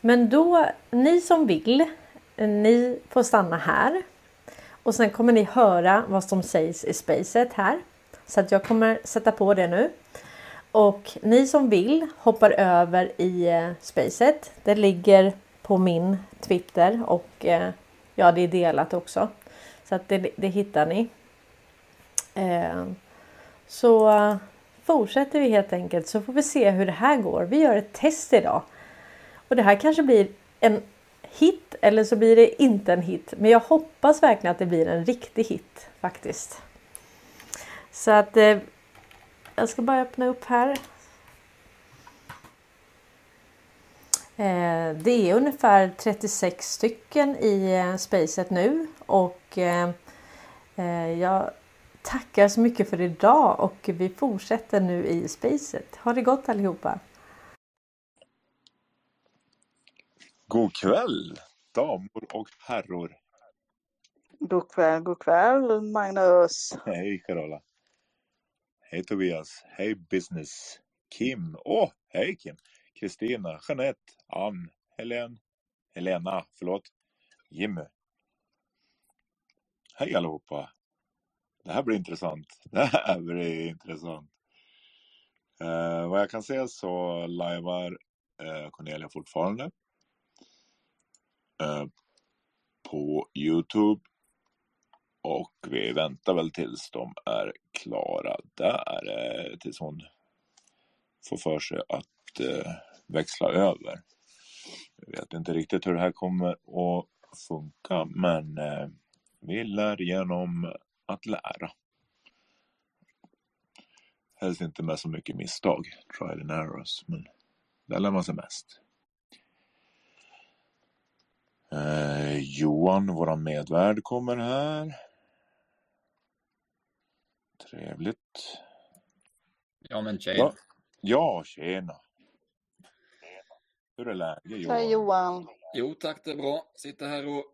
Men då, ni som vill, ni får stanna här. Och sen kommer ni höra vad som sägs i spacet här. Så att jag kommer sätta på det nu. Och ni som vill hoppar över i eh, spacet. Det ligger på min Twitter och eh, ja, det är delat också. Så att det, det hittar ni. Eh, så fortsätter vi helt enkelt så får vi se hur det här går. Vi gör ett test idag. Och det här kanske blir en hit eller så blir det inte en hit. Men jag hoppas verkligen att det blir en riktig hit faktiskt. Så att eh, jag ska bara öppna upp här. Eh, det är ungefär 36 stycken i eh, spacet nu och eh, eh, jag tackar så mycket för idag och vi fortsätter nu i spacet. Ha det gott allihopa! God kväll damer och herror. God kväll, god kväll Magnus. Hej Carola. Hej Tobias. Hej business. Kim. Åh, oh, hej Kim. Kristina, Jeanette, Ann, Helen, Helena, förlåt. Jimmy. Hej allihopa. Det här blir intressant. Det här blir intressant. Eh, vad jag kan se så lajvar eh, Cornelia fortfarande. Eh, på Youtube. Och vi väntar väl tills de är klara där. Eh, tills hon får för sig att eh, växla över. Jag vet inte riktigt hur det här kommer att funka men eh, vi lär genom att lära. Helst inte med så mycket misstag, trial and errors, men där lär man sig mest. Eh, Johan, våran medvärd, kommer här. Trevligt. Ja men tjena. Ja, ja tjena. Hur är läget Johan? Hej Johan. Jo tack, det är bra. Sitter här och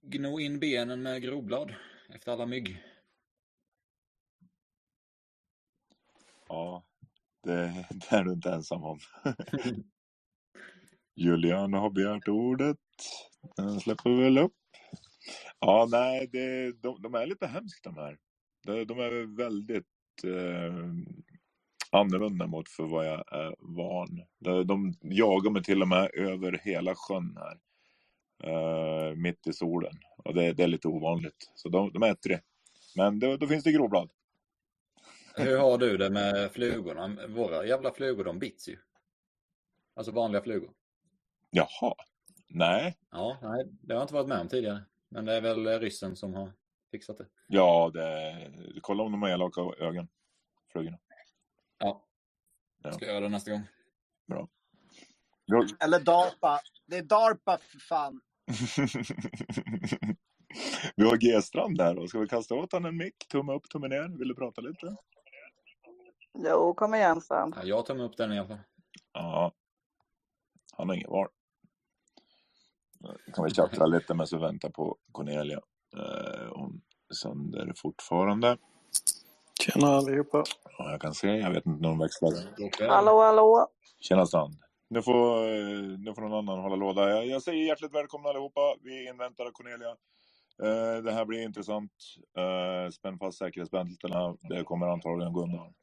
gno in benen med groblad efter alla mygg. Ja, det, det är du inte ensam om. Julian har begärt ordet. Den släpper vi väl upp. Ja, nej, det, de, de är lite hemska de här. De, de är väldigt eh, annorlunda mot för vad jag är van. De, de jagar mig till och med över hela sjön här. Eh, mitt i solen. Och det, det, är lite ovanligt. Så de, de äter det. Men då, då finns det gråblad. Hur har du det med flugorna? Våra jävla flugor de bits ju. Alltså vanliga flugor. Jaha. Nej. Ja, nej, det har jag inte varit med om tidigare. Men det är väl ryssen som har fixat det. Ja, det... kolla om de har elaka ögon. Flugorna. Ja. ja. Ska göra det nästa gång. Bra. Eller DARPA. Det är DARPA för fan. vi har G-strand där och ska vi kasta åt honom en mick? Tumme upp, tumme ner. Vill du prata lite? Jo, kom igen Strand. Ja, jag tar upp den i alla fall. Ja. Han har ingen val. Kan vi tjattra lite medan vi väntar på Cornelia. Eh, hon sänder fortfarande. Tjena allihopa. Ja, jag kan se. Jag vet inte när hon växlar. Hallå, hallå. Tjena Strand. Nu får, eh, nu får någon annan hålla låda. Jag, jag säger hjärtligt välkomna allihopa. Vi inväntar Cornelia. Eh, det här blir intressant. Eh, spänn fast säkerhetsbältena. Det kommer antagligen gå undan.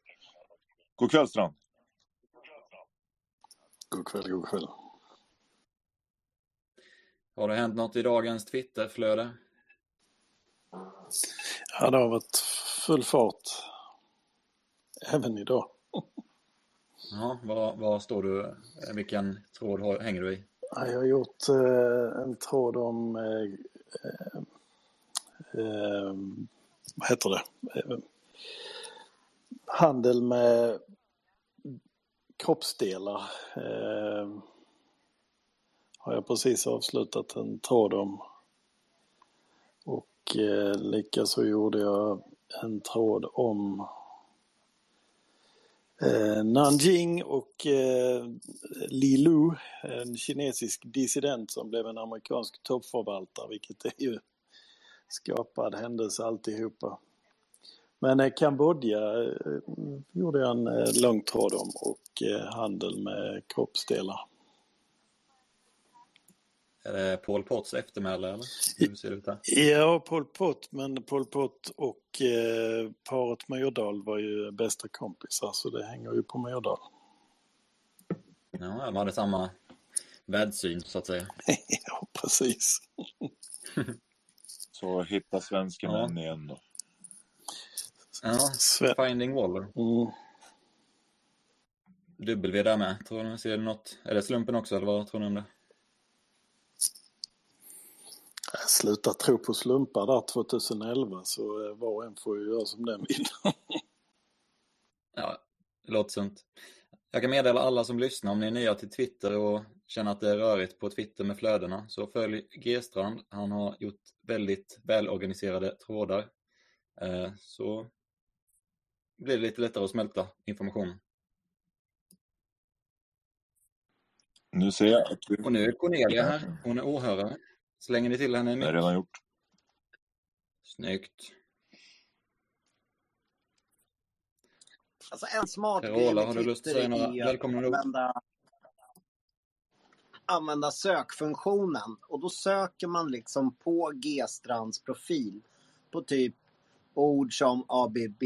God kväll Strand. God kväll, god kväll. Har det hänt något i dagens Twitterflöde? Ja, det har varit full fart. Även idag. Ja, vad, vad står du, eh, vilken tråd hänger du i? Jag har gjort eh, en tråd om, eh, eh, eh, vad heter det, eh, handel med kroppsdelar. Eh, har jag precis avslutat en tråd om. Och eh, likaså gjorde jag en tråd om eh, Nanjing och eh, Li Lu, en kinesisk dissident som blev en amerikansk toppförvaltare, vilket är ju skapad händelse alltihopa. Men eh, Kambodja eh, gjorde jag en eh, lång tråd om och eh, handel med kroppsdelar. Är det Pol Pots eftermäle eller? Hur ser det ut där? Ja, Pol Pot, men Pol Pot och eh, paret Myrdal var ju bästa kompisar så det hänger ju på Myrdal. Ja, de hade samma världssyn så att säga. ja, precis. Så hitta svenska Ja. igen då. Ja, Sve- Finding Waller. mm. W där med. Tror ni ser något? Är det slumpen också eller vad tror ni om det? Jag slutar tro på slumpar där 2011 så eh, var och en får ju göra som den vill. Ja, det låter sunt. Jag kan meddela alla som lyssnar om ni är nya till Twitter och känner att det är rörigt på Twitter med flödena så följ G-strand. Han har gjort väldigt välorganiserade trådar. Eh, Så blir det lite lättare att smälta informationen. Nu ser jag att vi... Och nu är Cornelia här. Hon är åhörare. Slänger ni till henne en Det är mick? redan gjort. Snyggt. Alltså en smart Carola, grej med har du lust att Twitter säga några är att välkomna ord? använda, använda sökfunktionen. Och då söker man liksom på G-strands profil på typ ord som ABB,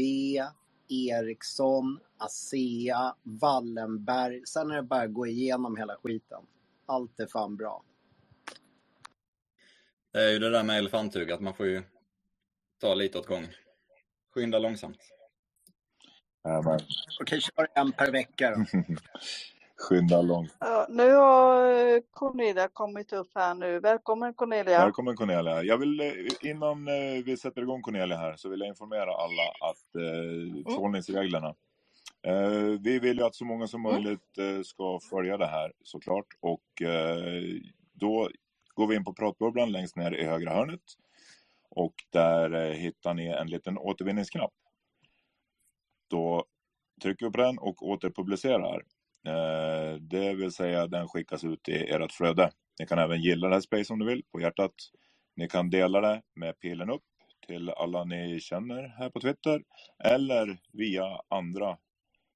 Ericsson, ASEA, Wallenberg. Sen är det bara att gå igenom hela skiten. Allt är fan bra. Det är ju det där med elefanthugg, att man får ju ta lite åt gången. Skynda långsamt. Ja, men, Okej, kör en per vecka då. skynda långt. Ja, nu har eh, Cornelia kommit upp här nu. Välkommen Cornelia. Välkommen Cornelia. Jag vill eh, innan eh, vi sätter igång Cornelia här så vill jag informera alla att eh, förhållningsreglerna. Eh, vi vill ju att så många som möjligt eh, ska följa det här såklart och eh, då går vi in på pratbubblan längst ner i högra hörnet och där eh, hittar ni en liten återvinningsknapp. Då trycker vi på den och återpublicerar. Eh, det vill säga den skickas ut i ert flöde. Ni kan även gilla det här space om du vill på hjärtat. Ni kan dela det med pilen upp till alla ni känner här på Twitter eller via andra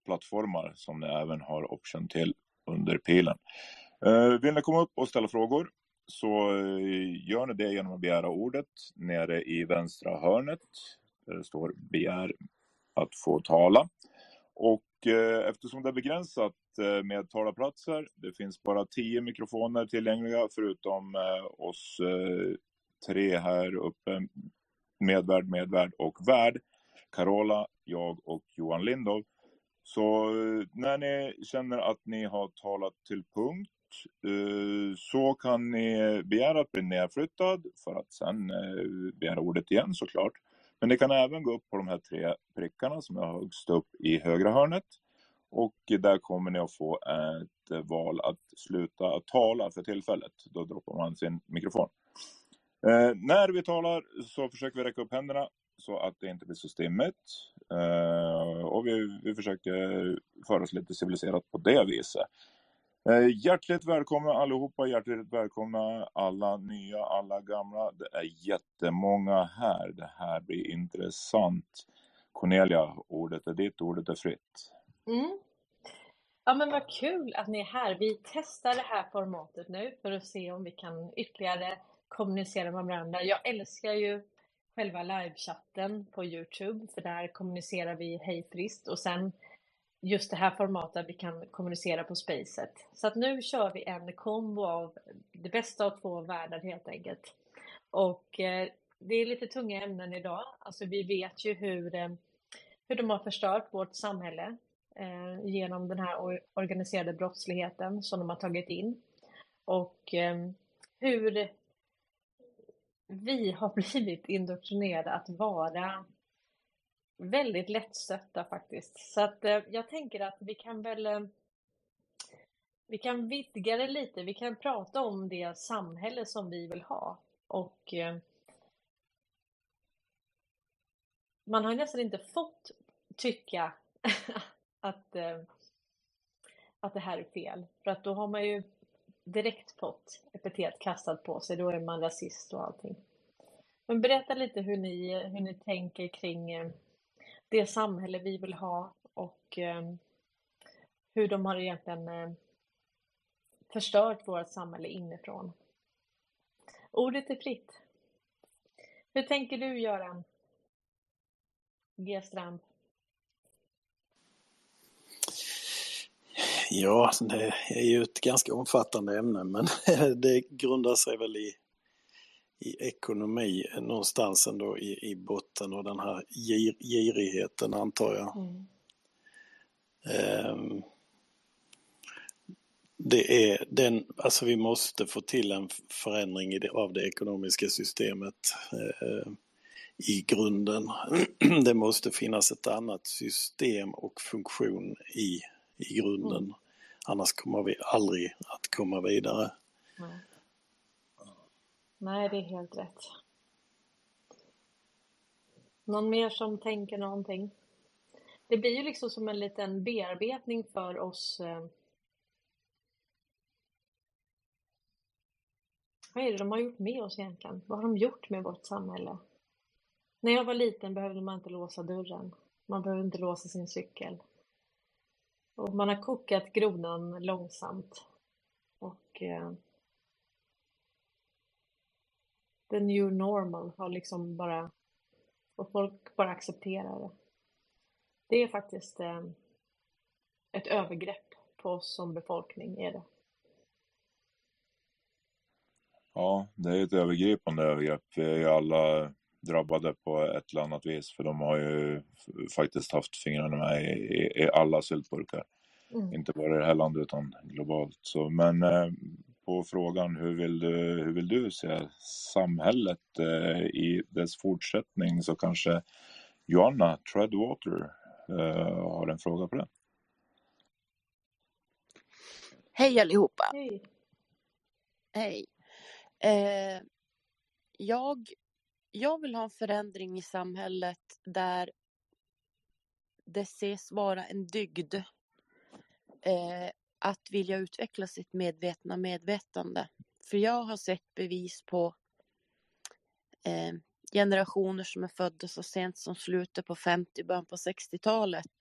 plattformar som ni även har option till under pilen. Eh, vill ni komma upp och ställa frågor så eh, gör ni det genom att begära ordet nere i vänstra hörnet där det står begär att få tala. Och eh, eftersom det är begränsat eh, med talarplatser, det finns bara tio mikrofoner tillgängliga förutom eh, oss eh, tre här uppe, medvärd, medvärd och värd, Carola, jag och Johan Lindov. Så eh, när ni känner att ni har talat till punkt Eh, så kan ni begära att bli nedflyttad för att sen eh, begära ordet igen såklart. Men ni kan även gå upp på de här tre prickarna som är högst upp i högra hörnet. Och där kommer ni att få ett val att sluta att tala för tillfället. Då droppar man sin mikrofon. Eh, när vi talar så försöker vi räcka upp händerna så att det inte blir så stimmigt. Eh, och vi, vi försöker föra oss lite civiliserat på det viset. Eh, hjärtligt välkomna allihopa, hjärtligt välkomna alla nya, alla gamla. Det är jättemånga här. Det här blir intressant. Cornelia, ordet är ditt, ordet är fritt. Mm. Ja men vad kul att ni är här. Vi testar det här formatet nu för att se om vi kan ytterligare kommunicera med varandra. Jag älskar ju själva livechatten på Youtube för där kommunicerar vi hej friskt och sen just det här formatet att vi kan kommunicera på spacet. Så att nu kör vi en kombo av det bästa av två världar helt enkelt. Och eh, det är lite tunga ämnen idag. Alltså vi vet ju hur, eh, hur de har förstört vårt samhälle eh, genom den här organiserade brottsligheten som de har tagit in. Och eh, hur vi har blivit indoktrinerade att vara väldigt lättstötta faktiskt. Så att eh, jag tänker att vi kan väl eh, vi kan vidga det lite. Vi kan prata om det samhälle som vi vill ha. Och eh, man har nästan inte fått tycka att, eh, att det här är fel. För att då har man ju direkt fått epitet kastat på sig. Då är man rasist och allting. Men berätta lite hur ni, hur ni tänker kring eh, det samhälle vi vill ha och ehm, hur de har egentligen ehm, förstört vårt samhälle inifrån. Ordet är fritt. Hur tänker du Göran? G. Strand. Ja, det är ju ett ganska omfattande ämne men det grundar sig väl i, i ekonomi någonstans ändå i, i botten och den här gir, girigheten antar jag. Mm. Ehm, det är den, alltså vi måste få till en förändring i det, av det ekonomiska systemet eh, i grunden. Det måste finnas ett annat system och funktion i, i grunden. Mm. Annars kommer vi aldrig att komma vidare. Nej. Nej, det är helt rätt. Någon mer som tänker någonting? Det blir ju liksom som en liten bearbetning för oss. Eh, vad är det de har gjort med oss egentligen? Vad har de gjort med vårt samhälle? När jag var liten behövde man inte låsa dörren. Man behövde inte låsa sin cykel. Och man har kokat grodan långsamt. Och eh, the new normal har liksom bara, och folk bara accepterar det. Det är faktiskt eh, ett övergrepp på oss som befolkning, är det. Ja, det är ett övergripande övergrepp. Vi är ju alla drabbade på ett eller annat vis för de har ju faktiskt haft fingrarna med i, i, i alla syltburkar. Mm. Inte bara i det här landet utan globalt. Så, men eh, på frågan hur vill du, hur vill du se samhället eh, i dess fortsättning så kanske Joanna Treadwater eh, har en fråga på det. Hej allihopa! Hej. Hej! Eh, jag, jag vill ha en förändring i samhället där det ses vara en dygd eh, att vilja utveckla sitt medvetna medvetande. För jag har sett bevis på eh, generationer som är födda så sent som slutet på 50, början på 60-talet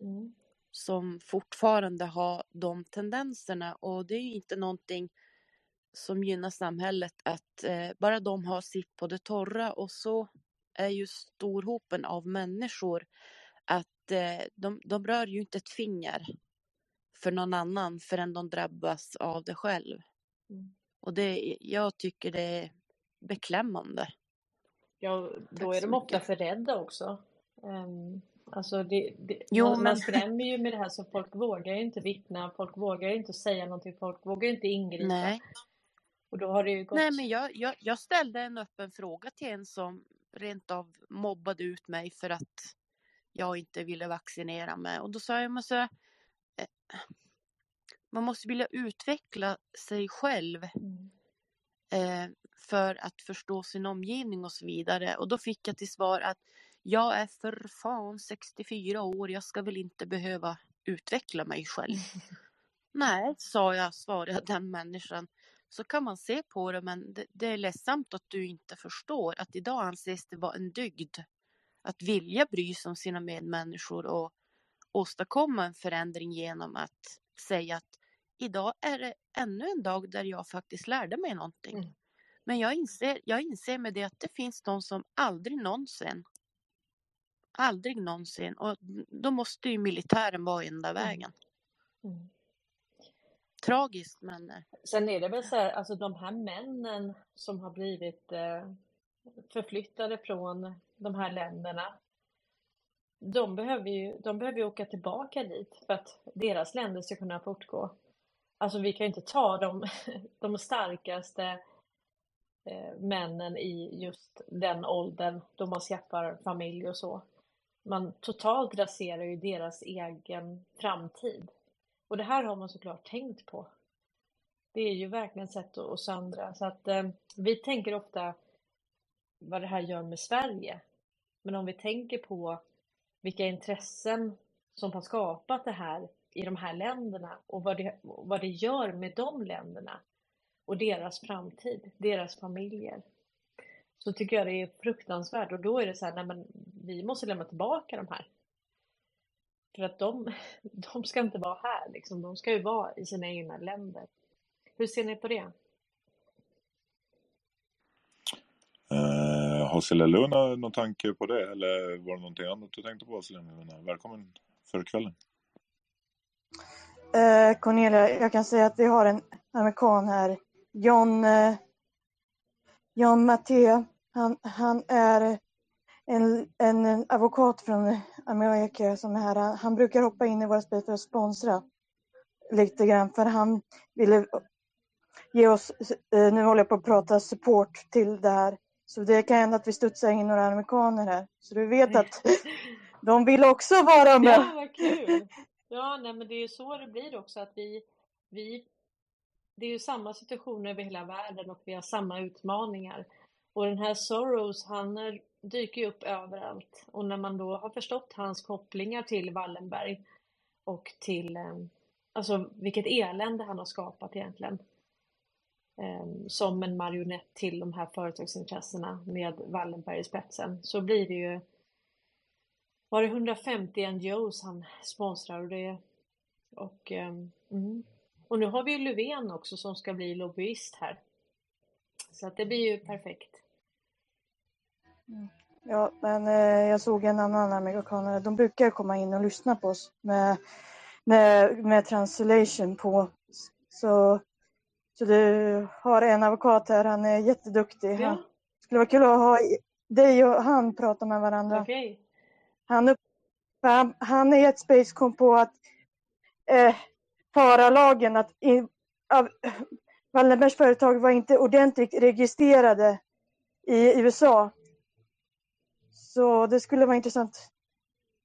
Mm. som fortfarande har de tendenserna och det är ju inte någonting som gynnar samhället att eh, bara de har sitt på det torra och så är ju storhopen av människor att eh, de, de rör ju inte ett finger för någon annan förrän de drabbas av det själv. Mm. Och det, jag tycker det är beklämmande. Ja, då Tack är de ofta mycket. för rädda också. Um, alltså det, det, Jo, man, man men skrämmer ju med det här så folk vågar ju inte vittna, folk vågar ju inte säga någonting, folk vågar ju inte ingripa. nej. Och då har det ju gått... Nej, men jag, jag, jag ställde en öppen fråga till en som rent av mobbade ut mig för att jag inte ville vaccinera mig. Och då sa jag, men så, man måste vilja utveckla sig själv Mm. eh, för att förstå sin omgivning och så vidare. Och då fick jag till svar att jag är för fan 64 år, jag ska väl inte behöva utveckla mig själv. Nej, sa jag, svarade den människan. Så kan man se på det, men det, det är ledsamt att du inte förstår att idag anses det vara en dygd att vilja bry sig om sina medmänniskor och åstadkomma en förändring genom att säga att idag är det ännu en dag där jag faktiskt lärde mig någonting. Mm. Men jag inser, jag inser med det att det finns de som aldrig någonsin, aldrig någonsin, och då måste ju militären vara enda vägen. Mm. Tragiskt men eh, Sen är det väl så här, alltså de här männen som har blivit eh, förflyttade från de här länderna. De behöver ju, de behöver ju åka tillbaka dit för att deras länder ska kunna fortgå. Alltså vi kan ju inte ta de, de starkaste eh, männen i just den åldern då man skaffar familj och så. Man totalt raserar ju deras egen framtid. Och det här har man såklart tänkt på. Det är ju verkligen ett sätt att att söndra. Så att eh, vi tänker ofta vad det här gör med Sverige. Men om vi tänker på vilka intressen som har skapat det här i de här länderna och vad det, vad det gör med de länderna och deras framtid, deras familjer. Så tycker jag det är fruktansvärt och då är det så här, nej men vi måste lämna tillbaka de här. För att de, de ska inte vara här liksom, de ska ju vara i sina egna länder. Hur ser ni på det? Har Silja Luna någon tanke på det eller var det någonting annat du tänkte på Silja Luna? Välkommen för kvällen. Eh, Cornelia, jag kan säga att vi har en amerikan här, John, eh, John Matteo. Han, han är en, en advokat från Amerika som är här. Han, han brukar hoppa in i våra spel för att sponsra lite grann för han ville ge oss, eh, nu håller jag på att prata support till det här. Så det kan hända att vi studsar in några amerikaner här. Så du vet att de vill också vara med. Ja, vad kul! Ja, nej, men det är ju så det blir också att vi, vi det är ju samma situation över hela världen och vi har samma utmaningar. Och den här Soros, han dyker ju upp överallt. Och när man då har förstått hans kopplingar till Wallenberg och till, eh, alltså vilket elände han har skapat egentligen eh, Som en marionett till de här företagsintressena med Wallenberg i spetsen. Så blir det ju var det 150 NGOs han sponsrar och det och, ehm, mm. och nu har vi ju Löfven också som ska bli lobbyist här. Så att det blir ju perfekt. Mm. Ja, men eh, jag såg en annan amerikanare. De brukar komma in och lyssna på oss med, med, med translation på. Så, så du har en advokat här. Han är jätteduktig. Ja. Han, skulle vara kul att ha dig och han prata med varandra. Okej. Han, upp, han, han i ett space kom på att eh, FARA-lagen, att in, av, Wallenbergs företag var inte ordentligt registrerade i USA. Så det skulle vara intressant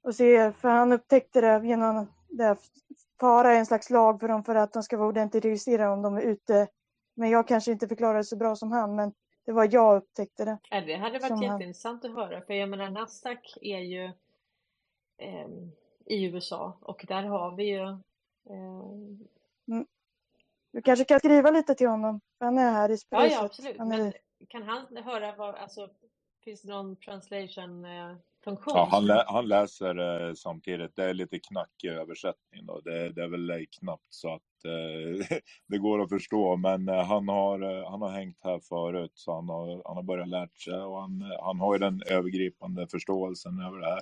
att se, för han upptäckte det genom det. FARA är en slags lag för dem för att de ska vara ordentligt registrerade om de är ute. Men jag kanske inte förklarar det så bra som han, men det var jag upptäckte det. Ja, det hade varit Som han- jätteintressant att höra för jag menar Nasdaq är ju ehm, i USA och där har vi ju ehm, Du kanske kan skriva lite till honom, han är här i Ja, spacet. ja absolut. Han är, Men kan han höra vad, alltså finns det någon translation eh, funktion? Ja, han, lä han läser eh, samtidigt. Det är lite knackig översättning då. Det, det är väl eh, knappt så att eh, det går att förstå. Men eh, han, har, eh, han har hängt här förut så han har, han har börjat lärt sig och han, eh, han har ju den övergripande förståelsen över det här.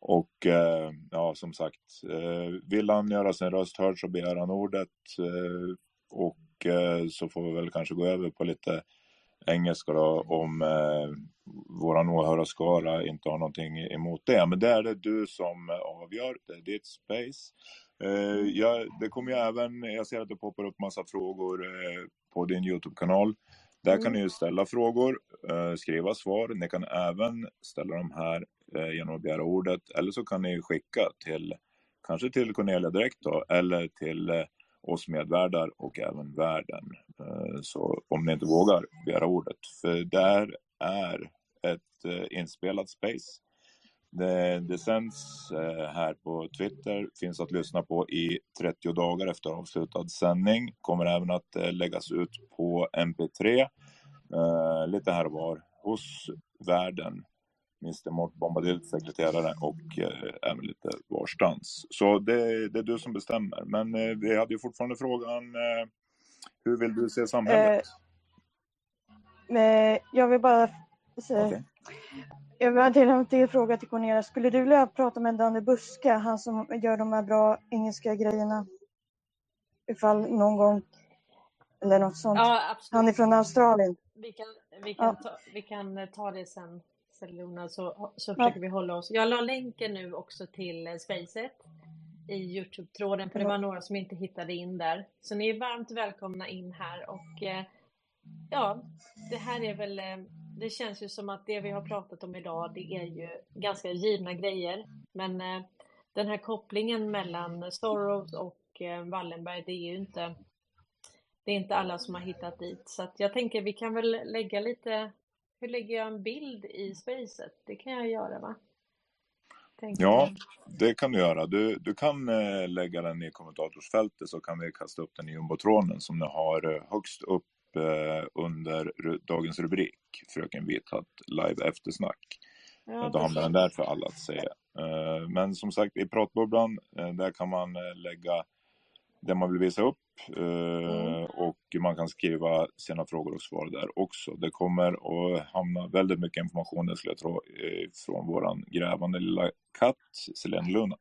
Och eh, ja, som sagt, eh, vill han göra sin röst hörd så begär han ordet. Eh, och eh, så får vi väl kanske gå över på lite engelska då om eh, våran åhörarskara inte har någonting emot det. Men det är det du som avgör, det är ditt space. Eh, jag, det kommer ju även, jag ser att det poppar upp massa frågor eh, på din Youtube-kanal. Där kan Mm. ni ju ställa frågor, eh, skriva svar. Ni kan även ställa dem här eh, genom att begära ordet. Eller så kan ni skicka till, kanske till Cornelia direkt då, eller till eh, oss medvärdar och även världen. Eh, så om ni inte vågar begära ordet. För där är ett eh, inspelat space. Det, det sänds eh, här på Twitter, finns att lyssna på i 30 dagar efter avslutad sändning. Kommer även att läggas ut på MP3 lite här och var hos världen. Mr Mort Bombadil, sekreterare och eh, även lite varstans. Så det, det är du som bestämmer. Men eh, vi hade ju fortfarande frågan eh, hur vill du se samhället? men jag vill bara säga, Okej. jag vill till en till fråga till Cornelia. Skulle du vilja prata med Danne Buska, han som gör de här bra engelska grejerna? Ifall någon gång, eller något sånt. Ja. Han är från Australien. Vi kan, vi kan, Ja. ta, vi kan eh, ta det sen, Selona, så, så Ja. försöker vi hålla oss. Jag la länken nu också till eh, Spacet i Youtube-tråden, för det Ja. var några som inte hittade in där. Så ni är varmt välkomna in här och eh, ja, det här är väl, eh, det känns ju som att det vi har pratat om idag, det är ju ganska givna grejer. Men eh, den här kopplingen mellan Soros och eh, Wallenberg, det är ju inte det är inte alla som har hittat dit. Så att jag tänker vi kan väl lägga lite, hur lägger jag en bild i spacet? Det kan jag göra va? Tänker Ja, det kan du göra. Du, du kan eh, lägga den i kommentatorsfältet så kan vi kasta upp den i jumbotronen som ni har eh, högst upp eh, under dagens rubrik, Fröken Vithatt live eftersnack. Ja, Då hamnar den där för alla att se. Eh, Men som sagt, i pratbubblan, där kan man lägga det man vill visa upp. Eh, och man kan skriva sina frågor och svar där också. Det kommer att hamna väldigt mycket information där skulle jag tro eh, från våran grävande lilla katt Selene Luna.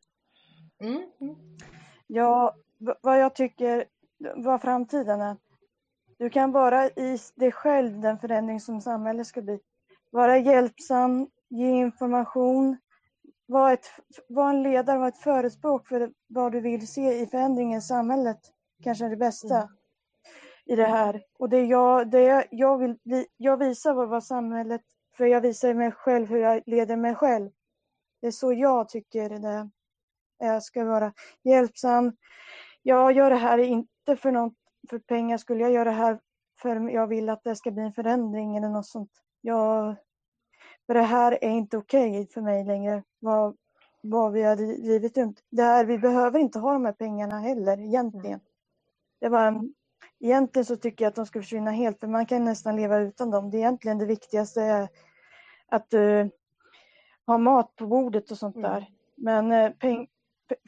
Mm. Mm. Ja, vad jag tycker, vad framtiden är. Du kan vara i dig själv den förändring som samhället ska bli. Vara hjälpsam, ge information, vara, ett, vara en ledare, vara ett förespråk för vad du vill se i förändringen i samhället. Kanske är det bästa Mm. i det här. Och det jag, det jag, jag vill, vi- jag visar vad, vad samhället, för jag visar mig själv hur jag leder mig själv. Det är så jag tycker det jag ska vara hjälpsam. Jag gör det här inte för, något, för pengar, skulle jag göra det här för jag vill att det ska bli en förändring eller något sånt. Jag, för det här är inte okej för mig längre, vad, vad vi har drivit runt. Det här, vi behöver inte ha de här pengarna heller egentligen. Det var, egentligen så tycker jag att de ska försvinna helt, för man kan nästan leva utan dem. Det är egentligen det viktigaste är att uh, ha mat på bordet och sånt Mm. där. Men eh, peng,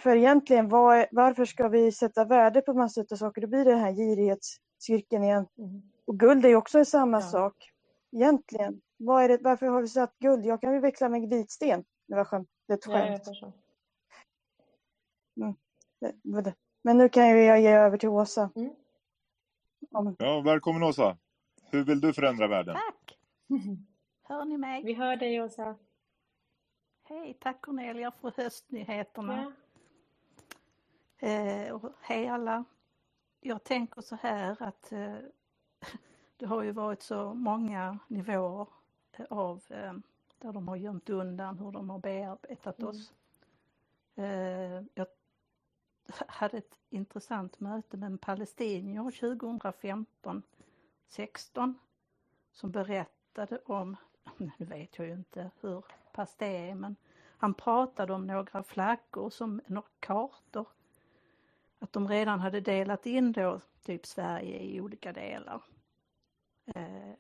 för egentligen, vad är, varför ska vi sätta värde på massa av saker? Då blir det den här girighetscirkeln igen. Mm. Och guld är ju också samma Ja. sak. Egentligen. Vad är det, varför har vi satt guld? Jag kan ju växla med vitsten. Det var skämt. Det är ett Ja, jag skämt. Det- vad det- Men nu kan jag ge över till Åsa. Mm. Om, Ja, välkommen Åsa! Hur vill du förändra världen? Tack! Hör ni mig? Vi hör dig Åsa. Hej, tack Cornelia för höstnyheterna. Ja. Eh, och hej alla. Jag tänker så här att eh, det har ju varit så många nivåer eh, av eh, där de har gömt undan hur de har bearbetat Mm. oss. Eh, jag hade ett intressant möte med en palestinier 2015 16 som berättade om, nu vet jag ju inte hur pass det är, men han pratade om några flaggor som några kartor. Att de redan hade delat in då typ Sverige i olika delar. Eh,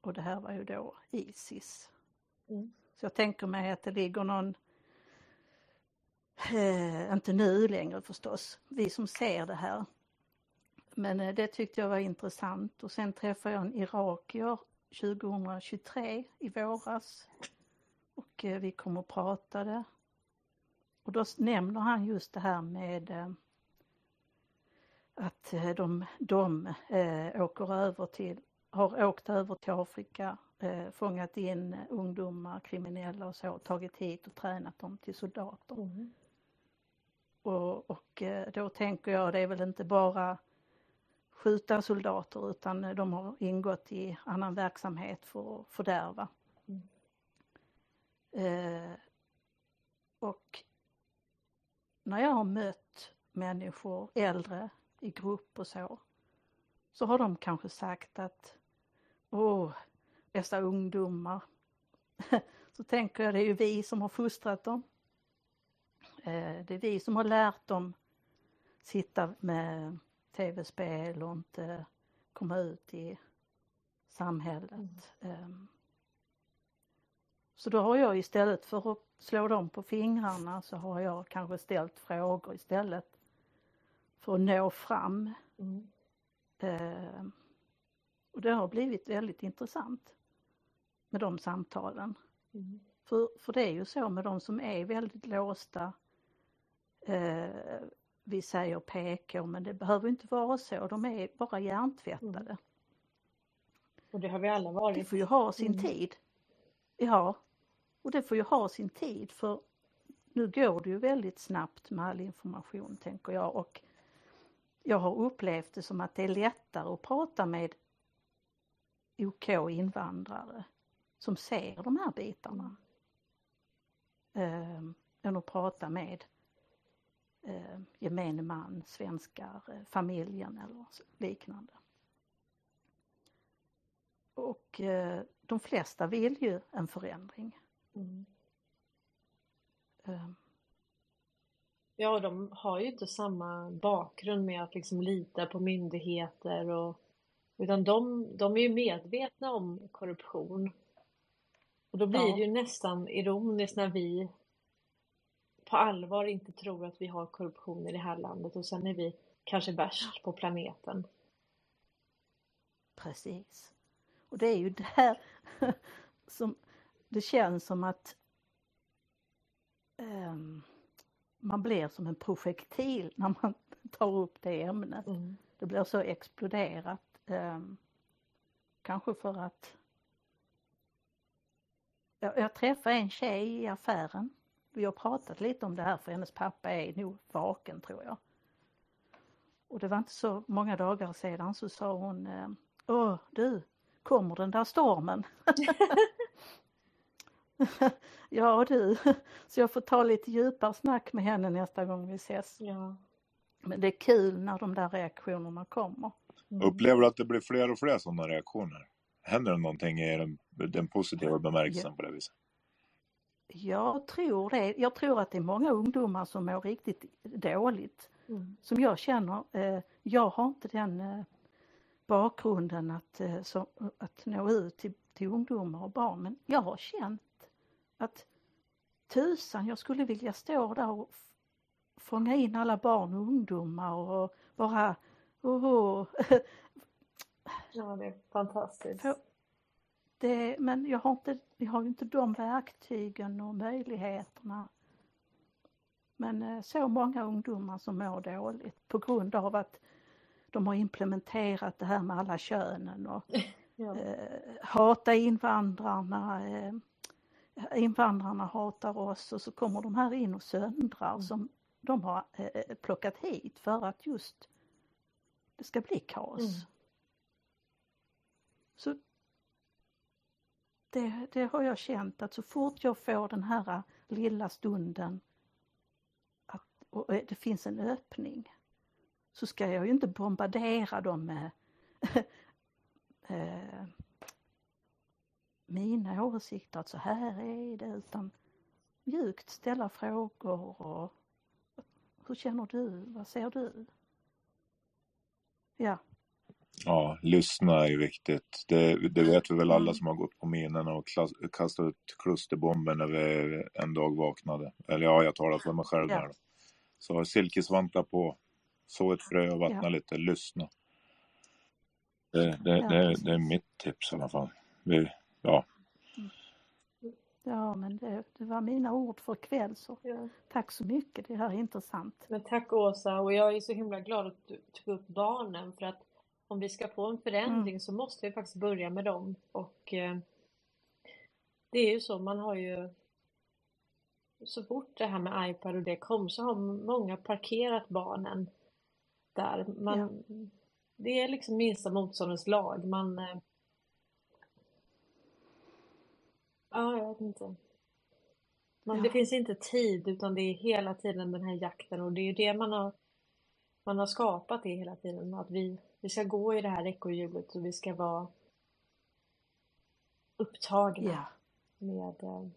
och det här var ju då Isis. Mm. Så jag tänker mig att det ligger någon, eh, inte nu längre förstås, vi som ser det här. Men eh, det tyckte jag var intressant och sen träffade jag en irakier 2023 i våras och eh, vi kom och pratade. Och då nämner han just det här med eh, att eh, de, de eh, åker över till, har åkt över till Afrika, eh, fångat in ungdomar, kriminella och så, tagit hit och tränat dem till soldater. Mm. Och, och eh, då tänker jag, det är väl inte bara skjuta soldater utan de har ingått i annan verksamhet för att fördärva. Mm. Eh, och när jag har mött människor, äldre, i grupp och så, så har de kanske sagt att åh, dessa ungdomar. så tänker jag, det är ju vi som har fostrat dem. Eh, det är vi som har lärt dem sitta med tv-spel och inte komma ut i samhället. Ehm, Så då har jag istället för att slå dem på fingrarna så har jag kanske ställt frågor istället för att nå fram. Mm. Ehm, Och det har blivit väldigt intressant med de samtalen. Mm. För, för det är ju så med de som är väldigt låsta. Eh, vi säger PK men det behöver inte vara så. De är bara hjärntvättade. Och det har vi alla Det varit. får ju ha sin Mm. tid. Ja, och det får ju ha sin tid för nu går det ju väldigt snabbt med all information tänker jag och jag har upplevt det som att det är lättare att prata med OK invandrare som ser de här bitarna eh, än att prata med eh, gemene man, svenskar, eh, familjen eller liknande. Och eh, de flesta vill ju en förändring. Mm. Eh, Ja, de har ju inte samma bakgrund med att liksom lita på myndigheter och utan de, de är ju medvetna om korruption. Och då blir Ja. det ju nästan ironiskt när vi på allvar inte tror att vi har korruption i det här landet och sen är vi kanske värst på planeten. Precis. Och det är ju där som det känns som att um, man blir som en projektil när man tar upp det ämnet. Mm. Det blir så exploderat. Um, kanske för att jag, jag träffade en tjej i affären. Vi har pratat lite om det här för hennes pappa är nog vaken tror jag. Och det var inte så många dagar sedan så sa hon ehm, Åh du, kommer den där stormen? ja du, så jag får ta lite djupare snack med henne nästa gång vi ses. Ja. Men det är kul när de där reaktionerna kommer. Mm. Upplever du att det blir fler och fler sådana reaktioner? Händer det någonting i den, den positiva bemärkelsen på det viset? Jag tror det. Jag tror att det är många ungdomar som mår riktigt dåligt. Mm. Som jag känner, eh, jag har inte den eh, bakgrunden att, eh, så, att nå ut till, till ungdomar och barn men jag har känt att tusan, jag skulle vilja stå där och fånga in alla barn och ungdomar och bara oh, Ja, det är fantastiskt. Få- det, men jag har, inte, jag har ju inte de verktygen och möjligheterna. Men eh, så många ungdomar som mår dåligt på grund av att de har implementerat det här med alla könen och Ja. eh, hata invandrarna. Eh, invandrarna hatar oss och så kommer de här in och söndrar som de har eh, plockat hit för att just det ska bli kaos. Mm. Så det, det har jag känt att så fort jag får den här lilla stunden att, och det finns en öppning så ska jag ju inte bombardera dem med eh, mina åsikter att så här är det utan mjukt ställa frågor och hur känner du, vad ser du? Ja, Ja, lyssna är viktigt. Det, det vet vi väl alla Mm. som har gått på minerna och klass, kastat ut klusterbomber när vi en dag vaknade. Eller ja, jag talar för mig själv Ja. då. Så silkesvantar på, så ett frö och vattna Ja. lite, lyssna. Det, det, Ja, det, det är mitt tips i alla fall. Vi, ja, ja men det, det var mina ord för ikväll så Ja. tack så mycket, det här är intressant. Men tack Åsa och jag är så himla glad att du tog upp barnen för att om vi ska få en förändring Mm. så måste vi faktiskt börja med dem och eh, det är ju så, man har ju så fort det här med iPad och det kom så har många parkerat barnen där. Man, Det är liksom minsta motståndets lag. Man... eh, Ja, jag vet inte. Man, Det Ja. finns inte tid utan det är hela tiden den här jakten och det är ju det man har man har skapat det hela tiden. Att vi, vi ska gå i det här ekorrhjulet och vi ska vara upptagna Ja, med, eh,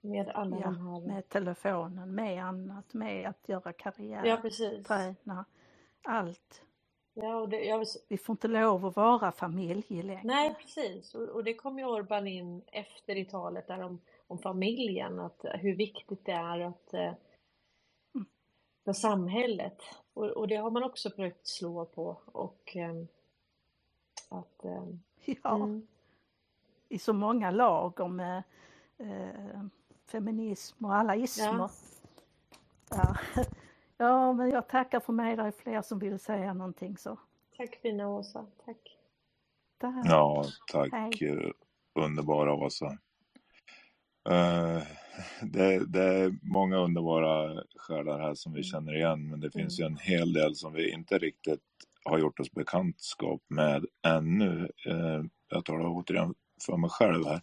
med alla ja, de här... med telefonen, med annat, med att göra karriär, Ja, precis. träna, allt. Ja, och det, jag Vi får inte lov att vara familj längre. Nej, precis. Och, och det kom ju Orban in efter i talet där om, om familjen, att hur viktigt det är att, eh. För samhället. Och, och det har man också försökt slå på. Och eh, att... Eh, Ja, mm, i så många lager med eh, feminism och alla ismer. ja, Ja. ja, men jag tackar för mig. Det är fler som vill säga någonting så. tack fina Åsa. Tack. Tack. ja tack Hej. eh, underbara Åsa. Eh, det, det är många underbara själar här som vi känner igen men det finns ju en hel del som vi inte riktigt har gjort oss bekantskap med ännu. Eh, jag talar återigen för mig själv här.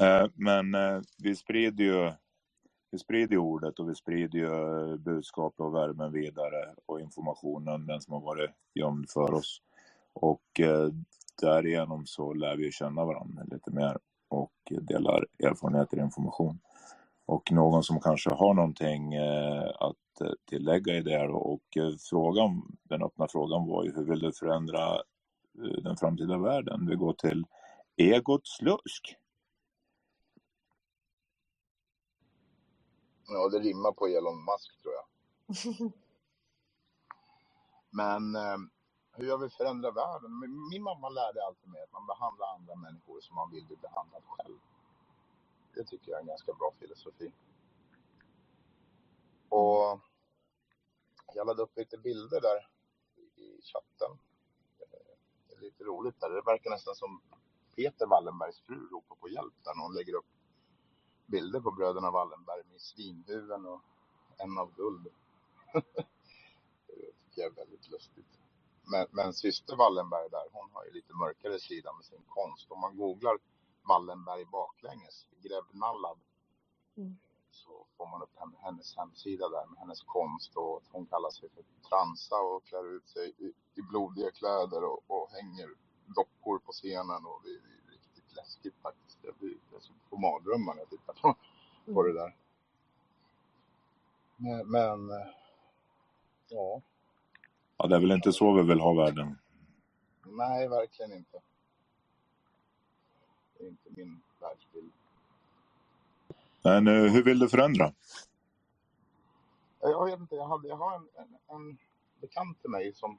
Eh, men eh, vi sprider ju vi sprider ordet och vi sprider ju budskapet och värmen vidare och informationen, den som har varit gömd för oss. Och därigenom så lär vi känna varandra lite mer och delar erfarenheter och information. Och någon som kanske har någonting eh, att eh, tillägga i det och eh, frågan, den öppna frågan var ju hur vill du förändra den framtida världen? Vi går till Egot Slusk. Ja, det rimmar på Elon Musk tror jag. Men hur jag vill förändra världen? Min min mamma lärde alltid mig att man behandlar andra människor som man vill bli behandlad själv. Det tycker jag är en ganska bra filosofi. Och jag laddade upp lite bilder där i chatten. Eh, det är lite roligt där. Det verkar nästan som Peter Wallenbergs fru ropar på hjälp där när hon lägger upp bilder på bröderna Wallenberg med svinhuvuden och en av guld. Det tycker jag är väldigt lustigt. Men, men syster Wallenberg där, hon har ju lite mörkare sida med sin konst. Om man googlar Wallenberg baklänges, Grävnallad, Mm. så får man upp hennes hemsida där med hennes konst och att hon kallar sig för transa och klär ut sig i, i blodiga kläder och, och hänger dockor på scenen och det är, det är riktigt läskigt faktiskt. Jag, blir, jag får mardrömmar när jag tittar på, på det där. Men, men eh, ja, Ja, det är väl inte så vi vill ha världen. nej verkligen inte. Det är inte min världsbild. Men eh, hur vill du förändra? Jag vet inte, jag, hade, jag har en, en, en bekant till mig som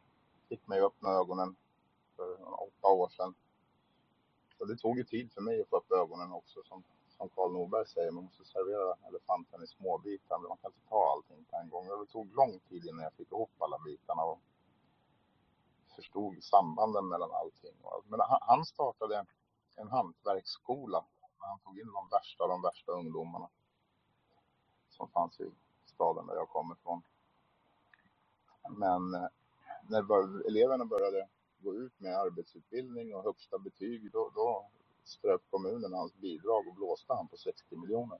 fick mig att öppna ögonen för åtta år sedan. Så det tog ju tid för mig att få upp ögonen också som, som Karl Norberg säger. Man måste servera elefanten i små bitar. Man kan inte ta allting på en gång. Det tog lång tid innan jag fick ihop alla bitarna och förstod sambanden mellan allting. Men han startade en hantverksskola. Han tog in de värsta av de värsta ungdomarna som fanns i staden där jag kommer ifrån. Men eh, när bör- eleverna började gå ut med arbetsutbildning och högsta betyg, då, då ströp kommunen hans bidrag och blåste han på 60 miljoner.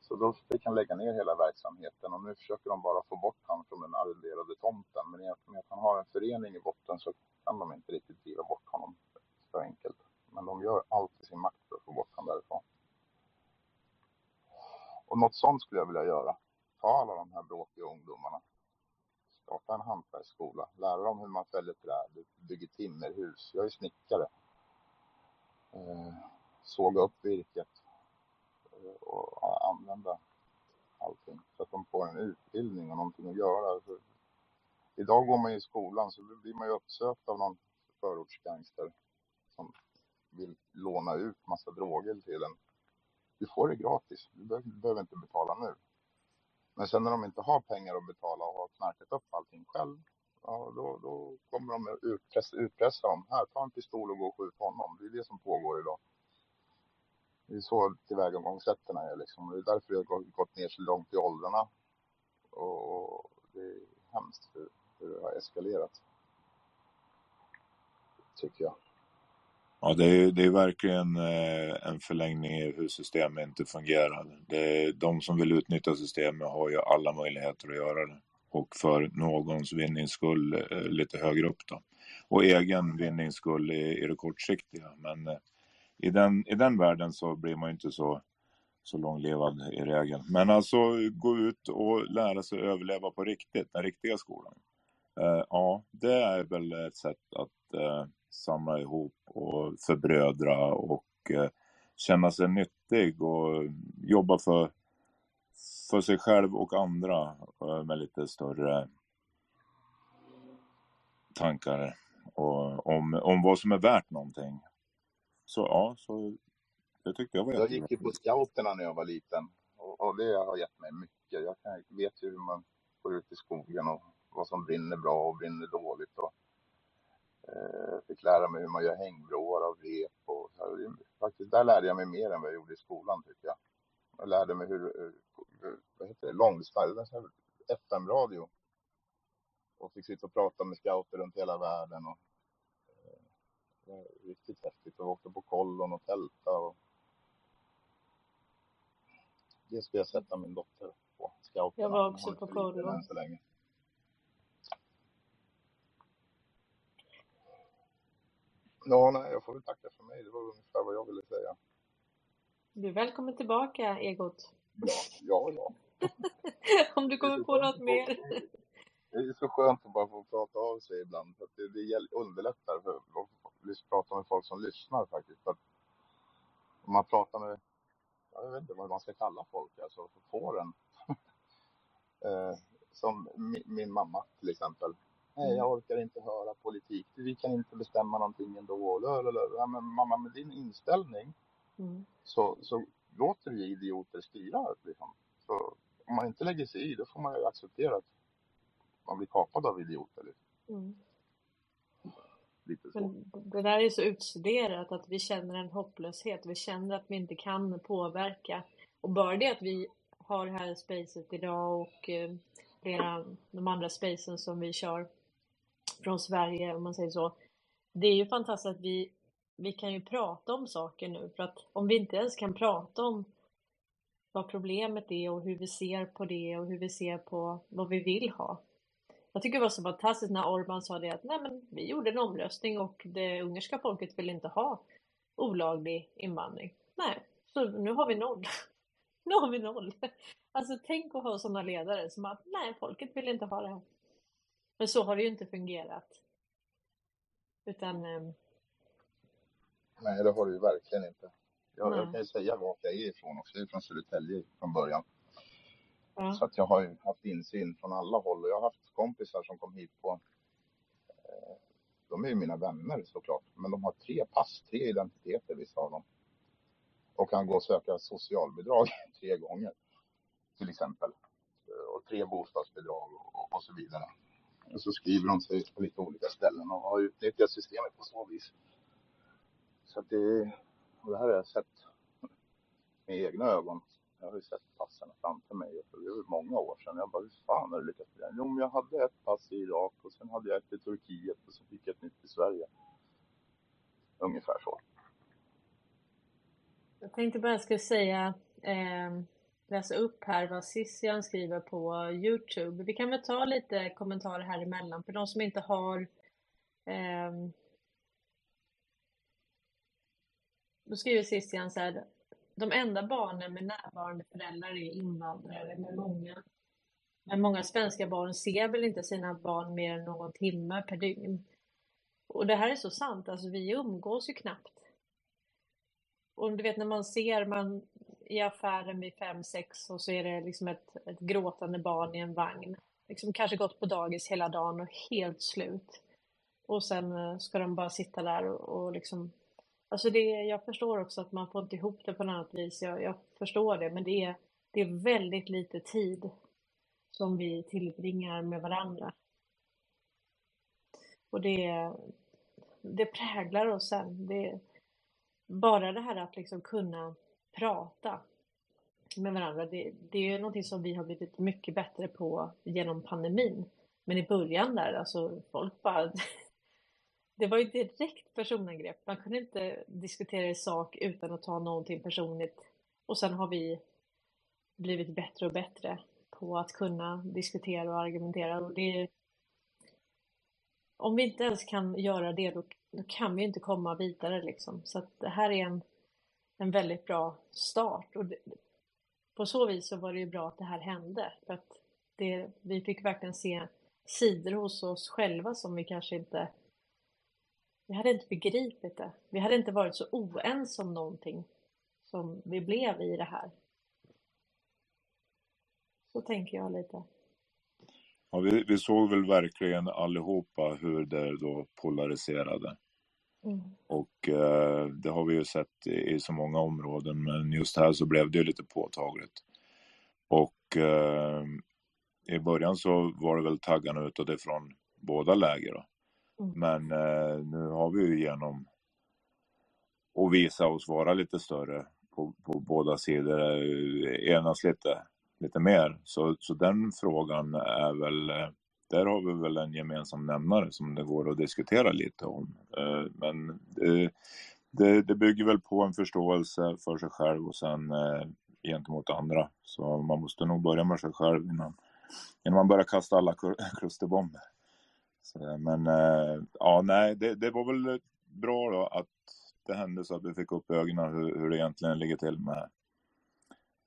Så då fick han lägga ner hela verksamheten och nu försöker de bara få bort han från den arrenderade tomten. Men i och med att han har en förening i botten så kan de inte riktigt driva bort honom så enkelt. Men de gör allt i sin makt för att få bort honom därifrån. Och något sånt skulle jag vilja göra. Ta alla de här bråkiga ungdomarna, starta en hantverksskola, lära dem hur man fäller träd, bygger timmerhus. Jag är snickare. Eh, såga upp virket eh, och använda allting så att de får en utbildning och någonting att göra. För idag går man ju i skolan så blir man ju uppsökt av någon förortsgangster som vill låna ut massa droger till en. Du får det gratis, du behöver, du behöver inte betala nu. Men sen när de inte har pengar att betala och har knarkat upp allting själv, ja, då, då kommer de att utpressa, utpressa dem. Här, ta en pistol och gå och skjut honom. Det är det som pågår idag. Det är så tillvägagångssätten är liksom. Det är därför det har gått- gått ner så långt i åldrarna. Och det är hemskt hur, hur det har eskalerat, tycker jag. Ja, det är, det är verkligen eh, en förlängning i hur systemet inte fungerar. Det är, de som vill utnyttja systemet har ju alla möjligheter att göra det. Och för någons vinnings skull eh, lite högre upp då. Och egen vinnings skull i, i det kortsiktiga. Men eh, i, den, i den världen så blir man ju inte så, så långlevad i regel. Men alltså gå ut och lära sig överleva på riktigt, den riktiga skolan. Ja, det är väl ett sätt att samla ihop och förbrödra och eh, känna sig nyttig och jobba för, för sig själv och andra eh, med lite större tankar och, om, om vad som är värt någonting. Så ja, så det tyckte jag var Jag jättebra. gick ju på scouterna när jag var liten och, och det har gett mig mycket. Jag kan, vet ju hur man går ut i skogen och vad som brinner bra och brinner dåligt. Och, eh, fick lära mig hur man gör hängbroar av rep. Och, faktiskt, där lärde jag mig mer än vad jag gjorde i skolan tycker jag. Jag lärde mig hur, hur vad heter det, långdistans, FM-radio. Och fick sitta och prata med scouter runt hela världen. Och, eh, det var riktigt häftigt. Och åkte på kollon och tälta. Och, det ska jag sätta min dotter på. Scouterna. Jag var också på för liten kollo. än så länge. Ja, nej, jag får väl tacka för mig. Det var ungefär vad jag ville säga. Du är välkommen tillbaka Egot. Ja, ja, ja. Om du kommer på något mer. det är så skönt att bara få prata av sig ibland. För att det, det underlättar för att prata med folk som lyssnar faktiskt. För att om man pratar med, jag vet inte vad man ska kalla folk, alltså fåren. Eh, som mi, min mamma till exempel. Nej, Mm. jag orkar inte höra politik. Vi kan inte bestämma någonting ändå. Ja, men mamma, med din inställning Mm. så, så låter vi idioter styra. Liksom. Så om man inte lägger sig i, då får man ju acceptera att man blir kapad av idioter. Liksom. Mm. Lite så. Men det där är så utstuderat att vi känner en hopplöshet. Vi känner att vi inte kan påverka. Och bara det att vi har det här spacet idag och eh, flera de andra spacen som vi kör från Sverige om man säger så. Det är ju fantastiskt att vi, vi kan ju prata om saker nu för att om vi inte ens kan prata om vad problemet är och hur vi ser på det och hur vi ser på vad vi vill ha. Jag tycker det var så fantastiskt när Orban sa det att nej men vi gjorde en omröstning och det ungerska folket vill inte ha olaglig invandring. Nej, så nu har vi noll. Nu har vi noll. Alltså tänk att ha sådana ledare som att nej, folket vill inte ha det här. Men så har det ju inte fungerat. Utan, eh, Nej, det har du ju verkligen inte. Jag, jag kan ju säga vart jag är ifrån också. Jag är från Södertälje från början. Ja. Så att jag har ju haft insyn från alla håll. Och jag har haft kompisar som kom hit på... Eh, de är ju mina vänner såklart. Men de har tre pass, tre identiteter vissa av dem. Och kan gå och söka socialbidrag tre gånger till exempel. Eh, Och tre bostadsbidrag och, och så vidare. Och så skriver de sig på lite olika ställen och har utnyttjat systemet på så vis. Så att det, och det här har jag sett med egna ögon. Jag har ju sett passen framför mig och det var många år sedan. Jag bara, hur fan har du lyckats med det? Jo, men jag hade ett pass i Irak och sen hade jag ett i Turkiet och så fick jag ett nytt i Sverige. Ungefär så. Jag tänkte bara jag skulle säga, eh, läsa upp här vad Sissian skriver på Youtube. Vi kan väl ta lite kommentarer här emellan för de som inte har eh, Då skriver Sissian så här. De enda barnen med närvarande föräldrar är invandrare med många. Men många svenska barn ser väl inte sina barn mer än någon timme per dygn. Och det här är så sant, alltså vi umgås ju knappt. Och du vet när man ser man i affären vid fem sex och så är det liksom ett, ett gråtande barn i en vagn. Liksom kanske gått på dagis hela dagen och helt slut. Och sen eh, ska de bara sitta där och, och liksom Alltså det, jag förstår också att man får inte ihop det på något annat vis. Jag, jag förstår det, men det är, det är väldigt lite tid som vi tillbringar med varandra. Och det, det präglar oss sen. Det, bara det här att liksom kunna prata med varandra, det, det är någonting som vi har blivit mycket bättre på genom pandemin. Men i början där, alltså folk bara Det var ju direkt personangrepp. Man kunde inte diskutera i sak utan att ta någonting personligt. Och sen har vi blivit bättre och bättre på att kunna diskutera och argumentera. Och det, om vi inte ens kan göra det, då, då kan vi inte komma vidare. Liksom. Så att det här är en, en väldigt bra start. Och det, på så vis så var det ju bra att det här hände. För att det, vi fick verkligen se sidor hos oss själva som vi kanske inte vi hade inte begripit det. Vi hade inte varit så oense om någonting som vi blev i det här. Så tänker jag lite. Ja, vi, vi såg väl verkligen allihopa hur det då polariserade. Mm. Och eh, det har vi ju sett i, så många områden, men just här så blev det ju lite påtagligt. Och eh, i början så var det väl taggarna utåt från båda läger då. Mm. Men eh, nu har vi ju genom att visa oss vara lite större på, på båda sidor, enas lite, lite mer. Så, så den frågan är väl, där har vi väl en gemensam nämnare som det går att diskutera lite om. Eh, men det, det, det bygger väl på en förståelse för sig själv och sen eh, gentemot andra. Så man måste nog börja med sig själv innan, innan man börjar kasta alla klusterbomber. Så, men eh, ja, nej, det, det var väl bra då att det hände så att vi fick upp ögonen hur, hur det egentligen ligger till med,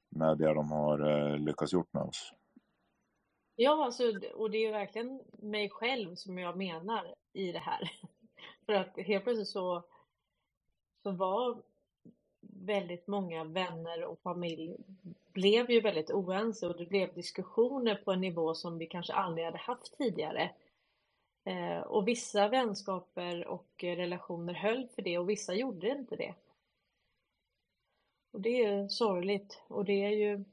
med det de har lyckats gjort med oss. Ja, alltså, och det är ju verkligen mig själv som jag menar i det här. För att helt plötsligt så, så var väldigt många vänner och familj blev ju väldigt oense och det blev diskussioner på en nivå som vi kanske aldrig hade haft tidigare. Eh, och vissa vänskaper och relationer höll för det och vissa gjorde inte det. Och det är sorgligt och det är ju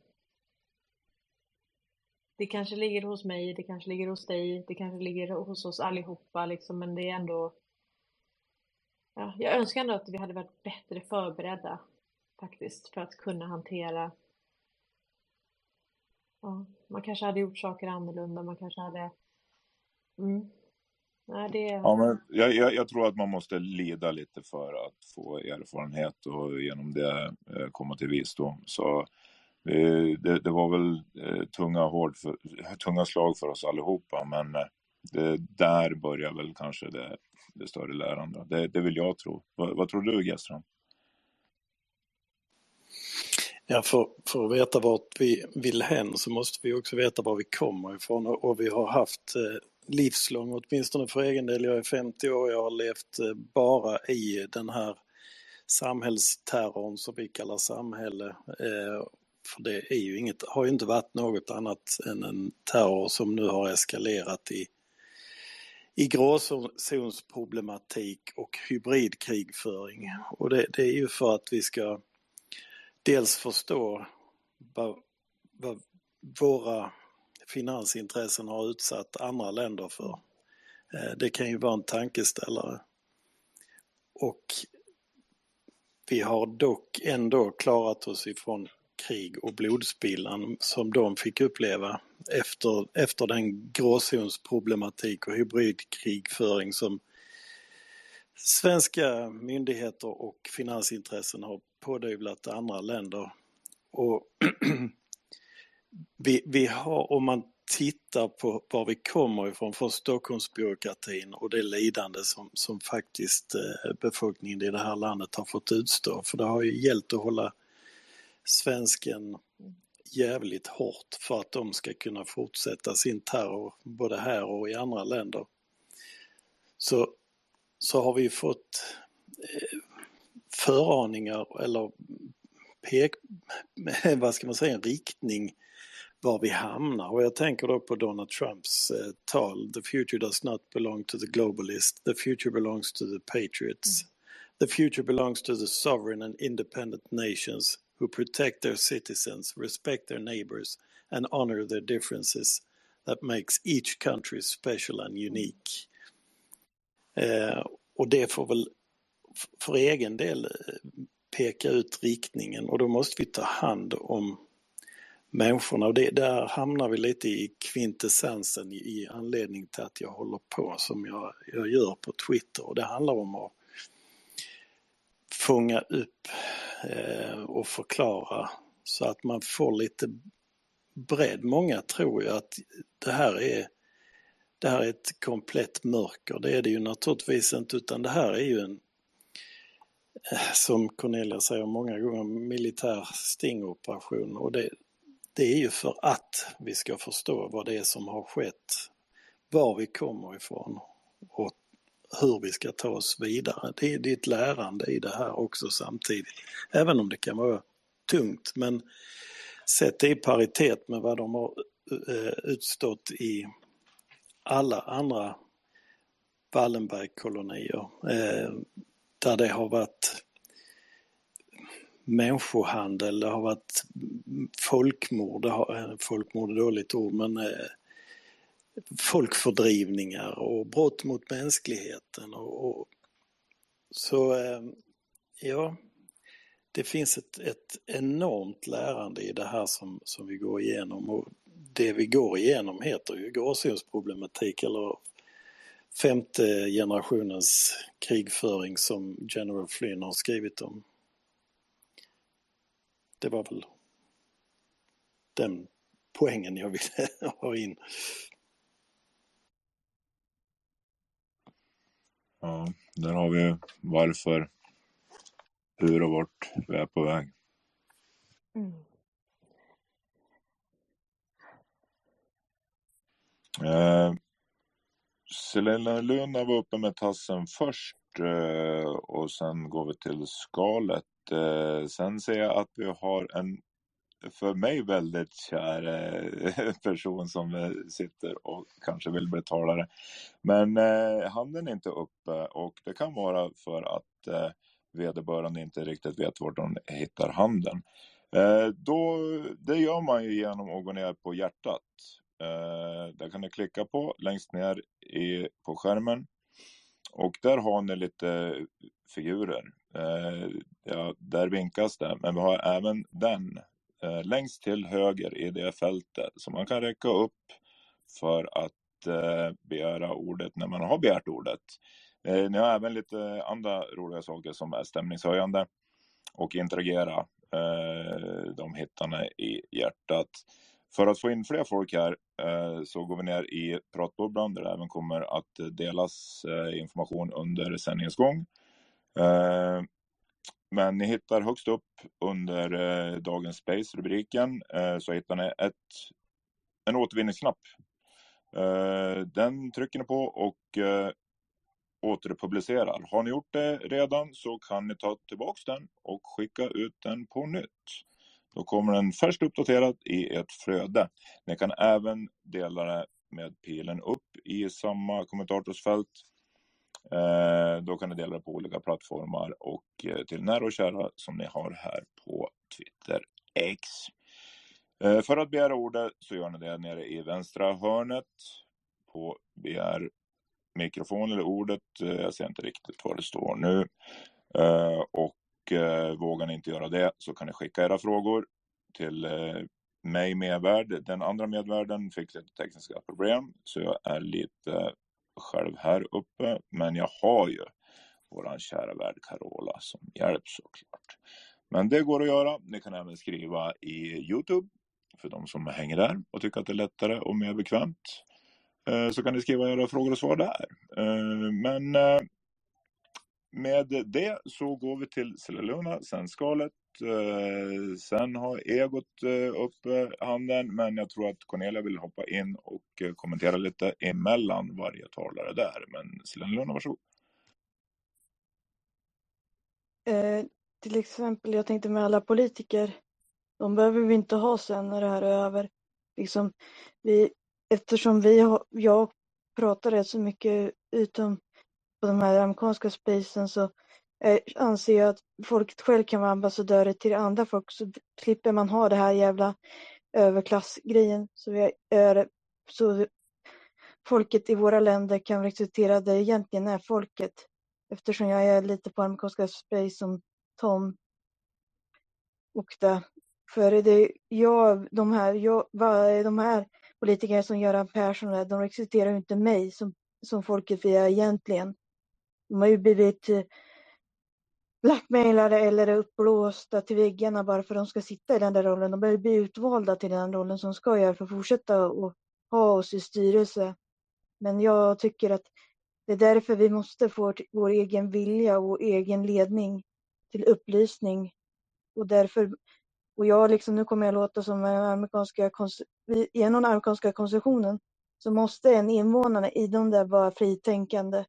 det kanske ligger hos mig, det kanske ligger hos dig, det kanske ligger hos oss allihopa liksom, men det är ändå ja, jag önskar ändå att vi hade varit bättre förberedda faktiskt för att kunna hantera ja, man kanske hade gjort saker annorlunda, man kanske hade mm. Nej, det... Ja, men jag, jag, jag, tror att man måste lida lite för att få erfarenhet och genom det eh, komma till visdom. Så Eh, det, det, var väl eh, tunga, hård för, tunga slag för oss allihopa, men eh, det, där börjar väl kanske det, det större lärandet. Det, det vill jag tro. Vad, vad tror du, Gestrand? Ja, för, för att veta vart vi vill hän så måste vi också veta var vi kommer ifrån och, och vi har haft eh, livslång, åtminstone för egen del, jag är 50 år, jag har levt eh, bara i den här samhällsterrorn som vi kallar samhälle. Eh, för det är ju inget, har ju inte varit något annat än en terror som nu har eskalerat i, i gråzonsproblematik och hybridkrigföring. Och det, det är ju för att vi ska dels förstå vad, vad våra finansintressen har utsatt andra länder för. Eh, det kan ju vara en tankeställare. Och vi har dock ändå klarat oss ifrån krig och blodspillan som de fick uppleva efter, efter den gråzonsproblematik och hybridkrigföring som svenska myndigheter och finansintressen har pådyvlat andra länder. Och vi, vi har, om man tittar på var vi kommer ifrån, från Stockholmsbyråkratin och det lidande som, som faktiskt eh, befolkningen i det här landet har fått utstå. För det har ju gällt att hålla svensken jävligt hårt för att de ska kunna fortsätta sin terror både här och i andra länder. Så, så har vi fått eh, föraningar eller pek, vad ska man säga, en riktning var vi hamnar. Och jag tänker då på Donald Trumps eh, tal The future does not belong to the globalist, the future belongs to the patriots. Mm. The future belongs to the sovereign and independent nations who protect their citizens, respect their neighbors and honor their differences that makes each country special and unique. Eh, och det får väl för egen del eh, peka ut riktningen. Och då måste vi ta hand om människorna. Och det, där hamnar vi lite i kvintessensen i, i anledning till att jag håller på som jag, jag gör på Twitter. Och det handlar om att fånga upp Eh, och förklara så att man får lite bredd. Många tror ju att det här är det här är ett komplett mörker. Det är det ju naturligtvis inte utan det här är ju en eh, som Cornelia säger många gånger, militär stingoperation och det, det är ju för att vi ska förstå vad det är som har skett, var vi kommer ifrån och hur vi ska ta oss vidare. Det är, det är ett lärande i det här också samtidigt. Även om det kan vara tungt men sett i paritet med vad de har eh, utstått i alla andra Wallenbergkolonier eh, där det har varit människohandel, det har varit folkmord, det har, eh, folkmord är dåligt ord, men folkfördrivningar och brott mot mänskligheten. Och, och så eh, ja, det finns ett, ett enormt lärande i det här som, som vi går igenom och det vi går igenom heter ju gråzonsproblematik eller femte generationens krigföring som General Flynn har skrivit om. Det var väl den poängen jag ville ha in. Ja, där har vi varför, hur och vart vi är på väg. Mm. Eh, Selena Luna var uppe med tassen först eh, och sen går vi till skalet. Eh, sen ser jag att vi har en för mig väldigt kär eh, person som eh, sitter och kanske vill bli talare. Men eh, handen är inte uppe och det kan vara för att eh, vederbörande inte riktigt vet var de hittar handen. Eh, då, det gör man ju genom att gå ner på hjärtat. Eh, där kan ni klicka på längst ner i, på skärmen. Och där har ni lite figurer. Eh, ja, där vinkas det, men vi har även den eh, längst till höger i det fältet som man kan räcka upp för att eh, begära ordet när man har begärt ordet. Eh, ni har även lite andra roliga saker som är stämningshöjande och interagera. Eh, de hittar ni i hjärtat. För att få in fler folk här eh, så går vi ner i pratbubblan där det även kommer att delas eh, information under sändningens gång. Eh, men ni hittar högst upp under eh, dagens space-rubriken eh, så hittar ni ett, en återvinningsknapp. Eh, den trycker ni på och eh, återpublicerar. Har ni gjort det redan så kan ni ta tillbaks den och skicka ut den på nytt. Då kommer den först uppdaterad i ett flöde. Ni kan även dela det med pilen upp i samma kommentatorsfält. Eh, då kan ni dela det på olika plattformar och eh, till nära och kära som ni har här på Twitter X. Eh, för att begära ordet så gör ni det nere i vänstra hörnet på begär mikrofon eller ordet. Jag ser inte riktigt vad det står nu. Och vågar ni inte göra det så kan ni skicka era frågor till mig medvärd. Den andra medvärden fick lite tekniska problem så jag är lite själv här uppe. Men jag har ju våran kära värd Carola som hjälp såklart. Men det går att göra. Ni kan även skriva i Youtube för de som hänger där och tycker att det är lättare och mer bekvämt. Eh, så kan ni skriva era frågor och svar där. Eh, men eh, med det så går vi till Cellulona, sen skalet. Eh, sen har Egot eh, upp handen, men jag tror att Cornelia vill hoppa in och eh, kommentera lite emellan varje talare där. Men Cellulona, varsågod. Eh, till exempel, jag tänkte med alla politiker, de behöver vi inte ha sen när det här är över. Liksom, vi, eftersom vi har, jag pratar rätt så mycket utom på de här amerikanska spacen så Eh, anser jag att folket själv kan vara ambassadörer till andra folk så slipper man ha det här jävla överklassgrejen. Så, vi är, så folket i våra länder kan rekrytera det egentligen är folket. Eftersom jag är lite på amerikanska space som Tom och det. För det, jag, de här, jag, de här politikerna som Göran Persson, de rekryterar ju inte mig som, som folket vi är egentligen. De har ju blivit eh, blackmailade eller uppblåsta till väggarna bara för att de ska sitta i den där rollen. De behöver bli utvalda till den rollen som ska göra för att fortsätta och ha oss i styrelse. Men jag tycker att det är därför vi måste få vår egen vilja och egen ledning till upplysning. Och därför och jag liksom, nu kommer jag låta som den amerikanska, genom den amerikanska konstitutionen så måste en invånare i de där vara fritänkande.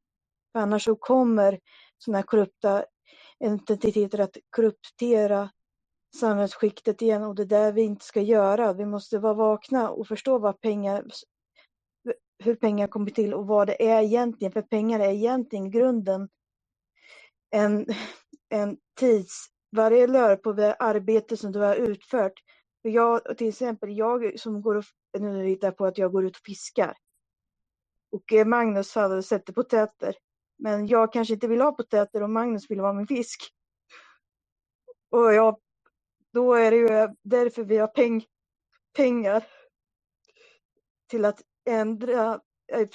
För annars så kommer sådana här korrupta entiteter att korruptera samhällsskiktet igen och det är där vi inte ska göra. Vi måste vara vakna och förstå vad pengar, hur pengar kommer till och vad det är egentligen. För pengar är egentligen grunden en, en tids varje lör på det arbete som du har utfört. För jag, till exempel, jag som går och, nu hittar på att jag går ut och fiskar. Och Magnus hade sätter potäter. Men jag kanske inte vill ha potäter och Magnus vill ha min fisk. Och jag, då är det ju därför vi har peng, pengar till att ändra eh,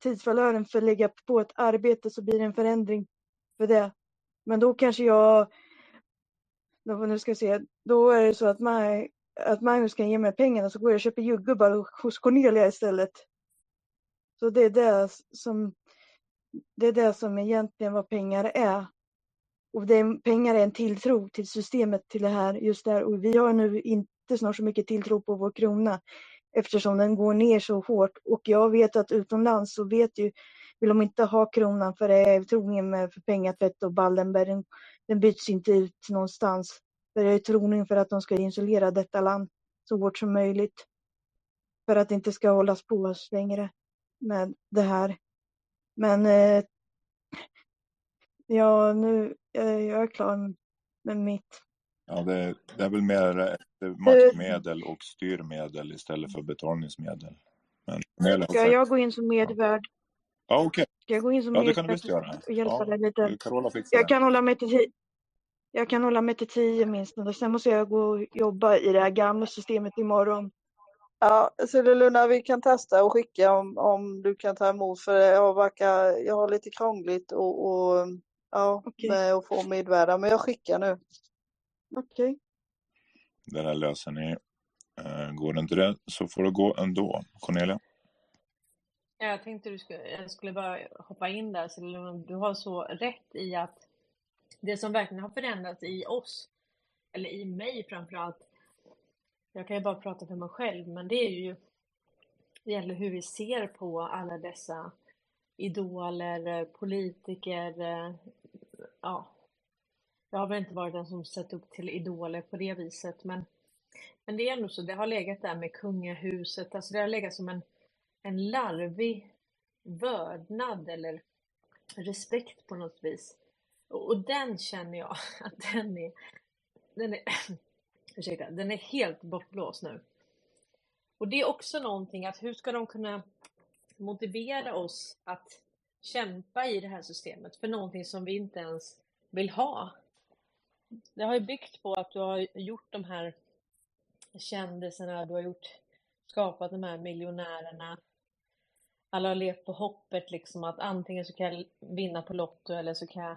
tidsvalören för att lägga på ett arbete så blir det en förändring för det. Men då kanske jag nu ska jag se, då är det så att, Maj, att Magnus kan ge mig pengarna så går jag och köper jordgubbar hos Cornelia istället. Så det är det som, det är det som egentligen vad pengar är. Och det är, pengar är en tilltro till systemet, till det här, just där. Och vi har nu inte snart så mycket tilltro på vår krona eftersom den går ner så hårt. Och jag vet att utomlands så vet ju, vill de inte ha kronan för det är troligen med för pengatvätt och Ballenberg den byts inte ut någonstans. För det är troning för att de ska isolera detta land så hårt som möjligt. För att det inte ska hållas på oss längre med det här. Men eh, ja, nu jag, jag är klar med mitt. Ja, det, det är väl mer ett maktmedel och styrmedel istället för betalningsmedel. Men Ska jag gå in som medvärd? Ja, okej. Ska jag gå in som Ja, det kan du medvärd visst göra. och hjälpa Ja, dig lite? Carola fixar Jag det. kan hålla mig till tio. Jag kan hålla mig till tio minst. och Sen måste jag gå och jobba i det här gamla systemet imorgon. Ja, så Luna, vi kan testa och skicka om, om du kan ta emot för jag verkar, jag har lite krångligt och, och ja, Okej. med att få medvärdar, men jag skickar nu. Okej. Det där löser ni. Eh, Går det inte det så får det gå ändå. Cornelia? Ja, Jag tänkte du skulle, jag skulle bara hoppa in där, så du har så rätt i att det som verkligen har förändrats i oss, eller i mig framför allt, jag kan ju bara prata för mig själv, men det är ju, det gäller hur vi ser på alla dessa idoler, politiker, ja. Jag har väl inte varit den som sett upp till idoler på det viset, men, men det är ändå så, det har legat där med kungahuset, alltså det har legat som en, en larvig vördnad eller respekt på något vis. Och, och den känner jag att den är, den är, ursäkta, den är helt bortblåst nu. Och det är också någonting att hur ska de kunna motivera oss att kämpa i det här systemet för någonting som vi inte ens vill ha? Det har ju byggt på att du har gjort de här kändisarna, du har gjort, skapat de här miljonärerna. Alla har levt på hoppet liksom att antingen så kan jag vinna på Lotto eller så kan jag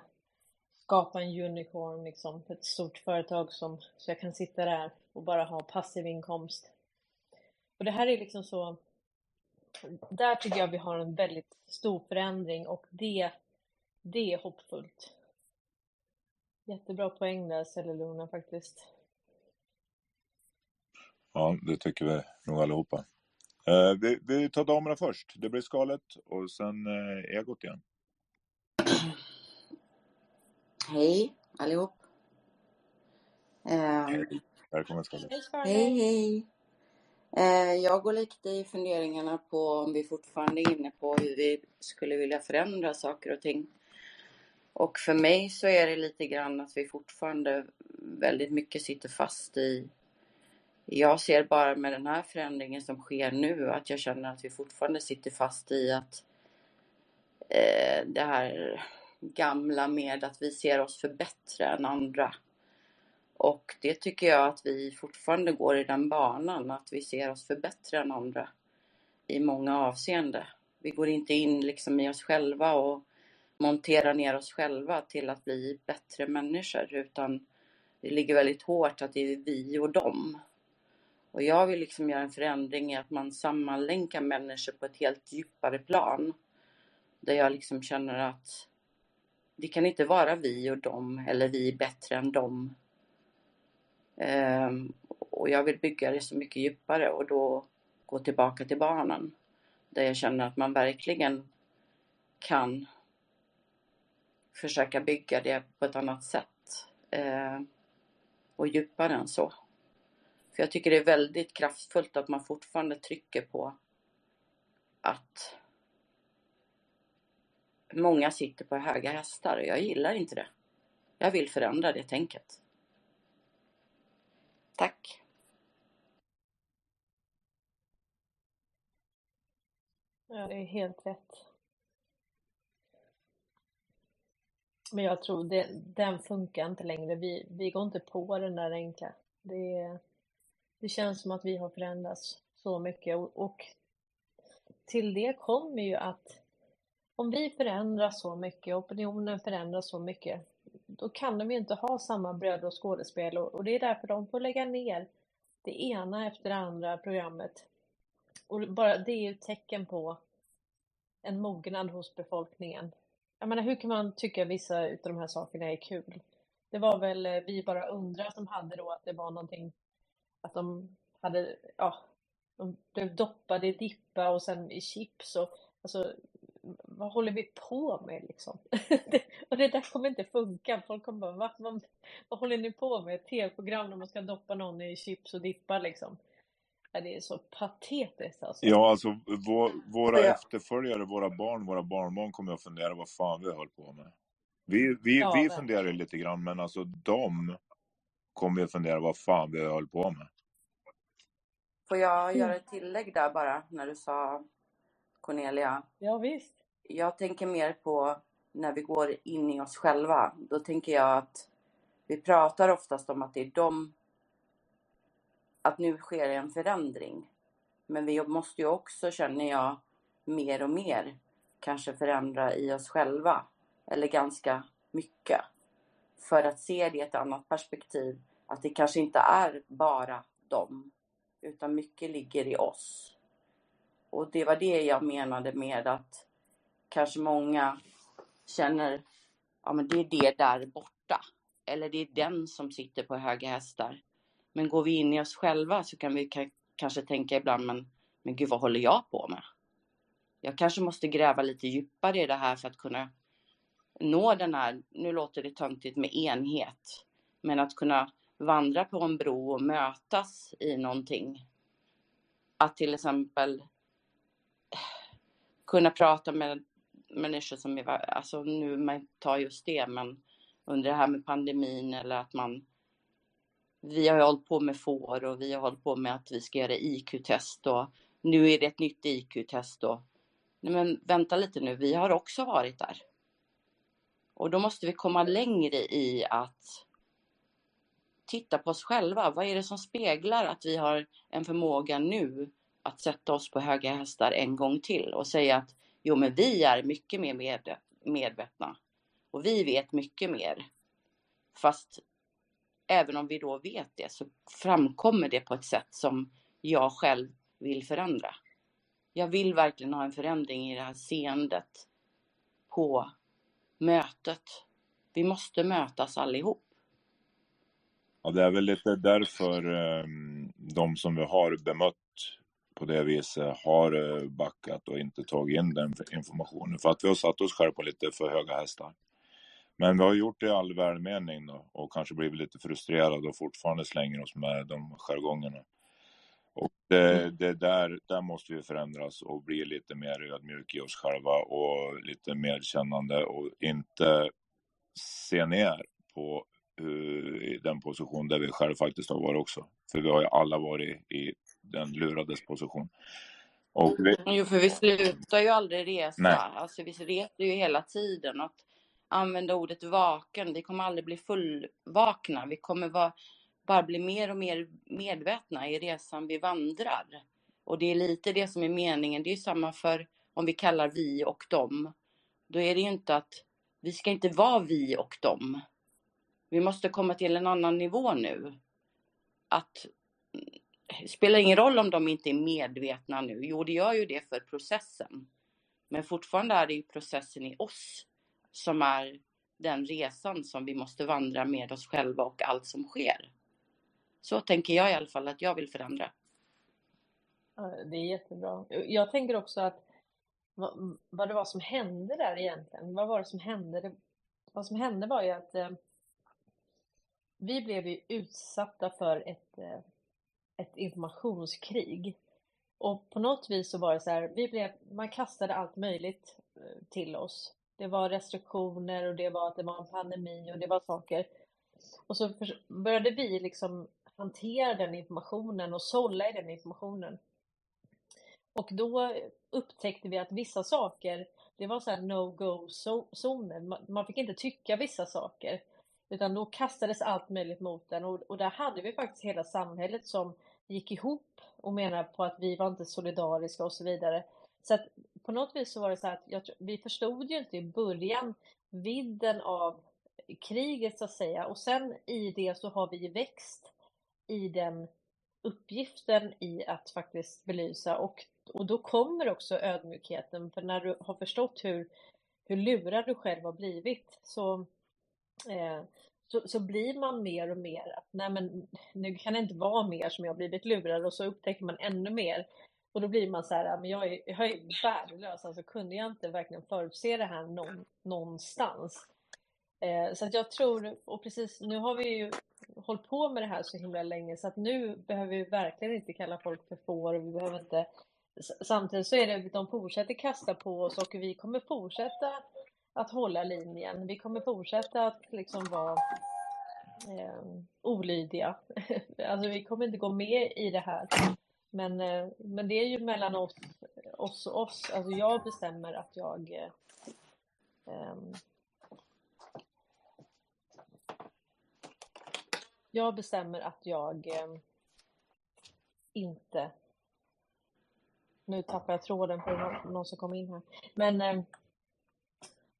skapa en unicorn liksom, ett stort företag som, så jag kan sitta där och bara ha passiv inkomst. Och det här är liksom så, där tycker jag vi har en väldigt stor förändring och det, det är hoppfullt. Jättebra poäng där Cellulona faktiskt. Ja, det tycker vi nog allihopa. Eh, vi, vi tar damerna först. Det blir skalet och sen eh, egot igen. Hej allihop. Ehm, Hej. Välkommen skalet. hej hej. Eh, jag går lite i funderingarna på om vi fortfarande är inne på hur vi skulle vilja förändra saker och ting. Och för mig så är det lite grann att vi fortfarande väldigt mycket sitter fast i jag ser bara med den här förändringen som sker nu att jag känner att vi fortfarande sitter fast i att eh, det här gamla med att vi ser oss för bättre än andra. Och det tycker jag att vi fortfarande går i den banan, att vi ser oss för bättre än andra i många avseenden. Vi går inte in liksom i oss själva och monterar ner oss själva till att bli bättre människor, utan det ligger väldigt hårt att det är vi och dem. Och jag vill liksom göra en förändring i att man sammanlänkar människor på ett helt djupare plan. Där jag liksom känner att det kan inte vara vi och dem eller vi är bättre än dem. Ehm, och jag vill bygga det så mycket djupare och då gå tillbaka till barnen. Där jag känner att man verkligen kan försöka bygga det på ett annat sätt. Ehm, och djupare än så. För jag tycker det är väldigt kraftfullt att man fortfarande trycker på att många sitter på höga hästar och jag gillar inte det. Jag vill förändra det tänket. Tack. Ja, det är helt rätt. Men jag tror det, den funkar inte längre. Vi, vi går inte på den där enkla. Det, det känns som att vi har förändrats så mycket och, och till det kommer ju att om vi förändras så mycket, opinionen förändras så mycket, då kan de ju inte ha samma bröd och skådespel och, och det är därför de får lägga ner det ena efter det andra programmet. Och bara det är ju ett tecken på en mognad hos befolkningen. Jag menar, hur kan man tycka vissa utav de här sakerna är kul? Det var väl eh, Vi bara undrar som hade då att det var någonting att de hade, ja, de blev doppade i dippa och sen i chips och alltså, vad håller vi på med liksom? det, och det där kommer inte funka. Folk kommer bara, Va? vad, vad håller ni på med? Ett tv-program där man ska doppa någon i chips och dippa liksom. Ja, det är så patetiskt alltså. Ja, alltså vår, våra Ja. efterföljare, våra barn, våra barnbarn kommer att fundera vad fan vi höll på med. Vi, vi, Ja, vi verkligen. funderar ju lite grann, men alltså de kommer att fundera vad fan vi höll på med. Får jag Mm. göra ett tillägg där bara när du sa Cornelia? Ja, visst. Jag tänker mer på när vi går in i oss själva. Då tänker jag att vi pratar oftast om att det är de, att nu sker en förändring. Men vi måste ju också, känner jag, mer och mer kanske förändra i oss själva. Eller ganska mycket. För att se det i ett annat perspektiv. Att det kanske inte är bara dem. Utan mycket ligger i oss. Och det var det jag menade med att kanske många känner, ja men det är det där borta. Eller det är den som sitter på höga hästar. Men går vi in i oss själva så kan vi kanske tänka ibland, men, men gud vad håller jag på med? Jag kanske måste gräva lite djupare i det här för att kunna nå den här, nu låter det töntigt med enhet, men att kunna vandra på en bro och mötas i någonting. Att till exempel kunna prata med människor som är, alltså nu man tar just det, men under det här med pandemin eller att man vi har ju hållit på med får och vi har hållit på med att vi ska göra IQ-test och nu är det ett nytt IQ-test och nej men vänta lite nu, vi har också varit där. Och då måste vi komma längre i att titta på oss själva. Vad är det som speglar att vi har en förmåga nu att sätta oss på höga hästar en gång till och säga att jo men vi är mycket mer medvetna och vi vet mycket mer. Fast även om vi då vet det så framkommer det på ett sätt som jag själv vill förändra. Jag vill verkligen ha en förändring i det här seendet på mötet. Vi måste mötas allihop. Ja, det är väl lite därför ehm, de som vi har bemött på det viset har eh, backat och inte tagit in den informationen. För att vi har satt oss själva på lite för höga hästar. Men vi har gjort det i all välmening då, och kanske blivit lite frustrerade och fortfarande slänger oss med de jargongerna. Och det, Mm. det där, där måste vi förändras och bli lite mer ödmjuka i oss själva och lite mer kännande och inte se ner på uh, i den position där vi själva faktiskt har varit också. För vi har ju alla varit i den lurades position. Och vi, Jo, för vi slutar ju aldrig resa. nej, Alltså vi reser ju hela tiden. Att använda ordet vaken. Vi kommer aldrig bli fullvakna. Vi kommer vara, bara bli mer och mer medvetna i resan vi vandrar. Och det är lite det som är meningen. Det är ju samma för om vi kallar vi och dem. Då är det ju inte att vi ska inte vara vi och dem. Vi måste komma till en annan nivå nu. Att spelar ingen roll om de inte är medvetna nu. Jo, det gör ju det för processen. Men fortfarande är det ju processen i oss som är den resan som vi måste vandra med oss själva och allt som sker. Så tänker jag i alla fall att jag vill förändra. Det är jättebra. Jag tänker också att vad, vad det var som hände där egentligen. Vad var det som hände? Det, vad som hände var ju att eh, vi blev ju utsatta för ett, eh, ett informationskrig. Och på något vis så var det så här, vi blev, man kastade allt möjligt eh, till oss. Det var restriktioner och det var att det var en pandemi och det var saker. Och så började vi liksom hantera den informationen och sålla i den informationen. Och då upptäckte vi att vissa saker, det var så här no-go-zoner. Man fick inte tycka vissa saker. Utan då kastades allt möjligt mot den och, och där hade vi faktiskt hela samhället som gick ihop och menade på att vi var inte solidariska och så vidare. Så att på något vis så var det så att jag, vi förstod ju inte i början vidden av kriget så att säga. Och sen i det så har vi växt i den uppgiften i att faktiskt belysa. Och, och då kommer också ödmjukheten. För när du har förstått hur, hur lurad du själv har blivit så, eh, så, så blir man mer och mer att nej men nu kan det inte vara mer som jag blivit lurad och så upptäcker man ännu mer Och då blir man så här, men jag är, jag är värdelös, alltså kunde jag inte verkligen förutse det här någon, någonstans? Eh, så att jag tror, och precis nu har vi ju hållit på med det här så himla länge så att nu behöver vi verkligen inte kalla folk för får och vi behöver inte Samtidigt så är det, de fortsätter kasta på oss och vi kommer fortsätta att hålla linjen. Vi kommer fortsätta att liksom vara eh, olydiga. alltså vi kommer inte gå med i det här. Men, eh, men det är ju mellan oss, oss och oss. Alltså jag bestämmer att jag eh, ehm, jag bestämmer att jag eh, inte nu tappar jag tråden på någon, någon som kom in här. Men eh,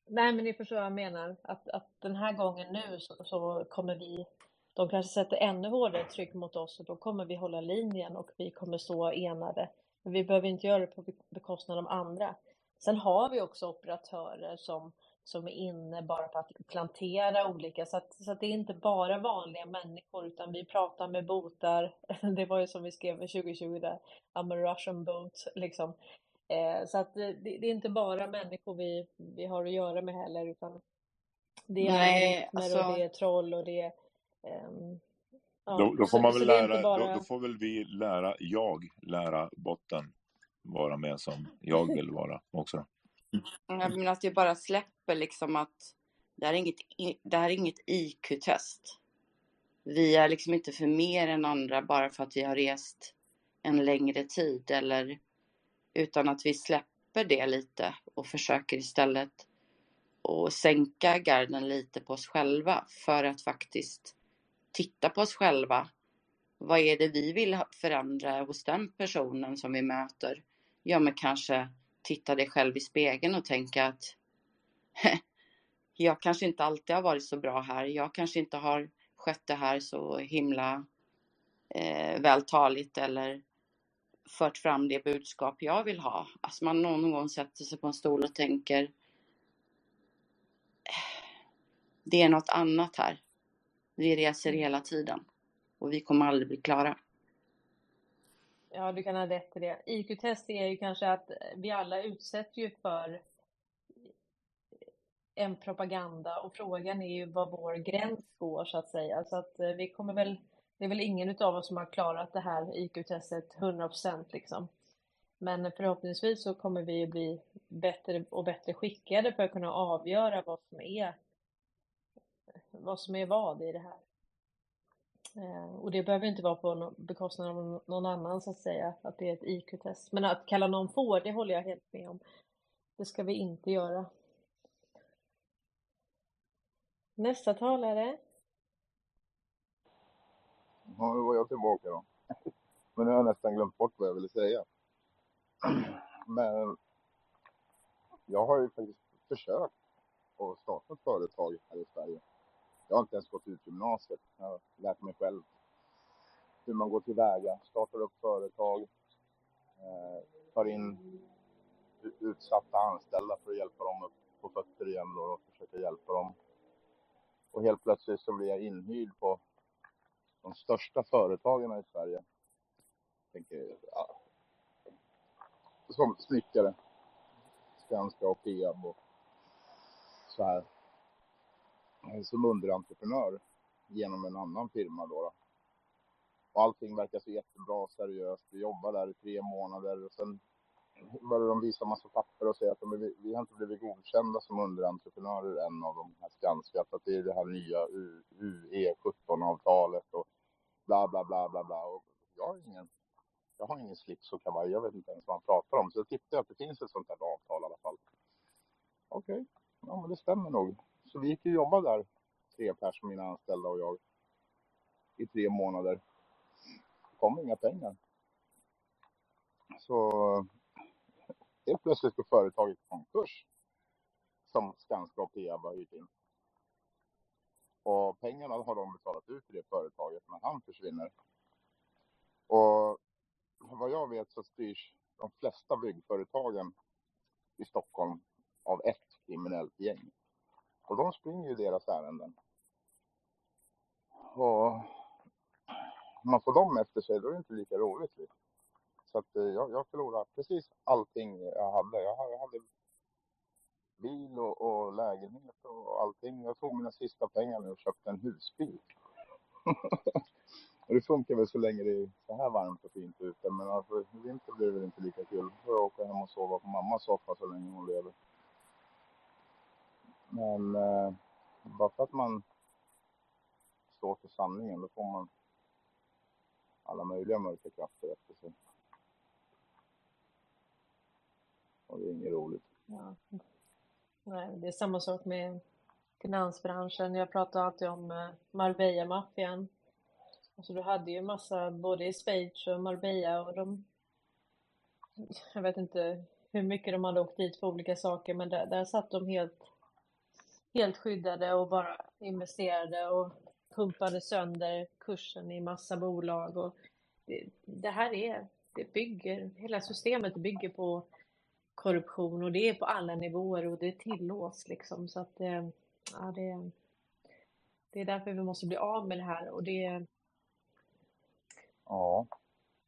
nej, men ni förstår vad jag menar. Att, att den här gången nu så, så, kommer vi, de kanske sätter ännu hårdare tryck mot oss och då kommer vi hålla linjen och vi kommer stå enade. Men vi behöver inte göra det på bekostnad av andra. Sen har vi också operatörer som som är inne bara på att plantera olika, så att, så att det är inte bara vanliga människor utan vi pratar med botar, det var ju som vi skrev 2020 där, I'm a Russian boat liksom. Eh, så att det, det, är inte bara människor vi, vi har att göra med heller utan det är Nej, alltså... och det är troll och det är ehm, ja, Då, då får så, man så väl det är inte lära, bara... då, då får väl vi lära, jag lära botten vara med som jag vill vara också. jag menar att vi bara släpper liksom att det här är inget, det här är inget IQ-test. Vi är liksom inte för mer än andra bara för att vi har rest en längre tid eller utan att vi släpper det lite och försöker istället och sänka garden lite på oss själva för att faktiskt titta på oss själva. Vad är det vi vill förändra hos den personen som vi möter? Ja, men kanske titta dig själv i spegeln och tänka att jag kanske inte alltid har varit så bra här. Jag kanske inte har skött det här så himla eh, vältaligt eller fört fram det budskap jag vill ha. Alltså man någon gång sätter sig på en stol och tänker eh, det är något annat här. Vi reser hela tiden och vi kommer aldrig bli klara. Ja, du kan ha rätt till det. IQ-test är ju kanske att vi alla utsätts ju för en propaganda och frågan är ju var vår gräns går så att säga. Så att eh, vi kommer väl, det är väl ingen utav oss som har klarat det här IQ-testet 100% liksom. Men förhoppningsvis så kommer vi att bli bättre och bättre skickade för att kunna avgöra vad som är vad som är vad i det här. Eh, och det behöver inte vara på bekostnad av någon annan så att säga, att det är ett IQ-test. Men att kalla någon får, det håller jag helt med om. Det ska vi inte göra. Nästa talare. Ja, nu var jag tillbaka då. Men nu har jag nästan glömt bort vad jag ville säga. Men jag har ju faktiskt försökt att starta ett företag här i Sverige. Jag har inte ens gått ut gymnasiet. Jag har lärt mig själv hur man går tillväga. Startar upp företag, eh, tar in utsatta anställda för att hjälpa dem upp på fötter igen då och försöka hjälpa dem. Och helt plötsligt så blir jag inhyrd på de största företagen i Sverige. Tänker, ja, som snickare, Skanska och Peab och så här. Som underentreprenör genom en annan firma då. då. Och allting verkar så jättebra och seriöst. Vi jobbar där i tre månader och sen börjar de visa massa papper och säga att de, är- vi har inte blivit godkända som underentreprenörer än av de här Skanska för att det är det här nya UE17-avtalet och bla bla bla bla bla. Och jag har ingen, jag har ingen slips och kavaj, jag vet inte ens vad han pratar om. Så jag tittade att det finns ett sånt här avtal i alla fall. Okej, ja men det stämmer nog. Så vi gick och jobbade där, tre personer, mina anställda och jag, i tre månader. Det kom inga pengar. Så helt plötsligt går företaget i konkurs som Skanska och Peab har hyrt in. Och pengarna har de betalat ut till det företaget men han försvinner. Och vad jag vet så styrs de flesta byggföretagen i Stockholm av ett kriminellt gäng. Och de springer ju deras ärenden. Och man får dem efter sig, då är det inte lika roligt. liksom. Så att, eh, jag, jag förlorade precis allting jag hade. Jag hade, jag hade bil och, och lägenhet och allting. Jag tog mina sista pengar nu och köpte en husbil. och det funkar väl så länge det är så här varmt och fint ute. Men alltså, i vinter blir det väl inte lika kul. Då får jag åka hem och sova på mammas soffa så länge hon lever. Men eh, bara för att man står för sanningen, då får man alla möjliga mörka krafter efter sig. Och det är inget roligt. Ja. Nej, det är samma sak med finansbranschen. Jag pratar alltid om eh, Marbella-maffian. Alltså du hade ju massa både i Schweiz och Marbella och de... Jag vet inte hur mycket de hade åkt dit för olika saker men där, där satt de helt, helt skyddade och bara investerade och pumpade sönder kursen i massa bolag och det, det här är, det bygger, hela systemet bygger på korruption och det är på alla nivåer och det tillåts liksom så att eh, ja, det, det är därför vi måste bli av med det här och det Ja,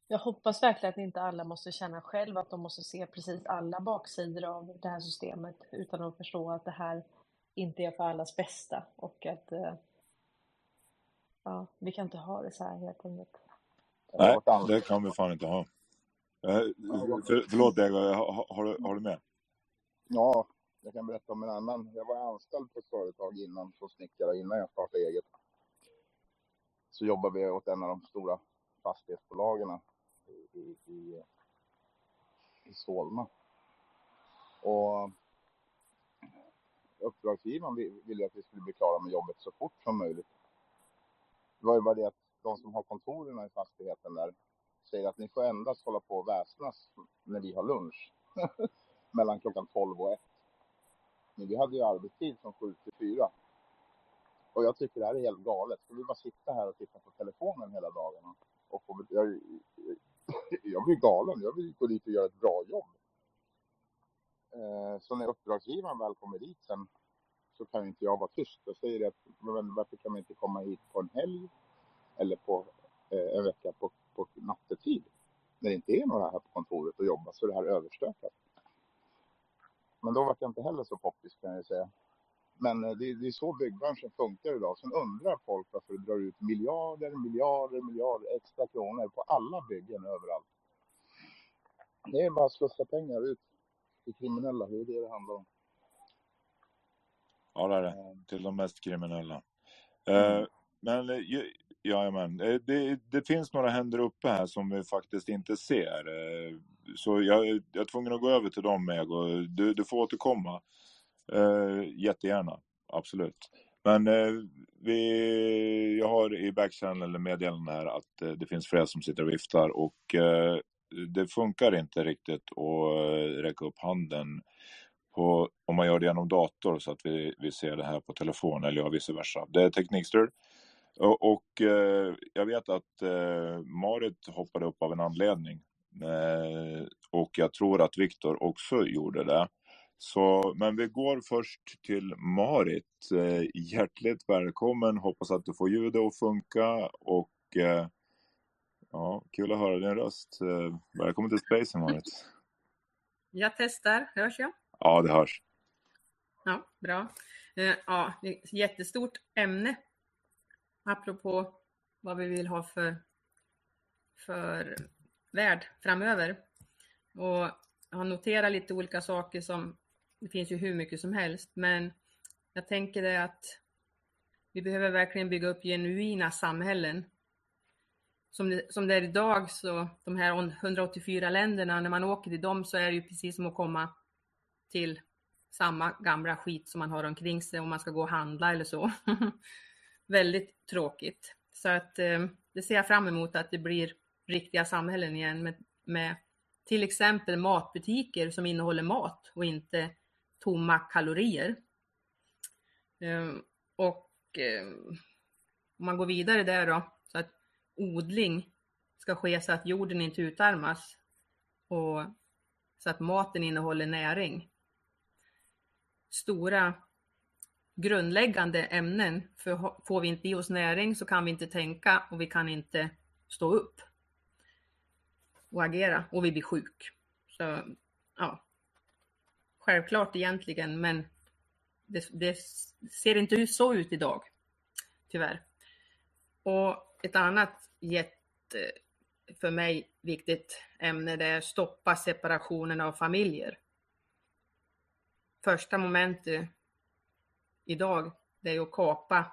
jag hoppas verkligen att inte alla måste känna själv att de måste se precis alla baksidor av det här systemet utan att förstå att det här inte är för allas bästa och att eh, ja, vi kan inte ha det så här helt enkelt. Nej, det kan vi fan inte ha. Eh, För, förlåt Diego, har, har, du, har du med? Ja, jag kan berätta om en annan. Jag var anställd på ett företag innan som snickare innan jag startade eget. Så jobbade vi åt en av de stora fastighetsbolagen i, i, i, i Solna. Och uppdragsgivaren vi- ville att vi skulle bli klara med jobbet så fort som möjligt. Det var ju bara det att de som har kontoren i fastigheten där säger att ni får endast hålla på och väsnas när vi har lunch. Mellan klockan 12 och 1. Men vi hade ju arbetstid från 7 till 4. Och jag tycker det här är helt galet. Ska vi bara sitta här och titta på telefonen hela dagarna? Och få, jag, jag blir galen. Jag vill gå dit och göra ett bra jobb. Eh, så när uppdragsgivaren väl kommer dit sen så kan inte jag vara tyst. Jag säger det att varför kan man inte komma hit på en helg eller på eh, en vecka på, på nattetid? När det inte är några här på kontoret och jobbar så är det här överstökat. Men då var jag inte heller så poppis kan jag säga. Men eh, det, det är så byggbranschen funkar idag. Sen undrar folk varför det drar ut miljarder, miljarder, miljarder extra kronor på alla byggen överallt. Det är bara att slussa pengar ut till kriminella, det är det det handlar om. Ja, det är det. Till de mest kriminella. Eh, men eh, ju- jajamän, eh, det, det finns några händer uppe här som vi faktiskt inte ser. Eh, så jag, jag är tvungen att gå över till dem, Ego. Du, du får återkomma. Eh, jättegärna, absolut. Men vi, jag har i backchannel meddelande här att det finns flera som sitter och viftar och det funkar inte riktigt att räcka upp handen på, om man gör det genom dator så att vi, vi ser det här på telefon eller ja, vice versa. Det är teknikstrul. Och, och eh, jag vet att eh, Marit hoppade upp av en anledning. Eh, och jag tror att Viktor också gjorde det. Så, men vi går först till Marit. Eh, hjärtligt välkommen. Hoppas att du får ljudet att funka. Och eh, ja, kul att höra din röst. Eh, välkommen till Space Marit. Jag testar, hörs jag? Ja, det hörs. Ja, bra. Ja, jättestort ämne. Apropå vad vi vill ha för, för värld framöver. Och jag har noterat lite olika saker som, det finns ju hur mycket som helst, men jag tänker det att vi behöver verkligen bygga upp genuina samhällen. Som det, som det är idag så, de här 184 länderna, när man åker till dem så är det ju precis som att komma till samma gamla skit som man har omkring sig om man ska gå och handla eller så. Väldigt tråkigt. Så att eh, det ser jag fram emot att det blir riktiga samhällen igen med, med till exempel matbutiker som innehåller mat och inte tomma kalorier. Eh, och eh, om man går vidare där då, så att odling ska ske så att jorden inte utarmas och så att maten innehåller näring stora grundläggande ämnen. För får vi inte i oss näring så kan vi inte tänka och vi kan inte stå upp. och agera och vi blir sjuk. Så ja, självklart egentligen, men det, det ser inte så ut idag, tyvärr. Och ett annat jätte, för mig viktigt ämne det är stoppa separationen av familjer. Första momentet idag det är att kapa,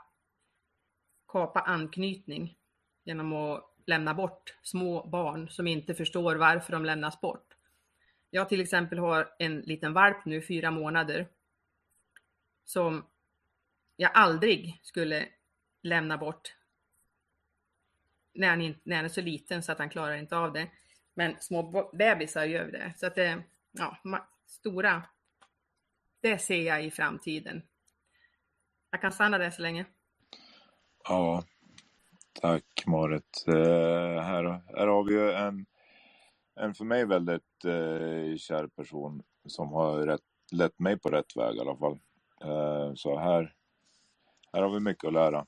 kapa anknytning genom att lämna bort små barn som inte förstår varför de lämnas bort. Jag till exempel har en liten valp nu, fyra månader, som jag aldrig skulle lämna bort när han, inte, när han är så liten så att han klarar inte av det. Men små bebisar gör det. Så att det, ja, stora, det ser jag i framtiden. Jag kan stanna där så länge. Ja, tack Marit. Uh, här, här har vi ju en, en för mig väldigt uh, kär person som har rätt, lett mig på rätt väg i alla fall. Uh, så här, här har vi mycket att lära.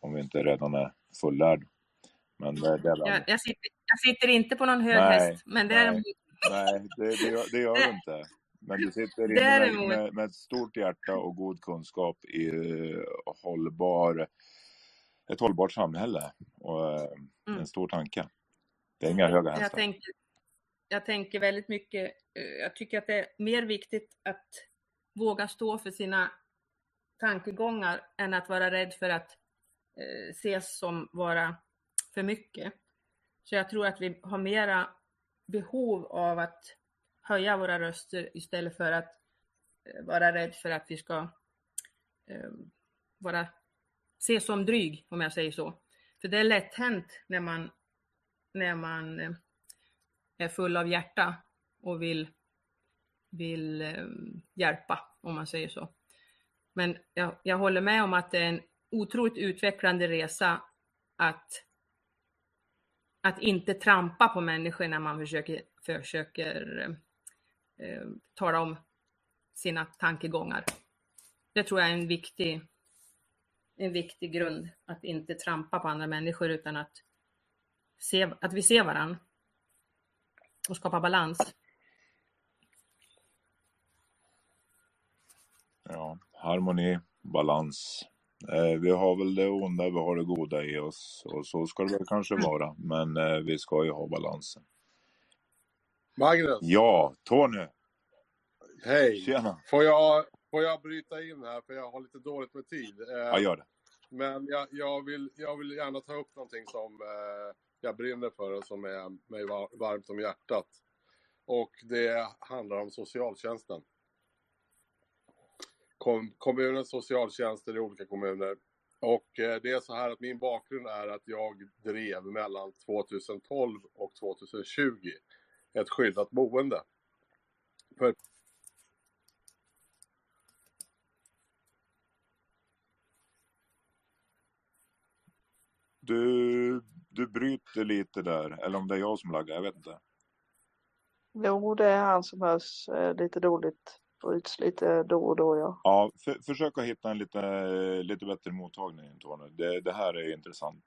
om vi inte redan är fullärd. Men det, det är jag, jag, sitter, jag sitter inte på någon hög nej, häst, men däremot... Nej, det, det, gör, det gör du inte. Men du sitter inne med, med, med, ett stort hjärta och god kunskap i uh, hållbar, ett hållbart samhälle och uh, mm. en stor tanke. Det är inga höga hästar. Jag tänker, jag tänker väldigt mycket, uh, jag tycker att det är mer viktigt att våga stå för sina tankegångar än att vara rädd för att ses som vara för mycket. Så jag tror att vi har mera behov av att höja våra röster istället för att eh, vara rädd för att vi ska eh, vara, ses som dryg, om jag säger så. För det är lätt hänt när man, när man eh, är full av hjärta och vill, vill eh, hjälpa, om man säger så. Men jag, jag håller med om att det är en otroligt utvecklande resa att att inte trampa på människor när man försöker, försöker eh, eh, tala om sina tankegångar. Det tror jag är en viktig, en viktig grund, att inte trampa på andra människor utan att, se, att vi ser varandra och skapa balans. Ja, harmoni, balans. Eh, vi har väl det onda, vi har det goda i oss och så ska det väl kanske vara. Men eh, vi ska ju ha balansen. Magnus! Ja, Tony! Hej! Tjena! Får jag, får jag bryta in här för jag har lite dåligt med tid? Eh, ja, gör det. Men jag, jag, vill, jag vill gärna ta upp någonting som eh, jag brinner för och som är mig varmt om hjärtat. Och det handlar om socialtjänsten kom, kommunens socialtjänster i olika kommuner. Och eh, det är så här att min bakgrund är att jag drev mellan 2012 och 2020 ett skyddat boende. För Du, du bryter lite där, eller om det är jag som laggar, jag vet inte. Jo, det är han som hörs eh, lite dåligt bryts lite då och då ja. Ja, för, försök att hitta en lite, lite bättre mottagning Tony. Det, det här är intressant.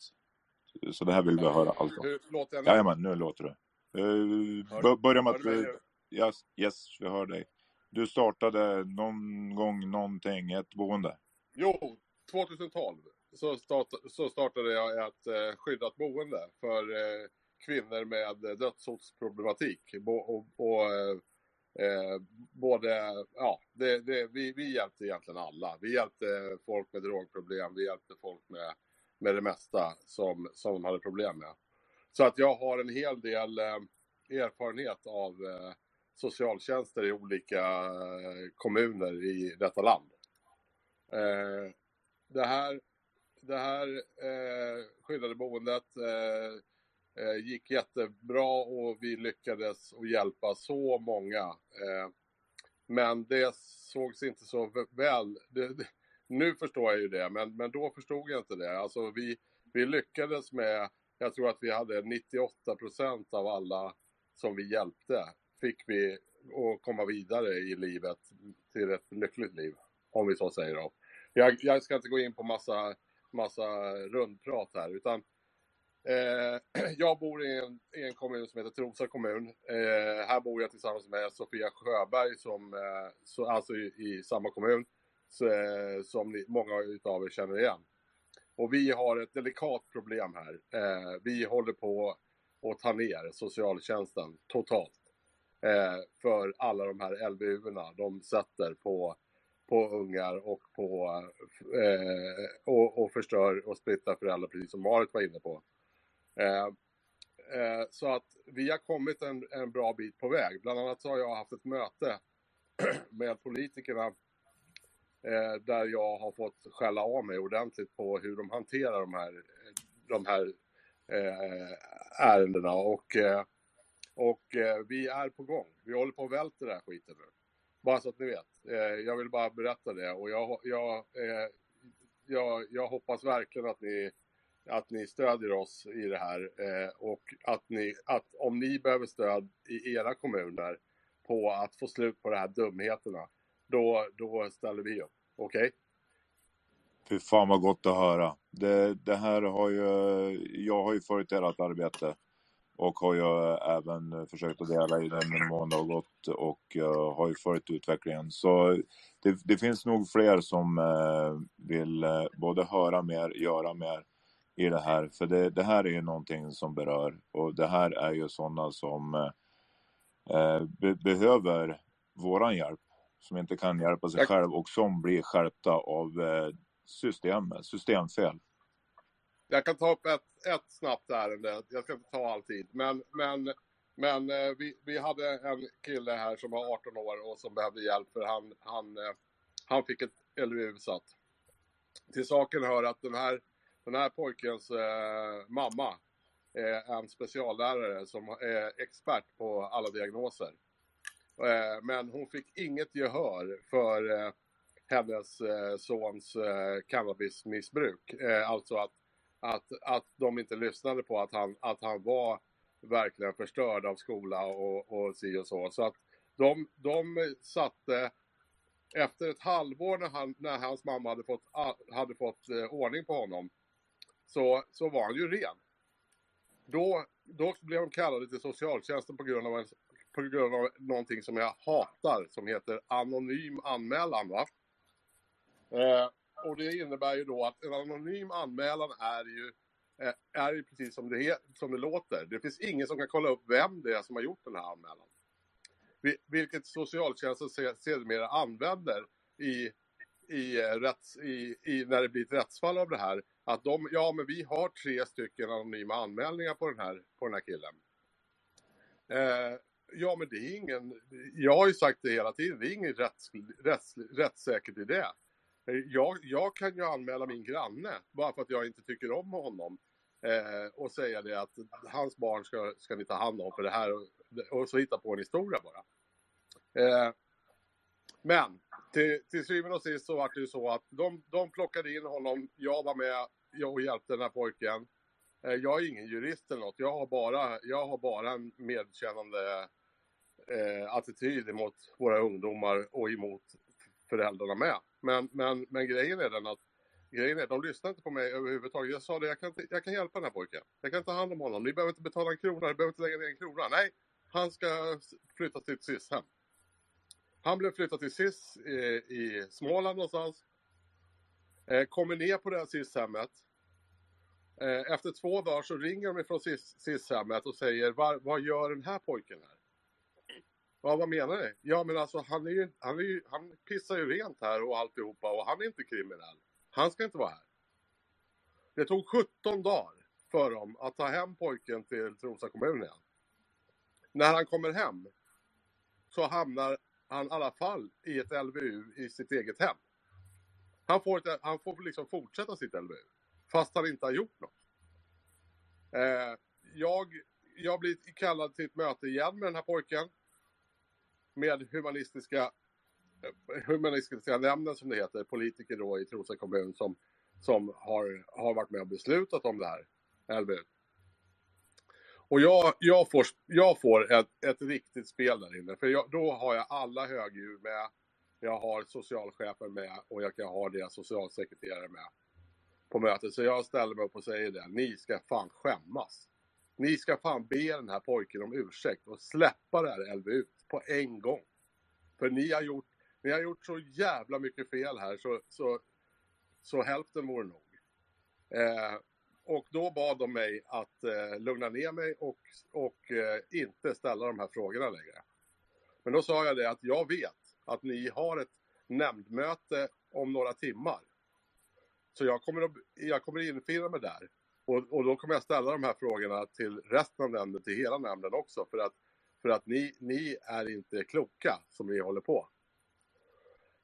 Så det här vill vi höra allt om. Låter jag nu? Jajamän, nu låter det. Uh, börja med att... Uh, yes, yes, vi hör dig. Du startade någon gång någonting, ett boende? Jo, 2012 så, start, så startade jag ett eh, skyddat boende för eh, kvinnor med dödshotsproblematik. Och, och, och eh, Eh, både, ja, det, det, vi, vi hjälpte egentligen alla. Vi hjälpte folk med drogproblem, vi hjälpte folk med, med det mesta som, som de hade problem med. Så att jag har en hel del eh, erfarenhet av eh, socialtjänster i olika eh, kommuner i detta land. Det här, det här skyddade boendet gick jättebra och vi lyckades att hjälpa så många. Men det sågs inte så väl. Nu förstår jag ju det, men, men då förstod jag inte det. Alltså vi, vi lyckades med, jag tror att vi hade 98 procent av alla som vi hjälpte fick vi att komma vidare i livet till ett lyckligt liv, om vi så säger då. Jag, jag ska inte gå in på massa, massa rundprat här, utan Eh, jag bor i en, i en kommun som heter Trosa kommun. Eh, här bor jag tillsammans med Sofia Sjöberg, som, eh, så, alltså i, i samma kommun, så, eh, som ni, många av er känner igen. Och vi har ett delikat problem här. Eh, vi håller på att ta ner socialtjänsten totalt. Eh, för alla de här LVU-erna de sätter på, på ungar och, på, eh, och, och förstör och splittar föräldrar, precis som Marit var inne på. Eh, eh, så att vi har kommit en, en bra bit på väg. Bland annat så har jag haft ett möte med politikerna eh, där jag har fått skälla av mig ordentligt på hur de hanterar de här, de här eh, ärendena. Och, eh, och eh, vi är på gång. Vi håller på att välta den här skiten nu. Bara så att ni vet. Eh, jag vill bara berätta det och jag, jag, eh, jag, jag hoppas verkligen att ni att ni stödjer oss i det här eh, och att, ni, att om ni behöver stöd i era kommuner på att få slut på de här dumheterna, då, då ställer vi upp. Okej? Okay? Fy fan vad gott att höra. Det, det här har ju, jag har ju följt ert arbete och har ju eh, även försökt att dela i den mån det har gått och eh, har ju följt utvecklingen. Så det, det finns nog fler som eh, vill både höra mer, göra mer i det här. För det, det här är ju någonting som berör och det här är ju sådana som be, behöver våran hjälp. Som inte kan hjälpa sig själv och som blir skärpta av systemet, systemfel. Jag kan ta upp ett, ett snabbt ärende. Jag ska inte ta all tid. Men, men, men eh, vi, vi hade en kille här som var 18 år och som behövde hjälp för han, han, eh, han fick ett LVU satt. Till saken hör att den här, den här pojkens eh, mamma är en speciallärare som är expert på alla diagnoser. Eh, men hon fick inget gehör för eh, hennes eh, sons cannabismissbruk. alltså att att, att de inte lyssnade på att han, att han var verkligen förstörd av skola och, och si och så. Så att de, de satte, efter ett halvår när, han, när hans mamma hade fått, ah, hade fått ordning på honom, så, så var han ju ren. Då, då blev de kallade till socialtjänsten på grund av, på grund av någonting som jag hatar, som heter anonym anmälan. Va? Eh, och det innebär ju då att en anonym anmälan är ju, eh, är ju precis som det, som det låter. Det finns ingen som kan kolla upp vem det är som har gjort den här anmälan. Vilket socialtjänsten sedermera använder i, i, eh, rätts, i, i, när det blir ett rättsfall av det här. Att de, ja men vi har tre stycken anonyma anmälningar på den här, på den här killen. Eh, ja men det är ingen, jag har ju sagt det hela tiden, det är inget rätts, rätts, rättssäkert i det. Eh, jag, jag kan ju anmäla min granne bara för att jag inte tycker om honom. Eh, och säga det att hans barn ska, ska ni ta hand om för det här och, och så hitta på en historia bara. Eh, men till, till syvende och sist så var det ju så att de, de plockade in honom. Jag var med jag och hjälpte den här pojken. Eh, jag är ingen jurist eller något. Jag har bara, jag har bara en medkännande eh, attityd emot våra ungdomar och emot föräldrarna med. Men, men, men grejen är den att grejen är, de lyssnar inte på mig överhuvudtaget. Jag sa det, jag kan, inte, jag kan hjälpa den här pojken. Jag kan ta hand om honom. Ni behöver inte betala en krona, ni behöver inte lägga ner en krona. Nej, han ska flytta till ett SIS-hem. Han blev flyttad till SIS i, i Småland någonstans. Eh, kommer ner på det här SIS-hemmet. Eh, efter två dagar så ringer de ifrån SIS-hemmet och säger, vad gör den här pojken här? Ja, vad menar ni? Ja, men alltså han, är ju, han, är ju, han pissar ju rent här och alltihopa och han är inte kriminell. Han ska inte vara här. Det tog 17 dagar för dem att ta hem pojken till Trosa kommun igen. När han kommer hem så hamnar han i alla fall i ett LVU i sitt eget hem. Han får, ett, han får liksom fortsätta sitt LVU fast han inte har gjort något. Eh, jag, jag blir kallad till ett möte igen med den här pojken. Med humanistiska, eh, humanistiska nämnden som det heter, politiker då i Trosa kommun som, som har, har varit med och beslutat om det här. LVU. Och jag, jag får, jag får ett, ett riktigt spel där inne, för jag, då har jag alla högdjur med, jag har socialchefen med och jag kan ha deras socialsekreterare med på mötet. Så jag ställer mig upp och säger det. Ni ska fan skämmas. Ni ska fan be den här pojken om ursäkt och släppa det här LVU på en gång. För ni har gjort, ni har gjort så jävla mycket fel här så, så, så hälften vore nog. Eh, och då bad de mig att eh, lugna ner mig och, och eh, inte ställa de här frågorna längre. Men då sa jag det att jag vet att ni har ett nämndmöte om några timmar. Så jag kommer, att, jag kommer infinna mig där. Och, och då kommer jag ställa de här frågorna till resten av nämnden, till hela nämnden också. För att, för att ni, ni är inte kloka som ni håller på.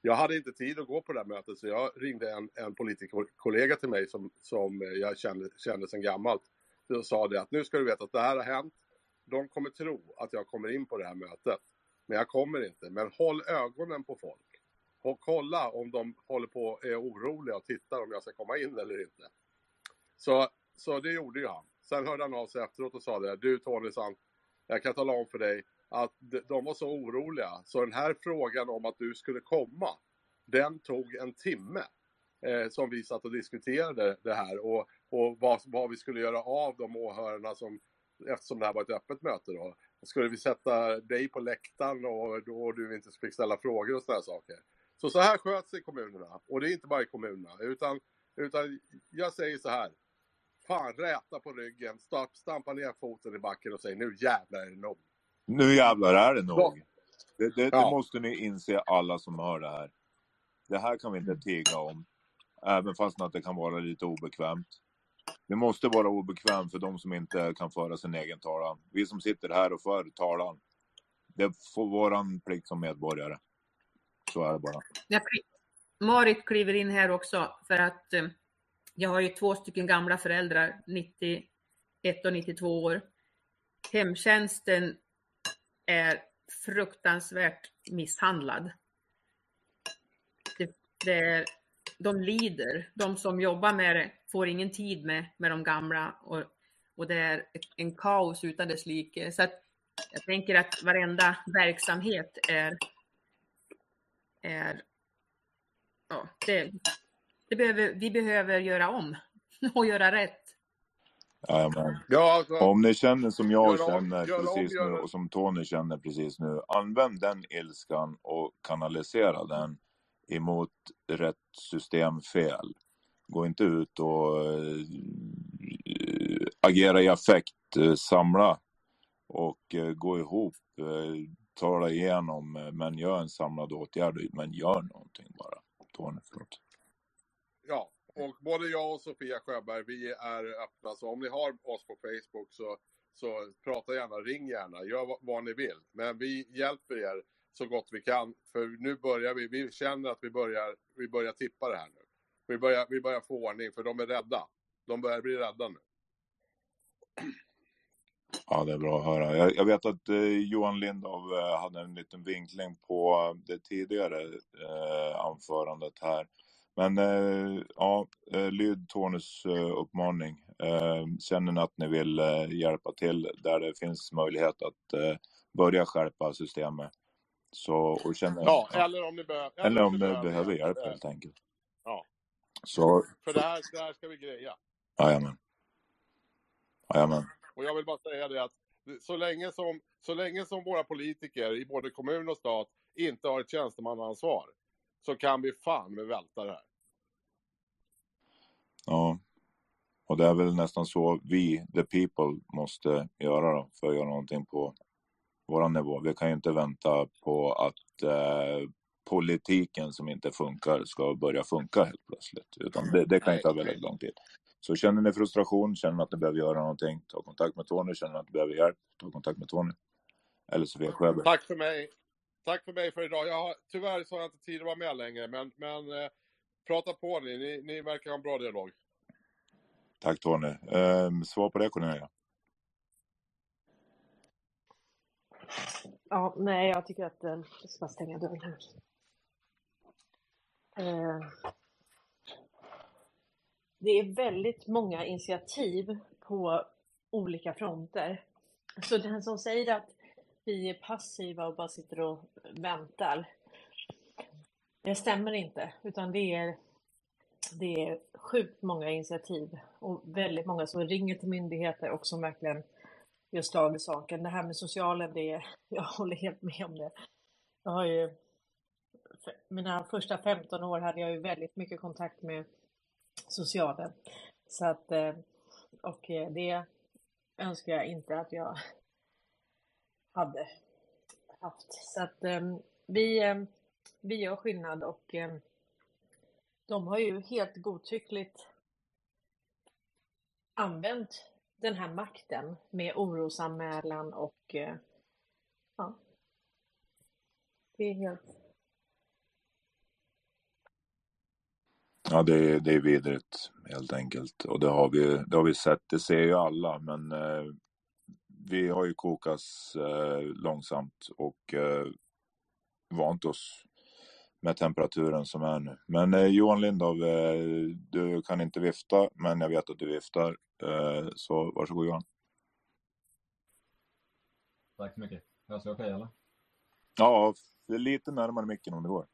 Jag hade inte tid att gå på det här mötet så jag ringde en, en politikerkollega till mig som, som jag kände, kände sedan gammalt. Och sa det att nu ska du veta att det här har hänt. De kommer tro att jag kommer in på det här mötet. Men jag kommer inte. Men håll ögonen på folk. Och kolla om de håller på är oroliga och tittar om jag ska komma in eller inte. Så, så det gjorde ju han. Sen hörde han av sig efteråt och sa det. Du Tony, sant, jag kan tala om för dig att de var så oroliga. Så den här frågan om att du skulle komma, den tog en timme. Eh, som vi satt och diskuterade det här och, och vad, vad vi skulle göra av de åhörarna som, eftersom det här var ett öppet möte då. Skulle vi sätta dig på läktaren och och du inte fick ställa frågor och sådana saker. Så så här sköts det i kommunerna. Och det är inte bara i kommunerna. Utan, utan jag säger så här. Fan, räta på ryggen, stampa ner foten i backen och säg nu jävlar är det nog. Nu jävlar är det nog. Det, det, det Ja. måste ni inse alla som hör det här. Det här kan vi inte tiga om. Även fast att det kan vara lite obekvämt. Det måste vara obekvämt för de som inte kan föra sin egen talan. Vi som sitter här och för talan. Det får våran plikt som medborgare. Så är det bara. Marit kliver in här också för att eh, jag har ju två stycken gamla föräldrar, 91 och 92 år. Hemtjänsten är fruktansvärt misshandlad. Det, det är, de lider. De som jobbar med det får ingen tid med, med de gamla och, och det är ett, en kaos utan dess like. Så att jag tänker att varenda verksamhet är, är ja, det, det behöver, vi behöver göra om och göra rätt. Jajamän. Ja, alltså, Om ni känner som jag Gör känner gör om, precis gör nu och som Tony känner precis nu. Använd den ilskan och kanalisera den emot rätt system fel. Gå inte ut och eh, agera i affekt. Eh, Samla och eh, gå ihop. Tala igenom eh, men gör en samlad åtgärd. Men gör någonting bara. Tony, förlåt. ja, och både jag och Sofia Sjöberg, vi är öppna. Så om ni har oss på Facebook så, så prata gärna, ring gärna, gör vad, vad ni vill. Men vi hjälper er så gott vi kan. För nu börjar vi, vi känner att vi börjar, vi börjar tippa det här nu. Vi börjar, vi börjar få ordning, för de är rädda. De börjar bli rädda nu. Ja, det är bra att höra. Jag, jag vet att eh, Johan Lindov eh, hade en liten vinkling på det tidigare eh, anförandet här. Men eh, ja, eh, lyd Tonys eh, uppmaning. Känner ni att ni vill hjälpa till där det finns möjlighet att börja skärpa systemet. Så, och känner, Ja, ja, eller om ni, bör, eller om ni behöver behöver hjälp Eh, helt enkelt. Ja, Så, för det här, det här ska vi greja. jajamän. Jajamän. Och jag vill bara säga det att så länge som, så länge som våra politiker i både kommun och stat inte har ett tjänstemannaansvar så kan vi fan med välta det här. Ja. Och det är väl nästan så vi, the people, måste göra då, för att göra någonting på vår nivå. Vi kan ju inte vänta på att eh, politiken som inte funkar ska börja funka helt plötsligt. Utan det, det kan ju ta väldigt lång tid. Så känner ni frustration, känner ni att ni behöver göra någonting, ta kontakt med Tony. Känner ni att ni behöver hjälp, ta kontakt med Tony. Eller Sofia Sjöberg. Tack för mig. Tack för mig för idag. Jag har, tyvärr så har jag inte tid att vara med längre, men, men eh, prata på ni. ni. Ni verkar ha en bra dialog. Tack Tony. Eh, svar på det Cornelia? Ja, nej, jag tycker att eh, jag ska stänga dörren här. Eh, det är väldigt många initiativ på olika fronter. Så den som säger att vi är passiva och bara sitter och väntar, det stämmer inte, utan det är det är sjukt många initiativ och väldigt många som ringer till myndigheter och som verkligen gör slag i saken. Det här med socialen, det är, jag håller helt med om det. Jag har ju, mina första 15 år hade jag ju väldigt mycket kontakt med socialen. Så att, eh, och eh, det önskar jag inte att jag hade haft. Så att eh, vi, vi gör skillnad och de har ju helt godtyckligt använt den här makten med orosanmälan och ja, det är helt Ja, det är, det är vidrigt helt enkelt. Och det har vi, det har vi sett, det ser ju alla, men eh, vi har ju kokats eh, långsamt och eh, vant oss med temperaturen som är nu. Men eh, Johan Lindov, eh, du kan inte vifta, men jag vet att du viftar. Eh, så varsågod Johan. Tack så mycket. Hörs jag okej okay, eller? Ja, lite närmare micken om det går.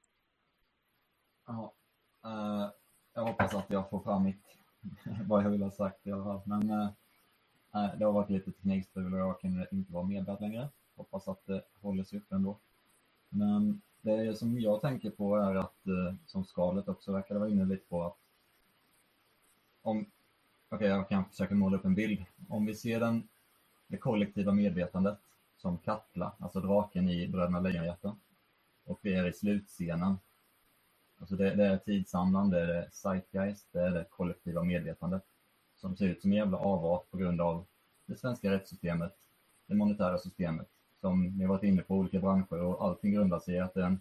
Jaha. Uh, jag hoppas att jag får fram mitt, vad jag vill ha sagt i alla fall. Men uh, det har varit lite teknikstrul och jag kan inte vara medvärd längre. Hoppas att det håller sig uppe ändå. Men det som jag tänker på är att, eh, som skalet också verkade vara inne lite på, att om, okej okay, jag kan försöka måla upp en bild. Om vi ser den, det kollektiva medvetandet som Katla, alltså draken i Bröderna Lejonhjärta, och vi är i slutscenen Alltså det, det är tidsandan, det är det zeitgeist, det är det kollektiva medvetandet som ser ut som en jävla avart på grund av det svenska rättssystemet, det monetära systemet, som ni har varit inne på, olika branscher och allting grundar sig i att det är en,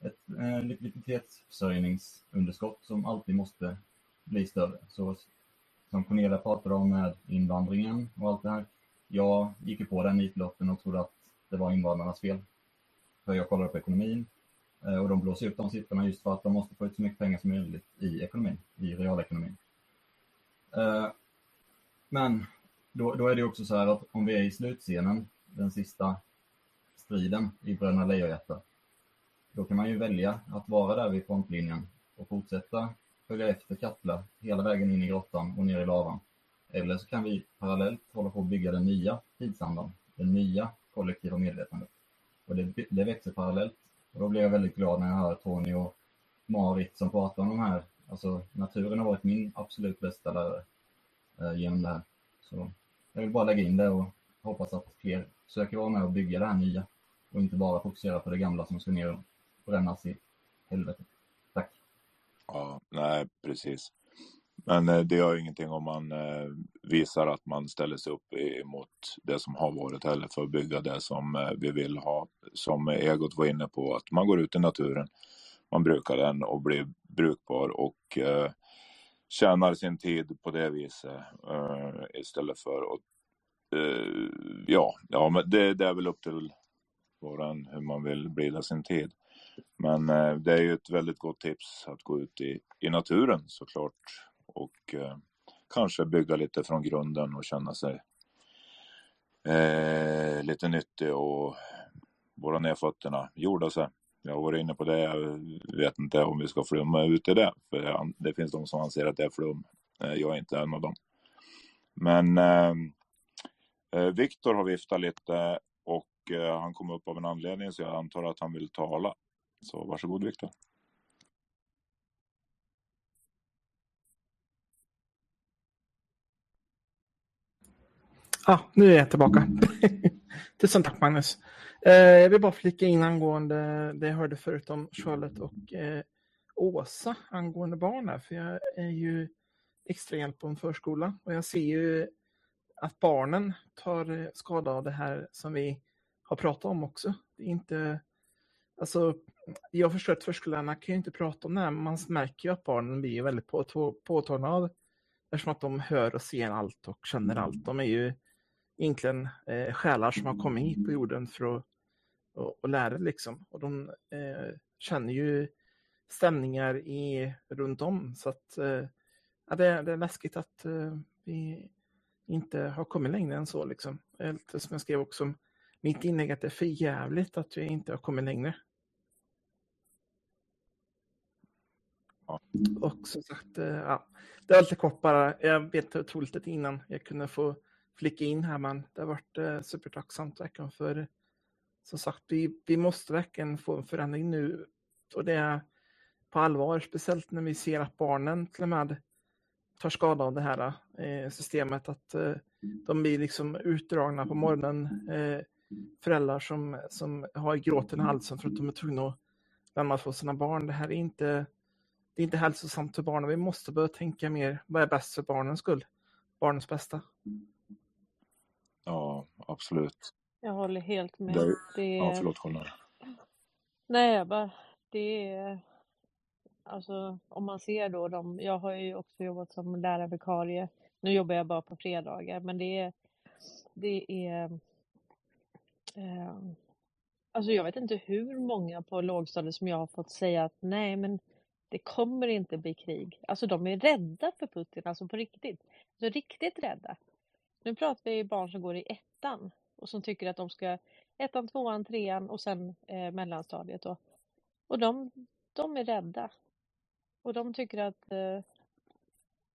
ett eh, likviditetsförsörjningsunderskott som alltid måste bli större. Så som Cornelia pratade om med invandringen och allt det här. Jag gick ju på den nitlotten och trodde att det var invandrarnas fel. För jag kollade på ekonomin Eh, och de blåser upp de siffrorna just för att de måste få ut så mycket pengar som möjligt i ekonomin, i realekonomin. Eh, men då, då är det också så här att om vi är i slutscenen, den sista striden i Bröderna Lejonhjärta, då kan man ju välja att vara där vid frontlinjen och fortsätta följa efter Katla hela vägen in i grottan och ner i lavan. Eller så kan vi parallellt hålla på att bygga den nya tidsandan, det nya kollektiva medvetandet. Och det, det växer parallellt och då blir jag väldigt glad när jag hör Tony och Marit som pratar om de här. Alltså naturen har varit min absolut bästa lärare eh, genom det här. Så jag vill bara lägga in det och hoppas att fler söker vara med och bygga det här nya och inte bara fokusera på det gamla som ska ner och brännas i helvetet. Tack. Ja, nej precis. Men eh, det gör ingenting om man eh, visar att man ställer sig upp emot det som har varit heller för att bygga det som eh, vi vill ha. Som Egot var inne på, att man går ut i naturen, man brukar den och blir brukbar och tjänar sin tid på det viset istället för att ja, ja, men det, det är väl upp till var hur man vill blida sin tid. Men det är ju ett väldigt gott tips att gå ut i, i naturen såklart och eh, kanske bygga lite från grunden och känna sig eh, lite nyttig och borra ner fötterna, jorda sig. Jag har varit inne på det, jag vet inte om vi ska flumma ut i det, för det finns de som anser att det är flum. Eh, jag är inte en av dem. Men eh, eh, Viktor har viftat lite och eh, han kom upp av en anledning så jag antar att han vill tala. Så varsågod Viktor. Ah, nu är jag tillbaka. Tusen tack Magnus. Eh, jag vill bara flika in angående det jag hörde förut om Charlotte och eh, Åsa angående barn här, för jag är ju extra hjälp på en förskola och jag ser ju att barnen tar eh, skada av det här som vi har pratat om också. Det är inte, alltså, jag förstår att förskollärarna kan ju inte prata om det här, men man märker ju att barnen blir väldigt påtagna av eftersom att de hör och ser allt och känner allt. De är ju egentligen eh, själar som har kommit hit på jorden för att och, och lära liksom. Och de eh, känner ju stämningar i, runt om. Så att eh, ja, det, det, är läskigt att eh, vi inte har kommit längre än så. Liksom. Som jag skrev också mitt inlägg att det är för jävligt att vi inte har kommit längre. Ja. Och som sagt, eh, ja, det var lite kort bara. Jag vet otroligt lite innan jag kunde få flika in här, men det har varit eh, supertacksamt verkligen för som sagt, vi, vi måste verkligen få en förändring nu och det är på allvar, speciellt när vi ser att barnen till och med tar skada av det här eh, systemet, att eh, de blir liksom utdragna på morgonen. Eh, föräldrar som, som har gråten i halsen för att de är tvungna att lämna från sina barn. Det här är inte, det är inte hälsosamt för barnen. Vi måste börja tänka mer, vad är bäst för barnens skull? Barnens bästa. Ja, absolut. Jag håller helt med. Det, Det ja, förlåt Kolla. Nej, jag bara, det är... Alltså om man ser då de, jag har ju också jobbat som lärarvikarie. Nu jobbar jag bara på fredagar, men det är, det är, eh, alltså jag vet inte hur många på lågstadiet som jag har fått säga att nej, men det kommer inte bli krig. Alltså de är rädda för Putin, alltså på riktigt. Alltså riktigt rädda. Nu pratar vi barn som går i ettan och som tycker att de ska ettan, tvåan, trean och sen eh, mellanstadiet då. Och de, de är rädda. Och de tycker att eh,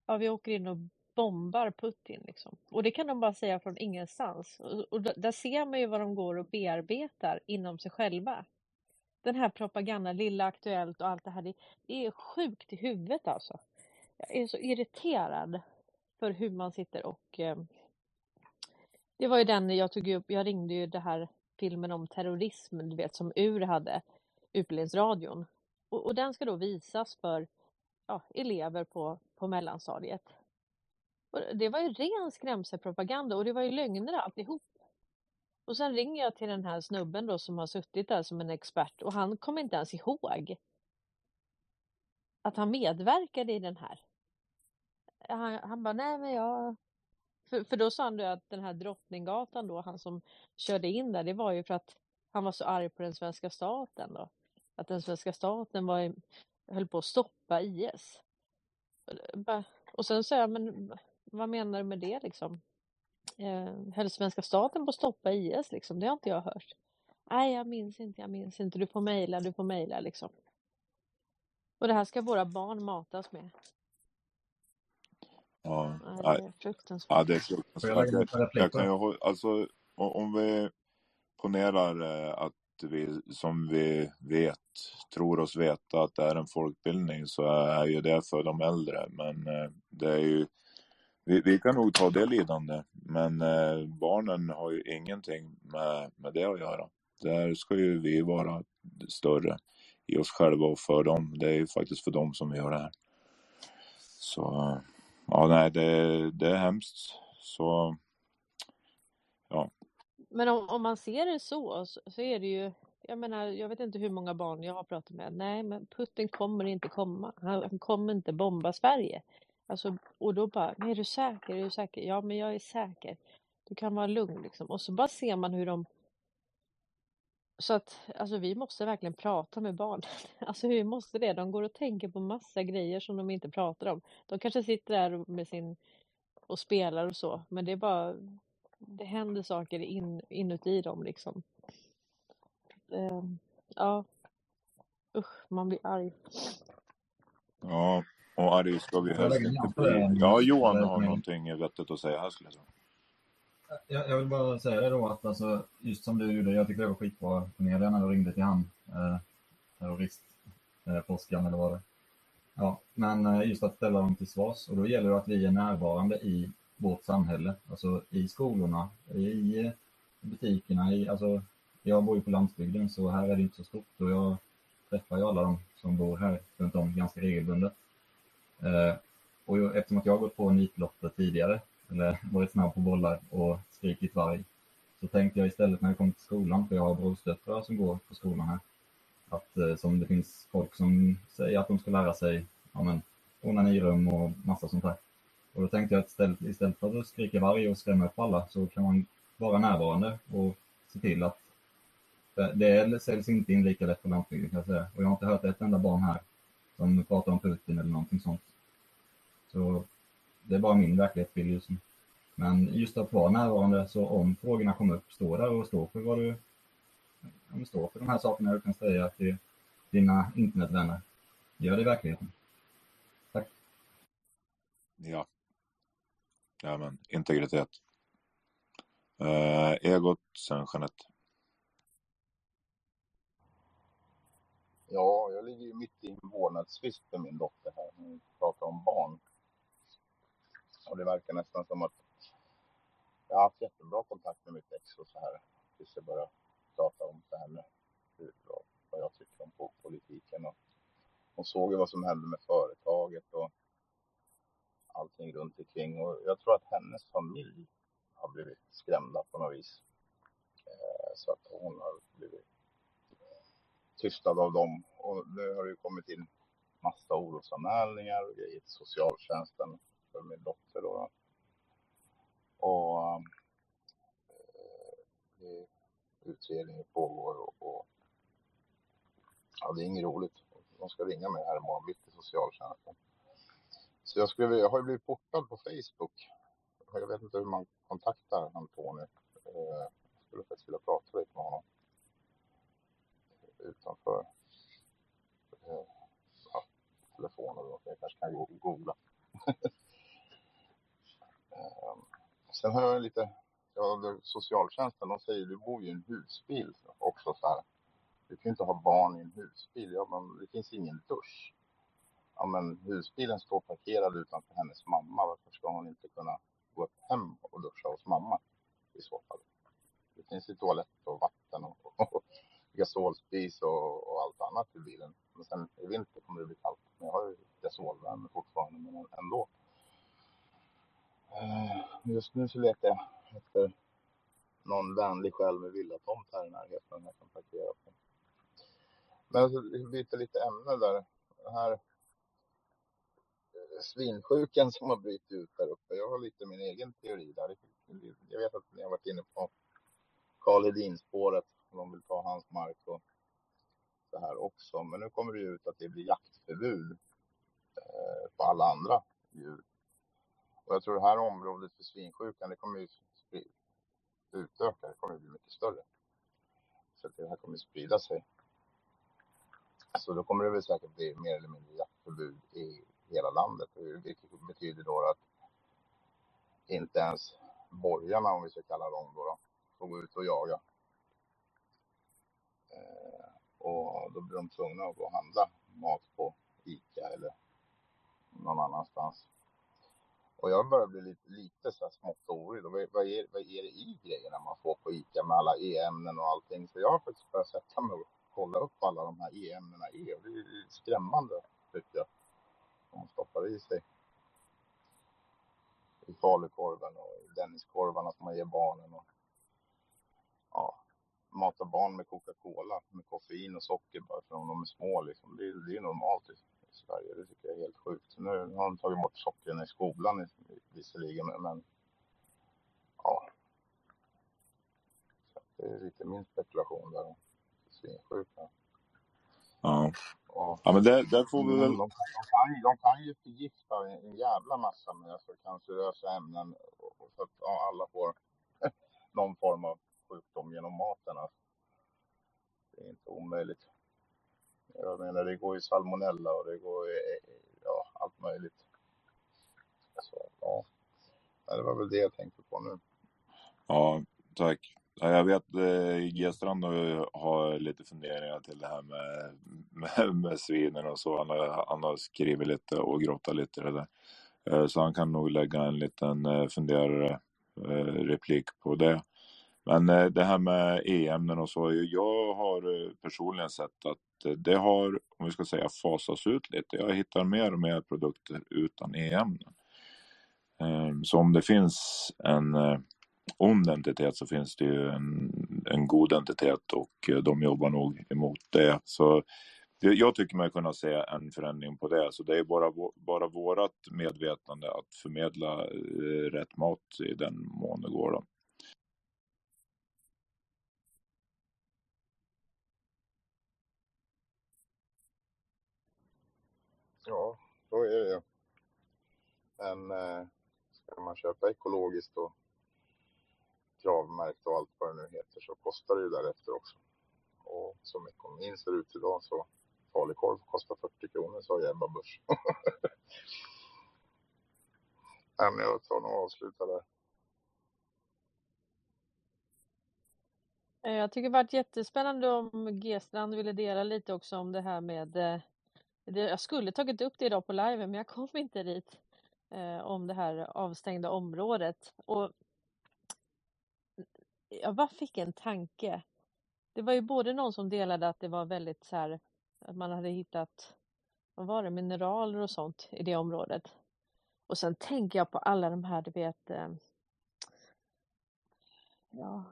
ja, vi åker in och bombar Putin liksom. Och det kan de bara säga från ingenstans. Och, och där ser man ju vad de går och bearbetar inom sig själva. Den här propagandan, Lilla Aktuellt och allt det här, det, det är sjukt i huvudet alltså. Jag är så irriterad för hur man sitter och eh, det var ju den jag tog upp, jag ringde ju det här filmen om terrorism, du vet som UR hade, Utbildningsradion. Och, och den ska då visas för ja, elever på, på mellanstadiet. Och det var ju ren skrämselpropaganda och det var ju lögner alltihop. Och sen ringer jag till den här snubben då som har suttit där som en expert och han kommer inte ens ihåg att han medverkade i den här. Han, han bara, nej men jag... För, för då sa han att den här Drottninggatan då, han som körde in där, det var ju för att han var så arg på den svenska staten då. Att den svenska staten var, i- höll på att stoppa IS. Och Och sen sa jag, men vad menar du med det liksom? Eh, höll svenska staten på att stoppa IS liksom? Det har inte jag hört. Nej, jag minns inte, jag minns inte. Du får mejla, du får mejla liksom. Och det här ska våra barn matas med. Ja, det är fruktansvärt. ja, det är fruktansvärt. Jag, jag kan ju, alltså, om vi ponerar eh, att vi, som vi vet, tror oss veta att det är en folkbildning så är ju det för de äldre. Men eh, det är ju, vi, vi kan nog ta det lidande, men eh, barnen har ju ingenting med, med det att göra. Där ska ju vi vara större i oss själva och för dem. Det är ju faktiskt för dem som vi gör det här. Så ja, nej, det, det är hemskt. Så ja, Men om, om man ser det så, så, är det ju, jag menar, jag vet inte hur många barn jag har pratat med. Nej, men Putin kommer inte komma. Han, han kommer inte bomba Sverige. Alltså, och då bara, men är du säker? Är du säker? Ja, men jag är säker. Du kan vara lugn liksom. Och så bara ser man hur de så att alltså vi måste verkligen prata med barnen. Alltså vi måste det. De går och tänker på massa grejer som de inte pratar om. De kanske sitter där med sin och spelar och så, men det är bara det händer saker in, inuti dem liksom. Ehm, ja, usch, man blir arg. ja, och arg ska vi helst inte bli. Ja, Johan har någonting vettigt att säga här skulle jag tro. Jag, jag vill bara säga det då att alltså, just som du gjorde, jag tyckte det var skitbra Cornelia när du ringde till han, eh, terroristforskaren eh, eller vad det Ja, men eh, just att ställa dem till svars. Och då gäller det att vi är närvarande i vårt samhälle, alltså i skolorna, i i butikerna, i, alltså jag bor ju på landsbygden så här är det inte så stort. Och jag träffar ju alla de som bor här runt om ganska regelbundet. Eh, och jag, eftersom att jag har gått på nitlotter tidigare, eller varit snabb på bollar och skrikit varg, så tänkte jag istället när jag kom till skolan, för jag har brorsdöttrar som går på skolan här, att eh, som det finns folk som säger att de ska lära sig ja, men, onanirum och massa sånt där. Och då tänkte jag att istället, istället för att skrika varg och skrämma upp alla så kan man vara närvarande och se till att det, det säljs inte in lika lätt på landsbygden kan jag säga. Och jag har inte hört ett enda barn här som pratar om Putin eller någonting sånt. Så det är bara min verklighetsbild just nu. Men just att vara närvarande, så om frågorna kommer upp, stå där och stå för vad du ja, men stå för de här sakerna du kan säga till dina internetvänner. Gör det i verkligheten. Ja. Ja men integritet. Eh, egot, sen Jeanette. Ja, jag ligger ju mitt i en vårdnadstvist med min dotter här. när Vi pratar om barn. Och det verkar nästan som att jag har haft jättebra kontakt med mitt ex och så här. Tills jag började prata om det här med hur, vad vad jag tycker om politiken. Och hon såg ju vad som hände med företaget och allting runt omkring. Och jag tror att hennes familj har blivit skrämda på något vis. Eh, så att hon har blivit tystad av dem. Och nu har det ju kommit in massa orosanmälningar och grejer till socialtjänsten för min dotter då. Och um, eh, utredningen pågår och, och ja, det är inget roligt. De ska ringa mig här imorgon bitti, socialtjänsten. Så jag, skulle, jag har ju blivit portad på Facebook. Jag vet inte hur man kontaktar Antoni. Eh, Jag skulle faktiskt vilja prata lite med honom utanför eh, ja, telefonen. Jag kanske kan googla. Ehm, sen har jag lite, ja, socialtjänsten, de säger du bor ju i en husbil också så här. Du kan ju inte ha barn i en husbil. Ja, men det finns ingen dusch. Ja, men husbilen står parkerad utanför hennes mamma. Varför ska hon inte kunna gå upp hem och duscha hos mamma i så fall? Det finns ju toalett och vatten och, och gasolspis och, och allt annat i bilen. Men sen i vinter kommer det bli kallt. Men jag har ju gasolvärme fortfarande, men ändå. Eh, just nu så letar jag efter någon vänlig själ med villatomt här i närheten jag kan parkera på. Men jag byter lite ämne där. Den här eh, svinsjukan som har brutit ut där uppe. Jag har lite min egen teori där. Jag vet att ni har varit inne på Karl Hedin-spåret. De vill ta hans mark och så här också. Men nu kommer det ju ut att det blir jaktförbud eh, på alla andra djur. Och jag tror det här området för svinsjukan, det kommer ju utöka. Det kommer bli mycket större. Så att det här kommer sprida sig. Så då kommer det väl säkert bli mer eller mindre jaktförbud i hela landet. Vilket betyder då att inte ens borgarna, om vi ska kalla dem då, då får gå ut och jaga. Eh, och då blir de tvungna att gå och handla mat på Ica eller någon annanstans. Och jag börjar bli lite, lite så här smått orolig. Vad, vad, är, vad är det i grejerna man får på Ica med alla E-ämnen och allting? Så jag har faktiskt börjat sätta mig och kolla upp alla de här E-ämnena e, är. Det är skrämmande tycker jag. De stoppar i sig i falukorven och Denniskorvarna som man ger barnen. Och, ja, mata barn med Coca-Cola med koffein och socker bara för att de är små. Liksom. Det, är- det är normalt Liksom. Sverige. Det tycker jag är helt sjukt. Nu har de tagit bort sockren i skolan visserligen, men, men ja, det är lite min spekulation där. Svinsjuka. Ja. Och, Ja men där, där får vi väl... de, de, kan, ju- de kan ju förgifta en, jävla massa med så cancerösa ämnen och så att ja, alla får någon form av sjukdom genom maten. Alltså. Det är inte omöjligt. Jag menar, det går ju salmonella och det går ju, eh, ja, allt möjligt. Så, ja, det var väl det jag tänkte på nu. Ja, tack. Ja, jag vet eh, G-strand har, lite funderingar till det här med, med, med svinen och så. Han har, han har skrivit lite och grottat lite i det där. Eh, Så han kan nog lägga en liten eh, funderare eh, replik på det. Men eh, det här med e-ämnen och så. Jag har eh, personligen sett att eh, det har, om vi ska säga fasats ut lite. Jag hittar mer och mer produkter utan e-ämnen. Ehm, så om det finns en ond entitet så finns det ju en, en god entitet och de jobbar nog emot det. Så jag tycker mig kunna se en förändring på det. Så det är bara, bara vårat medvetande att förmedla rätt mat i den mån det går. Då. Ja, så är det ju. Men eh, ska man köpa ekologiskt och kravmärkt och allt vad det nu heter så kostar det ju därefter också. Och som ekonomin ser ut idag så falukorv kostar 40 kronor sa Ebba Busch. Nej, men jag tar nog och avslutar där. Eh, jag tycker det varit jättespännande om G-strand ville dela lite också om det här med eh, jag skulle tagit upp det idag på live men jag kom inte dit eh, om det här avstängda området och jag bara fick en tanke. Det var ju både någon som delade att det var väldigt så här att man hade hittat vad var det, mineraler och sånt i det området. Och sen tänker jag på alla de här, du vet, eh, ja,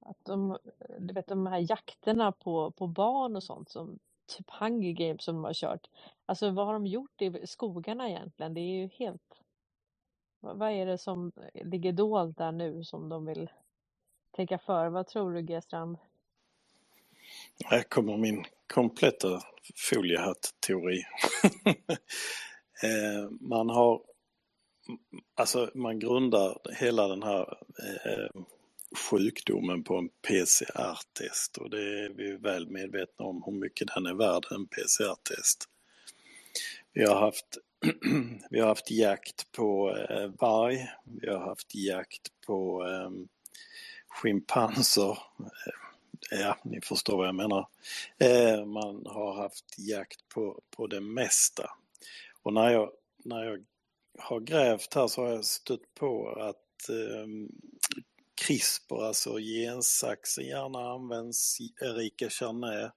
att de, du vet de här jakterna på, på barn och sånt som typ Hunger Games som de har kört. Alltså vad har de gjort i skogarna egentligen? Det är ju helt... Vad är det som eh, ligger dolt där nu som de vill tänka för? Vad tror du G-strand? Här kommer min kompletta foliehatt-teori. Eh, man har, alltså man grundar hela den här eh, sjukdomen på en PCR-test och det är vi väl medvetna om hur mycket den är värd, en PCR-test. Vi har haft, vi har haft jakt på eh, varg, vi har haft jakt på ehm, eh, schimpanser, ja ni förstår vad jag menar. Eh, man har haft jakt på, på det mesta. Och när jag, när jag har grävt här så har jag stött på att eh, CRISPR, alltså gensaxen, gärna används. Erika Charnay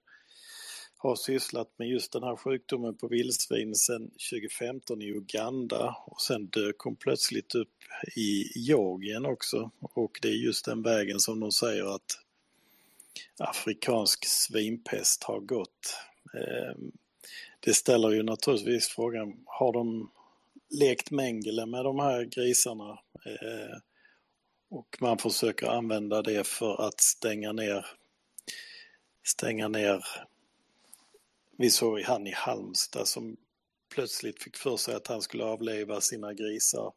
har sysslat med just den här sjukdomen på vildsvin sedan 2015 i Uganda och sen dök hon plötsligt upp i Georgien också och det är just den vägen som de säger att afrikansk svinpest har gått. Ehm, det ställer ju naturligtvis frågan, har de lekt Mengele med de här grisarna? Ehm, och man försöker använda det för att stänga ner stänga ner vi såg han i Halmstad som plötsligt fick för sig att han skulle avliva sina grisar.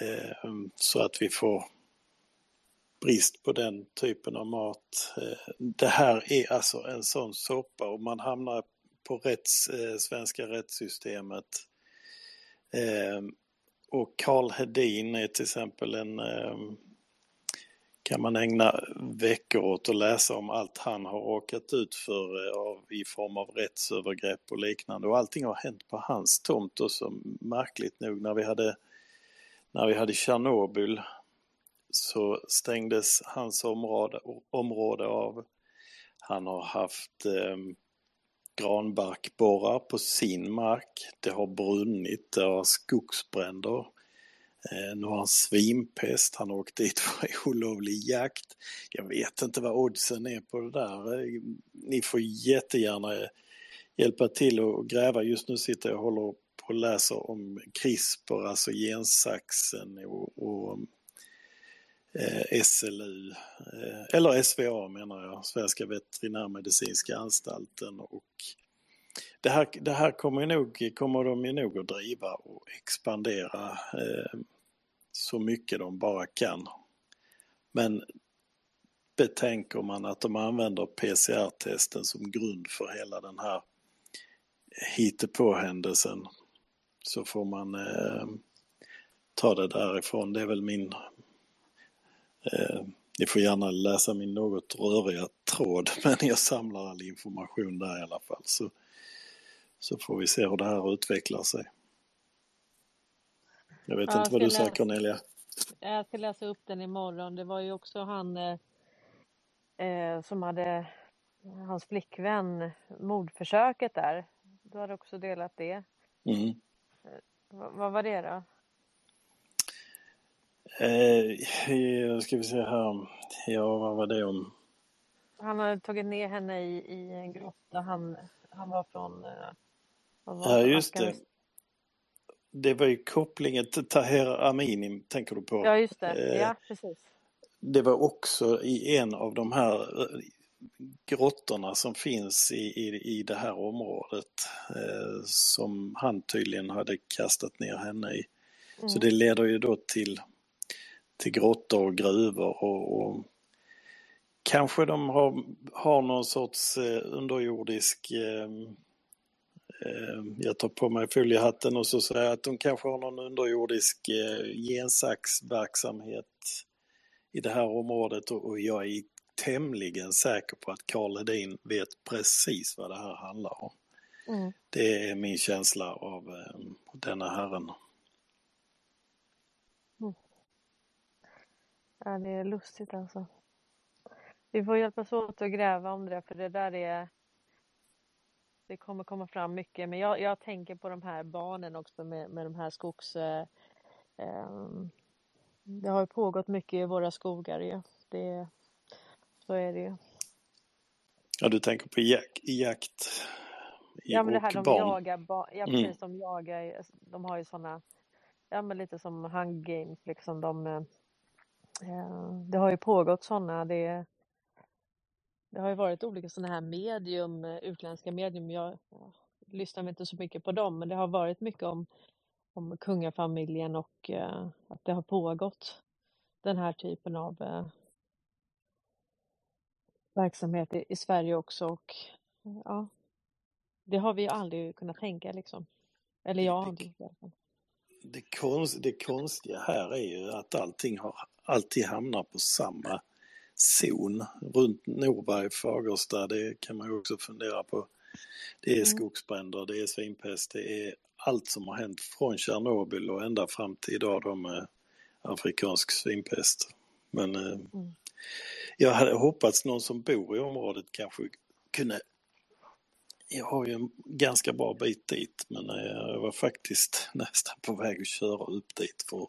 Eh, så att vi får brist på den typen av mat. Eh, det här är alltså en sån soppa och man hamnar på rätts, eh, svenska rättssystemet. Och Karl Hedin är till exempel en eh, kan man ägna veckor åt att läsa om allt han har råkat ut för eh, av, i form av rättsövergrepp och liknande. Och allting har hänt på hans tomt och så märkligt nog när vi hade, när vi hade Tjernobyl så stängdes hans område, område av. Han har haft eh, granbarkborrar på sin mark. Det har brunnit, det har skogsbränder. Eh, nu har han svinpest, han har åkt dit för olovlig jakt. Jag vet inte vad oddsen är på det där. Eh, ni får jättegärna hjälpa till och gräva. Just nu sitter jag och håller på och läser om CRISPR, alltså gensaxen och, och eh, SLU, eh, eller SVA menar jag, Svenska veterinärmedicinska anstalten och det här, det här kommer, nog, kommer de ju nog att driva och expandera eh, så mycket de bara kan. Men betänker man att de använder PCR-testen som grund för hela den här hittepåhändelsen så får man eh, ta det därifrån. Det är väl min... Eh, ni får gärna läsa min något röriga tråd men jag samlar all information där i alla fall. Så, så får vi se hur det här utvecklar sig. Jag vet Ja, inte vad du säger Cornelia. Jag ska läsa upp den imorgon. Det var ju också han eh, eh, som hade hans flickvän mordförsöket där. Du hade också delat det. Mm. V- vad var det då? Eh, ska vi se här. Ja, vad var det om? Han hade tagit ner henne i, i en grotta. Han, han var från... Eh, vad var Ja, just det. Afghanistan. Det var ju kopplingen till Taher Amini, tänker du på? Ja, just det. Eh, Ja, precis. Det var också i en av de här eh, grottorna som finns i, i, i det här området eh, som han tydligen hade kastat ner henne i. Så Mm. det leder ju då till, till grottor och gruvor och, och kanske de har, har någon sorts eh, underjordisk eh, eh, jag tar på mig foliehatten och så säger jag att de kanske har någon underjordisk eh, gensaxverksamhet i det här området och, och jag är tämligen säker på att Karl Hedin vet precis vad det här handlar om. Mm. Det är min känsla av eh, denna herren. Ja, det är lustigt alltså. Vi får hjälpas åt att gräva om det för det där är det kommer komma fram mycket men jag, jag tänker på de här barnen också med, med de här skogs eh, ehm, det har ju pågått mycket i våra skogar ju. Det, så är det ju. Ja, du tänker på jak jakt i- Ja men det här de jagar barn. Ja Mm. precis, de jagar. De har ju sådana, ja men lite som Hunger Games liksom. De, eh, det har ju pågått sådana. Det, det har ju varit olika sådana här medium, utländska medium. Jag, jag lyssnar inte så mycket på dem men det har varit mycket om, om kungafamiljen och eh, att det har pågått den här typen av eh, verksamhet i, i Sverige också. Och, ja, det har vi aldrig kunnat tänka liksom. Eller jag har inte gjort. Det, konst, det konstiga här är ju att allting har, alltid hamnar på samma zon. Runt Norberg, Fagersta, det kan man ju också fundera på. Det är Mm. skogsbränder, det är svinpest, det är allt som har hänt från Tjernobyl och ända fram till idag då med afrikansk svinpest. Men eh, Mm. jag hade hoppats någon som bor i området kanske kunde jag har ju en ganska bra bit dit men eh, jag var faktiskt nästan på väg att köra upp dit för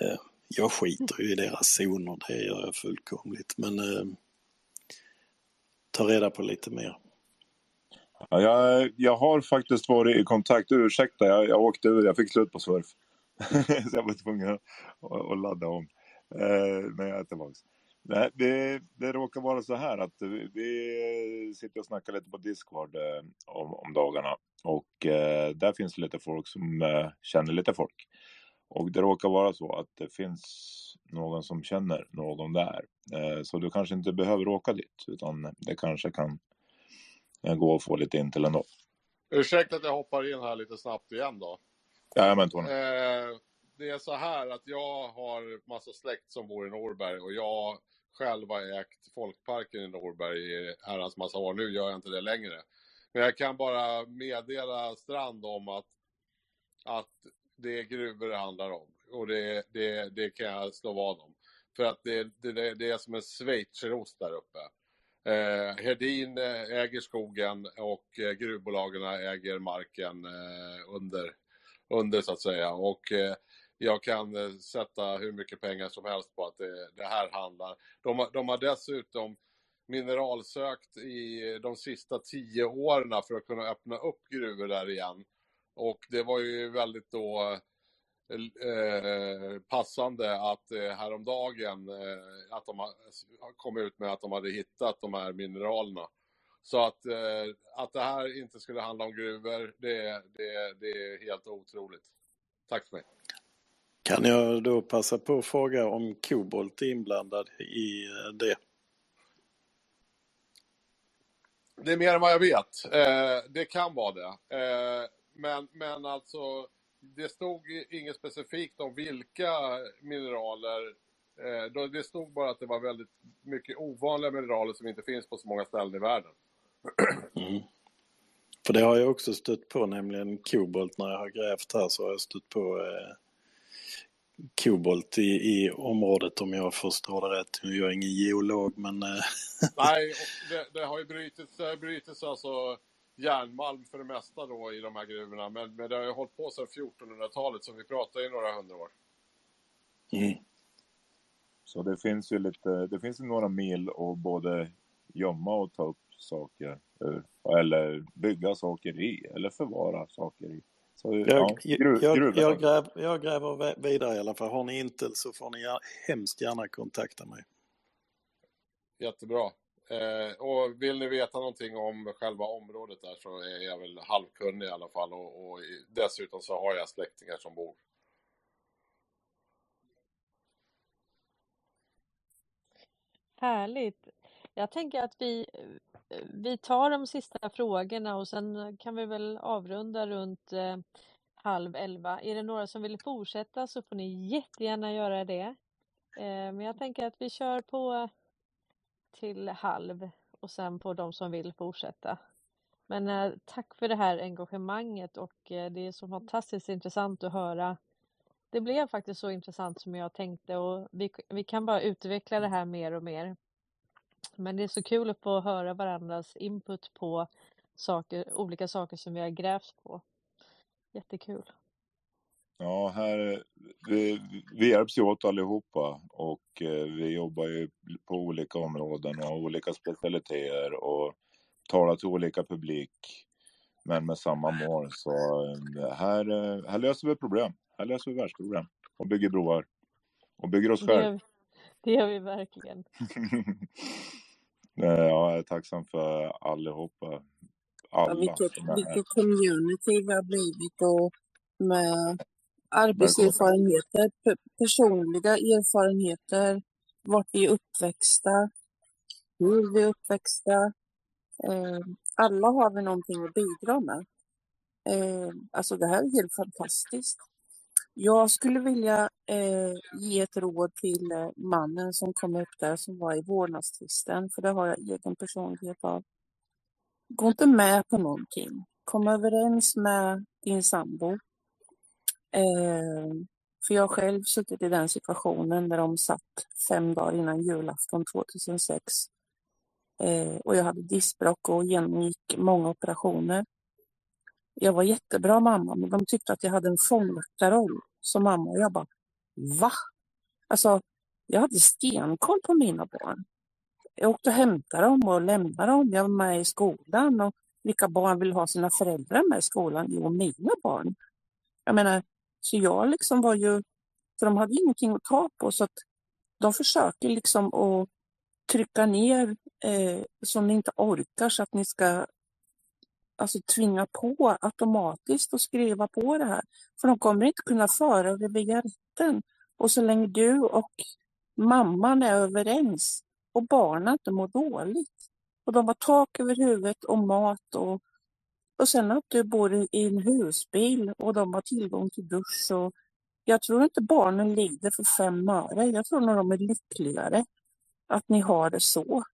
eh, jag skiter ju i deras zoner, det gör jag fullkomligt. Men eh, ta reda på lite mer. Ja, jag, jag har faktiskt varit i kontakt, ursäkta jag, jag åkte ur, jag fick slut på surf. så jag var tvungen att, ladda om. Eh, men jag är tillbaka. Nej, det, det råkar vara så här att vi, vi sitter och snackar lite på Discord eh, om, om dagarna. Och eh, där finns det lite folk som eh, känner lite folk. Och det råkar vara så att det finns någon som känner någon där. Eh, så du kanske inte behöver åka dit utan det kanske kan eh, gå och få lite intill ändå. Ursäkta att jag hoppar in här lite snabbt igen då. Jajamän Tony. Eh, det är så här att jag har massa släkt som bor i Norberg och jag själv har ägt Folkparken i Norberg i herrans massa år. Nu gör jag inte det längre. Men jag kan bara meddela Strand om att, att det är gruvor det handlar om. Och det, det, det kan jag slå vad om. För att det, det, det är som en schweizerost där uppe. Eh, Hedin eh, äger skogen och eh, gruvbolagen äger marken eh, under, under så att säga. Och eh, jag kan eh, sätta hur mycket pengar som helst på att det, det här handlar. De, har- de har dessutom mineralsökt i de sista tio åren för att kunna öppna upp gruvor där igen. Och det var ju väldigt då eh, passande att eh, häromdagen eh, att de kom ut med att de hade hittat de här mineralerna. Så att, eh, att det här inte skulle handla om gruvor, det, det, det är helt otroligt. Tack för mig. Kan jag då passa på att fråga om kobolt är inblandad i eh, det? Det är mer än vad jag vet. Eh, det kan vara det. Eh, men, men alltså, det stod inget specifikt om vilka mineraler. Eh, det stod bara att det var väldigt mycket ovanliga mineraler som inte finns på så många ställen i världen. Mm. För det har jag också stött på, nämligen kobolt när jag har grävt här så har jag stött på eh, kobolt i, i området om jag förstår det rätt. Jag är ingen geolog men eh, Nej, det, det har ju brutits, brutits alltså järnmalm för det mesta då i de här gruvorna. Men, men det har ju hållit på sedan 1400-talet så vi pratar ju några hundra år. mm. Så det finns ju lite, det finns ju några mil att både gömma och ta upp saker ur. Eller bygga saker i, eller förvara saker i. Så, jag, ja, gru, jag, jag, gräv, jag gräver vidare i alla fall. Har ni Intel så får ni hemskt gärna kontakta mig. Jättebra. Eh, och vill ni veta någonting om själva området där så är jag väl halvkunnig i alla fall. Och, och dessutom så har jag släktingar som bor. Härligt. Jag tänker att vi, vi tar de sista frågorna och sen kan vi väl avrunda runt eh, halv elva. Är det några som vill fortsätta så får ni jättegärna göra det. Eh, men jag tänker att vi kör på till halv och sen på de som vill fortsätta. Men eh, tack för det här engagemanget och eh, det är så fantastiskt intressant att höra. Det blev faktiskt så intressant som jag tänkte och vi, vi kan bara utveckla det här mer och mer. Men det är så kul att få höra varandras input på saker, olika saker som vi har grävt på. Jättekul. Ja, här, vi, vi hjälps ju åt allihopa och eh, vi jobbar ju på olika områden och har olika specialiteter och talar till olika publik. Men med samma mål. Så eh, här, eh, här löser vi problem. Här löser vi världsproblem och bygger broar. Och bygger oss Det gör, själv. vi- det gör vi verkligen. Ja, jag är tacksam för allihopa. Ja, Alla vilket, är här. vilket community vi har blivit och med arbetserfarenheter, personliga erfarenheter, vart vi är uppväxta, hur vi är uppväxta. Eh, alla har vi någonting att bidra med. Eh, alltså det här är helt fantastiskt. Jag skulle vilja eh, ge ett råd till mannen som kom upp där som var i vårdnadstvisten, för det har jag egen personlighet av. Gå inte med på någonting. Kom överens med din sambo. Eh, för jag har själv suttit i den situationen när de satt fem dagar innan julafton 2006. Eh, och jag hade diskbråck och genomgick många operationer. Jag var jättebra mamma, men de tyckte att jag hade en fångvaktarroll som mamma. Och jag bara, va? Alltså, jag hade stenkoll på mina barn. Jag åkte och hämtade dem och lämnade dem. Jag var med i skolan. Och vilka barn vill ha sina föräldrar med i skolan? Jo, mina barn. Jag menar, så jag liksom var ju... För de hade ingenting att ta på, så att de försöker liksom att trycka ner eh, så ni inte orkar så att ni ska alltså tvinga på automatiskt och skriva på det här. För de kommer inte kunna föra det via rätten. Och så länge du och mamman är överens och barnen inte mår dåligt och de har tak över huvudet och mat och, och sen att du bor i en husbil och de har tillgång till dusch och jag tror inte barnen lider för fem öre. Jag tror nog de är lyckligare att ni har det så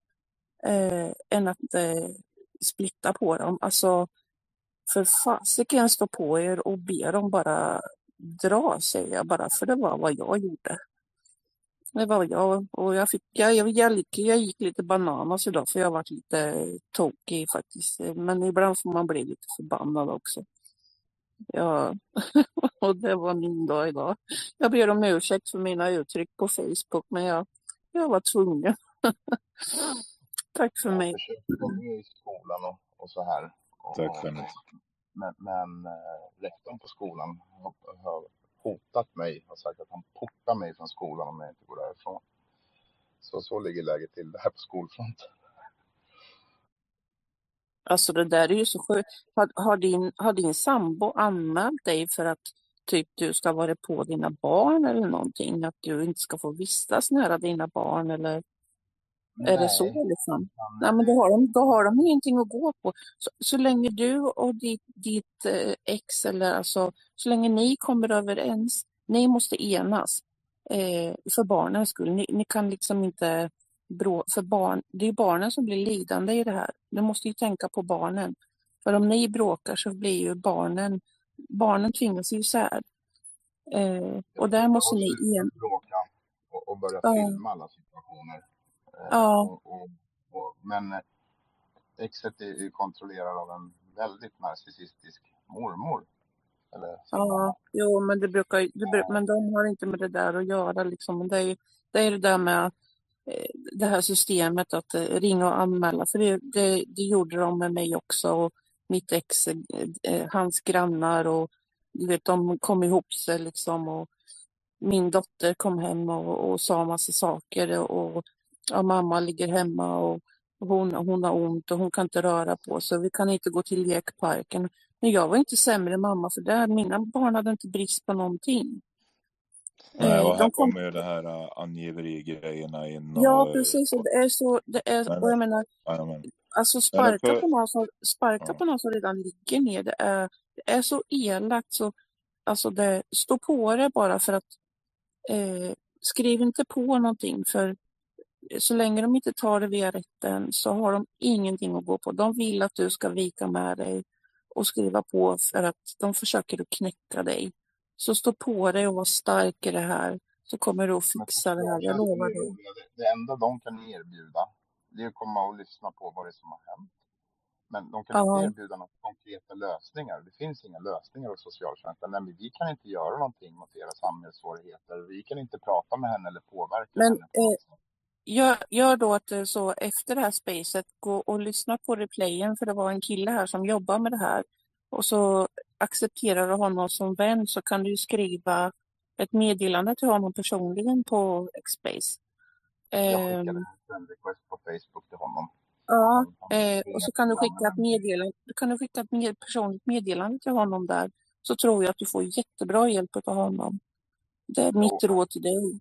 eh, än att eh, splitta på dem. Alltså, för fasiken stå på er och be dem bara dra, säger jag bara, för det var vad jag gjorde. Det var jag och jag, fick, jag, jag, jag, gick, jag gick lite bananas idag för jag varit lite tokig faktiskt. Men ibland får man bli lite förbannad också. Ja, och det var min dag idag. Jag ber om ursäkt för mina uttryck på Facebook, men jag, jag var tvungen. Tack för mig. Jag med i skolan och, och så här. Och, Tack Jeanette. men men eh, rektorn på skolan har, har hotat mig och sagt att han portar mig från skolan om jag inte går därifrån. Så så ligger läget till det här på skolfronten. Alltså det där är ju så sjukt. Har, har, din, har din sambo anmält dig för att typ du ska vara på dina barn eller någonting? Att du inte ska få vistas nära dina barn eller är det så Nej, liksom? Nej men då har de, då har de ingenting att gå på. Så, så länge du och ditt, ditt eh, ex eller alltså så länge ni kommer överens, ni måste enas eh, för barnens skull. Ni, ni kan liksom inte brå, för barn, det är barnen som blir lidande i det här. Du måste ju tänka på barnen. För om ni bråkar så blir ju barnen, barnen tvingas ju isär. Eh, och där måste ni slutat en, bråka och, och börjat ja, filma alla situationer. Eh, ja, och, och, och, men eh, exet är ju kontrollerad av en väldigt narcissistisk mormor. Eller. Ja, jo, men det brukar det, men de har inte med det där att göra liksom. Det är, det är det där med eh, det här systemet att ringa och anmäla, för det, det, det gjorde de med mig också och mitt ex, hans grannar och du vet, de kom ihop sig liksom och min dotter kom hem och, och sa massa saker och ja, mamma ligger hemma och hon, hon har ont och hon kan inte röra på sig. Vi kan inte gå till lekparken. Men jag var inte sämre mamma för det. Mina barn hade inte brist på någonting. Nej, Eh, och här kommer ju det här uh, angiveri-grejerna in ja, och... precis. Och det är så, det är, och jag menar, jajamän. Alltså sparka för, på någon som, sparka ja. på någon som redan ligger ner, det är, det är så elakt så alltså det, stå på det bara för att eh, skriv inte på någonting för så länge de inte tar det via rätten så har de ingenting att gå på. De vill att du ska vika med dig och skriva på för att de försöker att knäcka dig. Så stå på dig och var stark i det här så kommer du att fixa det här, jag lovar dig. Det, enda de kan erbjuda det är att komma och lyssna på vad det är som har hänt. Men de kan inte erbjuda några konkreta lösningar. Det finns inga lösningar hos socialtjänsten. Nej, men vi kan inte göra någonting mot era samhällssvårigheter. Vi kan inte prata med henne eller påverka men henne eh. Gör, gör då att är så efter det här spacet, gå och lyssna på replayen för det var en kille här som jobbar med det här och så accepterar du honom som vän så kan du skriva ett meddelande till honom personligen på Xspace. Jag skickade Ehm, en request på Facebook till honom. Ja, han eh, och så kan du skicka ett meddelande, du kan du skicka ett med, personligt meddelande till honom där. Så tror jag att du får jättebra hjälp av honom. Det är mitt råd till dig.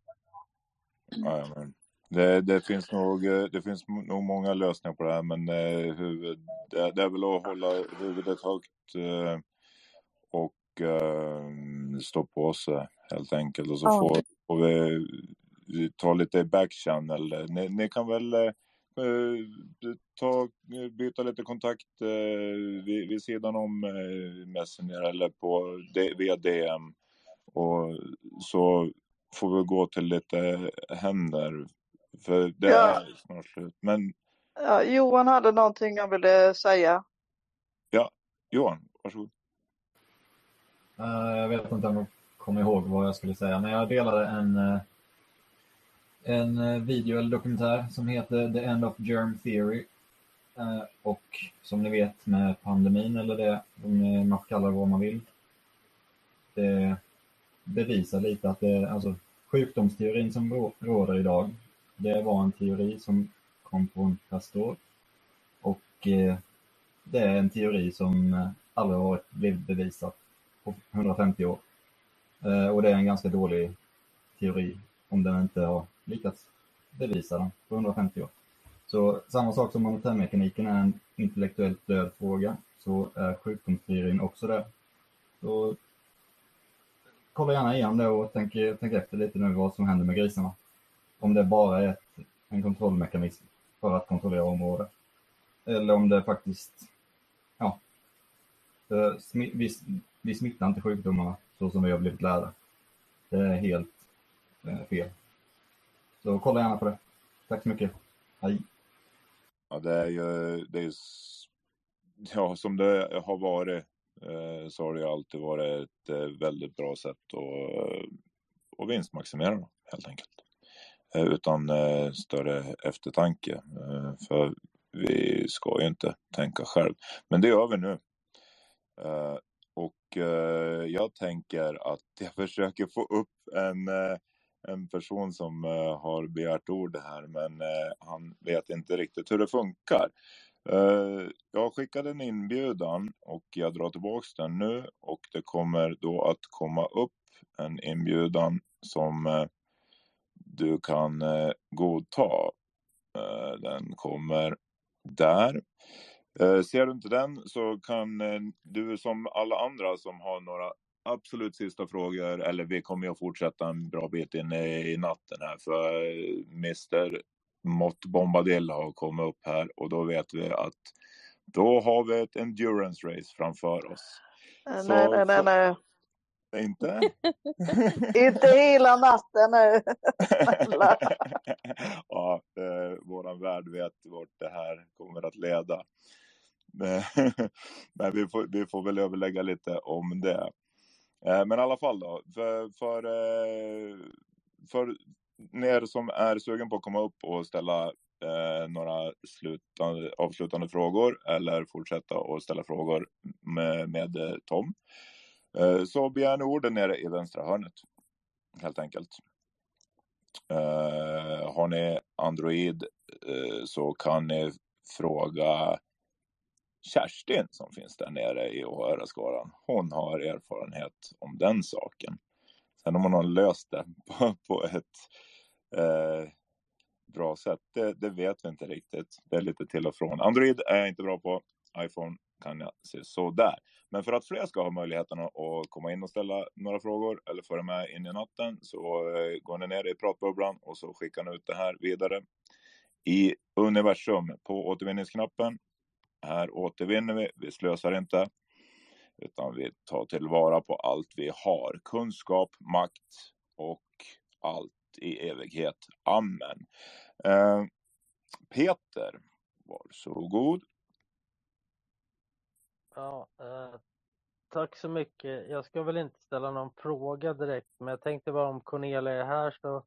Jajamän. Det, det finns nog eh, det finns nog många lösningar på det här men eh, huvud, det, det är väl att hålla huvudet högt eh, och stå på sig helt enkelt. Och så Ja, får, får vi vi ta lite backchannel. Ni, ni kan väl ta, byta lite kontakt eh, vid, vid sidan om eh, Messenger eller på, D- via DM och så får vi gå till lite händer för det Ja, är snart slut. Men ja, Johan hade någonting han ville säga. ja, Johan, varsågod. Eh, jag vet inte om jag kommer ihåg vad jag skulle säga, men jag delade en, eh, en eh, video eller dokumentär som heter The End of Germ Theory. Eh, och som ni vet med pandemin eller det, om man får kalla det vad man vill, det bevisar lite att det, alltså sjukdomsteorin som rå- råder idag, det var en teori som kom från Pastor och eh, det är en teori som eh, aldrig har blivit bevisad på 150 år. Eh, och det är en ganska dålig teori om den inte har lyckats bevisa den på 150 år. Så samma sak som monetärmekaniken är en intellektuellt död fråga så är sjukdomsteorin också det. Så kolla gärna igenom det och tänk, tänk efter lite nu vad som händer med grisarna. Om det bara är ett, en kontrollmekanism för att kontrollera området. Eller om det faktiskt, ja, eh, vi, vi smittar inte sjukdomarna så som vi har blivit lärda. Det är helt eh, fel. Så kolla gärna på det. Tack så mycket. Hej. Ja, det är ju, det är ja, som det har varit eh, så har det ju alltid varit ett väldigt bra sätt att, att vinstmaximera helt enkelt. Eh, utan eh, större eftertanke. Eh, för vi ska ju inte tänka själv. Men det gör vi nu. Och jag tänker att jag försöker få upp en, en person som har begärt ord här men han vet inte riktigt hur det funkar. Jag skickade en inbjudan och jag drar tillbaks den nu och det kommer då att komma upp en inbjudan som eh, du kan eh, godta. Eh, den kommer där. Eh, ser du inte den så kan du som alla andra som har några absolut sista frågor, eller vi kommer ju att fortsätta en bra bit in i, natten här för Mr Mott Bombadil har kommit upp här och då vet vi att då har vi ett endurance race framför oss. Nej, Så, nej, nej, nej. Inte? Inte hela natten nu. Ja, eh, våran värld vet vart det här kommer att leda. Men vi, får, vi får väl överlägga lite om det. Eh, Men i alla fall då, för, för, eh, för er som är sugen på att komma upp och ställa eh, några slutande, avslutande frågor eller fortsätta att ställa frågor med, med Tom. Eh, så begär ni orden nere i vänstra hörnet helt enkelt. Eh, har ni Android eh, så kan ni fråga Kerstin som finns där nere i åhörarskaran. Hon har erfarenhet om den saken. Sen om hon har löst det på, på ett eh, bra sätt, det, det vet vi inte riktigt. Det är lite till och från. Android är jag inte bra på. iPhone kan jag se sådär. Men för att fler ska ha möjligheten att komma in och ställa några frågor eller föra med in i natten så eh, går ni ner i pratbubblan och så skickar ni ut det här vidare i universum på återvinningsknappen. Här återvinner vi, vi slösar inte utan vi tar tillvara på allt vi har. Kunskap, makt och allt i evighet. Amen. Eh, Peter, varsågod. Ja, eh, tack så mycket. Jag ska väl inte ställa någon fråga direkt, men jag tänkte bara om Cornelia är här så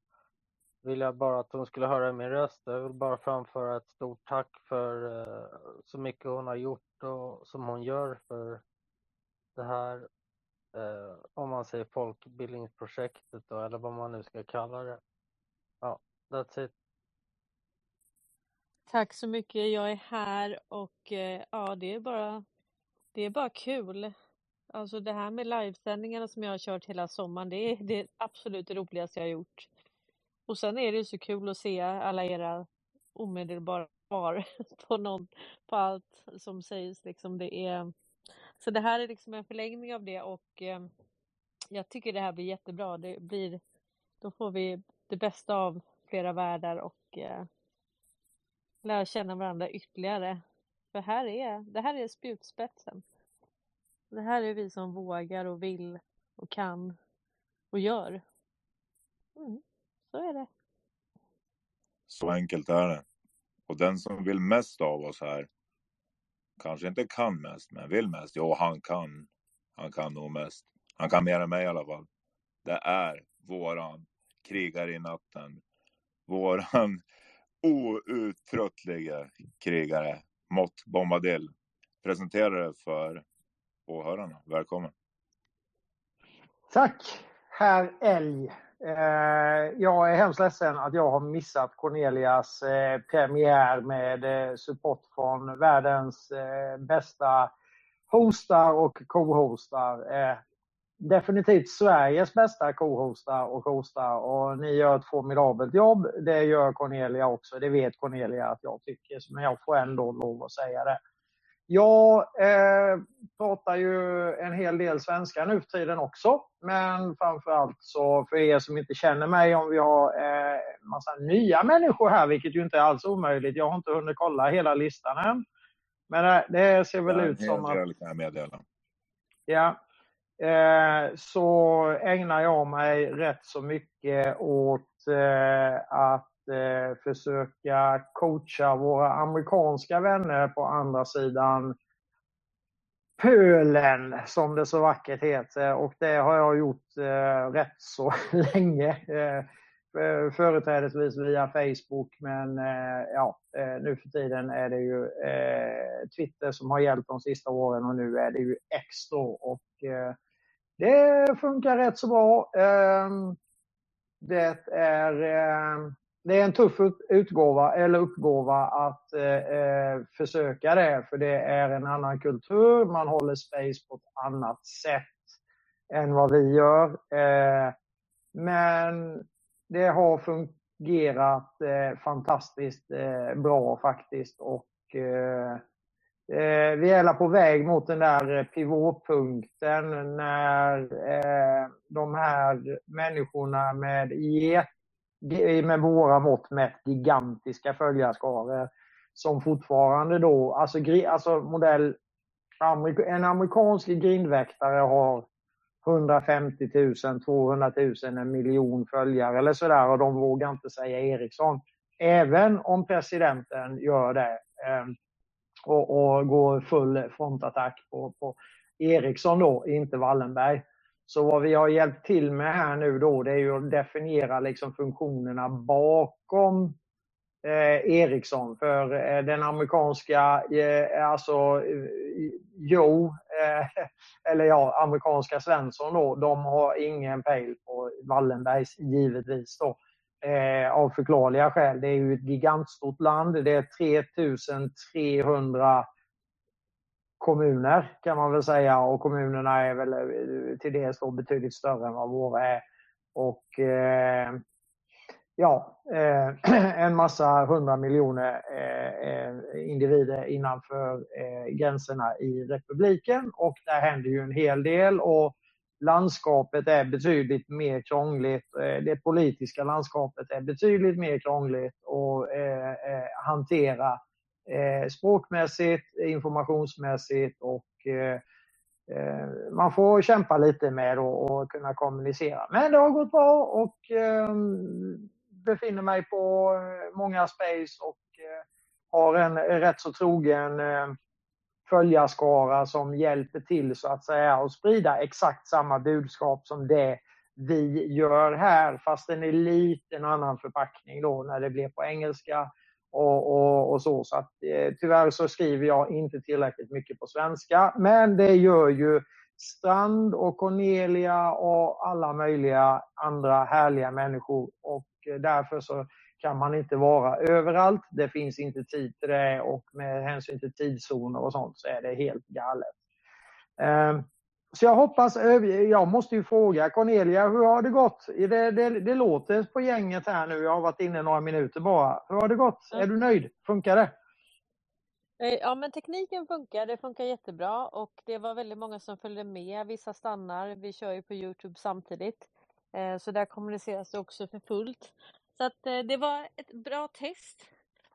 vill jag bara att hon skulle höra min röst. Jag vill bara framföra ett stort tack för eh, så mycket hon har gjort och som hon gör för det här, eh, om man säger folkbildningsprojektet då, eller vad man nu ska kalla det. Ja, that's it. Tack så mycket. Jag är här och eh, ja, det är bara, det är bara kul. Alltså det här med livesändningarna som jag har kört hela sommaren, det är det absolut roligaste jag har gjort. Och sen är det så kul att se alla era omedelbara svar på, någon, på allt som sägs. Liksom det är, så det här är liksom en förlängning av det och eh, jag tycker det här blir jättebra. Det blir, då får vi det bästa av flera världar och eh, lära känna varandra ytterligare. För här är, det här är spjutspetsen. Det här är vi som vågar och vill och kan och gör. Mm, så är det. Så enkelt är det. Och den som vill mest av oss här kanske inte kan mest, men vill mest. Jo, han kan. Han kan nog mest. Han kan mer än mig i alla fall. Det är våran krigare i natten. Våran outtröttliga krigare, Mott Bombadil. Presentera det för åhörarna. Välkommen. Tack, herr Älg. Eh, jag är hemskt ledsen att jag har missat Cornelias eh, premiär med eh, support från världens bästa hostar och co-hostar. Eh, definitivt Sveriges bästa co-hostar och hostar och ni gör ett formidabelt jobb. Det gör Cornelia också. Det vet Cornelia att jag tycker, men jag får ändå lov att säga det. Jag eh, pratar ju en hel del svenska nu för tiden också. Men framförallt så för er som inte känner mig, om vi har eh, massa nya människor här, vilket ju inte är alls omöjligt. Jag har inte hunnit kolla hela listan än. Men det, det ser väl ut en som att... Ja. Eh, så ägnar jag mig rätt så mycket åt eh, att eh, försöka coacha våra amerikanska vänner på andra sidan pölen, som det så vackert heter. Och det har jag gjort eh, rätt så länge. Eh, eh, företrädesvis via Facebook, men eh, ja, eh, nu för tiden är det ju Twitter som har hjälpt de sista åren och nu är det ju X då. Och det funkar rätt så bra. Ehm, det är, ehm, det är en tuff utgåva eller uppgåva att eh, eh, försöka det, för det är en annan kultur. Man håller space på ett annat sätt än vad vi gör. Eh, men det har fungerat fantastiskt bra faktiskt. Och eh, vi är alla på väg mot den där eh, pivotpunkten när eh, de här människorna med, get, med våra mått mätt gigantiska följarskaror som fortfarande då, alltså, alltså modell, en amerikansk grindväktare har 150 000, 200 000, en miljon följare eller sådär och de vågar inte säga Ericsson. Även om presidenten gör det eh, och, och går full frontattack på, på Ericsson då, inte Wallenberg. Så vad vi har hjälpt till med här nu då, det är ju att definiera liksom funktionerna bakom eh, Ericsson. För eh, den amerikanska, eh, alltså eh, Joe, eh, eller ja, amerikanska Svensson då, de har ingen pejl på Wallenbergs givetvis då. Eh, av förklarliga skäl. Det är ju ett gigantstort land. Det är 3300 kommuner kan man väl säga och kommunerna är väl eh, till dels då betydligt större än vad våra är. Och eh, ja, eh, en massa hundra miljoner eh, eh individer innanför eh, gränserna i republiken och där händer ju en hel del och landskapet är betydligt mer krångligt. Eh, det politiska landskapet är betydligt mer krångligt att eh, eh, hantera språkmässigt, informationsmässigt och Eh, man får kämpa lite med att kunna kommunicera. Men det har gått bra och befinner mig på många space och har en rätt så trogen följarskara som hjälper till så att säga att sprida exakt samma budskap som det vi gör här fast den är lite en annan förpackning då när det blir på engelska och, och, och så. så att, eh, tyvärr så skriver jag inte tillräckligt mycket på svenska. Men det gör ju Strand och Cornelia och alla möjliga andra härliga människor. Och eh, därför så kan man inte vara överallt. Det finns inte tid till det och med hänsyn till tidszoner och sånt så är det helt galet. Eh, så jag hoppas, jag måste ju fråga Cornelia, hur har det gått? Det, det, det låter på gänget här nu, jag har varit inne några minuter bara. Hur har det gått? Mm. Är du nöjd? Funkar det? Eh, ja, men tekniken funkar. Det funkar jättebra och det var väldigt många som följde med. Vissa stannar. Vi kör ju på Youtube samtidigt, eh, så där kommuniceras det också för fullt. Så att eh, det var ett bra test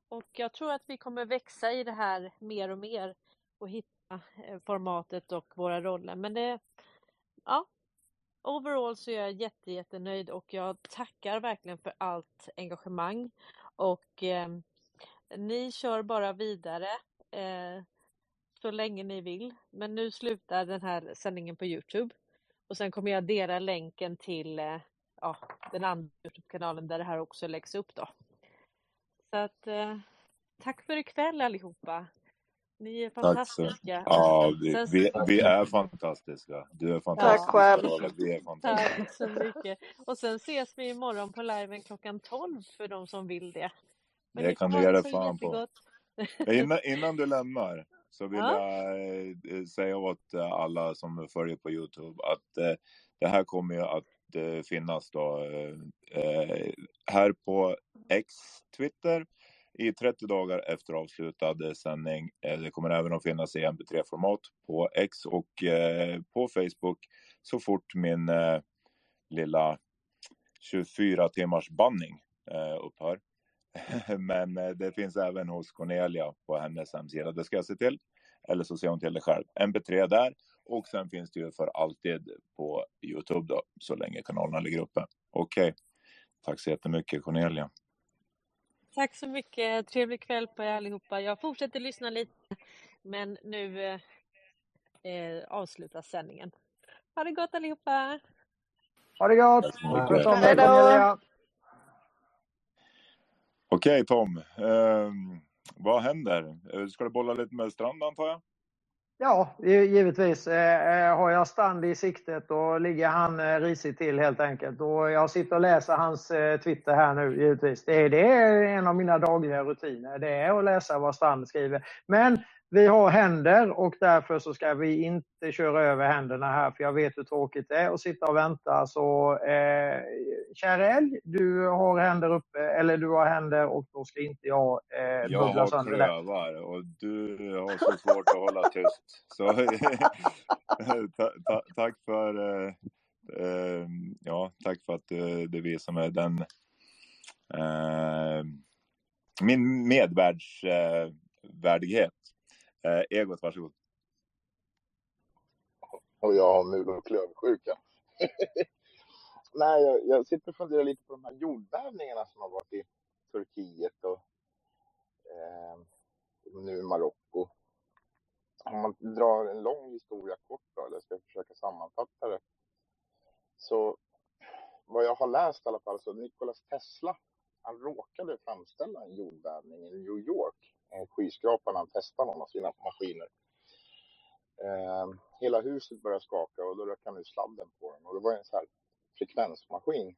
och jag tror att vi kommer växa i det här mer och mer och hitta eh, formatet och våra roller. Men det, ja, overall så är jag jätte, jättenöjd och jag tackar verkligen för allt engagemang och eh, ni kör bara vidare eh, så länge ni vill. Men nu slutar den här sändningen på Youtube och sen kommer jag dela länken till eh, ja, den andra Youtube-kanalen där det här också läggs upp då. Så att eh, tack för ikväll allihopa. Ni är fantastiska. Ja, vi, vi, vi, är fantastiska. Du är fantastisk. Tack själv. Vi är fantastiska. Tack så mycket. Och sen ses vi imorgon på liven klockan 12 för de som vill det. Men det kan du ge dig fan på. Innan, innan du lämnar så vill ja. jag eh, säga åt eh, alla som följer på Youtube att eh, det här kommer ju att Eh, finnas då eh, eh, här på X, Twitter i 30 dagar efter avslutad sändning. Eh, det kommer även att finnas i mp3-format på X och eh, på Facebook så fort min eh, lilla 24 timmars banning upphör. Men det finns även hos Cornelia på hennes hemsida. Det ska jag se till. Eller så ser hon till det själv. MP3 där. Och sen finns det ju för alltid på Youtube då, så länge kanalerna ligger uppe. Okej. Okay. Tack så jättemycket Cornelia. Tack så mycket. Trevlig kväll på er allihopa. Jag fortsätter lyssna lite, men nu eh, eh avslutas sändningen. Ha det gott allihopa! Ha det gott! Sköt om dig Cornelia! Okej Tom, eh, vad händer? Eh, ska du bolla lite med Strand antar jag? Ja, givetvis. Eh, eh, har jag Stanley i siktet då ligger han eh, risigt till helt enkelt. Och jag sitter och läser hans Twitter här nu givetvis. Det är, det är en av mina dagliga rutiner. Det är att läsa vad Strand skriver. Men vi har händer och därför så ska vi inte köra över händerna här för jag vet hur tråkigt det är att sitta och vänta. Så eh, kära älg, du har händer uppe, eller du har händer och då ska inte jag eh, Jag har klövar och du har så svårt att hålla tyst. Så ta, ta, tack för eh, eh, ja, tack för att du, du visar mig den eh, min medvärdsvärdighet. Eh, egot, varsågod. Och jag har mul och klövsjuka. Nej, jag, jag, sitter och funderar lite på de här jordbävningarna som har varit i Turkiet och eh, nu i Marocko. Om man drar en lång historia kort då, eller ska jag försöka sammanfatta det. Så vad jag har läst i alla fall så Nikola Tesla, han råkade framställa en jordbävning i New York Eh, skyskrapan när han testar någon av sina maskiner. Eh, hela huset började skaka och då rök han ut sladden på den. Och det var en så här frekvensmaskin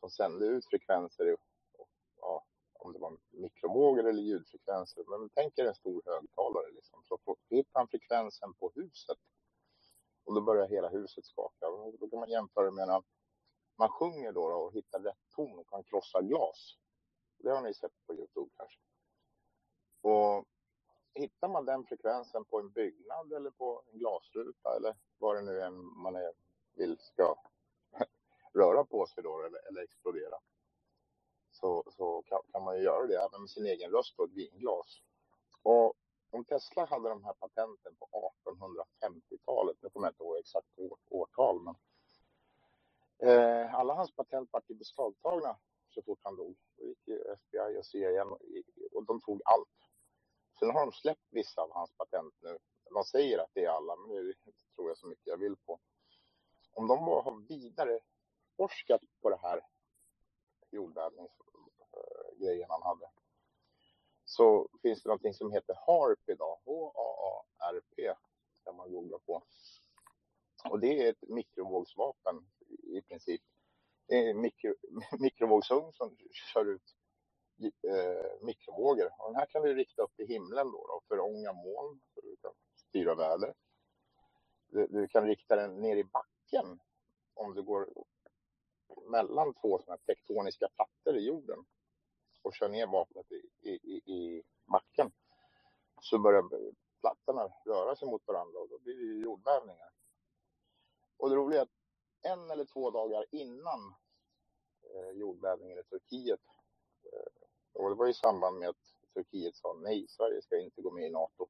som sände ut frekvenser, och, ja, om det var mikrovågor eller ljudfrekvenser. Men tänk er en stor högtalare liksom. Så hittade han frekvensen på huset. Och då började hela huset skaka. Och då kan man jämföra med man sjunger då, då och hittar rätt ton och kan krossa glas. Det har ni sett på Youtube kanske. Och hittar man den frekvensen på en byggnad eller på en glasruta eller vad det nu är man är, vill ska röra på sig då eller, eller explodera. Så, så kan, kan, man ju göra det även med sin egen röst på ett vinglas. Och om Tesla hade de här patenten på 1850-talet, nu kommer jag inte ihåg exakt år, årtal, men eh, alla hans patent var beslagtagna så fort han dog. Då gick FBI och CIA och de tog allt. Sen har de släppt vissa av hans patent nu. De säger att det är alla, men det tror jag så mycket jag vill på. Om de bara har vidare forskat på det här jordbävningsgrejen han hade så finns det någonting som heter HARP idag. H-A-A-R-P kan man googla på. Och det är ett mikrovågsvapen i princip. Det är en mikro, mikrovågsugn som kör ut eh, mikrovågor. Och den här kan du rikta upp i himlen då, då för ånga moln, så du kan styra väder. Du, du, kan rikta den ner i backen om du går mellan två sådana tektoniska plattor i jorden och kör ner vapnet i, i, i backen så börjar plattorna röra sig mot varandra och då blir det jordbävningar. Och det roliga är att en eller två dagar innan eh, jordbävningen i Turkiet eh, och det var i samband med att Turkiet sa nej, Sverige ska inte gå med i NATO.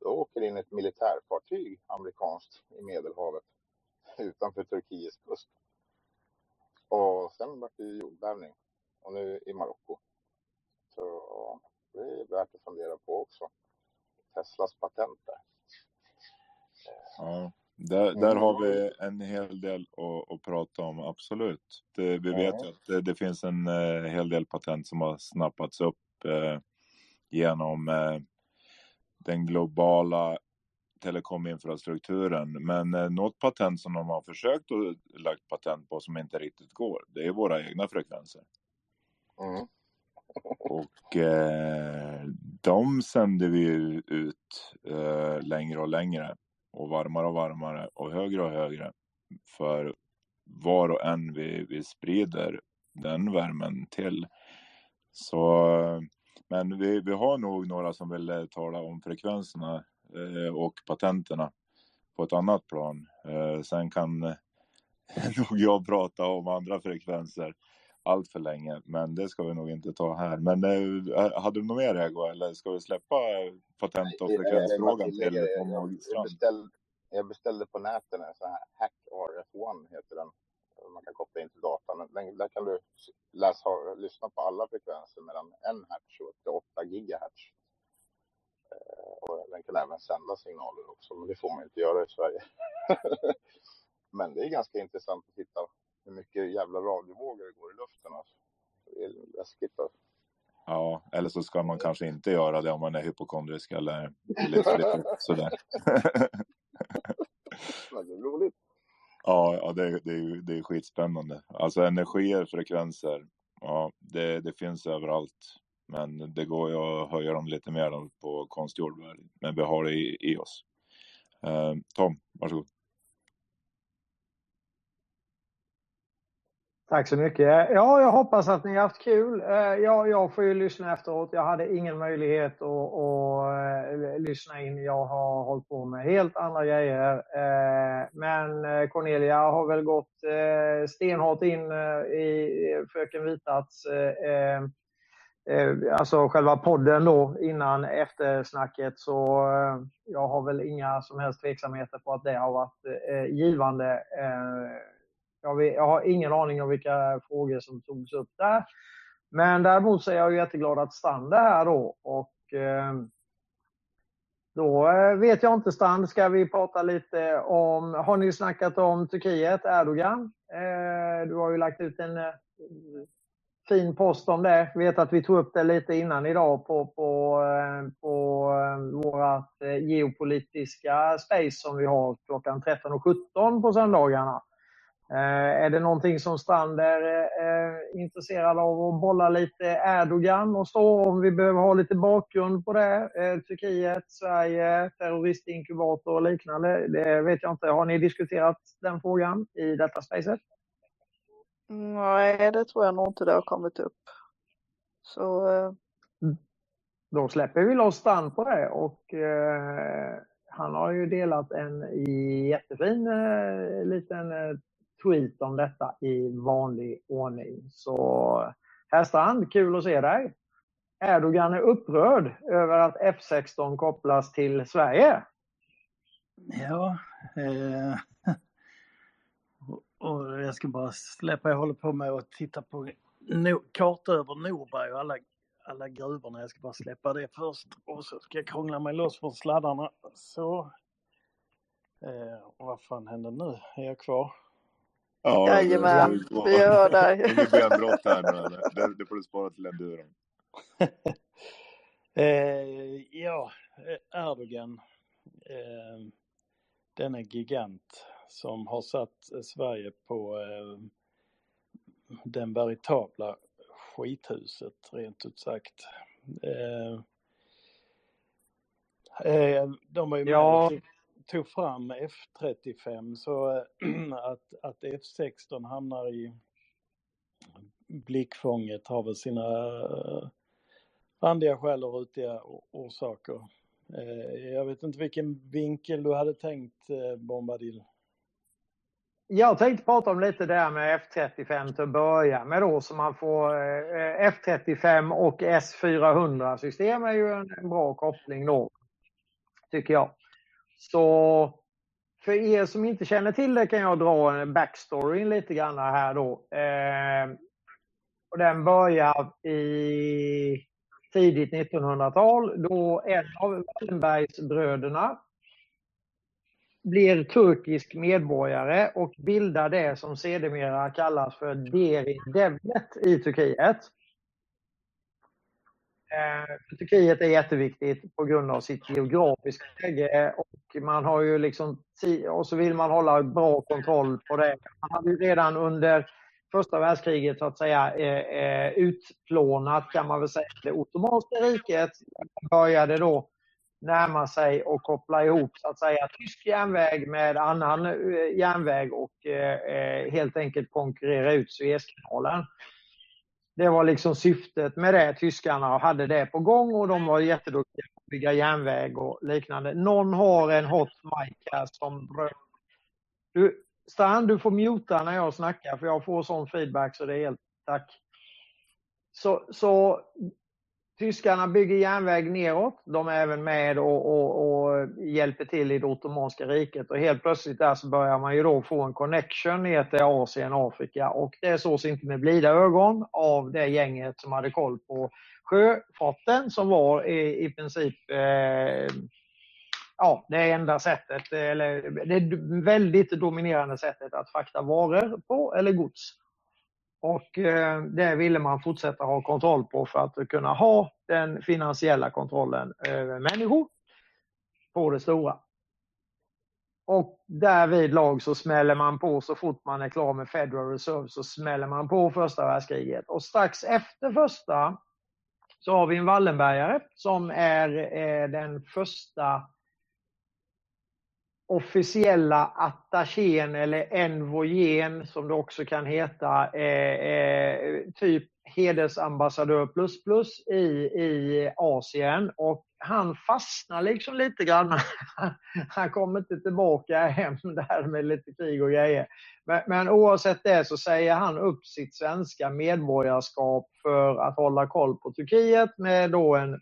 Då åker in ett militärfartyg, amerikanskt, i Medelhavet utanför Turkiets kust. Och sen var det jordbävning. Och nu i Marocko. Så det är värt att fundera på också. Teslas patent där. Ja, där, där har vi en hel del att, att prata om, absolut. Det, vi vet ju att det, det, finns en eh, hel del patent som har snappats upp eh, genom eh, den globala telekominfrastrukturen. Men eh, något patent som de har försökt att lagt patent på som inte riktigt går, det är våra egna frekvenser. Mm. Och eh, de sänder vi ut eh, längre och längre och varmare och varmare och högre och högre. För var och en vi, vi sprider den värmen till. Så, men vi, vi har nog några som vill eh, tala om frekvenserna eh, och patenterna på ett annat plan. Eh, sen kan eh, nog jag prata om andra frekvenser allt för länge, men det ska vi nog inte ta här. Men äh, hade du något mer Ego eller ska vi släppa patent och frekvensfrågan till Tom jag, beställde, jag beställde på nätet en sån här Hack RF1 heter den. Man kan koppla in till datorn. Den, där kan du läsa, lyssna på alla frekvenser mellan 1 hertz och upp till 8 gigahertz. Eh, och den kan även sända signaler också, men det får man inte göra i Sverige. men det är ganska intressant att titta hur mycket jävla radiovågor det går i luften. Alltså. Det är läskigt. Alltså. Ja, eller så ska man kanske inte göra det om man är hypokondrisk eller lite, lite sådär. Det är roligt. Ja, ja det, det, det är skitspännande. Alltså energier, frekvenser, ja, det, det finns överallt. Men det går ju att höja dem lite mer på konstgjord Men vi har det i, i oss. Uh, Tom, varsågod. Tack så mycket. Ja, jag hoppas att ni har haft kul. Eh, ja, jag, får ju lyssna efteråt. Jag hade ingen möjlighet att, att eh, lyssna in. Jag har hållit på med helt andra grejer. Eh, men Cornelia har väl gått stenhårt in i Fröken Vitats alltså själva podden då innan eftersnacket så jag har väl inga som helst tveksamheter på att det har varit givande jag, vet, jag har ingen aning om vilka frågor som togs upp där. Men däremot så är jag jätteglad att Strand är här då. Och, eh, då eh, vet jag inte Strand, ska vi prata lite om, har ni snackat om Turkiet, Erdogan? Eh, du har ju lagt ut en eh, fin post om det. Jag vet att vi tog upp det lite innan idag på, på, eh, på eh, vårt eh, geopolitiska space som vi har klockan 13.17 på söndagarna. Eh, är det någonting som Strand är eh, intresserad av att bolla lite Erdogan och så om vi behöver ha lite bakgrund på det? Eh, Turkiet, Sverige, terroristinkubator och liknande. Det vet jag inte. Har ni diskuterat den frågan i detta spacet? Nej, det tror jag nog inte det har kommit upp. Så eh, Då släpper vi loss Stan på det och eh, han har ju delat en jättefin eh, liten eh, tweet om detta i vanlig ordning. Så herr Strand, kul att se dig! Erdogan är upprörd över att F16 kopplas till Sverige. Ja, eh, och jag ska bara släppa, jag håller på med att titta på no, karta över Norberg och alla, alla gruvorna. Jag ska bara släppa det först och så ska jag krångla mig loss från sladdarna. Så. Eh, och vad fan händer nu? Är jag kvar? Ja, Jajamän, vi hör dig. Inget benbrott här nu eller? Det, det får du spara till enduron. Eh, ja, eh, Erdogan, eh, denna gigant som har satt Sverige på eh, den veritabla skithuset rent ut sagt. Eh, eh, de var ju med Ja. och tog- fram F35 så eh, att, att F16 hamnar i blickfånget har väl sina eh, randiga skäl och rutiga orsaker. Eh, jag vet inte vilken vinkel du hade tänkt Bombadil. Jag tänkte prata om lite där med F35 till att börja med då så man får F35 och S400 system är ju en bra koppling då. Tycker jag. Så för er som inte känner till det kan jag dra en backstory lite grann här då. Eh, och den börjar i tidigt 1900-tal då en av Wallenbergsbröderna blir turkisk medborgare och bildar det som sedermera kallas för Derin Devlet i Turkiet. Eh, för Turkiet är jätteviktigt på grund av sitt geografiska läge och man har ju liksom och så vill man hålla bra kontroll på det. Man hade ju redan under första världskriget så att säga eh, eh, utplånat kan man väl säga det ottomanska riket. Man började då närma sig och koppla ihop så att säga tysk järnväg med annan eh, järnväg och eh, eh, helt enkelt konkurrera ut Suezkanalen. Det var liksom syftet med det. Tyskarna hade det på gång och de var jätteduktiga på att bygga järnväg och liknande. Någon har en hot mic här som rör. Du, Stan, du får muta när jag snackar för jag får sån feedback så det är helt tack. Så, så tyskarna bygger järnväg neråt. De är även med och, och, och hjälper till i det ottomanska riket och helt plötsligt där så börjar man ju då få en connection ner till Asien, Afrika och det sågs inte med blida ögon av det gänget som hade koll på sjöfarten som var i, i princip eh, ja, det enda sättet, eller det väldigt dominerande sättet att frakta varor på eller gods. Och eh, det ville man fortsätta ha kontroll på för att kunna ha den finansiella kontrollen över människor på det stora. Och därvid lag så smäller man på så fort man är klar med Federal Reserve så smäller man på första världskriget. Och strax efter första så har vi en Wallenbergare som är eh, den första officiella attachén eller envoyén som det också kan heta, eh, eh, typ hedersambassadör plus plus i, i Asien och han fastnar liksom lite grann. Han kommer inte tillbaka hem där med lite krig och grejer. Men, men oavsett det så säger han upp sitt svenska medborgarskap för att hålla koll på Turkiet med då en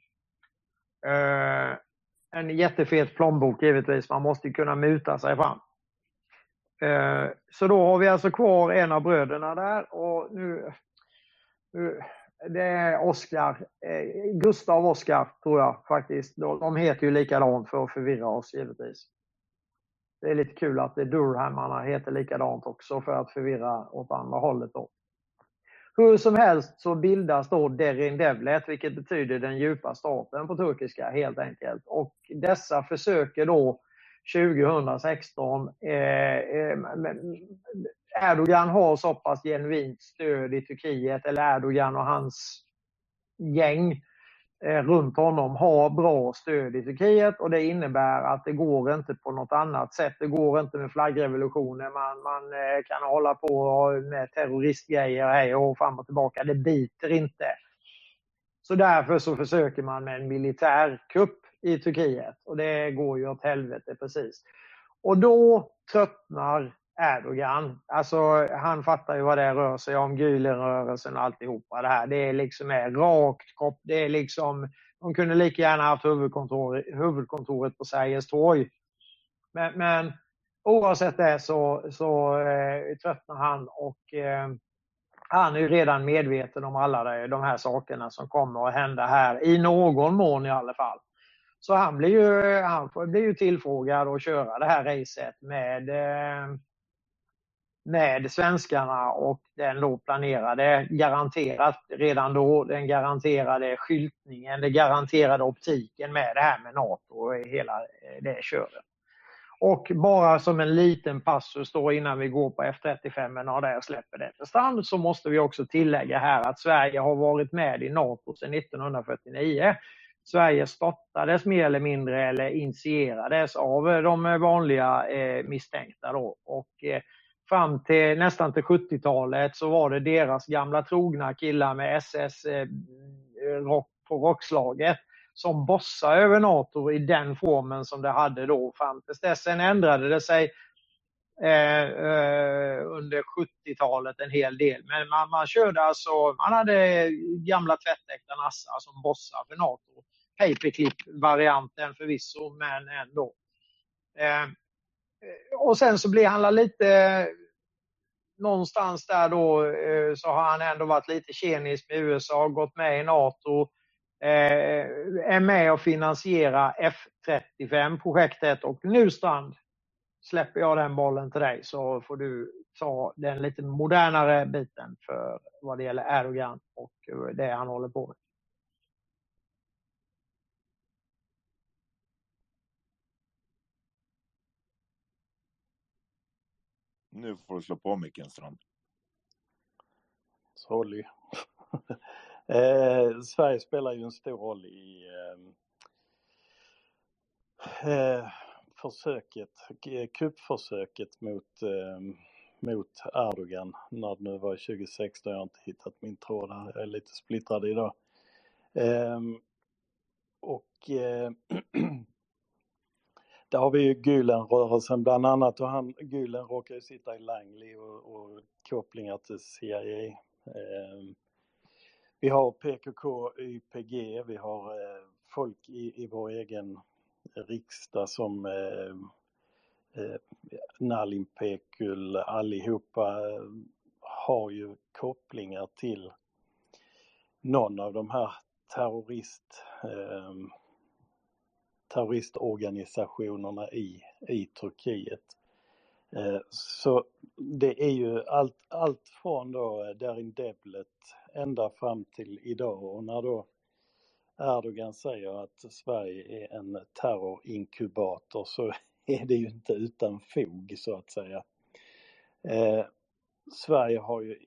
eh, en jättefet plånbok givetvis. Man måste ju kunna muta sig fram. Eh, så då har vi alltså kvar en av bröderna där och nu, nu det är Oskar, eh, Gustav Oskar tror jag faktiskt. De heter ju likadant för att förvirra oss givetvis. Det är lite kul att det Durhammarna heter likadant också för att förvirra åt andra hållet då. Hur som helst så bildas då Derin Devlet, vilket betyder den djupa staten på turkiska helt enkelt. Och dessa försöker då 2016, eh, eh, Erdogan har så pass genuint stöd i Turkiet, eller Erdogan och hans gäng, eh, Eh, runt honom har bra stöd i Turkiet och det innebär att det går inte på något annat sätt. Det går inte med flaggrevolutioner, man, man eh, kan hålla på med terroristgrejer hej och fram och tillbaka. Det biter inte. Så därför så försöker man med en militärkupp i Turkiet och det går ju åt helvete precis. Och då tröttnar Erdogan. Alltså han fattar ju vad det rör sig om, Gülenrörelsen och alltihopa det här. Det är liksom är rakt kopp, det är liksom, de kunde lika gärna haft huvudkontor, huvudkontoret på Sergels torg. Men, men oavsett det så, så eh, tröttnar han och eh, han är ju redan medveten om alla de här sakerna som kommer att hända här, i någon mån i alla fall. Så han blir ju, han blir ju tillfrågad att köra det här racet med, eh, med svenskarna och den då planerade, garanterat redan då, den garanterade skyltningen, den garanterade optiken med det här med NATO och hela eh, det köret. Och bara som en liten passus då innan vi går på F35 och där släpper det till strand så måste vi också tillägga här att Sverige har varit med i NATO sedan 1949. Sverige startades mer eller mindre eller initierades av de vanliga eh, misstänkta då. Och eh, fram till nästan till 70-talet så var det deras gamla trogna killar med SS eh, rock på rockslaget som bossade över NATO i den formen som det hade då fram till dess. Sen ändrade det sig eh, eh, under 70-talet en hel del. Men man, man körde alltså, man hade gamla tvättäkta nassar som bossar för NATO. Paperclip-varianten förvisso, men ändå. Eh, Eh, och sen så blir han lite eh, någonstans där då eh, så har han ändå varit lite tjenis med USA, gått med i NATO, är med och finansierar F35-projektet och nu Strand släpper jag den bollen till dig så får du ta den lite modernare biten för vad det gäller Erdogan och det han håller på med. Nu får du slå på micken Strand. Sorry. eh, Sverige spelar ju en stor roll i eh, eh, försöket, eh, kuppförsöket mot, eh, mot Erdogan när det nu var 2016. Jag har inte hittat min tråd här, jag är lite splittrad idag. Ehm, och eh, där har vi ju Gülenrörelsen bland annat och han, Gülen råkar ju sitta i Langley och, och kopplingar till CIA. Eh, vi har PKK, YPG, vi har eh, folk i, i vår egen riksdag som eh, eh, Nalin Pekul, allihopa eh, har ju kopplingar till någon av de här terrorist eh, terroristorganisationerna i, i Turkiet. Eh, så det är ju allt, allt från då eh, Darin Devlet ända fram till idag och när då Erdogan säger att Sverige är en terrorinkubator så är det ju inte utan fog så att säga. Eh, Sverige har ju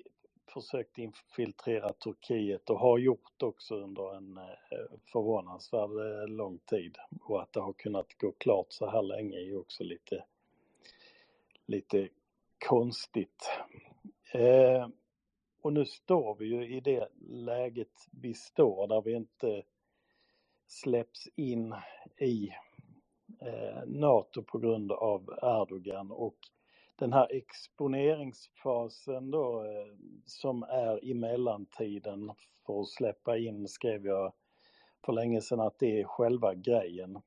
försökt infiltrera Turkiet och har gjort också under en eh, förvånansvärd eh, lång tid. Och att det har kunnat gå klart så här länge är ju också lite, lite konstigt. Eh, och nu står vi ju i det läget vi står där vi inte släpps in i eh, NATO på grund av Erdogan och den här exponeringsfasen då eh, som är i mellantiden för att släppa in, skrev jag för länge sedan, att det är själva grejen.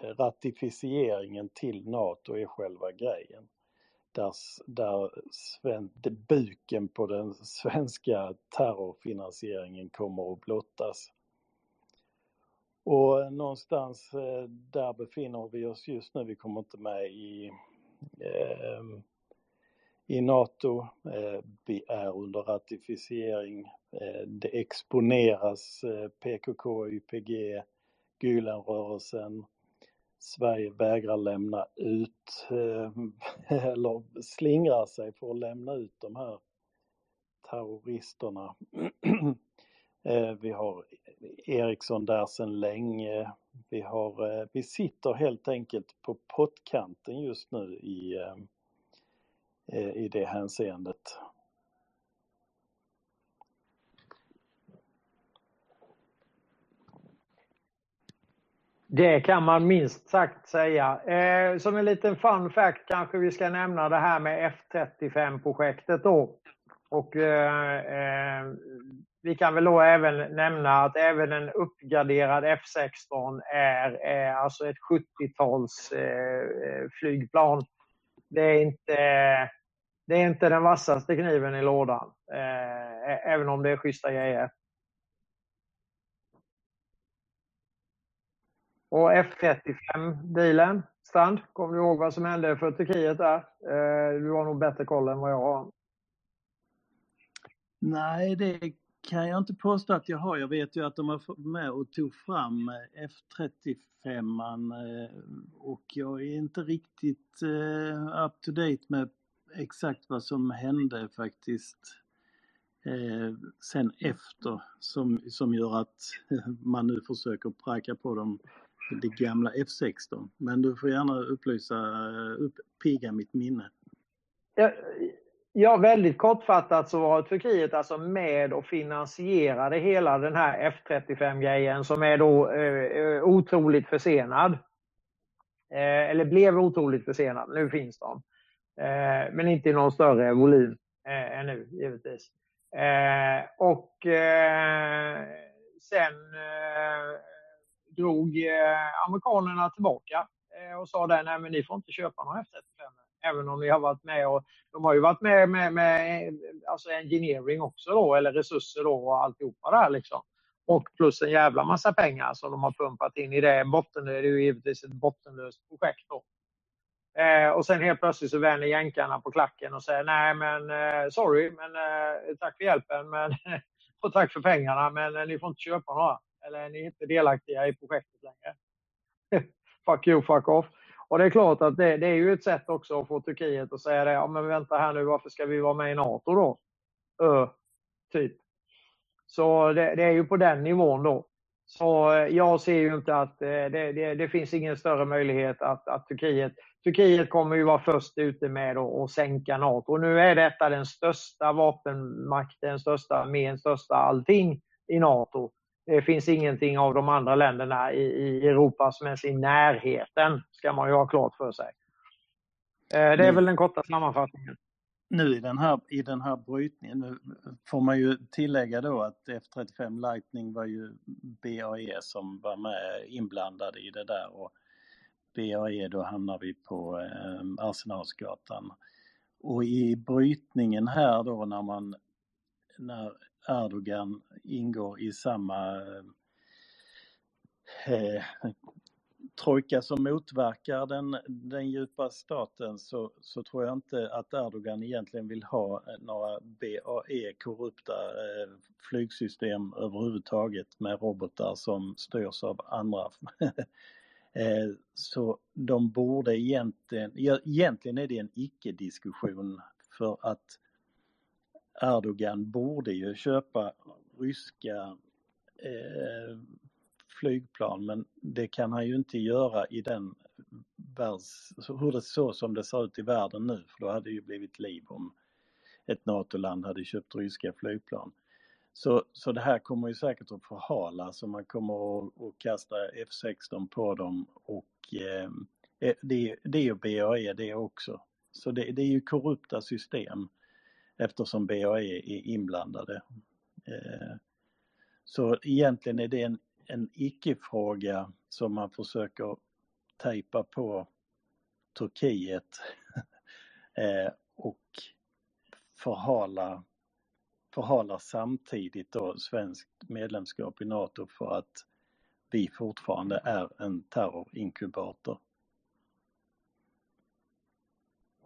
Ratificeringen till NATO är själva grejen. Där, där sven, buken på den svenska terrorfinansieringen kommer att blottas. Och någonstans eh, där befinner vi oss just nu. Vi kommer inte med i Ehm, i NATO. Eh, vi är under ratificering. Eh, det exponeras eh, PKK, YPG, Gülenrörelsen. Sverige vägrar lämna ut eh, eller slingrar sig för att lämna ut de här terroristerna. Eh, vi har Ericsson där sedan länge. Vi, har, eh, vi sitter helt enkelt på pottkanten just nu i, eh, eh, i det hänseendet. Det kan man minst sagt säga. Eh, som en liten fun fact kanske vi ska nämna det här med F35-projektet då. Och eh, vi kan väl då även nämna att även en uppgraderad F16 är, är alltså ett 70-tals eh, flygplan. Det är inte, det är inte den vassaste kniven i lådan, eh, även om det är schyssta grejer. Och F35-dealen, Strand, kommer du ihåg vad som hände för Turkiet där? Eh, du har nog bättre koll än vad jag har. Nej, det kan jag inte påstå att jag har. Jag vet ju att de har med och tog fram eh, F35 eh, och jag är inte riktigt eh, up to date med exakt vad som hände faktiskt sen efter som, som gör att man nu försöker pracka på dem det gamla F16. Men du får gärna upplysa, uppiga mitt minne. Jag, ja, väldigt kortfattat så var Turkiet alltså med och finansierade hela den här F35-grejen som är då eh, eh, otroligt försenad. Eh, eller blev otroligt försenad, nu finns de. Eh, men inte i någon större volym eh, ännu givetvis. Eh, och eh, sen eh, drog eh, amerikanerna tillbaka eh, och sa där, nej men ni får inte köpa några F35 även om vi har varit med och de har ju varit med med, med alltså engineering också då eller resurser då och alltihopa där liksom. Och plus en jävla massa pengar som de har pumpat in i det. Botten, det är ju givetvis ett bottenlöst projekt då. Eh, och sen helt plötsligt så vänder jänkarna på klacken och säger nej men eh, sorry men eh, tack för hjälpen men, och tack för pengarna men eh, ni får inte köpa några eller är ni inte delaktiga i projektet längre? fuck you, fuck off. Och det är klart att det, det, är ju ett sätt också att få Turkiet att säga det, ja men vänta här nu, varför ska vi vara med i NATO då? Ö, typ. Så det, det, är ju på den nivån då. Så eh, jag ser ju inte att eh, det, det, det finns ingen större möjlighet att, att Turkiet Turkiet kommer ju vara först ute med att sänka NATO. Nu är detta den största vapenmakten, den största armén, största allting i NATO. Det finns ingenting av de andra länderna i, i Europa som är i närheten, ska man ju ha klart för sig. Eh, det är väl den korta sammanfattningen. Nu i den här, i den här brytningen, nu får man ju tillägga då att F35 Lightning var ju BAE som var med inblandade i det där och BAE då hamnar vi på eh, Arsenalsgatan. Och i brytningen här då när man när Erdogan ingår i samma eh, trojka som motverkar den, den djupa staten så, så tror jag inte att Erdogan egentligen vill ha några BAE korrupta eh, flygsystem överhuvudtaget med robotar som styrs av andra. eh, så de borde egentligen, egentligen är det en icke-diskussion för att Erdogan borde ju köpa ryska eh, flygplan men det kan han ju inte göra i den världs, hur det så som det ser ut i världen nu för då hade det ju blivit liv om ett NATO-land hade köpt ryska flygplan. Så, så det här kommer ju säkert att förhalas och man kommer att, att kasta F16 på dem och eh, eh det, det är ju BAE det också. Så det, det är ju korrupta system eftersom BAE är inblandade. Eh, så egentligen är det en, en icke-fråga som man försöker tejpa på Turkiet eh, och förhala, förhala samtidigt då svenskt medlemskap i NATO för att vi fortfarande är en terrorinkubator.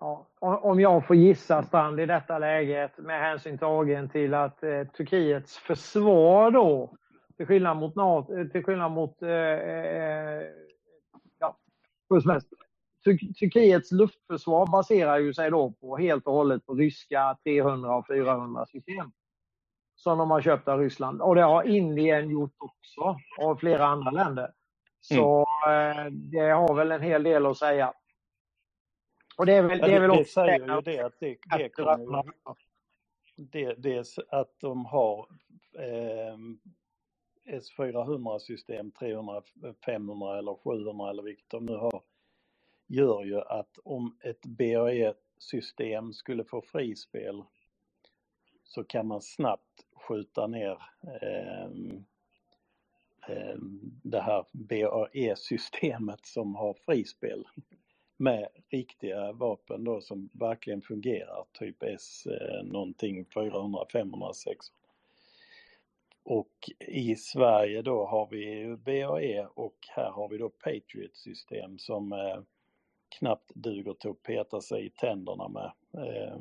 Ja, om jag får gissa Strand i detta läget med hänsyn tagen till att eh, Turkiets försvar då, till skillnad mot, NATO, till skillnad mot eh, eh, ja, Turkiets luftförsvar baserar ju sig då på helt och hållet på ryska 300 och 400 system. som de har köpt av Ryssland. Och det har Indien gjort också och flera andra länder. Så eh, det har väl en hel del att säga. Och det är väl, det är väl det, det också säger ju det att det, det kommer ju, det, dels att de har eh, S400-system, 300, 500 eller 700 eller vilket de nu har, gör ju att om ett BAE-system skulle få frispel så kan man snabbt skjuta ner eh, eh, det här BAE-systemet som har frispel med riktiga vapen då som verkligen fungerar, typ S eh, någonting 400, 500, 600. Och i Sverige då har vi BAE och här har vi då Patriot-system som eh, knappt duger till att peta sig i tänderna med. Eh,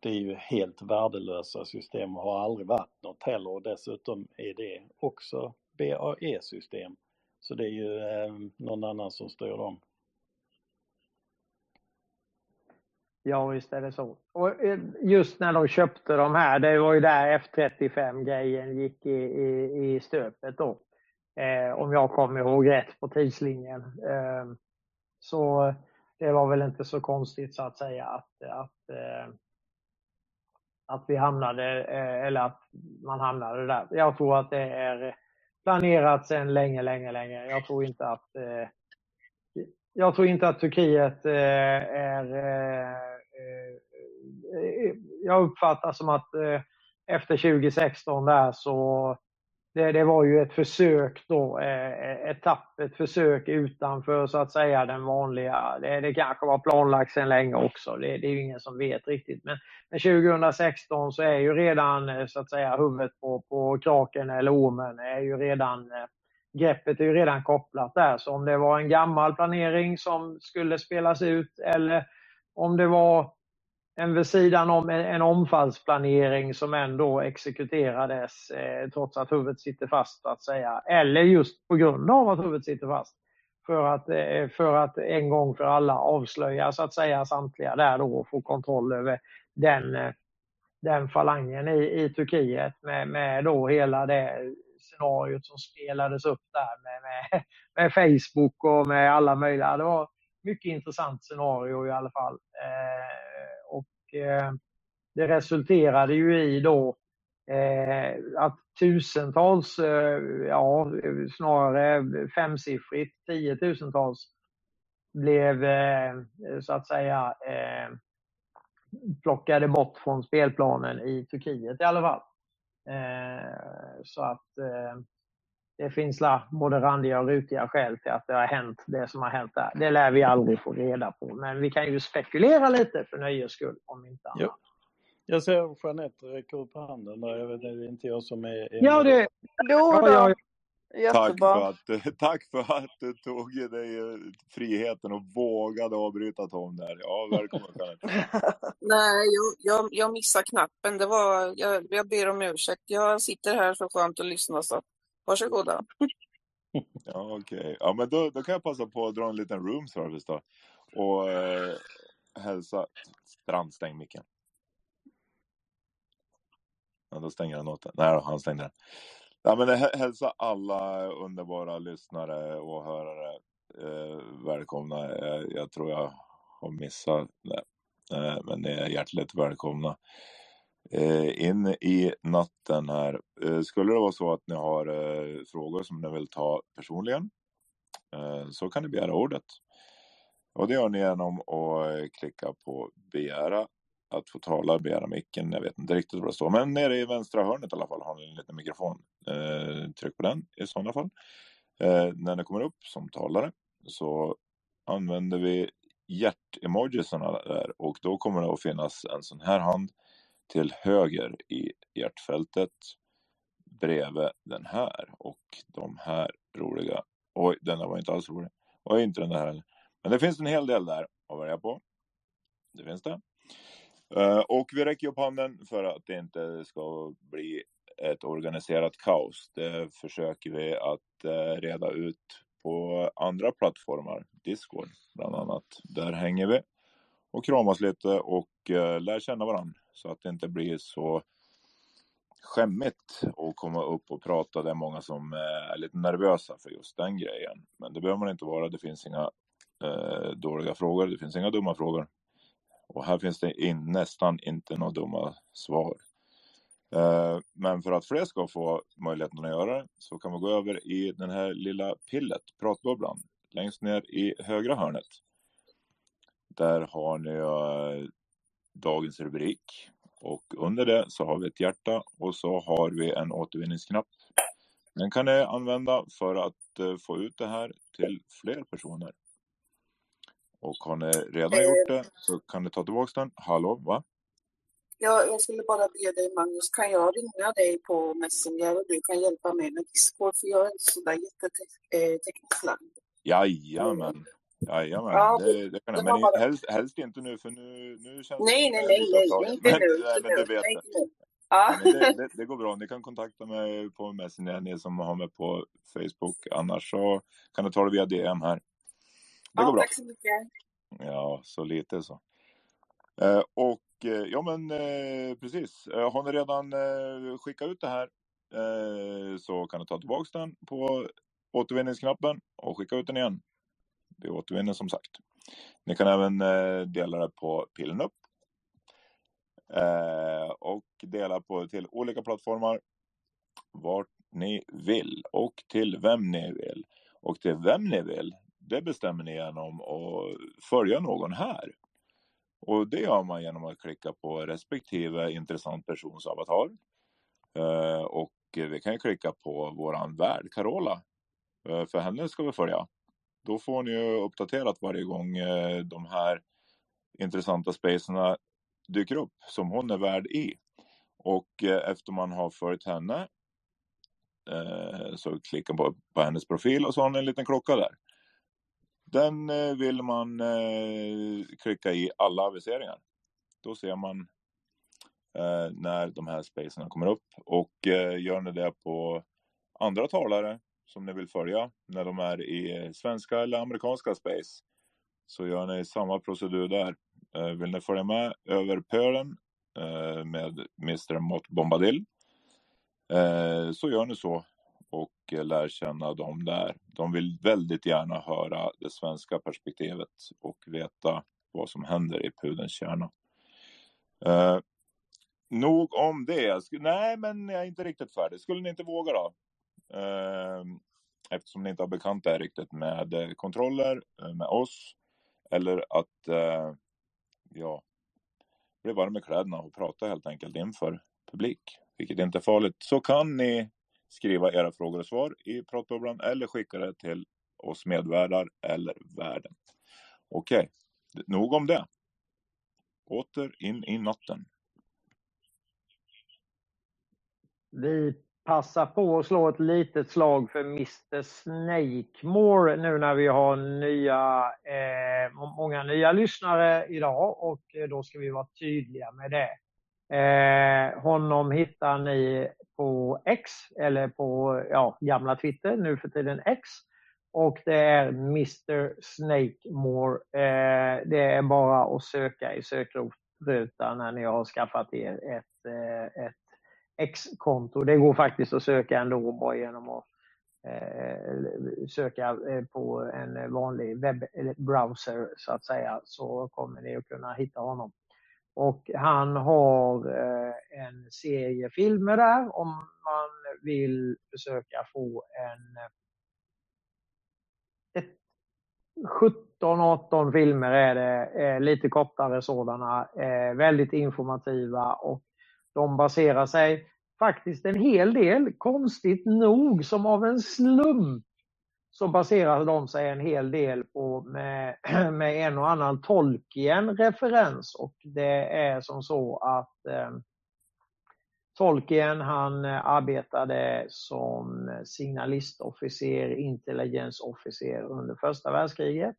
det är ju helt värdelösa system och har aldrig varit något heller och dessutom är det också BAE-system. Så det är ju eh, någon annan som styr dem. Ja, visst är det så. Och eh, just när de köpte de här, det var ju där F35-grejen gick i, i, i stöpet då. Eh, om jag kommer ihåg rätt på tidslinjen. Eh, så det var väl inte så konstigt så att säga att, att, eh, att vi hamnade, eh, eller att man hamnade där. Jag tror att det är planerat sedan länge, länge, länge. Jag tror inte att eh, jag tror inte att Turkiet eh, är... Eh, Eh, jag uppfattar som att eh, efter 2016 där så det, det var ju ett försök då, eh, ett tappert försök utanför så att säga den vanliga. Det, det kanske var planlagt sedan länge också. Det, det är ju ingen som vet riktigt. Men, men 2016 så är ju redan eh, så att säga huvudet på, på kraken eller ormen är ju redan greppet är ju redan kopplat där. Så om det var en gammal planering som skulle spelas ut eller om det var en vid sidan om en, en omfallsplanering som ändå exekuterades eh, trots att huvudet sitter fast så att säga. Eller just på grund av att huvudet sitter fast. För att, eh, för att en gång för alla avslöja så att säga samtliga där då och få kontroll över den, eh, den falangen i, i Turkiet med, med då hela det scenariot som spelades upp där med, med, med Facebook och med alla möjliga. Det var mycket intressant scenario i alla fall. Eh, Eh, det resulterade ju i då eh, att tusentals, eh, ja snarare femsiffrigt, tiotusentals blev eh, så att säga eh, plockade bort från spelplanen i Turkiet i alla fall. Eh, så att eh, det finns la både randiga och rutiga skäl till att det har hänt det som har hänt där. Det lär vi aldrig få reda på, men vi kan ju spekulera lite för nöjes skull om inte annat. Ja. Jag ser Jeanette räcker upp handen där. Jag vet, det är inte jag som är... är Ja, det... Jo då. Ja, Tack för, att, tack för att du tog dig friheten och vågade avbryta Tom där. Ja, välkommen. Nej, jag, jag, jag missade knappen. Det var, jag, jag ber om ursäkt. Jag sitter här så skönt och lyssnar så varsågoda. Ja, okej. Ja, men då, då kan jag passa på att dra en liten room service då. Och eh, hälsa... Strand, stäng micken. Ja, då stänger han åt den. Nej, han stängde den. Ja, men hälsa alla underbara lyssnare och hörare eh, välkomna. Jag, jag tror jag har missat det. Eh, men ni är hjärtligt välkomna eh, Eh, in i natten här. Eh, skulle det vara så att ni har eh, frågor som ni vill ta personligen så kan ni begära ordet. Och det gör ni genom att klicka på begära att få tala, begära micken. Jag vet inte riktigt vad det står, men nere i vänstra hörnet i alla fall har ni en liten mikrofon. Tryck på den i sådana fall. När ni kommer upp som talare så använder vi hjärt-emojisarna där och då kommer det att finnas en sån här hand till höger i hjärtfältet bredvid den här och de här roliga. Oj, den där var inte alls rolig. Och inte den där heller. Men det finns en hel del där att välja på. Det finns det. Eh, och vi räcker upp handen för att det inte ska bli ett organiserat kaos. Det försöker vi att eh, reda ut på andra plattformar. Discord bland annat. Där hänger vi och kramas lite och eh, lär känna varandra så att det inte blir så skämmigt att komma upp och prata. Det är många som eh, är lite nervösa för just den grejen. Men det behöver man inte vara. Det finns inga eh, dåliga frågor. Det finns inga dumma frågor. Och här finns det in, nästan inte några dumma svar. Eh, men för att fler ska få möjligheten att göra det så kan man gå över i den här lilla pillet, pratbubblan, längst ner i högra hörnet. Där har ni eh, dagens rubrik och under det så har vi ett hjärta och så har vi en återvinningsknapp. Den kan ni använda för att uh, få ut det här till fler personer. Och har ni redan gjort det så kan ni ta tillbaka den. Hallå, va? Ja, jag skulle bara be dig Magnus, kan jag ringa dig på Messenger och du kan hjälpa mig med Discord för jag är inte sådär jättetekniskt lagd. Jajamän. Jajamän, Ja, det, det kan jag. Men bara- helst, helst inte nu för nu, nu känns Nej, det nej, nej, nej, upptaget. inte Men, nu, nej, men nu, du vet nej, det. Ja. Men det, det, det går bra. Ni kan kontakta mig på Messenger, ni som har mig på Facebook. Annars så kan du ta det via DM här. Det går Ja, bra. tack så mycket. Ja, så lite så. Eh, och eh, ja, men eh, precis. Har ni redan eh, skickat ut det här så kan du ta tillbaka den på återvinningsknappen och skicka ut den igen. Vi återvinner som sagt. Ni kan även eh, dela det på Pilnup upp. Eh, och dela på till olika plattformar vart ni vill och till vem ni vill. Och till vem ni vill, det bestämmer ni genom att följa någon här. Och det gör man genom att klicka på respektive intressant persons avatar. Eh, och vi kan ju klicka på våran värd Carola. För henne ska vi följa. Då får ni ju uppdaterat varje gång eh, de här intressanta spacerna dyker upp som hon är värd i. Och eh, efter man har följt henne eh, så klickar man på hennes profil och så har ni en liten klocka där. Den vill man klicka i alla aviseringar. Då ser man när de här spacerna kommer upp. Och gör ni det på andra talare som ni vill följa när de är i svenska eller amerikanska space så gör ni samma procedur där. Eh, vill ni följa med över pölen eh, med Mr. Mott Bombadil eh, så gör ni så och lär känna dem där. De vill väldigt gärna höra det svenska perspektivet och veta vad som händer i pudelns kärna. Eh, nog om det. Nej, men jag är inte riktigt färdig. Skulle ni inte våga då? Ehm, eftersom ni inte har bekant er riktigt med eh, kontroller, eh, med oss eller att eh, ja, bli varm med kläderna och prata helt enkelt inför publik, vilket inte är farligt, så kan ni skriva era frågor och svar i pratbubblan eller skicka det till oss medvärdar eller värden. Okej, nog om det. Åter in i natten. Vi Passa på att slå ett litet slag för Mr Snakemore nu när vi har nya, eh, många nya lyssnare idag och eh, då ska vi vara tydliga med det. Eh, honom hittar ni på X eller på ja, gamla Twitter, nu för tiden X. Och det är Mr Snakemore. Eh, det är bara att söka i sökrutan när ni har skaffat er ett, eh, ett X-konto. Det går faktiskt att söka ändå bara genom att eh, söka eh, på en vanlig webbrowser så att säga så kommer ni att kunna hitta honom. Och han har eh, en serie filmer där om man vill försöka få en ett 17-18 filmer är det, eh, lite kortare sådana, eh, väldigt informativa och de baserar sig faktiskt en hel del, konstigt nog, som av en slump, så baserar de sig en hel del på med, med en och annan Tolkien-referens och det är som så att eh, Tolkien han eh, arbetade som signalistofficer, intelligensofficer under första världskriget.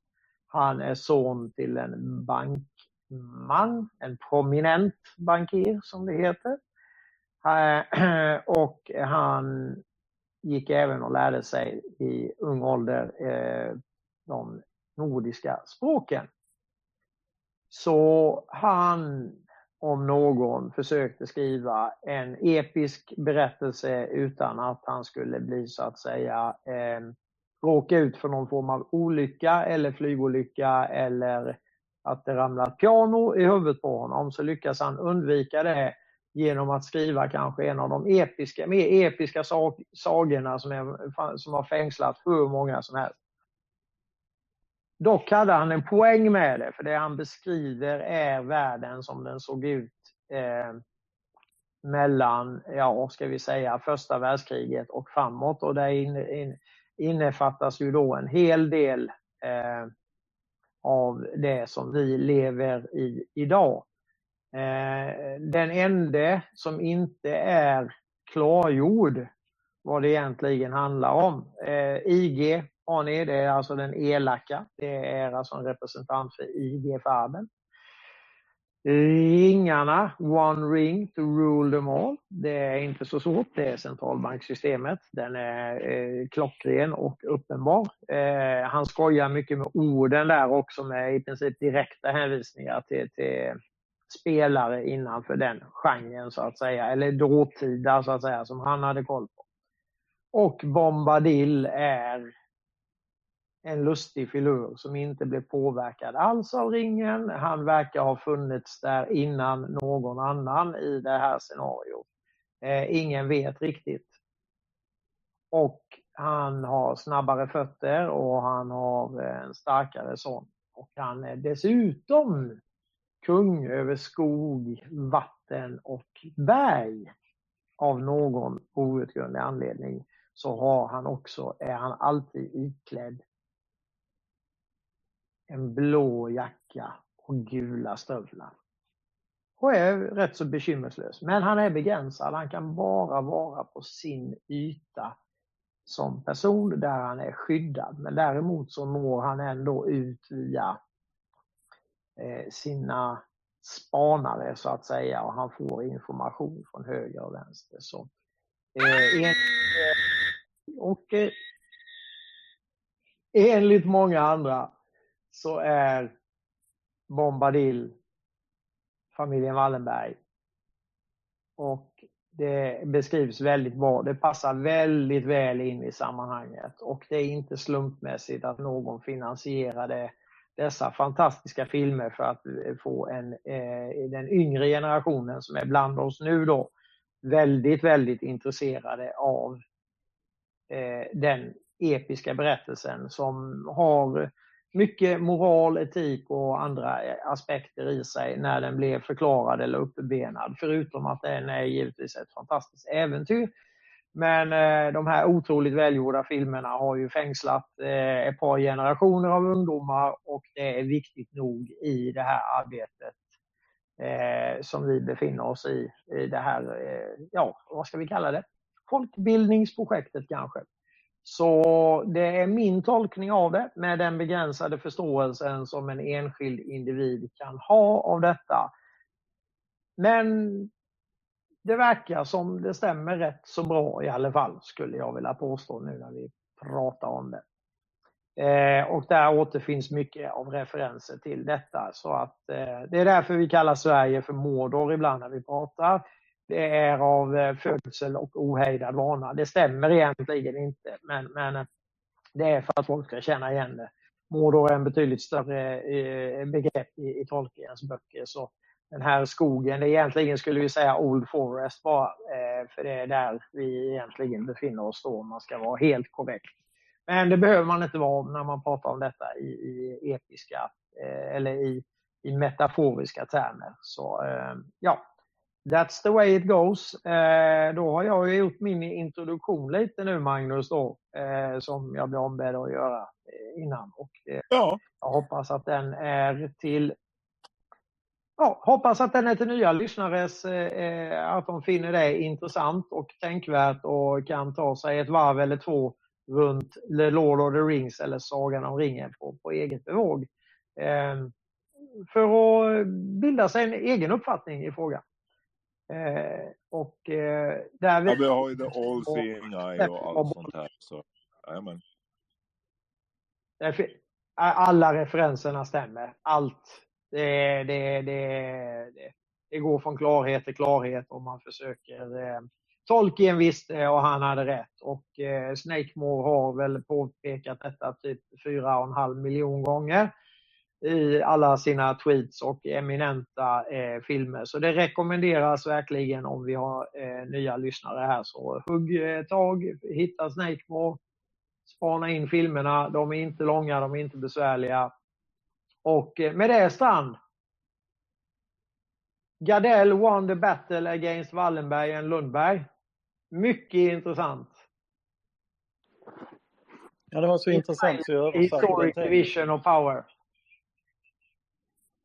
Han är son till en bank man, en prominent bankir som det heter. Eh, och han gick även och lärde sig i ung ålder eh, de nordiska språken. Så han om någon försökte skriva en episk berättelse utan att han skulle bli så att säga eh, råka ut för någon form av olycka eller flygolycka eller att det ramlar ett piano i huvudet på honom så lyckas han undvika det genom att skriva kanske en av de episka, mer episka sag, sagorna som, är, som har fängslat hur många som helst. Dock hade han en poäng med det, för det han beskriver är världen som den såg ut eh, mellan, ja, ska vi säga, första världskriget och framåt. Och där in, in, innefattas ju då en hel del eh, av det som vi lever i idag. Eh, den enda som inte är klargjord vad det egentligen handlar om. Eh, IG har ni, det är alltså den elaka. Det är alltså en representant för IG-färden. Ringarna, one ring to rule them all. Det är inte så svårt, det är centralbanksystemet. Den är eh, klockren och uppenbar. Eh, han skojar mycket med orden där också med i princip direkta hänvisningar till, till spelare innanför den genren så att säga, eller dåtida så att säga, som han hade koll på. Och Bombadil är en lustig filur som inte blev påverkad alls av ringen. Han verkar ha funnits där innan någon annan i det här scenariot. Eh, ingen vet riktigt. Och han har snabbare fötter och han har en starkare sån. Och han är dessutom kung över skog, vatten och berg. Av någon outgrundlig anledning så har han också, är han alltid iklädd en blå jacka och gula stövlar. Och är rätt så bekymmerslös. Men han är begränsad. Han kan bara vara på sin yta som person där han är skyddad. Men däremot så når han ändå ut via eh, sina spanare så att säga och han får information från höger och vänster. Så, eh, en, eh, och eh, enligt många andra så är Bombadil familjen Wallenberg. Och det beskrivs väldigt bra. Det passar väldigt väl in i sammanhanget och det är inte slumpmässigt att någon finansierade dessa fantastiska filmer för att eh, få en, eh, den yngre generationen som är bland oss nu då väldigt, väldigt intresserade av eh, den episka berättelsen som har mycket moral, etik och andra eh, aspekter i sig när den blev förklarad eller uppbenad. Förutom att den är givetvis ett fantastiskt äventyr. Men eh, de här otroligt välgjorda filmerna har ju fängslat eh, ett par generationer av ungdomar och det är viktigt nog i det här arbetet eh, som vi befinner oss i. I det här, eh, ja, vad ska vi kalla det? Folkbildningsprojektet kanske. Så det är min tolkning av det med den begränsade förståelsen som en enskild individ kan ha av detta. Men det verkar som det stämmer rätt så bra i alla fall, skulle jag vilja påstå nu när vi pratar om det. Eh, och där återfinns mycket av referenser till detta. Så att, eh, det är därför vi kallar Sverige för Mordor ibland när vi pratar det är av eh, födsel och ohejdad vana. Det stämmer egentligen inte, men, men eh, det är för att folk ska känna igen det. Mordor är en betydligt större eh, begrepp i, i Tolkiens böcker. Så den här skogen, det egentligen skulle vi säga Old Forest bara, för det är där vi egentligen befinner oss då om man ska vara helt korrekt. Men det behöver man inte vara när man pratar om detta i, i episka eller i, i metaforiska termer. Så ja, That's the way it goes. Eh, då har jag gjort min introduktion lite nu Magnus då, eh, som jag blev ombedd att göra eh, innan. Och, eh, ja. Jag hoppas att den är till ja, hoppas att den är till nya lyssnares, eh, att de finner det intressant och tänkvärt och kan ta sig ett varv eller två runt The Lord of the Rings eller Sagan om ringen på, på eget bevåg. Eh, för att bilda sig en egen uppfattning i frågan. Eh, och eh, där vi... Ja, vi har ju the all seeing eye och allt sånt här. Så, jajamän. Alla referenserna stämmer. Allt. Det, det, det, det. går från klarhet till klarhet och man försöker eh, Tolkien visste och han hade rätt och eh, Snakemore har väl påpekat detta typ fyra och en halv miljon gånger i alla sina tweets och eminenta eh, filmer. Så det rekommenderas verkligen om vi har eh, nya lyssnare här. Så hugg eh, tag, hitta Snakemore, spana in filmerna. De är inte långa, de är inte besvärliga. Och eh, med det Strand. Gardell won the battle against Wallenberg and Lundberg. Mycket intressant. Ja, det var så intressant så jag Historic division of power.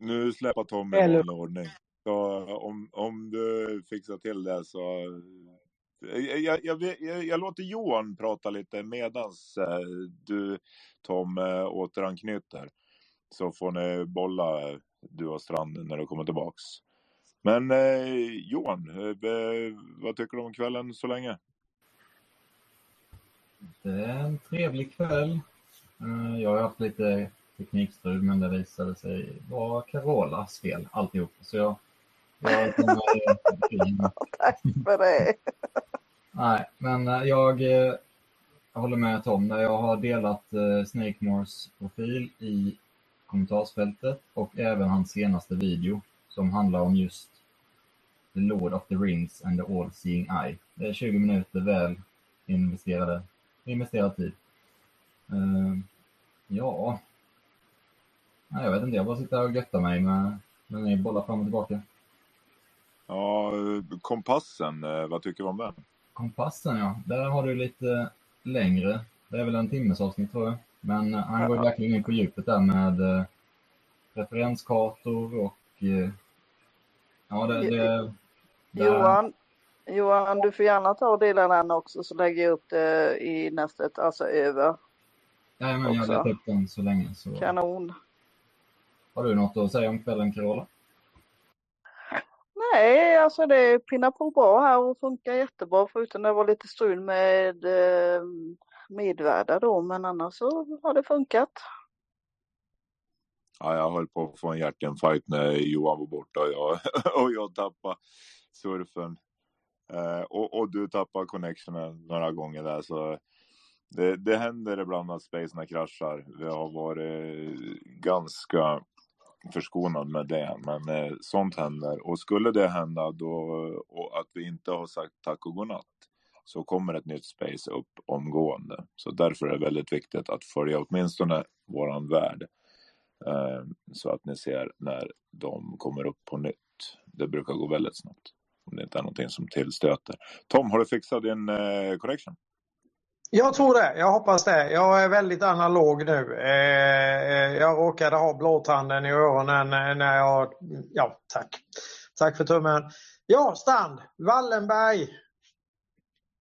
Nu släpper Tom i vanlig ordning. Så om, om du fixar till det så... Jag, jag, jag, jag, jag låter Johan prata lite medans eh, du Tom eh, återanknyter. Så får ni bolla du och Strand när du kommer tillbaks. Men eh, Johan, eh, vad tycker du om kvällen så länge? Det är en trevlig kväll. Eh, Jag har haft lite teknikstrul men det visade sig vara Carolas fel alltihop. Så jag. Tack för det. Nej, men eh, jag, eh, jag håller med Tom. där Jag har delat eh, Snakemores profil i kommentarsfältet och även hans senaste video som handlar om just The Lord of the Rings and the All Seeing Eye. Det är 20 minuter väl investerade, investerad tid. Eh, ja, Nej, jag vet inte, jag bara sitter här och göttar mig med, med ni bollar fram och tillbaka. Ja, kompassen, eh, vad tycker du om den? Kompassen ja, där har du lite längre. Det är väl en timmes avsnitt tror jag. Men eh, han går ju verkligen in på djupet där med eh, referenskartor och eh, ja, det, det, det Johan, Johan, du får gärna ta och dela den också så lägger jag upp det i nästet, alltså över. Ja, men jag letar upp den så länge. Så. Kanon. Har du något att säga om kvällen Carola? Nej, alltså det pinnar på bra här och funkar jättebra förutom det var lite strul med eh, medvärdar då men annars så har det funkat. Ja, jag höll på att få en hjärtinfarkt när Johan var borta och jag, och jag tappade surfen. Eh, och, och du tappade connectionen några gånger där. Så det, det händer ibland att spacerna kraschar. Vi har varit ganska förskonad med det. Men eh, sånt händer. Och skulle det hända då och att vi inte har sagt tack och godnatt så kommer ett nytt space upp omgående. Så därför är det väldigt viktigt att följa åtminstone våran värld. Eh, så att ni ser när de kommer upp på nytt. Det brukar gå väldigt snabbt. Om det inte är någonting som tillstöter. Tom, har du fixat din eh, correction? Jag tror det. Jag hoppas det. Jag är väldigt analog nu. Eh, eh, jag råkade ha blåtanden i öronen eh, när jag... Ja, tack. Tack för tummen. Ja, Strand. Wallenberg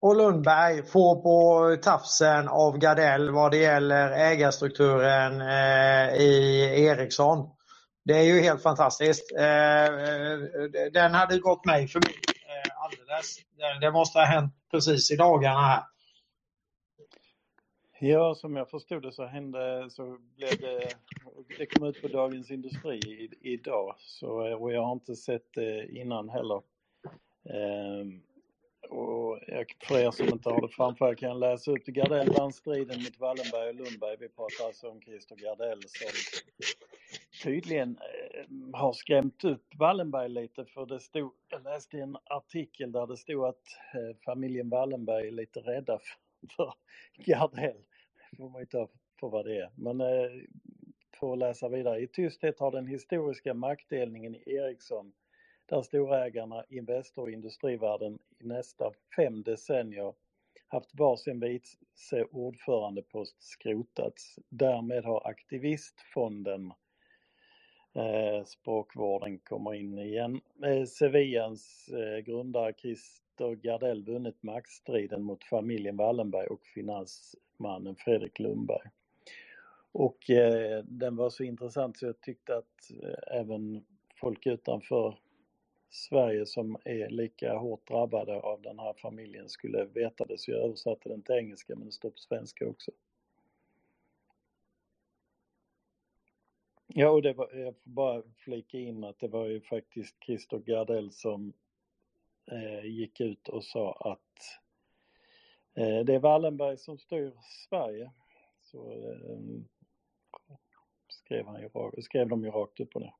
och Lundberg får på tafsen av Gardell vad det gäller ägarstrukturen i Ericsson. Det är ju helt fantastiskt. Den hade gått mig förbi alldeles. Det måste ha hänt precis i dagarna här. Ja, som jag förstod det så hände så blev det, det kom ut på Dagens Industri i, idag så, eh, och jag har inte sett det innan heller. Ehm, och jag, för er som inte har det framför kan jag läsa upp Gardell vann striden mot Wallenberg och Lundberg. Vi pratar alltså om Christer Gardell som tydligen eh, har skrämt upp Wallenberg lite för det stod, jag läste en artikel där det stod att eh, familjen Wallenberg är lite rädda för, för Gardell. Får man ju ta för vad det är. Men eh, att läsa vidare. I tysthet har den historiska maktdelningen i Ericsson där storägarna Investor och Industrivärden i nästa fem decennier haft varsin vice ordförandepost skrotats. Därmed har aktivistfonden eh, språkvården kommer in igen. Eh, Sevillans eh, grundare Christer Gardell vunnit maktstriden mot familjen Wallenberg och finansmannen Fredrik Lundberg. Och eh, den var så intressant så jag tyckte att eh, även folk utanför Sverige som är lika hårt drabbade av den här familjen skulle veta det. Så jag översatte den till engelska men det står på svenska också. Ja, och det var, jag får bara flika in att det var ju faktiskt Christer Gardell som gick ut och sa att eh, det är Wallenberg som styr Sverige. Så eh, skrev, han ju, skrev de ju rakt upp och ner.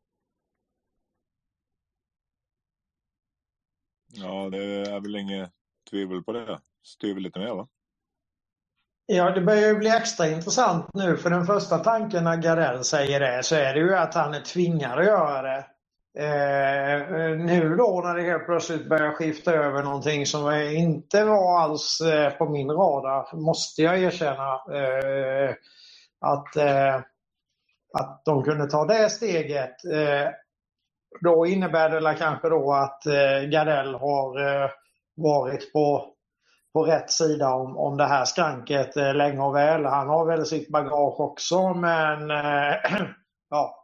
Ja, det är väl inget tvivel på det. Styr väl lite mer va? Ja, det börjar ju bli extra intressant nu för den första tanken när Gardell säger det så är det ju att han är tvingad att göra det. Eh, eh, nu då när det helt plötsligt börjar skifta över någonting som inte var alls eh, på min radar, måste jag erkänna. Eh, att, eh, att de kunde ta det steget. Eh, då innebär det kanske då att eh, Gardell har eh, varit på på rätt sida om, om det här skranket eh, länge och väl. Han har väl sitt bagage också men eh, ja,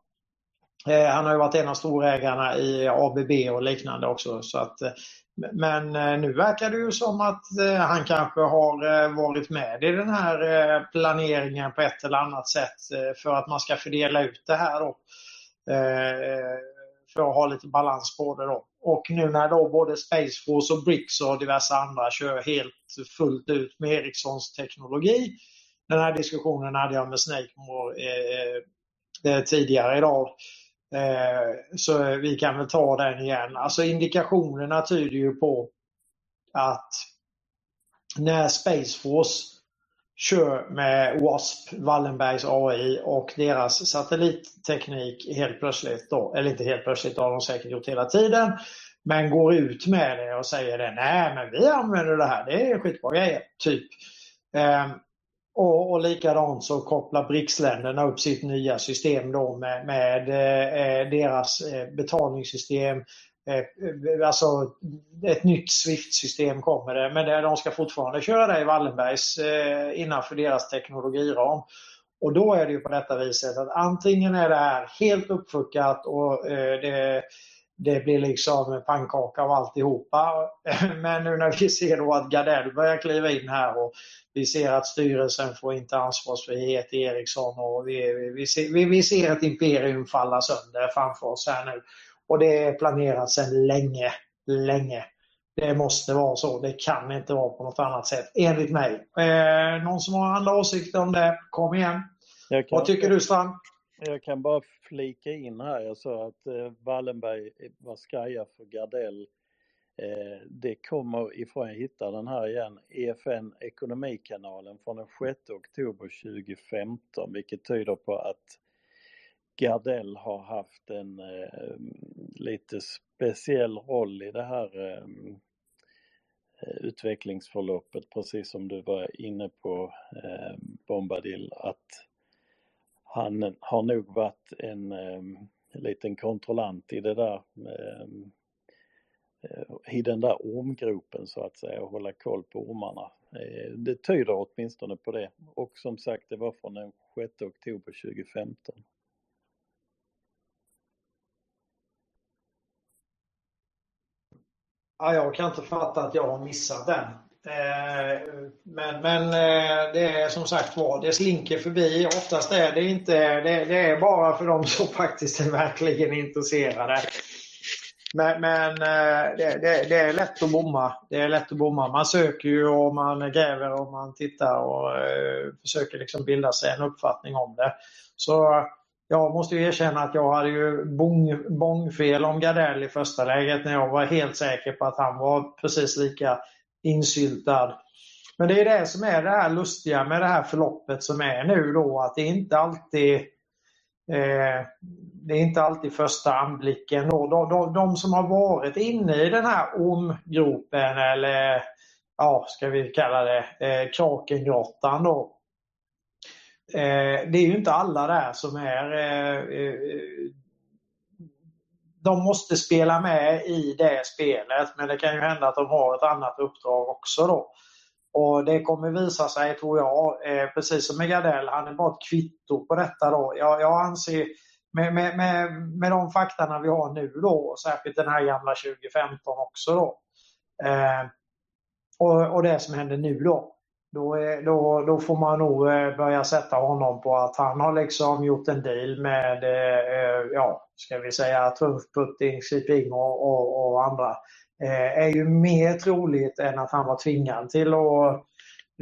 Eh, han har ju varit en av storägarna i ABB och liknande också. Så att, eh, men eh, nu verkar det ju som att han kanske har varit med i den här planeringen på ett eller annat sätt för att man ska fördela ut det här då. För att ha lite balans på det då. Och nu när då både Space Force och Bricks och diverse andra kör helt fullt ut med Ericssons teknologi. Den här diskussionen hade jag med Snakemore tidigare idag. Eh, så vi kan väl ta den igen. Alltså indikationerna tyder ju på att när Space Force kör med WASP, Wallenbergs AI och deras satellitteknik helt plötsligt då, eller inte helt plötsligt, det har de säkert gjort hela tiden, men går ut med det och säger det, nej men vi använder det här, det är skitbra grejer, typ. Ehm, och, och likadant så kopplar BRICS-länderna upp sitt nya system då med, med eh, eh deras eh, betalningssystem. Eh, eh, alltså ett nytt Swift-system kommer det, men de ska fortfarande köra det i Wallenbergs eh, innanför deras teknologiram. Och då är det ju på detta viset att antingen är det här helt uppfuckat och eh, det det blir liksom pannkaka av alltihopa. Men nu när vi ser då att Gardell börjar kliva in här och vi ser att styrelsen får inte ansvarsfrihet i Ericsson och vi, vi, ser, vi, vi ser ett imperium falla sönder framför oss här nu. Och det är planerat sedan länge, länge. Det måste vara så. Det kan inte vara på något annat sätt, enligt mig. Eh, någon som har andra åsikter om det? Kom igen. Vad tycker du Strand? Jag kan bara flika in här, jag sa att eh, Wallenberg eh, var skaja för Gardell. Eh, det kommer ifrån, jag hittar den här igen, EFN Ekonomikanalen från den 6 oktober 2015 vilket tyder på att Gardell har haft en eh, lite speciell roll i det här eh, eh utvecklingsförloppet precis som du var inne på eh, Bombadil att han har nog varit en eh, liten kontrollant i det där ehm, eh, i den där ormgropen så att säga och hålla koll på ormarna. Eh, det tyder åtminstone på det. Och som sagt, det var från den 6 oktober 2015. Ja, jag kan inte fatta att jag har missat den. Eh, men, men eh, det är som sagt var, det slinker förbi. Oftast är det inte, det, det är bara för de som faktiskt är verkligen intresserade. Men, men eh, det, det, det, är lätt att bomma. Det är lätt att bomma. Man söker ju och man gräver och man tittar och försöker liksom bilda sig en uppfattning om det. Så jag måste ju erkänna att jag hade ju bong, bongfel om Gardell i första läget när jag var helt säker på att han var precis lika insyltad. Men det är det som är det här lustiga med det här förloppet som är nu då att det är inte alltid eh, det är inte alltid första anblicken. Då. De, de, de, som har varit inne i den här ormgropen eller ja, ska vi kalla det eh, Krakengrottan då. Eh, det är ju inte alla där som är eh, eh de måste spela med i det spelet men det kan ju hända att de har ett annat uppdrag också då. Och det kommer visa sig, tror jag, eh, precis som med Gardell, han är bara ett kvitto på detta då. Jag, jag anser, med, med, med, med de faktarna vi har nu då, särskilt den här gamla 2015 också då, eh, och, och det som händer nu då, då, eh, då, då får man nog eh, börja sätta honom på att han har liksom gjort en deal med, eh, eh ja, ska vi säga Trumfputting, Xi Jinping och, och, och andra. Eh, är ju mer troligt än att han var tvingad till att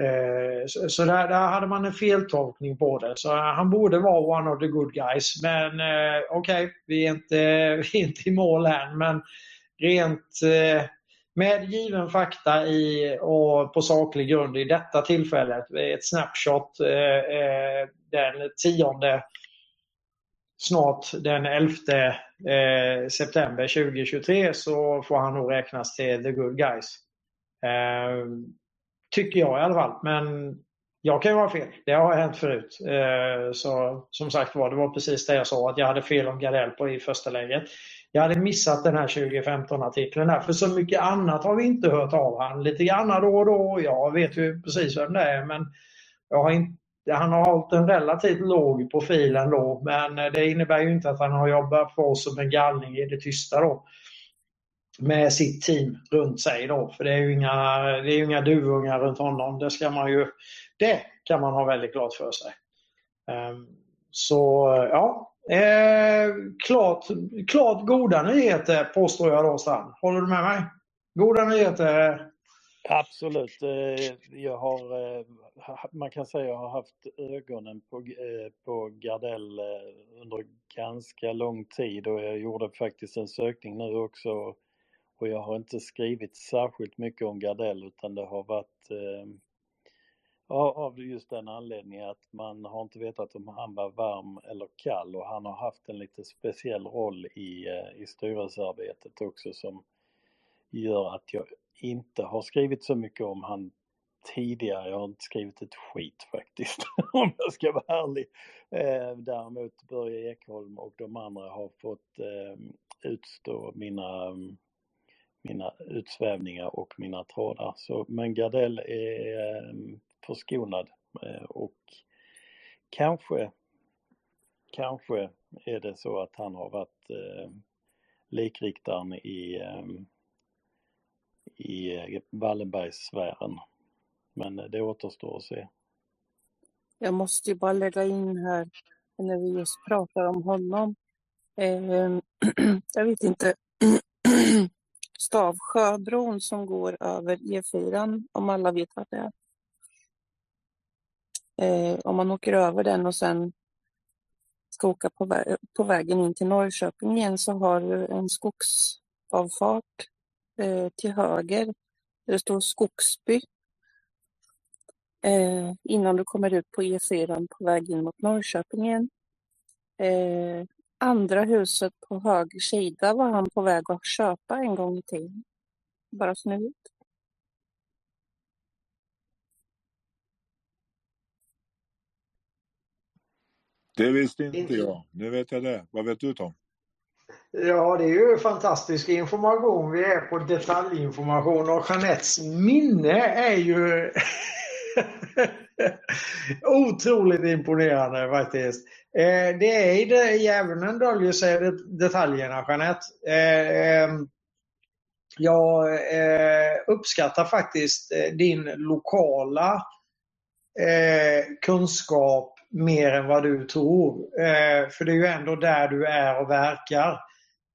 Eh, så där, där, hade man en feltolkning på det. Så han borde vara one of the good guys. Men eh, okej, okay, vi, är inte, vi är inte i mål än. Men rent eh, med given fakta i, och på saklig grund i detta tillfället, ett snapshot eh, eh, den 10 snart den 11 eh, september 2023 så får han nog räknas till the good guys. Tycker jag i alla fall. Men jag kan ju ha fel. Det har hänt förut. Eh, så som sagt var, det var precis det jag sa att jag hade fel om Gardell på i första läget. Jag hade missat den här 2015-artikeln här, för så mycket annat har vi inte hört av han. Lite grann då och då. Jag vet ju precis vem det är, men jag har inte, han har hållit en relativt låg profil ändå. Men det innebär ju inte att han har jobbat på som en galning i det tysta då med sitt team runt sig då. För det är ju inga, det är inga duvungar runt honom. Det ska man ju, det kan man ha väldigt klart för sig. Um, så ja, eh, klart, klart goda nyheter påstår jag då Strand. Håller du med mig? Goda nyheter? Absolut. Eh, jag har, eh, man kan säga att jag har haft ögonen på, eh, på Gardell under ganska lång tid och jag gjorde faktiskt en sökning nu också och jag har inte skrivit särskilt mycket om Gardell utan det har varit eh, av just den anledningen att man har inte vetat om han var varm eller kall och han har haft en lite speciell roll i, eh, i styrelsearbetet också som gör att jag inte har skrivit så mycket om han tidigare. Jag har inte skrivit ett skit faktiskt om jag ska vara ärlig. Eh, däremot Börje Ekholm och de andra har fått eh, utstå mina mina utsvävningar och mina trådar. Så, men Gardell är eh, förskonad eh, och kanske, kanske är det så att han har varit eh, likriktaren i, eh, i Wallenbergssfären. Men det återstår att se. Jag måste ju bara lägga in här när vi just pratar om honom. Eh, jag vet inte Stavsjöbron som går över E4, om alla vet vad det är. Eh, om man åker över den och sen ska åka på, vä på vägen in till Norrköping igen så har du en skogsavfart eh, till höger. Där det står Skogsby. Eh, innan du kommer ut på E4 på väg in mot Norrköping igen. Eh, andra huset på höger sida var han på väg att köpa en gång i tiden. Bara så ni vet. Det visste inte jag. Nu vet jag det. Vad vet du Tom? Ja, det är ju fantastisk information. Vi är på detaljinformation och Jeanettes minne är ju otroligt imponerande faktiskt. Eh, det är i det djävulen döljer sig detaljerna, Jeanette. Eh, ehm, jag eh, uppskattar faktiskt din lokala kunskap mer än vad du tror. Eh, för det är ju ändå där du är och verkar.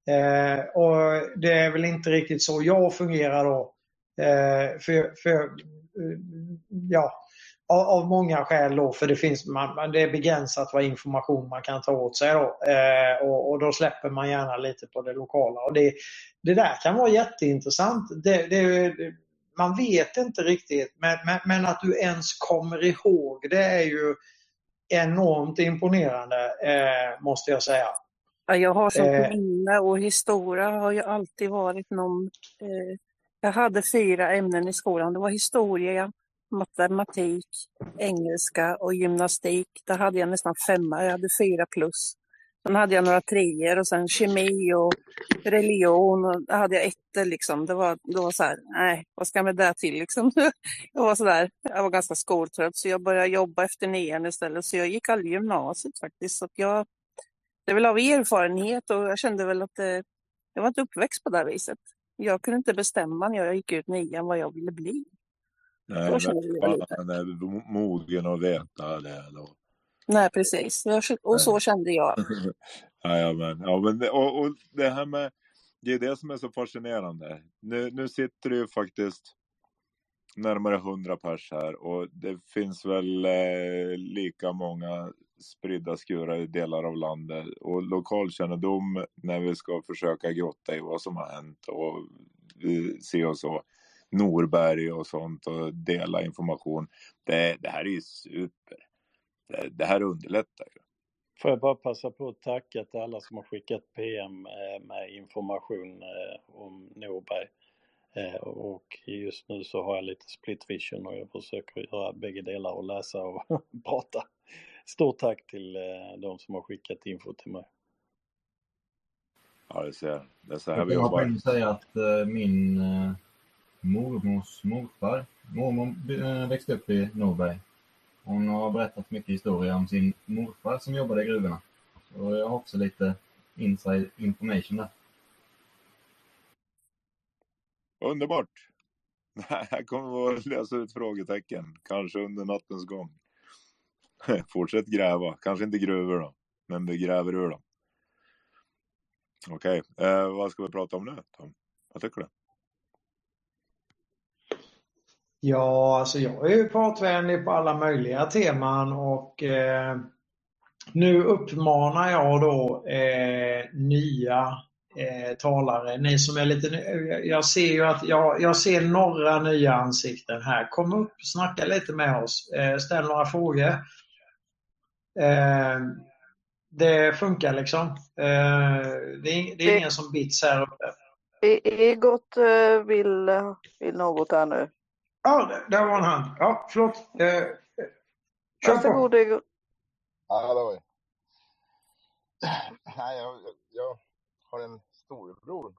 Eh, och Det är väl inte riktigt så jag fungerar då. Eh, för, för eh, ja, av, många skäl då, för det, finns, man, det är begränsat vad information man kan ta åt sig. Då, eh, och, och, då släpper man gärna lite på det lokala. Och det, det där kan vara jätteintressant. Det, det, man vet inte riktigt, men, men, men, att du ens kommer ihåg det är ju enormt imponerande, eh, måste jag säga. Ja, jag har sånt eh, minne och historia har ju alltid varit någon... Eh, jag hade fyra ämnen i skolan. Det var historia, matematik, engelska och gymnastik. Där hade jag nästan femma, jag hade fyra plus. Sen hade jag några treor och sen kemi och religion och där hade jag ettor liksom. Det var, det var så här, nej, vad ska jag med det till liksom? Jag var så där, jag var ganska skoltrött så jag började jobba efter nian istället. Så jag gick aldrig gymnasiet faktiskt. Så jag, det är väl av erfarenhet och jag kände väl att det, jag var inte uppväxt på det viset. Jag kunde inte bestämma när jag gick ut nian vad jag ville bli. Nej, men han är mogen att veta det. Eller? Nej, precis. Och så kände jag. Jajamän. Ja, men det, och, och det här med, det är det som är så fascinerande. Nu, nu sitter det ju faktiskt närmare 100 pers här och det finns väl eh, lika många spridda skurar i delar av landet och lokalkännedom när vi ska försöka grotta i vad som har hänt och se och så. Norberg och sånt och dela information. Det, det här är ju super. Det, det här underlättar ju. Får jag bara passa på att tacka till alla som har skickat PM eh, med information eh, om Norberg. Eh, Och just nu så har jag lite split vision och jag försöker göra bägge delar och läsa och prata. Stort tack till eh, de som har skickat info till mig. Ja, det ser. Det är så här Jag vi kan jobbar. in och säga att eh, min eh, mormors morfar, mormor eh, växte upp i Norberg. Hon har berättat mycket historia om sin morfar som jobbade i gruvorna. Så jag har också lite inside information där. Underbart! Här kommer vi att lösa ut frågetecken, kanske under nattens gång. Fortsätt gräva, kanske inte gruvor då, men vi gräver ur dem. Okej, eh, vad ska vi prata om nu Tom? Vad tycker du? Ja, alltså jag är ju pratvänlig på alla möjliga teman och eh, nu uppmanar jag då eh, nya eh, talare. Ni som är lite ny- Jag ser ju att jag, jag ser några nya ansikten här. Kom upp, snacka lite med oss. Eh, ställ några frågor. Eh, det funkar liksom. Eh, det, är, det är ingen som bits här uppe. Egot eh, vill, vill något här nu. Ja, där- där var en hand. Ja, förlåt. Eh, kör på. Varsågod Egot. Ja, hallå. Nej, jag, jag har en storebror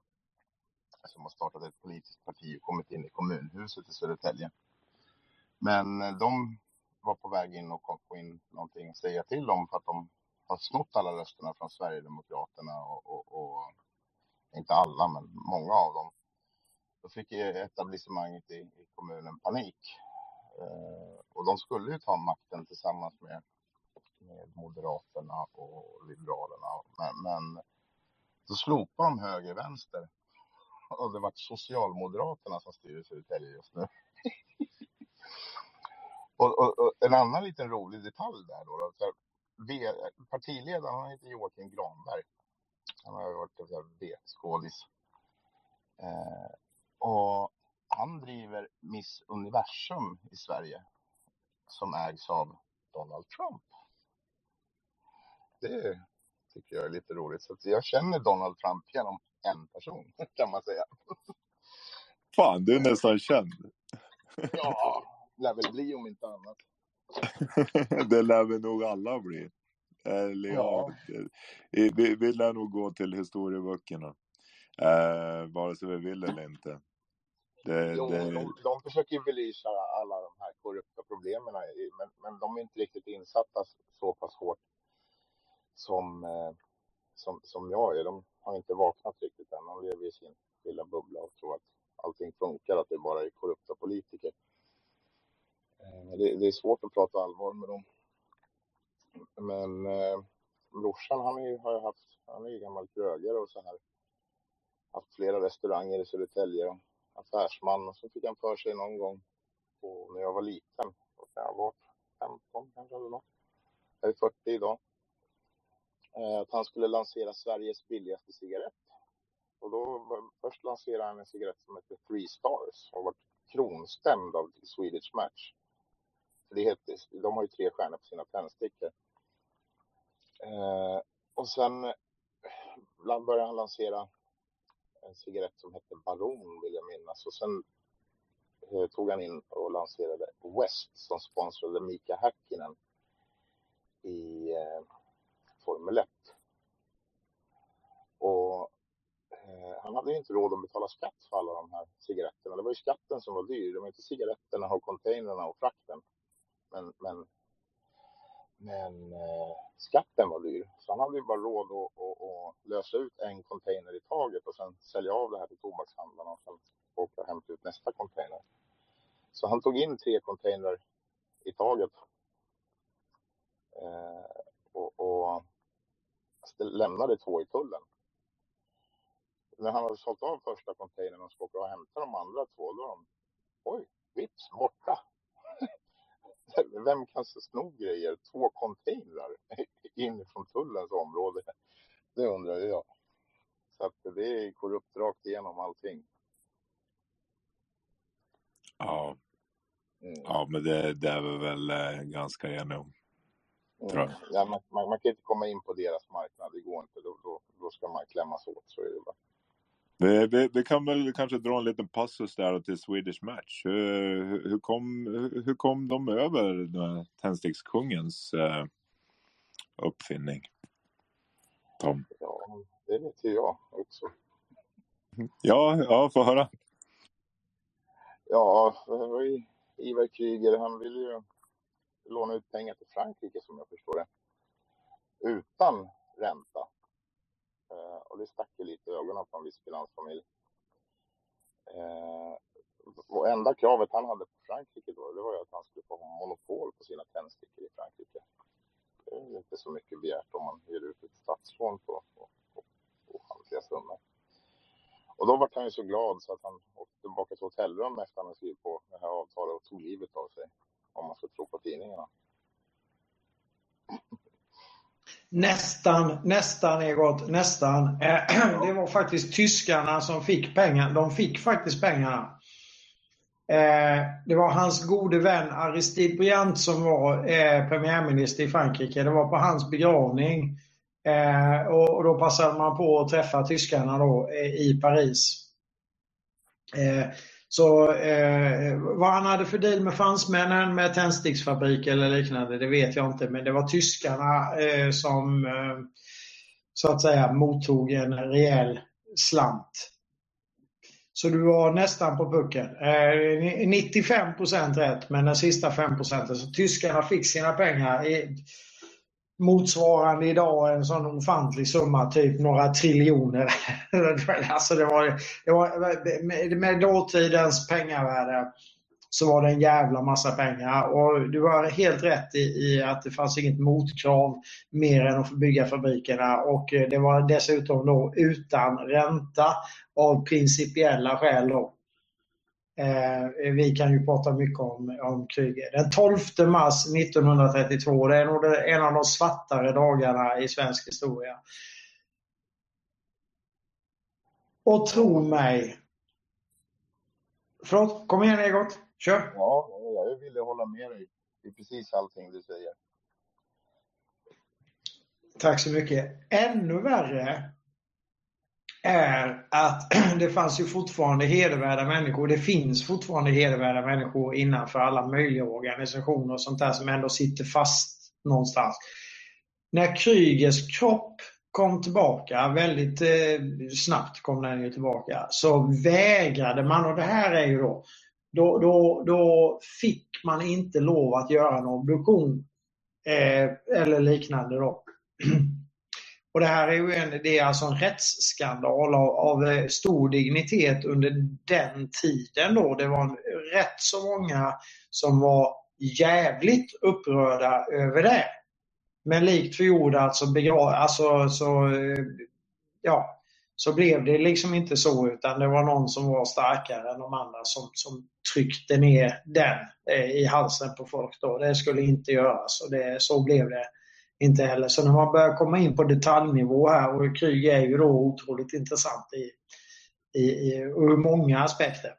som har startat ett politiskt parti och kommit in i kommunhuset i Södertälje. Men eh, de var på väg in och kom få in någonting att säga till om för att de har snott alla rösterna från Sverigedemokraterna och, och, och inte alla, men många av dem. Då fick etablissemanget i, i kommunen panik. Eh, och de skulle ju ta makten tillsammans med, med Moderaterna och Liberalerna. Men, men så slopade de höger-vänster. Och det var Socialdemokraterna som styr Södertälje just nu. och, och, och en annan liten rolig detalj där då. då så här, partiledaren han heter Joakim Granberg. Han har ju varit en sån här V-skådis. Eh, och han driver Miss Universum i Sverige som ägs av Donald Trump. Det tycker jag är lite roligt. Så jag känner Donald Trump genom en person kan man säga. Fan, du är nästan känd. Ja, lär väl bli om inte annat. det lär vi nog alla bli. Eller ja, vi, vi lär nog gå till historieböckerna. Eh, vare sig vi vill eller inte. Det, Jo, det, de, de försöker ju belysa alla de här korrupta problemen, men, men de är inte riktigt insatta så pass hårt som, eh, som, som jag är. De har inte vaknat riktigt än. De lever i sin lilla bubbla och tror att allting funkar, att det bara är korrupta politiker. Eh, Det, det är svårt att prata allvar med dem. Men eh, brorsan, han är, har ju haft, han är ju gammal krögare och så här. Haft flera restauranger i Södertälje affärsman. Och så fick han för sig någon gång på, när jag var liten. Då kan jag ha varit 15 kanske eller något. Jag är 40 idag. Eh, att han skulle lansera Sveriges billigaste cigarett. Och då först lanserade han en cigarett som heter Three Stars och varit kronstämd av Swedish Match. För det heter, de har ju tre stjärnor på sina tändstickor. Eh, och sen började han lansera en cigarett som hette Baron vill jag minnas. Och sen eh, tog han in och lanserade West som sponsrade Mika Häkkinen i eh, Formel 1. Och eh, han hade ju inte råd att betala skatt för alla de här cigaretterna. Det var ju skatten som var dyr. Det var inte cigaretterna och containrarna och frakten. Men, men, men eh, skatten var dyr. Så han hade ju bara råd att, att, att lösa ut en container i taget och sen sälja av det här till tobakshandlarna och sen åka och hämta ut nästa container. Så han tog in tre containrar i taget. Eh, och, och lämnade två i tullen. När han hade sålt av första containern och skulle åka och hämta de andra två, då var de, oj, vips, borta. Vem kan sno grejer? Två containrar in från tullens område. Det undrar jag. Så att det är korrupt rakt igenom allting. Ja, Mm. ja men det, det är vi väl eh, ganska eniga om. Mm. Ja, man, man, man kan inte komma in på deras marknad, det går inte. Då, då, då ska man klämmas åt, så är det bara. Vi, vi, vi kan väl kanske dra en liten passus där till Swedish Match. Hur, hur, kom, hur, kom de över tändstickskungens eh, uppfinning? Tom? Ja, det vet ju jag också. Ja, ja, få höra. Ja, det var ju Ivar Kryger, han ville ju låna ut pengar till Frankrike som jag förstår det. Utan ränta. Eh, och det stack ju lite i ögonen på en viss finansfamilj. Eh, och enda kravet han hade på Frankrike då, det var ju att han skulle få ha monopol på sina tändstickor i Frankrike. Det är ju inte så mycket begärt om man hyr ut ett statslån på, på, på ofantliga summor. Och då var han ju så glad så att han åkte tillbaka till hotellrum efter att han skrivit på det här avtalet och tog livet av sig. Om man ska tro på tidningarna. Nästan, nästan Egot, nästan. Eh, det var faktiskt tyskarna som fick pengar. De fick faktiskt pengarna. Eh, det var hans gode vän Aristide Briand som var eh, premiärminister i Frankrike. Det var på hans begravning. Och då passade man på att träffa tyskarna då i Paris. Så eh, vad han hade för deal med fransmännen med tändsticksfabrik eller liknande, det vet jag inte. Men det var tyskarna eh, som eh, så att säga mottog en rejäl slant. Så du var nästan på pucken. Eh, 95% rätt, men den sista 5% så tyskarna fick sina pengar. I, motsvarande idag en sån ofantlig summa, typ några triljoner. alltså det var, det var, med, med dåtidens pengavärde så var det en jävla massa pengar. Och du har helt rätt i, i att det fanns inget motkrav mer än att få bygga fabrikerna och eh, det var dessutom då utan ränta av principiella skäl. Då. Eh, vi kan ju prata mycket om, om kriget. Den 12 mars 1932, det är nog en av de svartare dagarna i svensk historia. Och tro mig. Förlåt, kom igen Egot, kör. Ja, jag ville hålla med dig i precis allting du säger. Tack så mycket. Ännu värre är att det fanns ju fortfarande hedervärda människor. Det finns fortfarande hedervärda människor innanför alla möjliga organisationer och sånt där som ändå sitter fast någonstans. När Krygers kropp kom tillbaka, väldigt eh, snabbt kom den ju tillbaka, så vägrade man, och det här är ju då, då, då, då fick man inte lov att göra en obduktion eh, eller liknande då. Och det här är ju en, det är alltså en rättsskandal av, av eh, stor dignitet under den tiden då. Det var en, rätt så många som var jävligt upprörda över det. Men likt förgjorda så, begra- alltså, så, eh, ja, så blev det liksom inte så utan det var någon som var starkare än de andra som, som tryckte ner den eh, i halsen på folk. Då. Det skulle inte göras och det, så blev det inte heller. Så när man börjar komma in på detaljnivå här och krig är ju då otroligt intressant i, i, i ur många aspekter.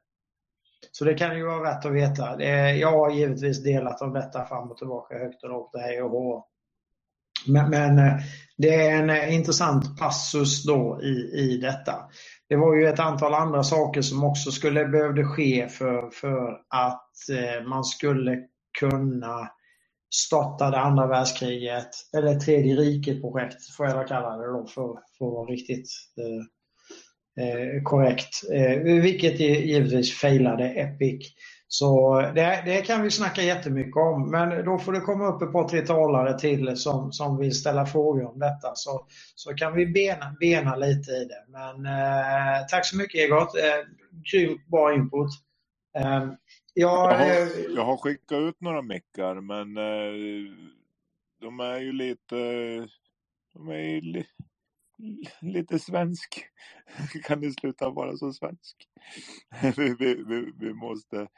Så det kan ju vara värt att veta. Jag har givetvis delat om detta fram och tillbaka högt och lågt. hej och hå. men, men eh, det är en eh, intressant passus då i, i detta. Det var ju ett antal andra saker som också skulle behövde ske för, för att eh, man skulle kunna startade andra världskriget, eller tredje riket-projekt får jag kalla det då för, för att vara riktigt eh, eh korrekt. Eh, vilket givetvis failade Epic. Så det, det kan vi snacka jättemycket om, men då får det komma upp ett par tre talare till som, som vill ställa frågor om detta så, så kan vi bena, bena lite i det. Men eh, tack så mycket Egot, eh, grymt bra input. Eh, Eh, Jag har, eh, jag har skickat ut några mickar men eh, de är ju lite, de är ju li, lite svensk. Kan det sluta vara så svensk? vi, vi, vi, vi måste,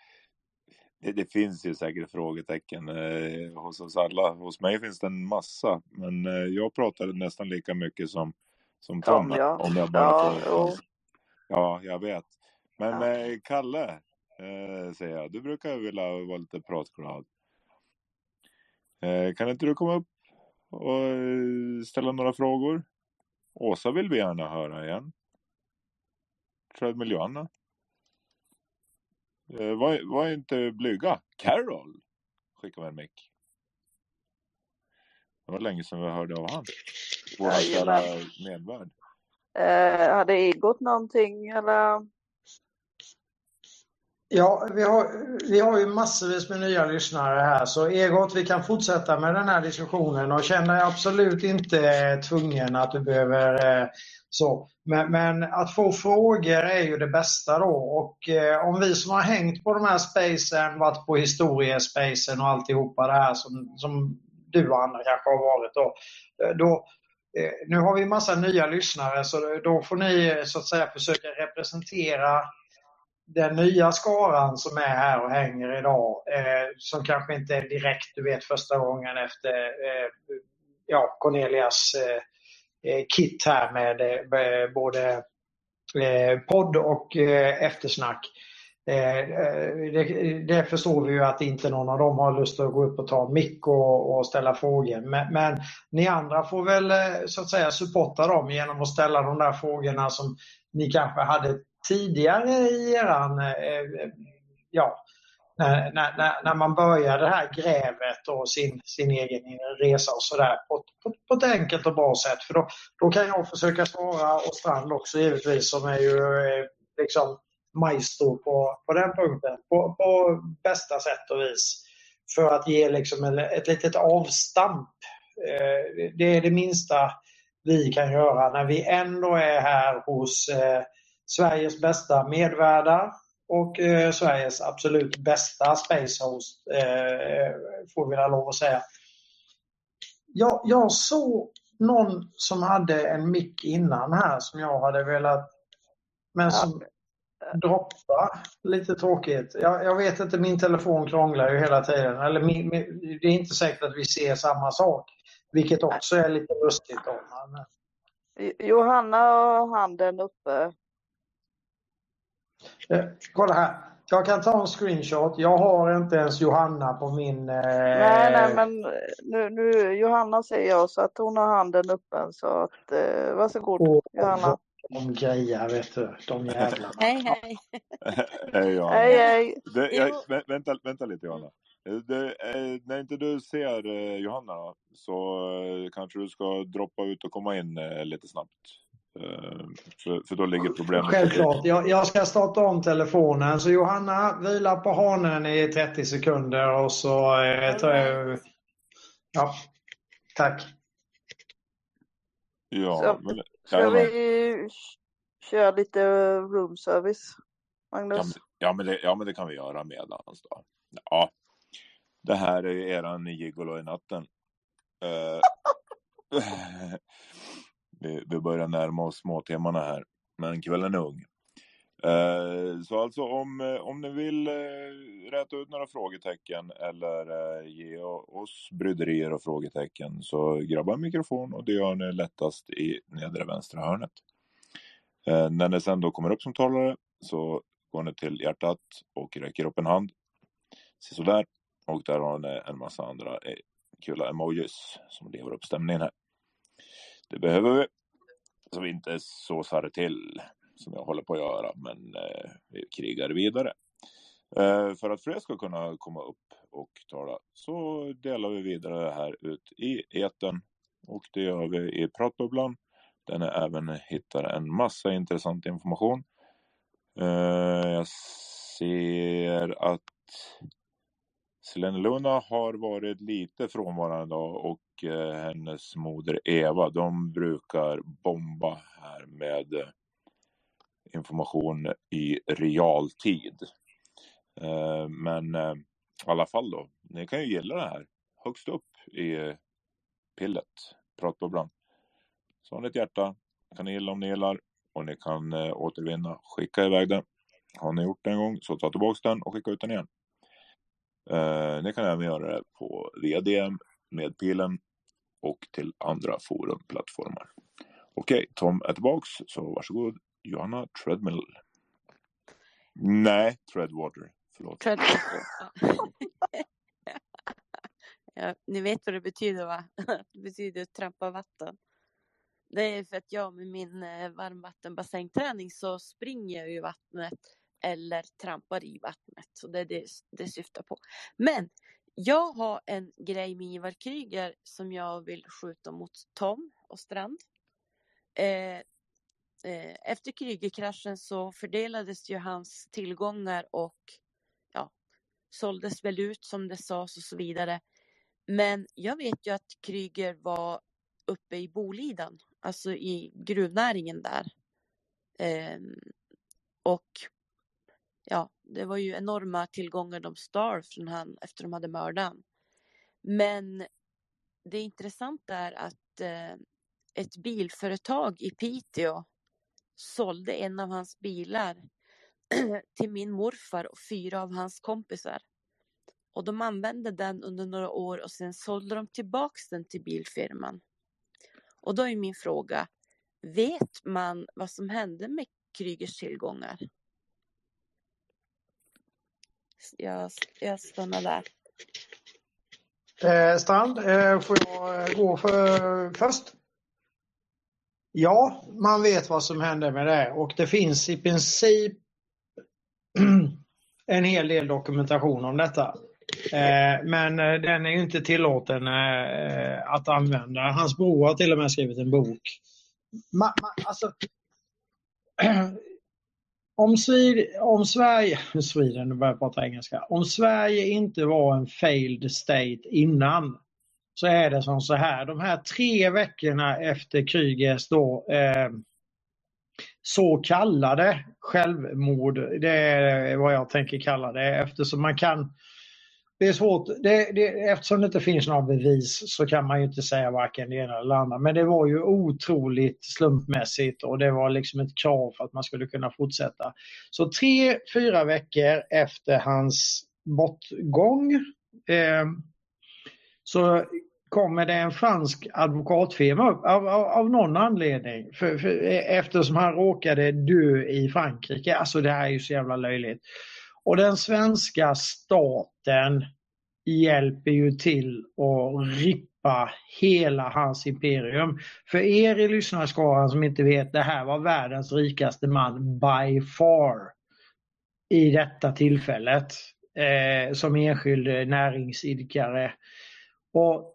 det, det finns ju säkert frågetecken eh, hos oss alla. Hos mig finns det en massa men eh, jag pratar nästan lika mycket som, som Tom Tom, ja. om jag bara Ja. Ja, jag vet. Men Ja. eh, Kalle, eh, säger jag, du brukar vilja vara lite pratglad. Eh, kan inte du komma upp och eh, ställa några frågor? Åsa vill vi gärna höra igen. Treadmill Johanna. Eh, var, var inte blyga. Carol skickar med en mick. Det var länge sedan vi hörde av han. Vår kära medvärd. Eh, hade Egot någonting eller? Ja, vi har, vi har ju massvis med nya lyssnare här så Egot, vi kan fortsätta med den här diskussionen och känner absolut inte tvungen att du behöver eh, så. Men, men att få frågor är ju det bästa då och eh, om vi som har hängt på de här spacen, varit på historiespacen och alltihopa det här som, som du och andra kanske har varit då. Eh, då eh, nu har vi massa nya lyssnare så då får ni eh, så att säga försöka representera den nya skaran som är här och hänger idag, eh, som kanske inte är direkt, du vet, första gången efter eh, ja, Cornelias eh, eh kit här med eh, både eh, podd och eh, eftersnack. Eh, eh, det, det förstår vi ju att inte någon av dem har lust att gå upp och ta en mick och, och ställa frågor. Men, men ni andra får väl eh, så att säga supporta dem genom att ställa de där frågorna som ni kanske hade tidigare i eran, eh, eh ja, när, när, när- man började det här grävet och sin, sin egen resa och sådär på, på, på ett enkelt och bra sätt. För då, då kan jag försöka svara och Strand också givetvis som är ju eh, liksom maestro på, på den punkten på, på bästa sätt och vis. För att ge liksom en, ett litet avstamp. Eh, det är det minsta vi kan göra när vi ändå är här hos eh, Sveriges bästa medvärdar och eh, Sveriges absolut bästa space host, eh, får vi väl lov att säga. Jag, jag såg någon som hade en mick innan här som jag hade velat, men som droppa. Lite tråkigt. Jag, jag vet inte, min telefon krånglar ju hela tiden. Eller min, min, det är inte säkert att vi ser samma sak. Vilket också är lite lustigt. Då. Men, Johanna har handen uppe. Eh, kolla här. Jag kan ta en screenshot. Jag har inte ens Johanna på min... Eh, Nej, nej, men nu, nu Johanna säger jag så att hon har handen öppen så att eh, varsågod Åh, Johanna. De grejer, vet du. De jävlarna. Hej hej! Hej Johanna. Hej hej! Det, jag, Jo. vä- vänta, vänta lite Johanna. Eh, Det, eh, när inte du ser eh, Johanna så eh, kanske du ska droppa ut och komma in eh, lite snabbt. Eh, för, för då ligger problemet. Självklart. Jag, jag ska starta om telefonen. Så Johanna, vila på hanen i 30 sekunder och så eh, tar jag... Ja, tack. Ja, Så, men, ska vi köra lite room service? Ja, Magnus? men, ja, men det, ja, men det kan vi göra medans då. Ja, det här är ju eran gigolo i natten. Eh, vi, vi börjar närma oss småtimmarna här, men kvällen är ung. Eh, så alltså om, eh, om ni vill eh, räta ut några frågetecken eller ge oss bryderier och frågetecken så grabba en mikrofon och det gör ni lättast i nedre vänstra hörnet. När ni sen då kommer upp som talare så går ni till hjärtat och räcker upp en hand. Se sådär. Och där har ni en massa andra kul emojis som lever upp stämningen här. Det behöver vi. Så vi inte såsar till som jag håller på att göra. Men eh, vi krigar vidare. Eh, för att fler ska kunna komma upp och tala så delar vi vidare det här ut i eten och det gör vi i pratbubblan Den är även hittar en massa intressant information. Eh, jag ser att Selene Luna har varit lite frånvarande idag och och eh, hennes moder Eva, de brukar bomba här med eh, information i realtid. Eh, men i alla fall då, ni kan ju gilla det här högst upp i pillet, pratbubblan. Så har ni ett hjärta, kan ni gilla om ni gillar och ni kan återvinna. Skicka iväg den. Har ni gjort det en gång så ta tillbaka den och skicka ut den igen. Eh, ni kan även göra det på via DM med pilen och till andra forumplattformar. Okej, Tom är tillbaks så varsågod Johanna Treadmill. Nej, Treadwater. Förlåt. Treadwater. Ja. ni vet vad det betyder va? Det betyder trampa vatten. Det är för att jag med min eh, varmvattenbassängträning så springer jag i vattnet eller trampar i vattnet. Så det är det det syftar på. Men jag har en grej med Ivar Kryger som jag vill skjuta mot Tom och Strand. Eh, eh, efter Krygerkraschen så fördelades ju hans tillgångar och ja, såldes väl ut som det sades och så vidare. Men jag vet ju att Kryger var uppe i Boliden, alltså i gruvnäringen där. Eh, och ja, det var ju enorma tillgångar de stal från han efter de hade mördat. Men det intressanta är att eh, ett bilföretag i Piteå sålde en av hans bilar till min morfar och fyra av hans kompisar. Och de använde den under några år och sen sålde de tillbaks den till bilfirman. Och då är min fråga, vet man vad som hände med Krygers tillgångar? Jag, jag stannar där. Eh, Strand, eh, får jag gå för, först? Ja, man vet vad som hände med det och det finns i princip en hel del dokumentation om detta. Eh, men eh, den är ju inte tillåten eh, att använda. Hans bror har till och med skrivit en bok. Ma, ma, alltså, eh, om, Svid, om Sverige, Sweden, nu börjar jag prata engelska. Om Sverige inte var en failed state innan så är det som så här. De här tre veckorna efter krigets då eh, så kallade självmord, det är vad jag tänker kalla det eftersom man kan det är svårt, det, det, eftersom det inte finns några bevis så kan man ju inte säga varken det ena eller det andra. Men det var ju otroligt slumpmässigt och det var liksom ett krav för att man skulle kunna fortsätta. Så tre, fyra veckor efter hans bortgång eh, så kommer det en fransk advokatfirma upp av, av, av någon anledning. För, för, eftersom han råkade dö i Frankrike. Alltså det här är ju så jävla löjligt. Och den svenska staten hjälper ju till att rippa hela hans imperium. För er i lyssnarskaran som inte vet, det här var världens rikaste man by far i detta tillfället eh, som enskild näringsidkare. Och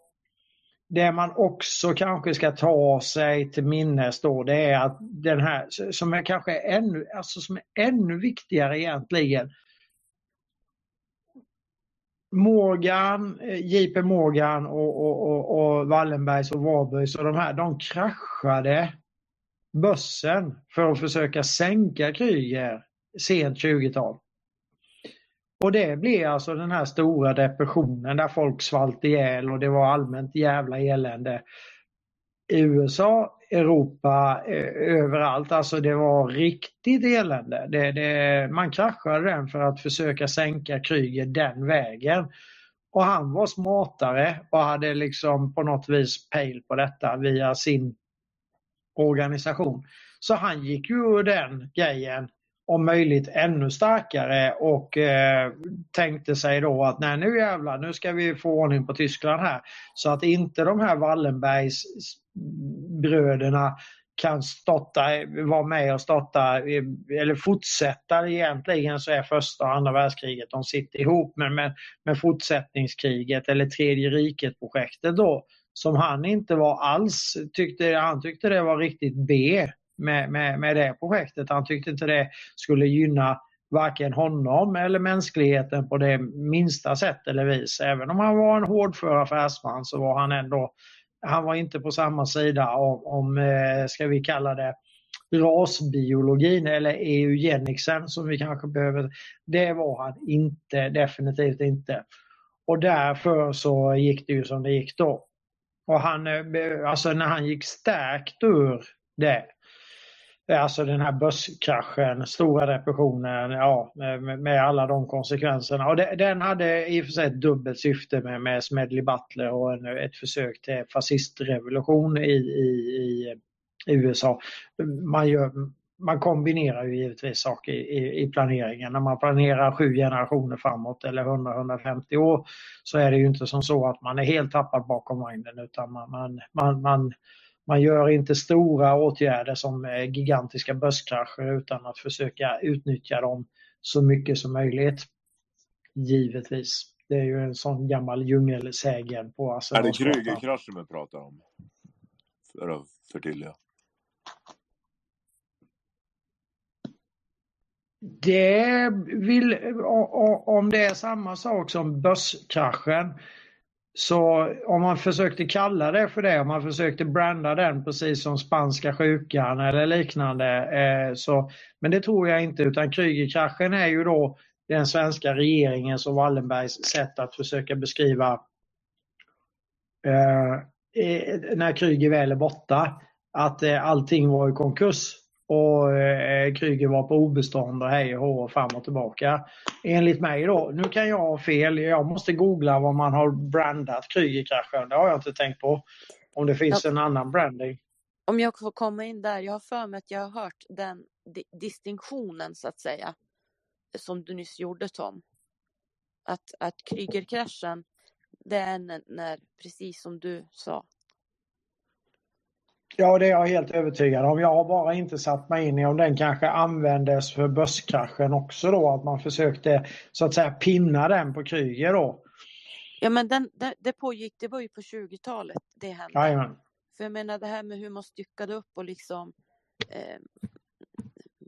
det man också kanske ska ta sig till minnes då det är att den här som är kanske ännu, alltså som är ännu viktigare egentligen Morgan, eh, JP Morgan och, och, och, och Wallenbergs och Warburgs och de här, de kraschade börsen för att försöka sänka Kryger sent 20-tal. Och det blev alltså den här stora depressionen där folk svalt ihjäl och det var allmänt jävla elände. I USA, Europa, eh, överallt. Alltså det var riktigt elände. Det, det, man kraschade den för att försöka sänka Kryger den vägen. Och han var smartare och hade liksom på något vis pejl på detta via sin organisation. Så han gick ju ur den grejen om möjligt ännu starkare och eh, tänkte sig då att nej nu jävlar, nu ska vi få ordning på Tyskland här. Så att inte de här Wallenbergs bröderna kan starta, vara med och starta eh, eller fortsätta egentligen så är första och andra världskriget, de sitter ihop men med, med fortsättningskriget eller tredje riket projektet då som han inte var alls, tyckte, han tyckte det var riktigt B med, med, med det projektet. Han tyckte inte det skulle gynna varken honom eller mänskligheten på det minsta sätt eller vis. Även om han var en hårdför affärsman så var han ändå, han var inte på samma sida om, om ska vi kalla det, rasbiologin eller eugenicsen som vi kanske behöver. Det var han inte, definitivt inte. Och därför så gick det ju som det gick då. Och han, eh, alltså när han gick stärkt ur det, Eh, alltså den här börskraschen, stora depressionen, ja, med, med alla de konsekvenserna. Och det, den hade i och för sig ett dubbelt syfte med, med Smedley Butler och en, ett försök till fascistrevolution i, i, i USA. Man, gör, man kombinerar ju givetvis saker i, i, planeringen. När man planerar sju generationer framåt eller 100-150 år så är det ju inte som så att man är helt tappad bakom vagnen utan man, man, man, man, man gör inte stora åtgärder som gigantiska börskrascher utan att försöka utnyttja dem så mycket som möjligt. Givetvis. Det är ju en sån gammal djungelsägen på Är det Krügerkraschen vi pratar om? För att förtydliga. Det vill, om det är samma sak som börskraschen, så om man försökte kalla det för det, om man försökte branda den precis som spanska sjukan eller liknande. Eh, så, men det tror jag inte, utan Krügerkraschen är ju då den svenska regeringens och Wallenbergs sätt att försöka beskriva eh, eh när Krüger väl är borta, att eh, allting var i konkurs och eh, Kryger var på obestånd och hej och hå fram och tillbaka. Enligt mig då, nu kan jag ha fel, jag måste googla vad man har brandat Krygerkraschen. Det har jag inte tänkt på. Om det finns ja. en annan branding. Om jag får komma in där, jag har för mig att jag har hört den di distinktionen så att säga. Som du nyss gjorde Tom. Att, att Krygerkraschen, det är när, precis som du sa, Ja, det är jag helt övertygad om. Jag har bara inte satt mig in i om den kanske användes för börskraschen också då, att man försökte så att säga pinna den på Kryger då. Ja, men den, det, det pågick, det var ju på 20-talet det hände. Jajamän. För jag menar det här med hur man styckade upp och liksom eh,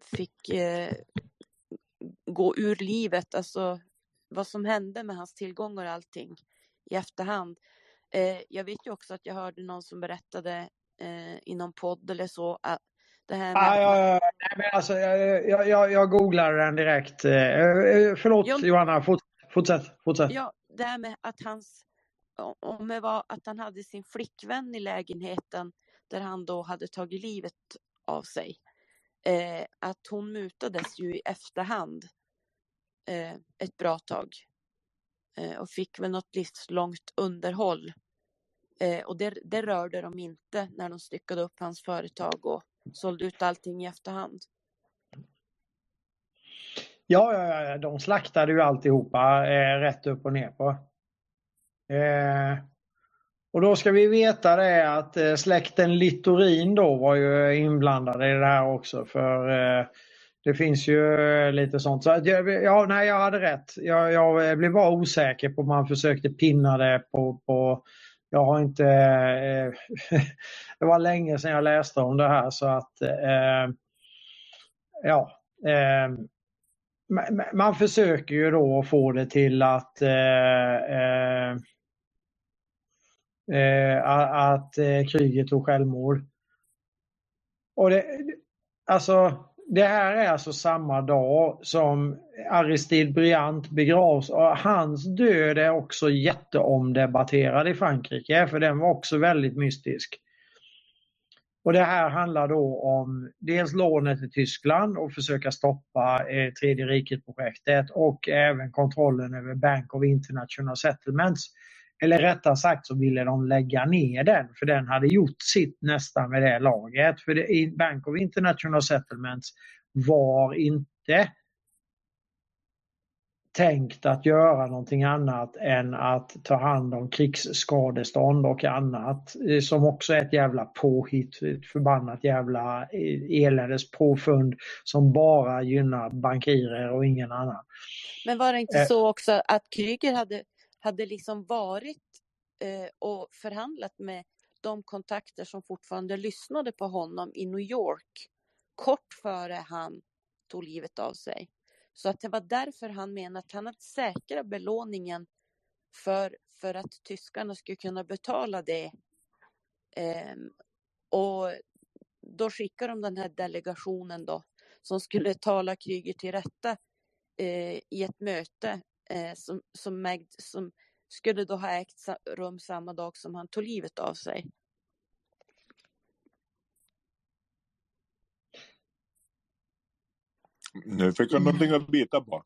fick eh, gå ur livet, alltså vad som hände med hans tillgångar och allting i efterhand. Eh, jag vet ju också att jag hörde någon som berättade eh, i någon podd eller så. Det här med... ah, ja, ja, nej, men alltså, jag, jag, jag googlar den direkt. Eh, eh förlåt jag... Johanna, Fort, fortsätt, fortsätt. Ja, det här med att, hans, om det var att han hade sin flickvän i lägenheten där han då hade tagit livet av sig. Eh, att hon mutades ju i efterhand eh, ett bra tag. Eh, och fick väl något livslångt underhåll Eh, och det, det rörde de inte när de styckade upp hans företag och sålde ut allting i efterhand. Ja, ja, ja de slaktade ju alltihopa eh, rätt upp och ner på. Eh, och då ska vi veta det att eh, släkten Littorin då var ju inblandade i det här också för eh, det finns ju eh, lite sånt. Så ja, nej, jag hade rätt. Jag, jag blev bara osäker på om man försökte pinna det på, på jag har inte... Eh, det var länge sedan jag läste om det här så att eh, ja. Eh, man försöker ju då få det till att eh, eh, eh, att eh, kriget tog självmord. Och det, alltså det här är alltså samma dag som Aristide Briand begravs och hans död är också jätteomdebatterad i Frankrike för den var också väldigt mystisk. Och det här handlar då om dels lånet till Tyskland och försöka stoppa eh, tredje riket-projektet och även kontrollen över Bank of International Settlements. Eller rättare sagt så ville de lägga ner den för den hade gjort sitt nästan med det laget. För det, Bank of International Settlements var inte tänkt att göra någonting annat än att ta hand om krigsskadestånd och annat som också är ett jävla påhitt, ett förbannat jävla eländes påfund som bara gynnar bankirer och ingen annan. Men var det inte eh. så också att Kryger hade hade liksom varit eh, och förhandlat med de kontakter som fortfarande lyssnade på honom i New York kort före han tog livet av sig. Så att det var därför han menade att han hade säkrat belåningen för, för att tyskarna skulle kunna betala det. Eh, och då skickar de den här delegationen då som skulle tala Kryger till rätta eh, i ett möte eh, som, som, ägd, som skulle då ha ägt rum samma dag som han tog livet av sig. Nu fick jag någonting att bita på.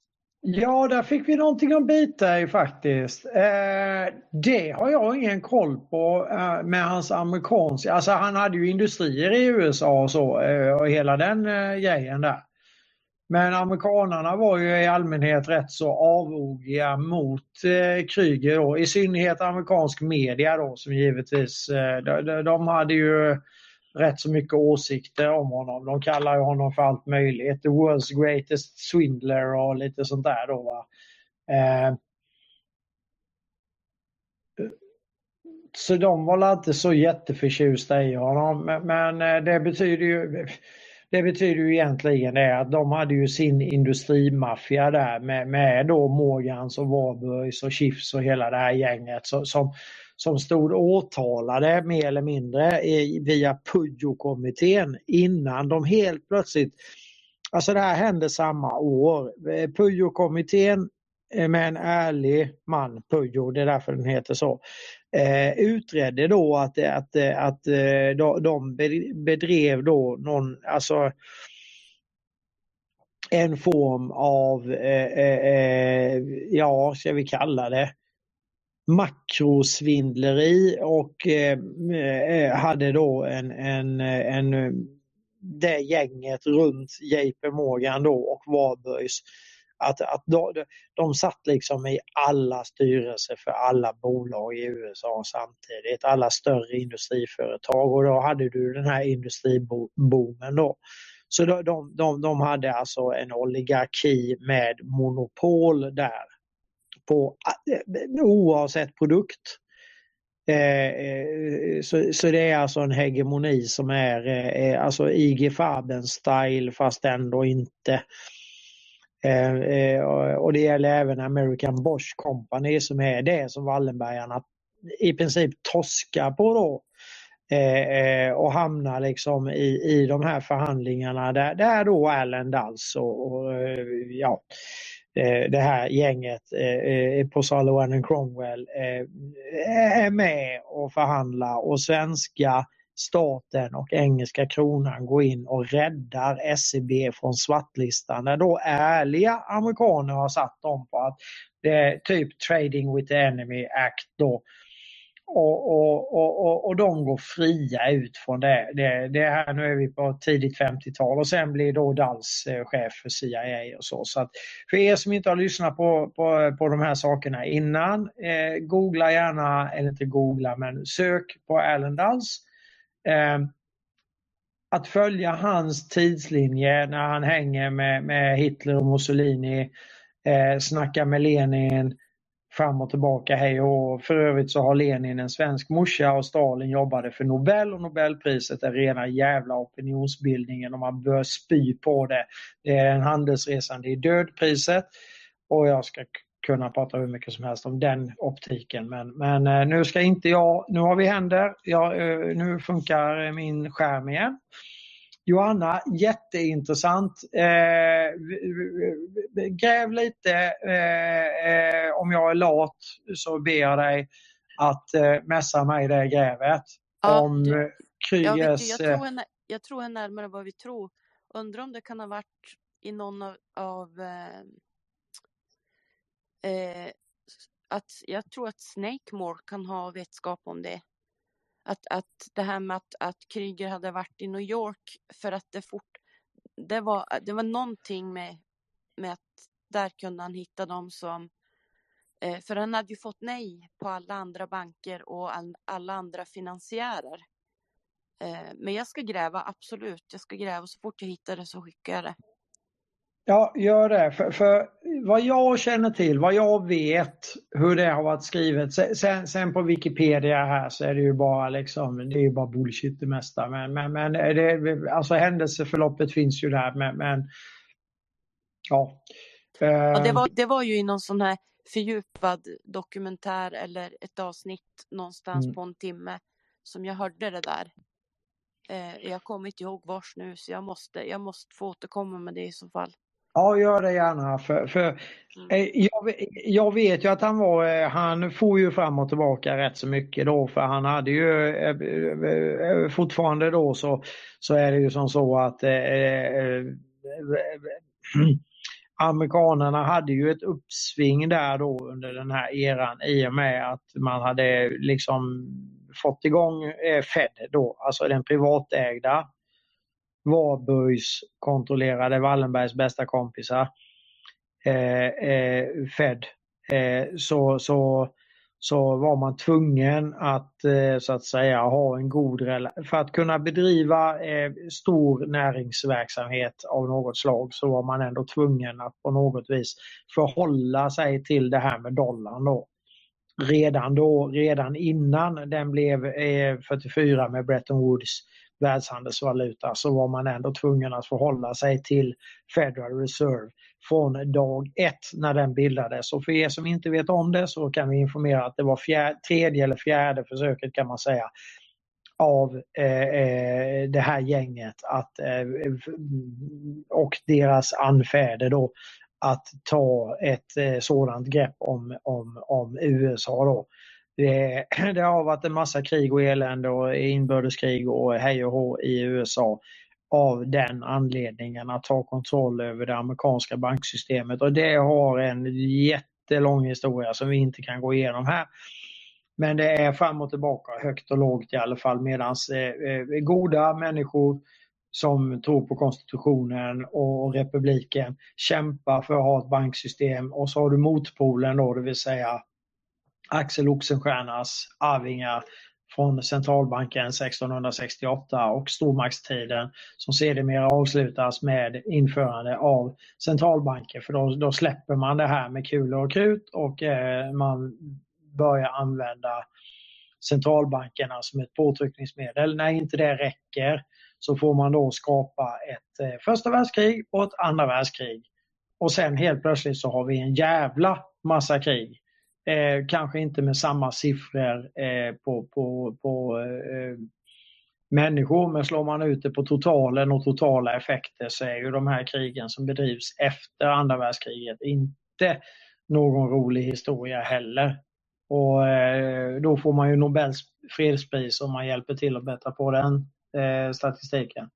Ja, där fick vi någonting att bita i faktiskt. Eh, det har jag ingen koll på eh, med hans amerikanska. Alltså han hade ju industrier i USA och så eh, och hela den eh, grejen där. Men amerikanarna var ju i allmänhet rätt så avogiga mot eh, Kryger då, i synnerhet amerikansk media då som givetvis, eh, de, de- hade ju rätt så mycket åsikter om honom. De kallar ju honom för allt möjligt. The world's greatest swindler och lite sånt där då. Va? Eh, så de var inte så jätteförtjusta i honom. Men, men eh, det betyder ju det betyder ju egentligen det att de hade ju sin industrimaffia där med, med då Morgans och Warburgs och Chiefs och hela det här gänget som, som, som stod åtalade mer eller mindre i, via Pujo-kommittén innan de helt plötsligt Alltså det här hände samma år. Eh, Pujo-kommittén med en ärlig man, Pujo, det är därför den heter så, eh, utredde då att, att, att eh, de- bedrev då någon, alltså en form av, eh, eh, eh, ja, ska vi kalla det, makrosvindleri och eh, eh hade då en, en, en det gänget runt JP Morgan då och Warburgs att, att de, de satt liksom i alla styrelser för alla bolag i USA samtidigt, alla större industriföretag och då hade du den här industriboomen då. Så de, de, de, de hade alltså en oligarki med monopol där på eh, oavsett produkt. Eh, eh, Så, så det är alltså en hegemoni som är eh, alltså IG Farben-style fast ändå inte. Eh, eh, och det gäller även American Bosch Company som är det som Wallenbergarna i princip torskar på då. Eh, eh och hamnar liksom i, i de här förhandlingarna där, där då Allen Dulles och, och ja, det här gänget eh, på Sullivan and Cromwell eh, är med och förhandlar och svenska staten och engelska kronan går in och räddar SEB från svartlistan När då ärliga amerikaner har satt dem på att det är typ Trading with the Enemy Act då. Och, och, och, och, och de går fria ut från det. det, det här, nu är vi på tidigt 50-tal och sen blir då Dulles eh, chef för CIA och så. så att för er som inte har lyssnat på, på, på de här sakerna innan, eh, googla gärna, eller inte googla, men sök på Allen Dulles. Eh, att följa hans tidslinje när han hänger med, med Hitler och Mussolini, eh, snackar med Lenin, fram och tillbaka hej och För övrigt så har Lenin en svensk morsa och Stalin jobbade för Nobel och Nobelpriset är rena jävla opinionsbildningen och man bör spy på det. Det är en handelsresande i dödpriset och jag ska kunna prata hur mycket som helst om den optiken men, men eh, nu ska inte jag, nu har vi händer, jag, eh, nu funkar min skärm igen. Johanna, jätteintressant. Eh, gräv lite. Eh, eh, om jag är lat så ber jag dig att eh, mässa mig det grävet. Ja, om du- Jag, Kryges... jag, eh, tror nä- jag tror är närmare vad vi tror. Undrar om det kan ha varit i någon av, av eh, att jag tror att Snakemore kan ha vetskap om det. Att, att det här med att, att Kryger hade varit i New York för att det fort, det var, det var någonting med, med att där kunde han hitta dem som, eh, för han hade ju fått nej på alla andra banker och all, alla andra finansiärer. Eh, men jag ska gräva, absolut. Jag ska gräva så fort jag hittar det så skickar jag det. Ja, gör det. För, för vad jag känner till, vad jag vet hur det har varit skrivet. Sen, sen, på Wikipedia här så är det ju bara liksom, det är bara bullshit det mesta. Men, men, men det, alltså händelseförloppet finns ju där. Men, men ja. Ja, det, Eh, var, det var ju i någon sån här fördjupad dokumentär eller ett avsnitt någonstans Mm. på en timme som jag hörde det där. Eh, jag kommer inte ihåg vars nu så jag måste, jag måste få återkomma med det i så fall. Ja, gör det gärna. För, för eh, jag, jag vet ju att han var, eh, han får ju fram och tillbaka rätt så mycket då för han hade ju eh, fortfarande då så, så är det ju som så att eh, amerikanerna hade ju ett uppsving där då under den här eran i och med att man hade liksom fått igång Fed då, alltså den privatägda Warburgs kontrollerade Wallenbergs bästa kompisar eh, eh, Fed. Eh, så, så, så var man tvungen att eh, så att säga ha en god relation. För att kunna bedriva eh, stor näringsverksamhet av något slag så var man ändå tvungen att på något vis förhålla sig till det här med dollarn då. Redan då, redan innan den blev eh, 44 med Bretton Woods världshandelsvaluta så var man ändå tvungen att förhålla sig till Federal Reserve från dag ett när den bildades. Och för er som inte vet om det så kan vi informera att det var fjärde, tredje eller fjärde försöket kan man säga av eh, eh det här gänget att, eh, och deras anfäder då att ta ett eh, sådant grepp om, om, om USA. Då. Det, det har varit en massa krig och elände och inbördeskrig och hej och hå i USA av den anledningen att ta kontroll över det amerikanska banksystemet och det har en jättelång historia som vi inte kan gå igenom här. Men det är fram och tillbaka, högt och lågt i alla fall medan eh, eh, goda människor som tror på konstitutionen och republiken kämpar för att ha ett banksystem och så har du motpolen då, det vill säga Axel Oxenstiernas arvingar från centralbanken 1668 och stormaktstiden som sedermera avslutas med införande av centralbanker för då, då släpper man det här med kulor och krut och eh, man börjar använda centralbankerna som ett påtryckningsmedel. När inte det räcker så får man då skapa ett eh, första världskrig och ett andra världskrig. Och sen helt plötsligt så har vi en jävla massa krig Eh, kanske inte med samma siffror eh, på, på, på eh, människor, men slår man ut det på totalen och totala effekter så är ju de här krigen som bedrivs efter andra världskriget inte någon rolig historia heller. Och eh, då får man ju Nobels fredspris om man hjälper till att bättra på den eh, statistiken.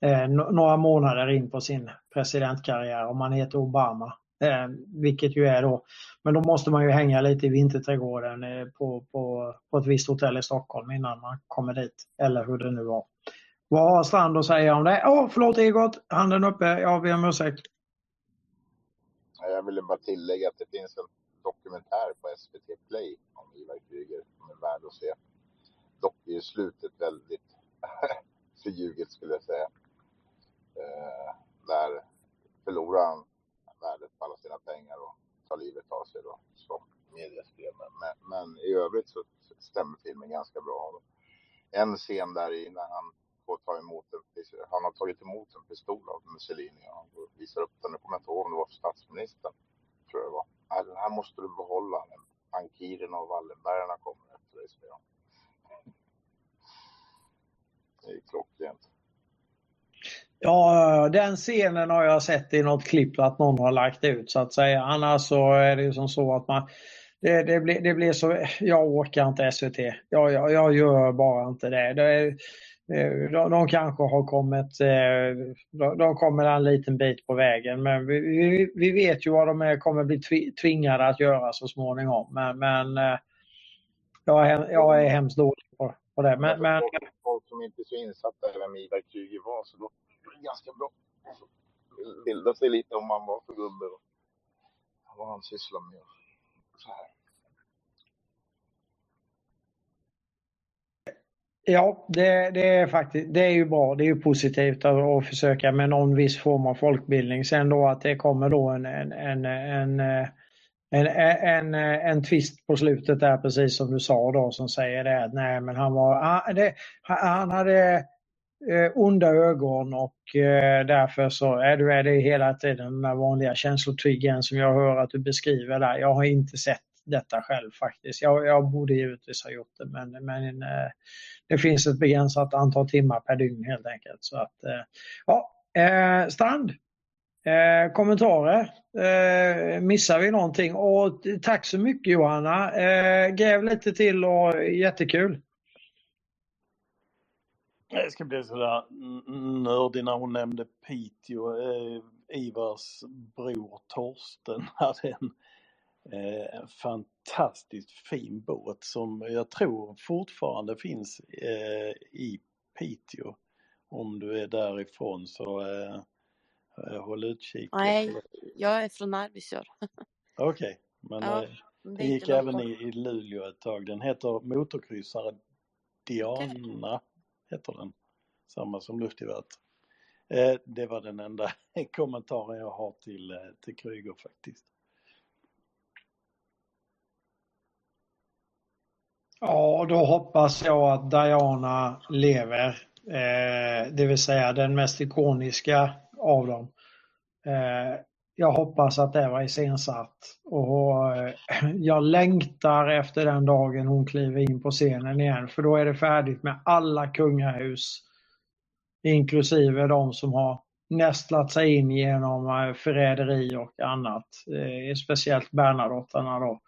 Eh, några månader in på sin presidentkarriär om man heter Obama. Eh, vilket ju är då, men då måste man ju hänga lite i vinterträdgården eh, på, på, på ett visst hotell i Stockholm innan man kommer dit. Eller hur det nu var. Vad har Strand att säga om det? Åh, oh, förlåt Egot, handen uppe. Jag ber om ursäkt. Jag ville bara tillägga att det finns en dokumentär på SVT Play om Ivar Kryger som är värd att se. Dock är slutet väldigt förljuget skulle jag säga. Eh, där förlorar han värdet på alla sina pengar och tar livet av sig då, som media. Men, men, i övrigt så stämmer filmen ganska bra. En scen där i när han får ta emot en, han har tagit emot en pistol av Mussolini och han visar upp den, nu kommer jag inte ihåg om det var för statsministern, tror jag det var. Nej, Den här måste du behålla, Ankiren och Wallenbergarna kommer efter dig, säger han. Det är klockrent. Ja, den scenen har jag sett i något klipp att någon har lagt ut så att säga. Annars så är det ju som så att man det, det, blir, det blir så, jag orkar inte SVT. Jag, jag, jag gör bara inte det. det eh, de, de kanske har kommit, eh, de, de kommer en liten bit på vägen men vi, vi, vi vet ju vad de är, kommer bli tvingade att göra så småningom. Men, men eh, jag, är, jag är hemskt dålig på, på det. Men, men... Folk som inte är så insatta i vem Ivar Kryger var så då ganska bra. Bilda sig lite om man var för gubbe och vad han sysslar med. Så här. Ja, det, det, är faktiskt det är ju bra. Det är ju positivt att, att, försöka med någon viss form av folkbildning. Sen då att det kommer då en, en, en, en, en, en, en twist på slutet där precis som du sa då som säger det att nej men han var, han, det, han hade eh, onda ögon och eh, därför så är det, är det hela tiden den där vanliga känslotriggen som jag hör att du beskriver där. Jag har inte sett detta själv faktiskt. Jag, jag borde givetvis ha gjort det men, men eh, det finns ett begränsat antal timmar per dygn helt enkelt. Så att, eh, ja, eh, Strand, eh, kommentarer? Eh, missar vi någonting? Och tack så mycket Johanna. Eh, gräv lite till och jättekul. Jag ska bli sådär nördig när hon nämnde Piteå. Eh, Ivars bror Torsten hade en eh, fantastiskt fin båt som jag tror fortfarande finns eh, i Piteå. Om du är därifrån så eh, håll utkik. Nej, jag är från Arvidsjaur. Okej, okay, men Ja, eh, det den gick även i, i Luleå ett tag. Den heter motorkryssare Diana, heter den. Samma som luftgeväret. Eh, det var den enda kommentaren jag har till, eh, till Kryger faktiskt. Ja, då hoppas jag att Diana lever. Eh, det vill säga den mest ikoniska av dem. Eh, jag hoppas att det var iscensatt. Och eh, jag längtar efter den dagen hon kliver in på scenen igen. För då är det färdigt med alla kungahus. Inklusive de som har nästlat sig in genom eh, förräderi och annat. Eh, speciellt Bernadotterna då.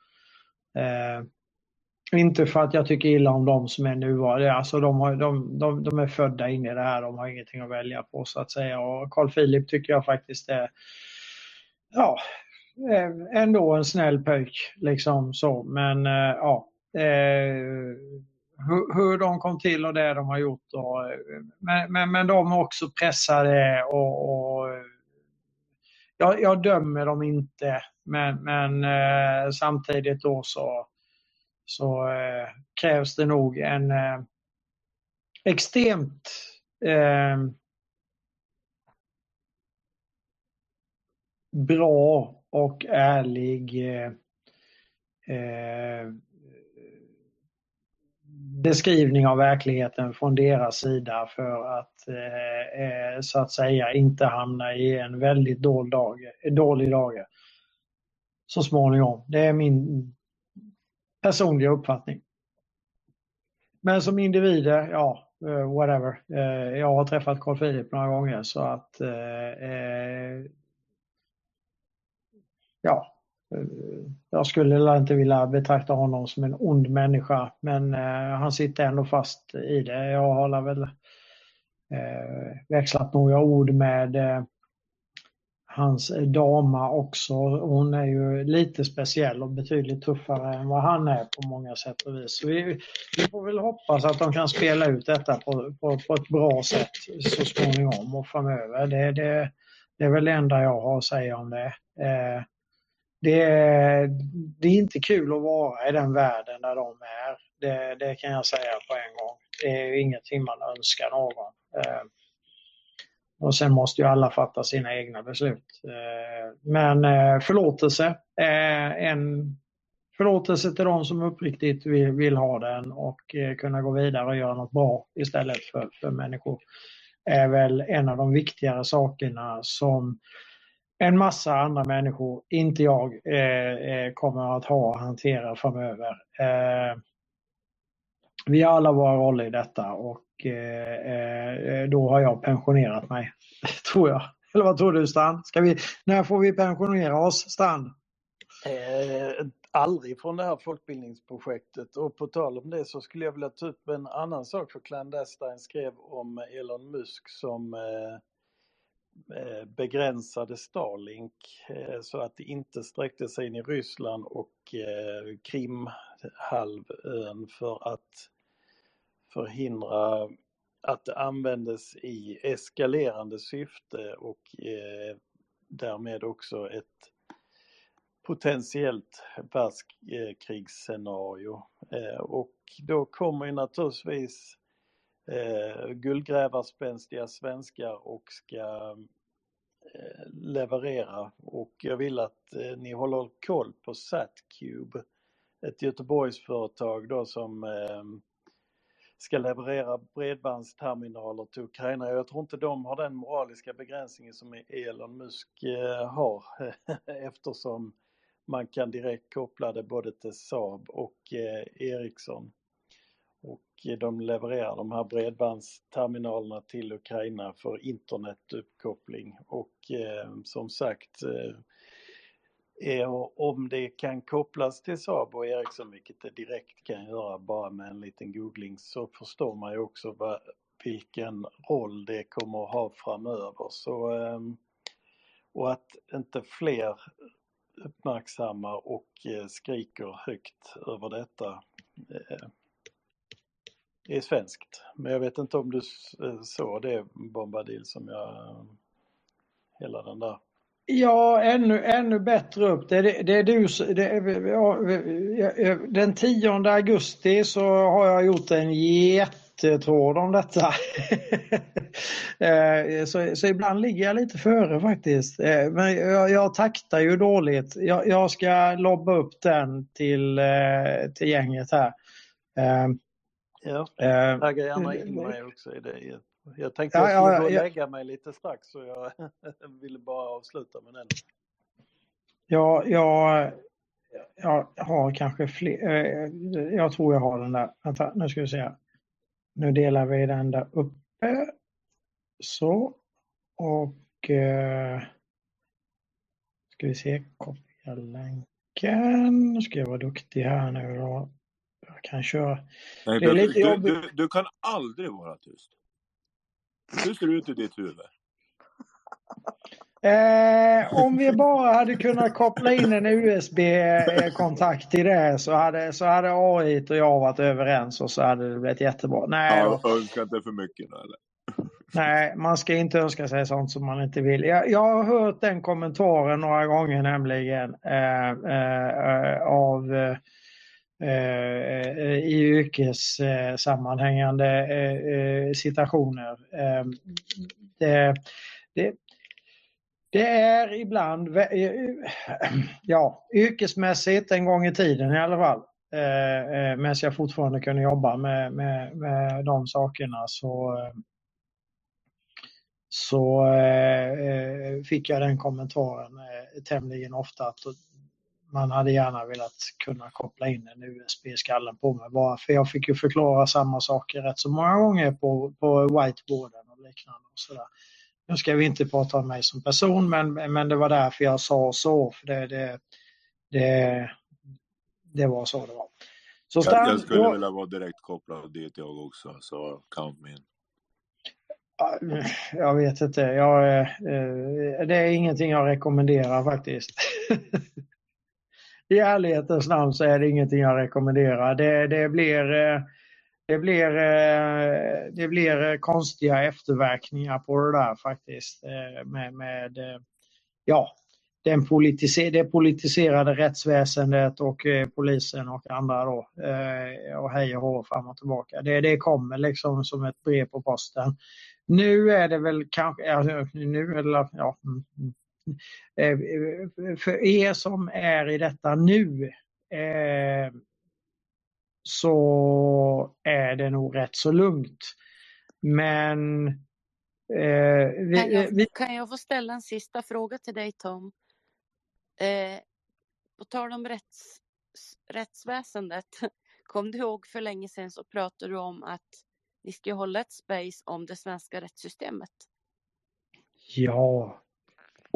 Inte för att jag tycker illa om de som är nuvarande. Alltså de, har, de, de, de är födda in i det här. De har ingenting att välja på så att säga. Och Carl Philip tycker jag faktiskt är ja, eh, ändå en snäll pöjk. Liksom så. Men eh, ja, eh, hur, hur de kom till och det de har gjort. Och, men, men, men de är också pressade och, och jag, jag dömer dem inte. Men, men eh, samtidigt då så så eh, krävs det nog en eh, extremt bra och ärlig eh, eh, beskrivning av verkligheten från deras sida för att eh, eh så att säga inte hamna i en väldigt dålig dag, dålig dag så småningom. Det är min personliga uppfattning. Men som individer, ja, eh, whatever. Eh, Jag har träffat Carl Philip några gånger så att eh, eh ja, eh, jag skulle inte vilja betrakta honom som en ond människa men eh, han sitter ändå fast i det. Jag har väl eh, växlat några ord med eh, hans dama också. Hon är ju lite speciell och betydligt tuffare än vad han är på många sätt och vis. Så vi, vi får väl hoppas att de kan spela ut detta på, på, på ett bra sätt så småningom och framöver. Det, det, det är väl det enda jag har att säga om det. Eh, det, är, det är inte kul att vara i den världen där de är. Det, det kan jag säga på en gång. Det är ju ingenting man önskar någon. Eh, och sen måste ju alla fatta sina egna beslut. Eh, Men eh, förlåtelse är en förlåtelse till de som uppriktigt vill, vill ha den och eh, kunna gå vidare och göra något bra istället för, för människor är väl en av de viktigare sakerna som en massa andra människor, inte jag, eh, eh, kommer att ha och hantera framöver. Eh, vi har alla våra roller i detta och eh, eh, då har jag pensionerat mig, tror jag. Eller vad tror du Strand? Ska vi, när får vi pensionera oss, Strand? Eh, aldrig från det här folkbildningsprojektet och på tal om det så skulle jag vilja ta upp en annan sak för Clandestine skrev om Elon Musk som eh, Eh, begränsade Starlink eh, så att det inte sträckte sig in i Ryssland och eh, Krimhalvön för att förhindra att det användes i eskalerande syfte och därmed också ett potentiellt världskrigsscenario. Och då kommer ju naturligtvis eh, guldgrävarspänstiga svenskar och ska eh, leverera och jag vill att eh, ni håller koll på Satcube, ett Göteborgsföretag då som eh, ska leverera bredbandsterminaler till Ukraina. Jag tror inte de har den moraliska begränsningen som Elon Musk eh, har eftersom man kan direkt koppla det både till Saab och eh, Ericsson. Och de levererar de här bredbandsterminalerna till Ukraina för internetuppkoppling. Och eh, som sagt, eh, eh om det kan kopplas till Saab och Ericsson, vilket det direkt kan göra bara med en liten googling, så förstår man ju också vad, vilken roll det kommer att ha framöver. Så, eh, och att inte fler uppmärksammar och eh, skriker högt över detta är svenskt. Men jag vet inte om du eh, såg det Bombadil som jag, eh, hela den där Ja, ännu, ännu bättre upp. Det, det, det är du, det, ja, den 10 augusti så har jag gjort en jättetråd om detta. Eh, så, så ibland ligger jag lite före faktiskt. Men jag, jag taktar ju dåligt. Jag, jag ska lobba upp den till, till gänget här. Ja, tagga gärna in mig också i det. Jag tänkte Ja, jag skulle ja, gå och lägga mig lite strax så jag ville bara avsluta med den. Ja, jag, jag har kanske fler. eh, Jag tror jag har den där. Vänta, nu ska vi se. Nu delar vi den där uppe. Så. Och eh, ska vi se. Kopiera länken. Nu ska jag vara duktig här nu då. Jag kan köra. Nej, Det är du, lite du, jobbigt. du, du kan aldrig vara tyst. Hur ser det ut i ditt huvud? Eh, om vi bara hade kunnat koppla in en USB-kontakt till det så hade, så hade AI och jag varit överens och så hade det blivit jättebra. Nej. Ja, önska inte för mycket nu eller? Nej, man ska inte önska sig sånt som man inte vill. Jag, jag har hört den kommentaren några gånger nämligen eh, eh, av eh, eh, Eh, eh, i yrkessammanhängande eh, situationer. Ehm, det, det, det är ibland, ja, yrkesmässigt en gång i tiden i alla fall, eh, medan jag fortfarande kunde jobba med, med, med de sakerna så så eh, fick jag den kommentaren eh, tämligen ofta att man hade gärna velat kunna koppla in en USB i skallen på mig bara för jag fick ju förklara samma saker rätt så många gånger på, på whiteboarden och liknande. Och sådär. Nu ska vi inte prata om mig som person men, men det var därför jag sa så. För det, det, det, det var så det var. Så Jag, Stan, jag skulle då- vilja vara direkt kopplad dit jag också, så count me in. Ja, Jag vet inte. Jag, eh, eh, det är ingenting jag rekommenderar faktiskt. I ärlighetens namn så är det ingenting jag rekommenderar. Det, det blir, eh, det blir, eh, det blir eh, konstiga efterverkningar på det där faktiskt. Med, med ja, den politiser det politiserade rättsväsendet och polisen och andra då. Och hej och hå fram och tillbaka. Det, det kommer liksom som ett brev på posten. Nu är det väl kanske, nu eller ja. Mm, mm mm. Eh, För er som är i detta nu eh, så är det nog rätt så lugnt. Men eh, Kan vi, jag, vi, kan jag få ställa en sista fråga till dig Tom? Eh, på tal om rätts, rättsväsendet. Kom du ihåg för länge sedan så pratade du om att ni ska hålla ett space om det svenska rättssystemet. ja,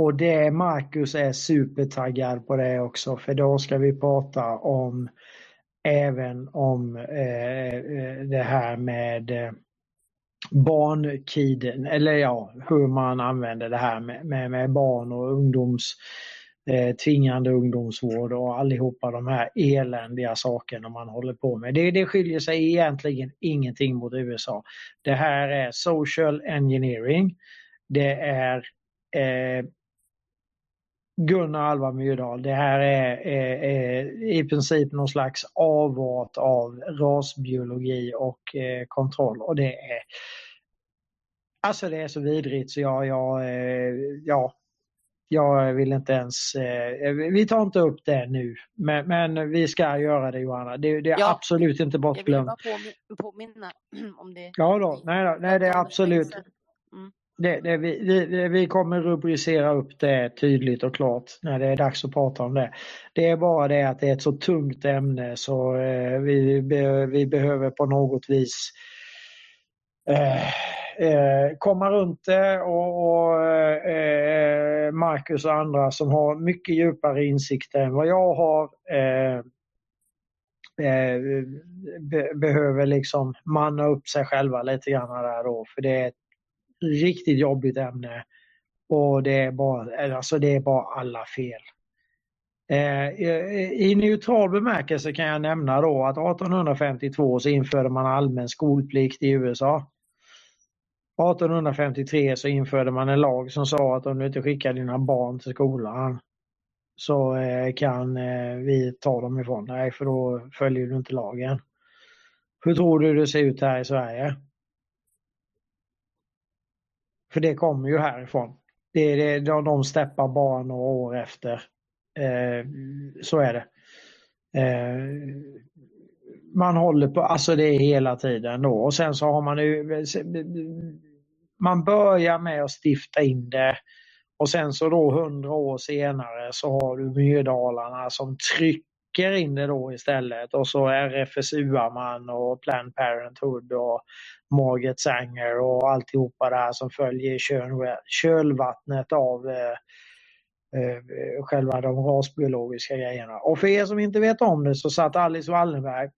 och det Marcus är supertaggad på det också för då ska vi prata om även om eh, eh det här med eh, barnkiden, eller ja, hur man använder det här med, med, med barn och ungdoms eh, tvingande ungdomsvård och allihopa de här eländiga sakerna man håller på med. Det, det skiljer sig egentligen ingenting mot USA. Det här är social engineering. Det är eh, Gunnar Alva Myrdal. Det här är, är, är i princip någon slags avart av rasbiologi och eh, kontroll och det är Alltså det är så vidrigt så jag, jag, eh, ja, jag vill inte ens, eh, vi tar inte upp det nu men, men vi ska göra det Johanna. Det, det är Ja, absolut inte Jag ville bortglömt. bara påmi- påminna om det. Ja då, nej, då, nej det är absolut det, det, vi, det, vi kommer rubricera upp det tydligt och klart när det är dags att prata om det. Det är bara det att det är ett så tungt ämne så eh, vi, be, vi behöver på något vis eh, eh, komma runt det och, och eh, eh Marcus och andra som har mycket djupare insikter än vad jag har eh, eh be, behöver liksom manna upp sig själva lite grann där då för det är ett riktigt jobbigt ämne och det är bara, alltså det är bara alla fel. Eh, I neutral bemärkelse kan jag nämna då att 1852 så införde man allmän skolplikt i USA. 1853 så införde man en lag som sa att om du inte skickar dina barn till skolan så eh, kan eh, vi ta dem ifrån dig för då följer du inte lagen. Hur tror du det ser ut här i Sverige? För det kommer ju härifrån. Det är det, de, de steppar bara några år efter. Eh, så är det. Eh, man håller på, alltså det är hela tiden då och sen så har man ju man börjar med att stifta in det och sen så då hundra år senare så har du Myrdalarna som trycker in det då istället och så RFSU-man och Planned Parenthood och Margaret Sanger och alltihopa det här som följer i kölvattnet av eh, eh, själva de rasbiologiska grejerna. Och för er som inte vet om det så satt Alice Wallenberg,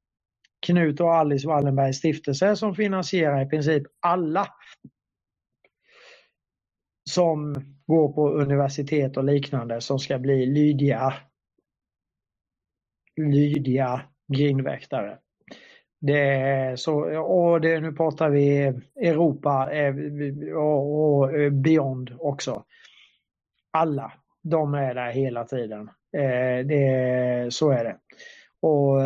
Knut och Alice Wallenbergs stiftelse som finansierar i princip alla som går på universitet och liknande som ska bli lydiga lydiga grindväktare. Det är så, och det, nu pratar vi Europa eh, och, och eh, beyond också. Alla, de är där hela tiden. Eh, det, så är det. Och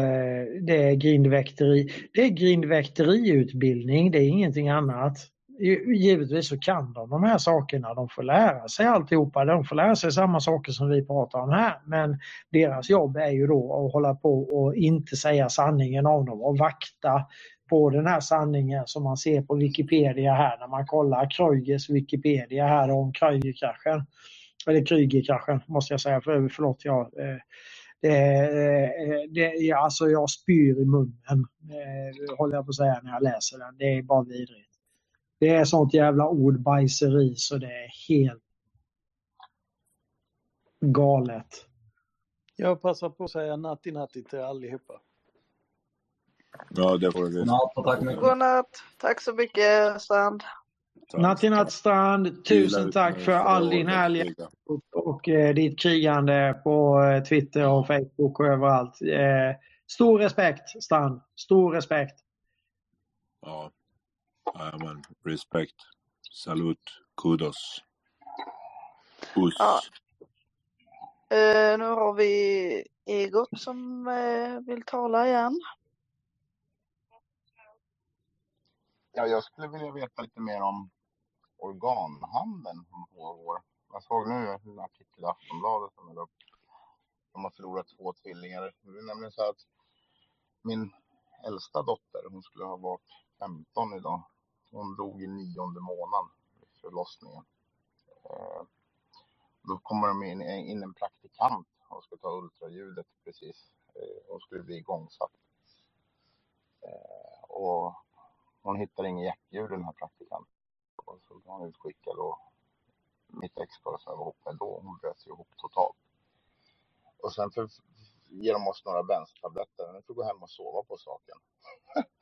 det är grindväkteri. Det är grindväkteriutbildning, det är ingenting annat givetvis så kan de de här sakerna, de får lära sig alltihopa, de får lära sig samma saker som vi pratar om här. Men deras jobb är ju då att hålla på och inte säga sanningen om dem och vakta på den här sanningen som man ser på Wikipedia här när man kollar Kreugers Wikipedia här om Kreugerkraschen. Eller Kreugerkraschen måste jag säga, för, förlåt jag eh, det, eh, det, alltså jag spyr i munnen, eh, håller jag på att säga när jag läser den. Det är bara vidrigt. Det är sånt jävla ordbajseri så det är helt galet. Jag passar på att säga natti natti till allihopa. Ja, det får du. Godnatt. Tack så mycket, Strand. Natti natt Strand. Tusen tack för all din härlighet och, och eh, ditt krigande på eh, Twitter och Facebook och överallt. Eh, stor respekt, Strand. Stor respekt. Ja, Jajamän, respekt. Salut, kudos. Puss. Ja. Uh, nu har vi Egot som uh, vill tala igen. Ja, jag skulle vilja veta lite mer om organhandeln som pågår. Jag såg nu en artikel i Aftonbladet som är upp. De har förlorat två tvillingar. Det är nämligen så att min äldsta dotter, hon skulle ha varit 15 idag. Hon dog i nionde månaden vid förlossningen. Eh, då kommer de in, in en praktikant och ska ta ultraljudet precis. Eh, hon skulle bli igångsatt. Eh, och hon hittar inget hjärtljud den här praktikanten. Och så blev hon utskickad och mitt ex som jag var ihop med då, hon bröt ihop totalt. Och sen för, ger de oss några benstabletter. Nu får gå hem och sova på saken.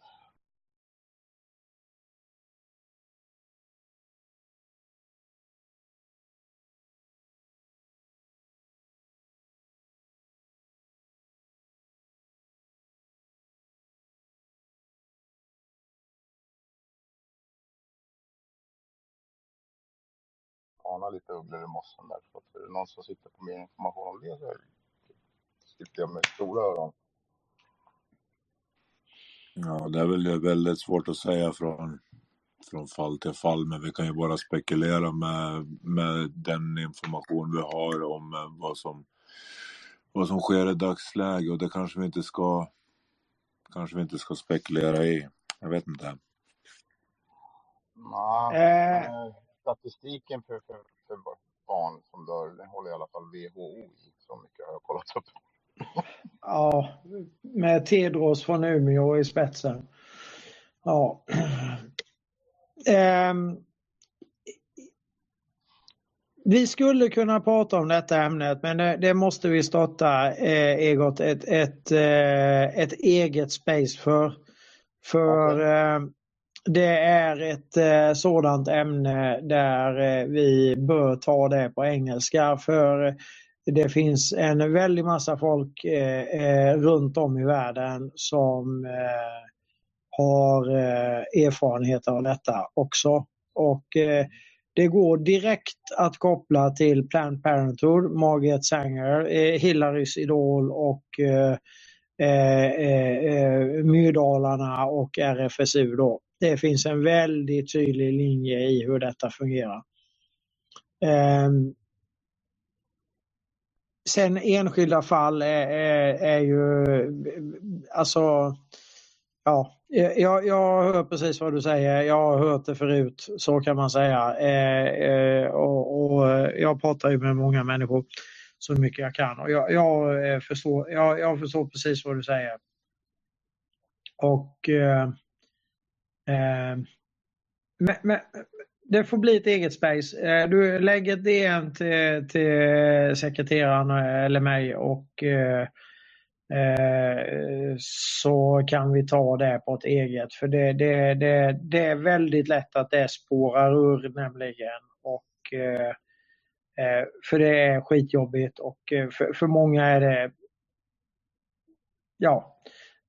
ana lite ugglor i mossen där. Så att är det någon som sitter på mer information om det så sitter jag med stora öron. Ja, det är väl väldigt svårt att säga från, från fall till fall, men vi kan ju bara spekulera med, med den information vi har om eh, vad som, vad som sker i dagsläget och det kanske vi inte ska kanske vi inte ska spekulera i. Jag vet inte. Nej, statistiken för, för, för barn som dör, den håller i alla fall WHO i. Så mycket har jag kollat upp. Ja, med Tedros från Umeå i spetsen. Ja. Ehm, vi skulle kunna prata om detta ämnet men det, det måste vi starta eh, Egot ett, ett, eh, ett eget space för. För eh, det är ett eh, sådant ämne där eh, vi bör ta det på engelska för eh, det finns en väldig massa folk eh, eh runt om i världen som eh, har erfarenheter erfarenhet av detta också. Och det går direkt att koppla till Planned Parenthood, Margaret Sanger, Hillarys idol och eh, eh, Myrdalarna och RFSU. Då. Det finns en väldigt tydlig linje i hur detta fungerar. Ehm, sen enskilda fall är, är, är ju, alltså, ja, jag, jag hör precis vad du säger. Jag har hört det förut, så kan man säga. Eh, eh, och, och, jag pratar ju med många människor så mycket jag kan och jag, jag eh, förstår, jag, jag, förstår precis vad du säger. Och eh, Ehm, men, men, det får bli ett eget space. Eh, du lägger ett DM till, till sekreteraren eh, eller mig och eh, eh, så kan vi ta det på ett eget. För det, det, det, det är väldigt lätt att det spårar ur nämligen. Och, eh, eh för det är skitjobbigt och för, för många är det ja,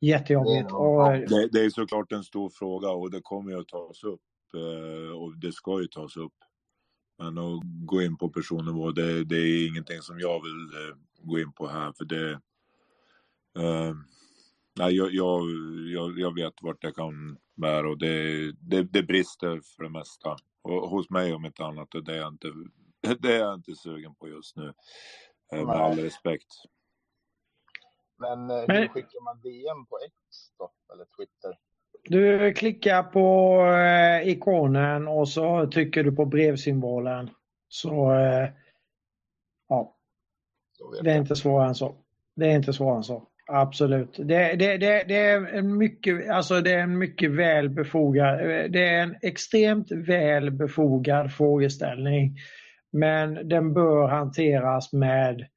jättejobbigt. Och, det, det är såklart en stor fråga och det kommer ju att tas upp och det ska ju tas upp. Men att gå in på personnivå, det, det är ingenting som jag vill gå in på här för det, Uh, nej, jag, jag, jag, jag, vet vart det kan bära och det, det, det brister för det mesta. Och hos mig om inte annat, och det är jag inte, det är jag inte sugen på just nu. Uh, med all respekt. Men uh, hur skickar man DM på X då, eller Twitter? Du klickar på eh, ikonen och så trycker du på brevsymbolen. Så eh, ja, det är inte svårare än så. Det är inte svårare än så. Absolut. Det, det, det, det, är en mycket, alltså det är en mycket väl befogad, det är en extremt väl befogad frågeställning. Men den bör hanteras med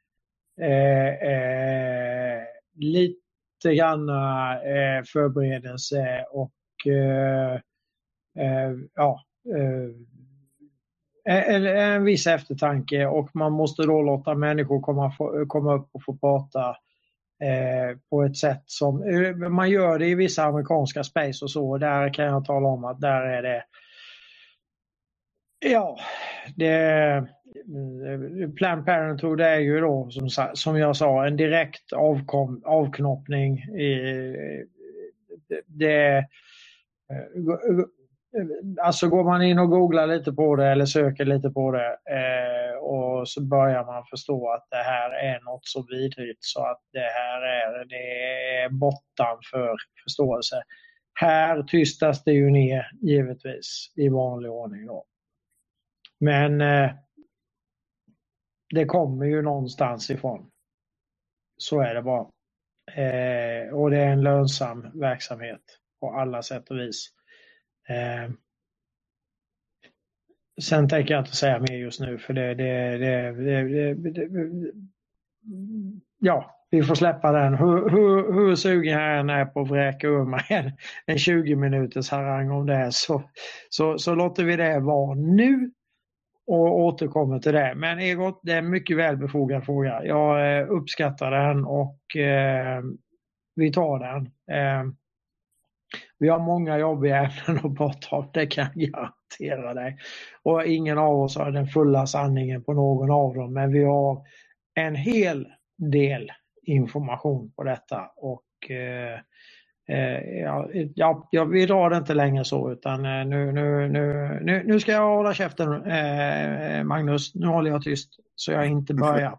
eh, eh, lite granna eh, förberedelse och eh, eh, ja, eh, eh, en, en viss eftertanke och man måste då låta människor komma, komma upp och få prata Eh, på ett sätt som eh, man gör det i vissa amerikanska space och så. Där kan jag tala om att där är det Ja, det Planned Parenthood är ju då som, som jag sa en direkt avkom, avknoppning. I, det, Alltså går man in och googlar lite på det eller söker lite på det eh, och så börjar man förstå att det här är något så vidrigt så att det här är, det är bortom för förståelse. Här tystas det ju ner givetvis i vanlig ordning då. Men eh, det kommer ju någonstans ifrån. Så är det bara. Eh, och det är en lönsam verksamhet på alla sätt och vis. Eh, sen tänker jag inte säga mer just nu för det, det, det, det ja, vi får släppa den. Hur, hur, hur sugen jag än är på att vräka ur mig en, en 20 minuters harang om det så, så, så låter vi det vara nu och återkommer till det. Men Egot, det är en mycket väl befogad fråga. Jag eh, uppskattar den och eh, vi tar den. Eh, vi har många jobbiga ämnen att prata om, det kan jag garantera dig. Och ingen av oss har den fulla sanningen på någon av dem, men vi har en hel del information på detta och eh ja, ja, ja, vi drar det inte längre så utan nu, nu, nu, nu, nu ska jag hålla käften eh, Magnus, nu håller jag tyst så jag inte börjar.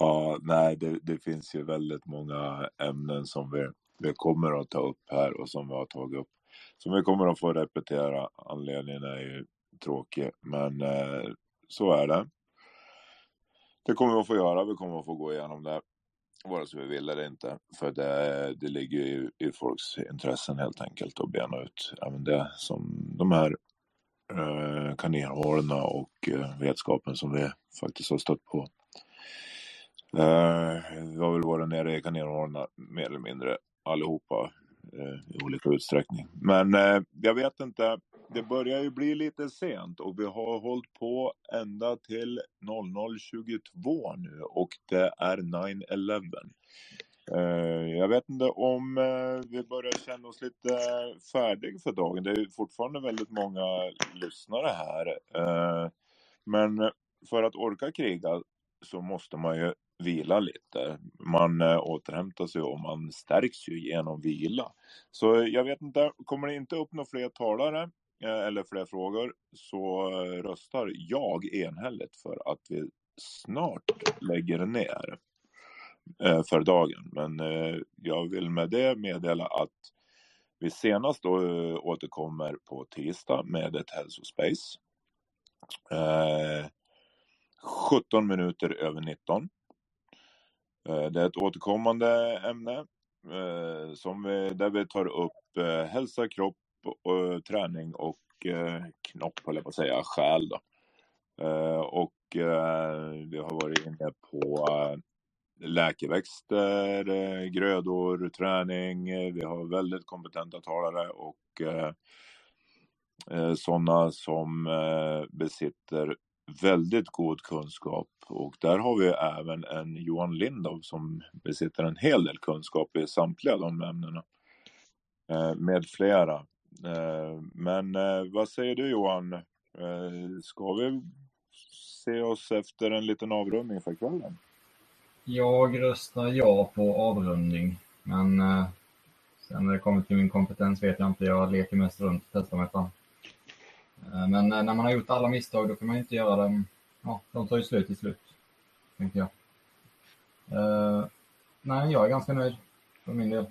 ja, nej det, det finns ju väldigt många ämnen som vi vi kommer att ta upp här och som vi har tagit upp som vi kommer att få repetera. Anledningen är ju tråkig, men eh, så är det. Det kommer vi att få göra. Vi kommer att få gå igenom det vare sig vi vill eller inte. För det, det ligger ju i folks intressen helt enkelt att bena ut även det som de här eh, kaninhålorna och eh, vetskapen som vi faktiskt har stött på. Eh, vi har väl varit nere i kaninhålorna mer eller mindre allihopa eh, i olika utsträckning. Men eh, jag vet inte, det börjar ju bli lite sent och vi har hållit på ända till 00.22 nu och det är 9-11. Eh, Jag vet inte om eh, vi börjar känna oss lite färdiga för dagen. Det är fortfarande väldigt många lyssnare här. Eh, Men för att orka kriga så måste man ju vila lite. Man återhämtar sig och man stärks ju genom vila. Så jag vet inte, kommer det inte upp några fler talare Eh, eller fler frågor så eh, röstar jag enhälligt för att vi snart lägger ner eh, för dagen. Men jag vill med det meddela att vi senast då återkommer på tisdag med ett hälsospace. 17 minuter över 19. Det är ett återkommande ämne som vi, där vi tar upp hälsa, kropp, och, eh, träning och eh, knopp, höll jag på att säga, själ. Då. Eh, och eh, vi har varit inne på eh, läkeväxter, eh, grödor, träning. Eh, vi har väldigt kompetenta talare och eh, eh, sådana som eh, besitter väldigt god kunskap och där har vi även en Johan Lindov som besitter en hel del kunskap i samtliga de ämnena eh, med flera. Eh, men eh, vad säger du Johan? Eh, ska vi se oss efter en liten avrundning för kvällen? Jag röstar ja på avrundning, men sen när det kommer till min kompetens vet jag inte. Jag leker mest runt och testar mig fram. Men när man har gjort alla misstag då kan man inte göra dem. Ja, de tar ju slut till slut, tänker jag. Nej, jag är ganska nöjd för min del.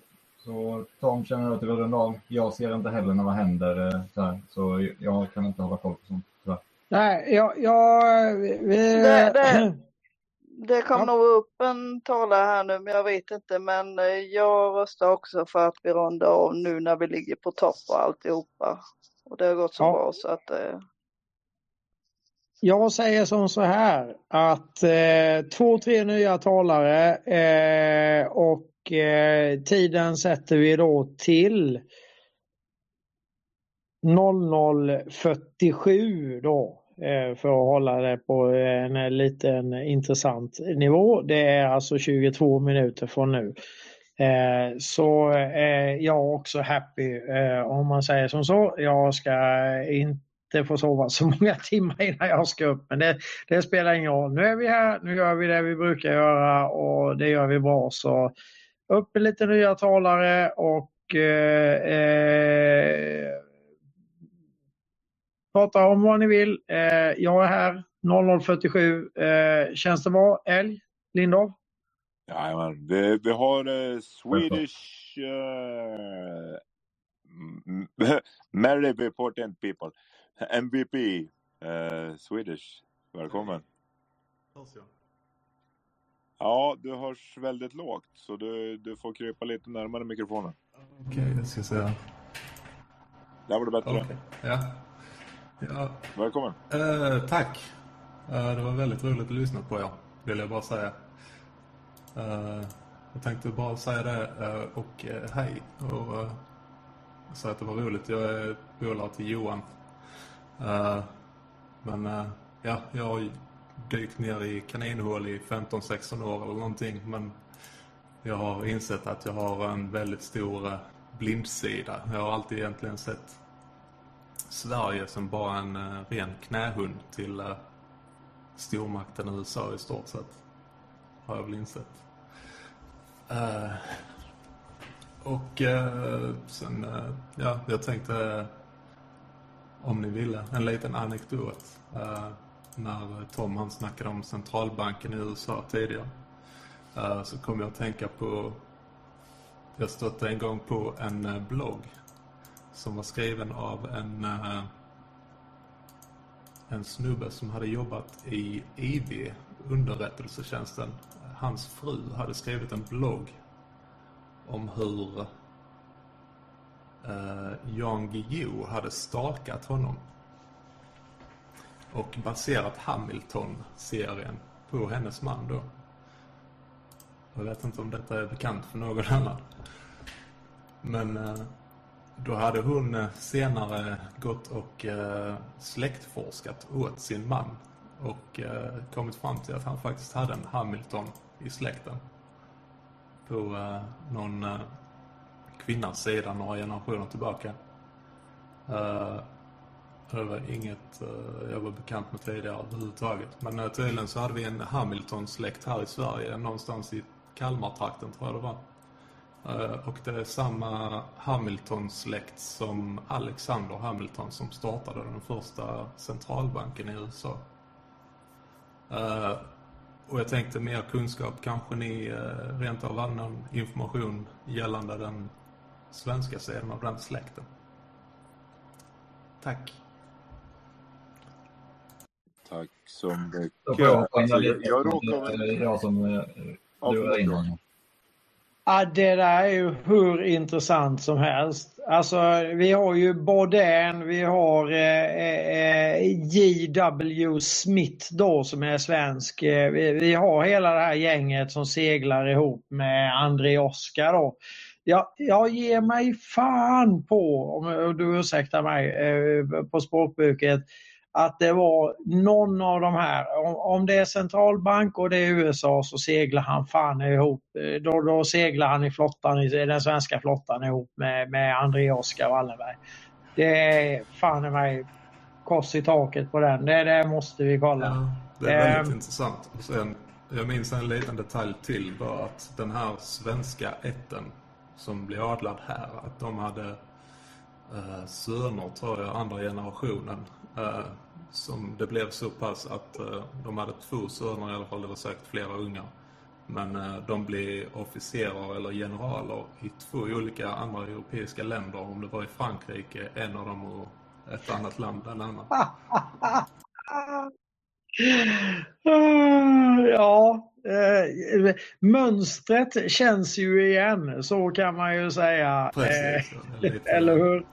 Så Tom känner att du vill runda av. Jag ser inte heller när vad händer eh, så här, så jag kan inte hålla koll på sånt tyvärr. Nej, jag... jag vi, Det, det, det kom nog upp en talare här nu, men jag vet inte. Men eh, jag röstar också för att vi rundar av nu när vi ligger på topp och alltihopa. Och det har gått så Ja. bra så att eh, Jag säger som så här att eh, två, tre nya talare eh, och eh, tiden sätter vi då till 00.47 då eh, för att hålla det på en eh, liten intressant nivå. Det är alltså 22 minuter från nu. Eh, så eh, är jag också happy eh, om man säger som så. Jag ska inte få sova så många timmar innan jag ska upp men det, det spelar ingen roll. Nu är vi här, nu gör vi det vi brukar göra och det gör vi bra så upp med lite nya talare och eh, eh, prata om vad ni vill. Eh, jag är här 00.47. Eh, känns det bra? Älg? Lindov? Jajamän, vi, vi har eh, Swedish eh, Very important people. MVP eh, Swedish. Välkommen. Ja, du hörs väldigt lågt så du, du får krypa lite närmare mikrofonen. Okej, jag ska säga. Där var det bättre. Okej, ja. ja. Välkommen. Eh, tack. Eh, det var väldigt roligt att lyssna på er, vill jag bara säga. Eh, jag tänkte bara säga det och hej och uh, säga att det var roligt. Jag är polare till Johan. Men ja, jag dykt ner i kaninhål i 15-16 år eller någonting. Men jag har insett att jag har en väldigt stor eh, blindsida. Jag har alltid egentligen sett Sverige som bara en eh, ren knähund till eh, stormakten USA i stort sett. Har jag väl insett. Och sen, ja, jag tänkte om ni ville, en liten anekdot. När eh, Tom han snackade om centralbanken i USA tidigare. Eh, så kom jag att tänka på, jag stötte en gång på en eh, blogg som var skriven av en, en snubbe som hade jobbat i IB, underrättelsetjänsten. Hans fru hade skrivit en blogg om hur eh, Jan Guillou hade stalkat honom och baserat Hamilton-serien på hennes man då. Jag vet inte om detta är bekant för någon annan. Men eh, då hade hon eh, senare gått och eh, släktforskat åt sin man och kommit fram till att han faktiskt hade en Hamilton i släkten. På någon kvinnas sida några generationer tillbaka. Det var inget eh, jag var bekant med tidigare överhuvudtaget. Men eh, tydligen så hade vi en Hamilton-släkt här i Sverige, någonstans i Kalmartrakten tror jag det var. Eh, och det är samma Hamilton-släkt som Alexander Hamilton som startade den första centralbanken i USA. Och jag tänkte mer kunskap, kanske ni eh, rent av hade någon information gällande den svenska sidan av den släkten. Tack. Tack så mycket. Jag Alltså, jag, råkar Det väl... är jag som eh, Ja, du var det där är ju hur intressant som helst. Alltså, vi har ju Baudin, vi har eh, eh, J.W. Smith då som är svensk. Eh, vi, vi har hela det här gänget som seglar ihop med André Oskar då. Jag, jag ger mig fan på, om du ursäktar mig, eh, på språkbruket, att det var någon av de här, om, om det är centralbank och det är USA så seglar han fan ihop, eh, då, då seglar han i flottan, i den svenska flottan ihop med, med André Oskar Wallenberg. Det är fan i mig kors i taket på den, det, det måste vi kolla. Ja, det är väldigt Ehm, intressant. Och sen, jag minns en liten detalj till var att den här svenska ätten som blev adlad här, att de hade eh, söner, tror jag, andra generationen. Eh, som det blev så pass att eh, de hade två söner i alla fall, det var säkert flera ungar. Men eh, de blev officerare eller generaler i två olika andra europeiska länder. Om det var i Frankrike, en av dem och ett annat land, en annan. Ja, eh, mönstret känns ju igen, så kan man ju säga. Precis, Eh, Eller hur?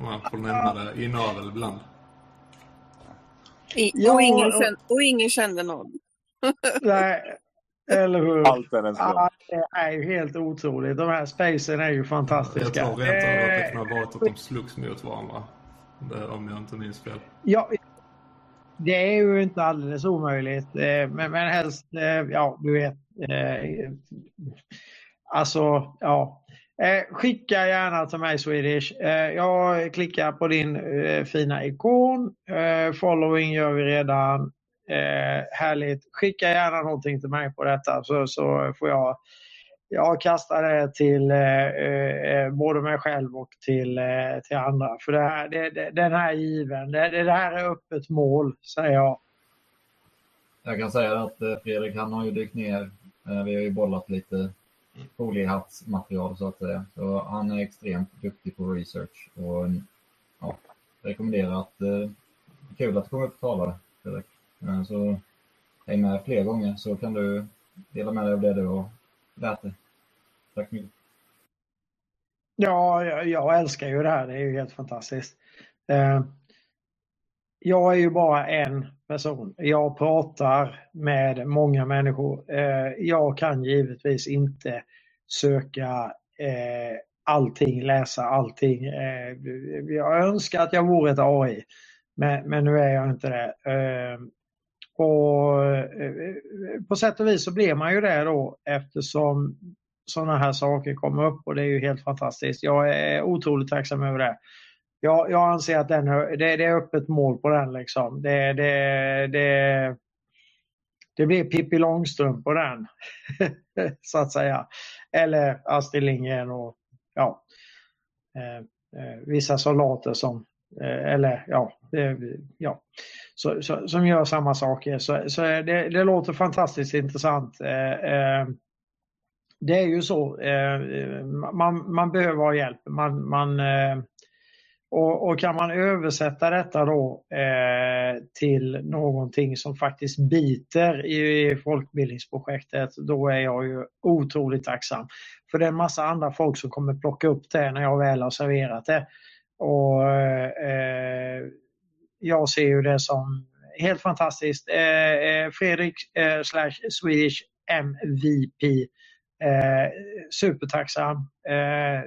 Man får nämna det inavel ibland. I, Ja, och, ingen kände, och ingen kände någon. Nej, eller hur? Allt är en slump. Det är ju helt otroligt. De här spacen är ju Jag fantastiska. tror rent av att det kan ha varit att de slogs mot varandra. Det- Om jag inte minns fel. Ja, det är ju inte alldeles omöjligt. eh, Men, men helst, eh, ja du vet. eh, Alltså, ja. Eh, Skicka gärna till mig Swedish. Eh, Jag klickar på din eh, fina ikon. Eh, Following gör vi redan. Eh, Härligt. Skicka gärna någonting till mig på detta så, så får jag jag kastar det till eh, eh, eh, både mig själv och till, eh, till andra. För det här, det, det, den här given, det, det här är öppet mål, säger jag. Jag kan säga att eh, Fredrik han har ju dykt ner. Eh, Vi har ju bollat lite foliehattsmaterial så att säga. Så han är extremt duktig på research och ja, rekommenderar att eh, kul att du kommer upp och talar Fredrik. Eh, Så häng med fler gånger så kan du dela med dig av det du har lärt dig. Tack så mycket. Ja, jag, jag älskar ju det här. Det är ju helt fantastiskt. Eh, jag är ju bara en person. Jag pratar med många människor. Eh, jag kan givetvis inte söka eh, allting, läsa allting. Eh, jag önskar att jag vore ett AI, men, nu är jag inte det. Och på sätt och vis så blir man ju det då eftersom sådana här saker kommer upp och det är ju helt fantastiskt. Jag är otroligt tacksam över det. Jag, jag anser att den, det, det är öppet mål på den liksom. Det, det, det, det blir Pippi Långstrump på den. så att säga. Eller Astrid Lindgren och ja, eh, eh, vissa soldater som, eh, eller ja, ja så, så, som gör samma saker. Så, så det, det låter fantastiskt intressant. Eh, eh, det är ju så, eh, man, man behöver ha hjälp. Man, man, eh, och, och kan man översätta detta då eh, till någonting som faktiskt biter i, i folkbildningsprojektet, då är jag ju otroligt tacksam. För det är en massa andra folk som kommer plocka upp det när jag väl har serverat det. Och eh, jag ser ju det som helt fantastiskt. Eh, eh Fredrik eh, slash Swedish MVP. Eh, supertacksam. Eh,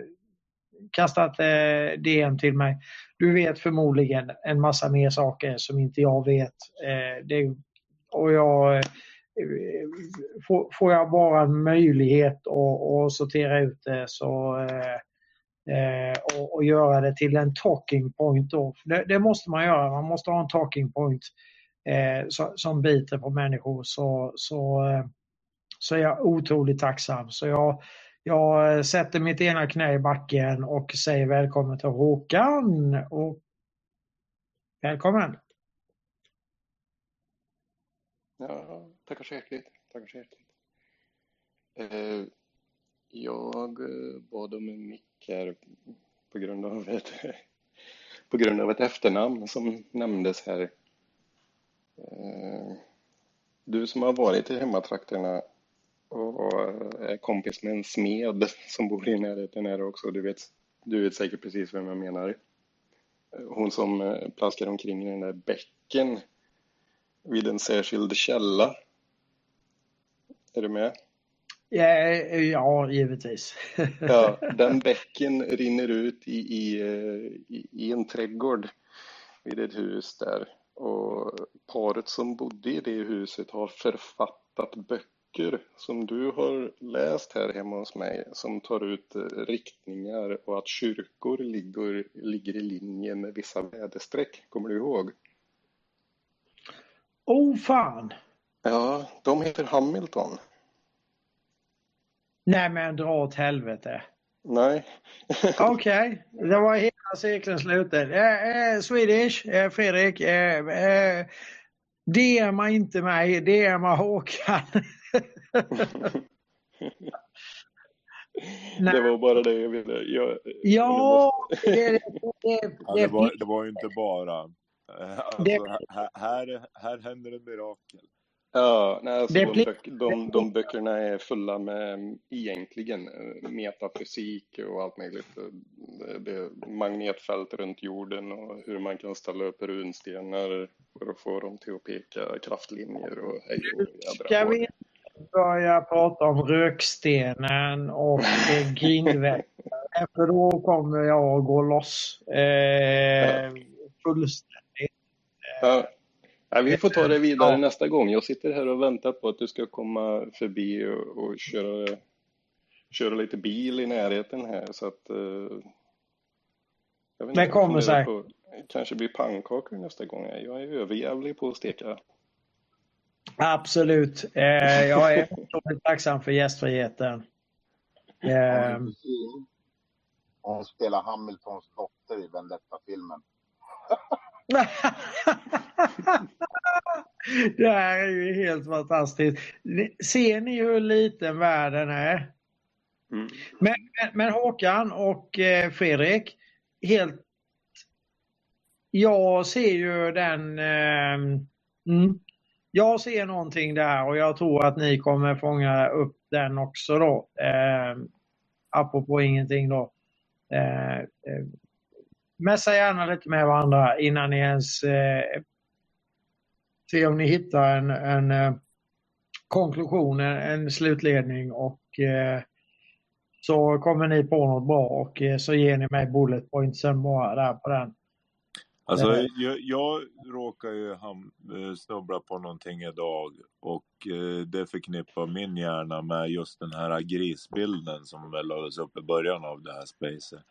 Kastat eh, DM till mig. Du vet förmodligen en massa mer saker som inte jag vet. Eh, det, och jag, eh, får, får, jag bara en möjlighet att sortera ut det så eh, eh, och, och, göra det till en talking point. Då. Det, det, måste man göra, man måste ha en talking point eh, så, som biter på människor. Så, så, eh, så är jag otroligt tacksam. Så jag, jag sätter mitt ena knä i backen och säger välkommen till Håkan. Och välkommen! Ja, tackar så hjärtligt. Tackar så hjärtligt. Eh, jag eh, bad om en mick här på grund av ett, på grund av ett efternamn som nämndes här. Eh, du som har varit i hemmatrakterna och är kompis med en smed som bor i närheten här också. Du vet, du vet säkert precis vem jag menar. Hon som eh, plaskar omkring i den där bäcken vid en särskild källa. Är du med? Ja, ja givetvis. ja, den bäcken rinner ut i, i, i, i en trädgård vid ett hus där. Och paret som bodde i det huset har författat böcker böcker som du har läst här hemma hos mig som tar ut eh, riktningar och att kyrkor ligger, ligger i linje med vissa väderstreck. Kommer du ihåg? Oh fan! Ja, de heter Hamilton. Nej men dra åt helvete. Nej. Okej, okay. det var hela cirkeln sluten. Eh, eh, Swedish, eh, Fredrik. Eh, eh, DMa inte mig, DMa Håkan. det var bara det jag ville. Jag, ja, det, det, det, ja, det, var, det var ju inte bara. Alltså, här, här, här händer en mirakel. Ja, nej, alltså de, böck, de, de böckerna är fulla med egentligen eh, metafysik och allt möjligt. Det, det magnetfält runt jorden och hur man kan ställa upp runstenar för att få dem till att peka kraftlinjer och hej och Ska vi börja prata om rökstenen och grindväggar? För då kommer jag att gå loss eh, fullständigt. Ja. Ja, vi får ta det vidare ja. nästa gång. Jag sitter här och väntar på att du ska komma förbi och, och köra, köra lite bil i närheten här. Så att, jag vet det kommer. På, kanske blir pannkakor nästa gång. Jag är överjävlig på att steka. Absolut. Eh, jag är otroligt tacksam för gästfriheten. Eh, Hon spelar Hamiltons dotter i Vendetta-filmen. det här är ju helt fantastiskt. Ser ni hur liten världen är? Mm. Men, men, men, Håkan och eh, Fredrik, helt... Jag ser ju den... Eh, mm, jag ser någonting där och jag tror att ni kommer fånga upp den också då. Eh, apropå ingenting då. Eh, eh Mässa gärna lite med varandra innan ni ens eh, ser om ni hittar en, en eh, konklusion, en, en slutledning och eh, så kommer ni på något bra och eh, så ger ni mig bullet pointsen bara där på den. Alltså eh. jag, jag råkar ju ham, eh, snubbla på någonting idag och det förknippar min hjärna med just den här grisbilden som lades upp i början av det här spacet.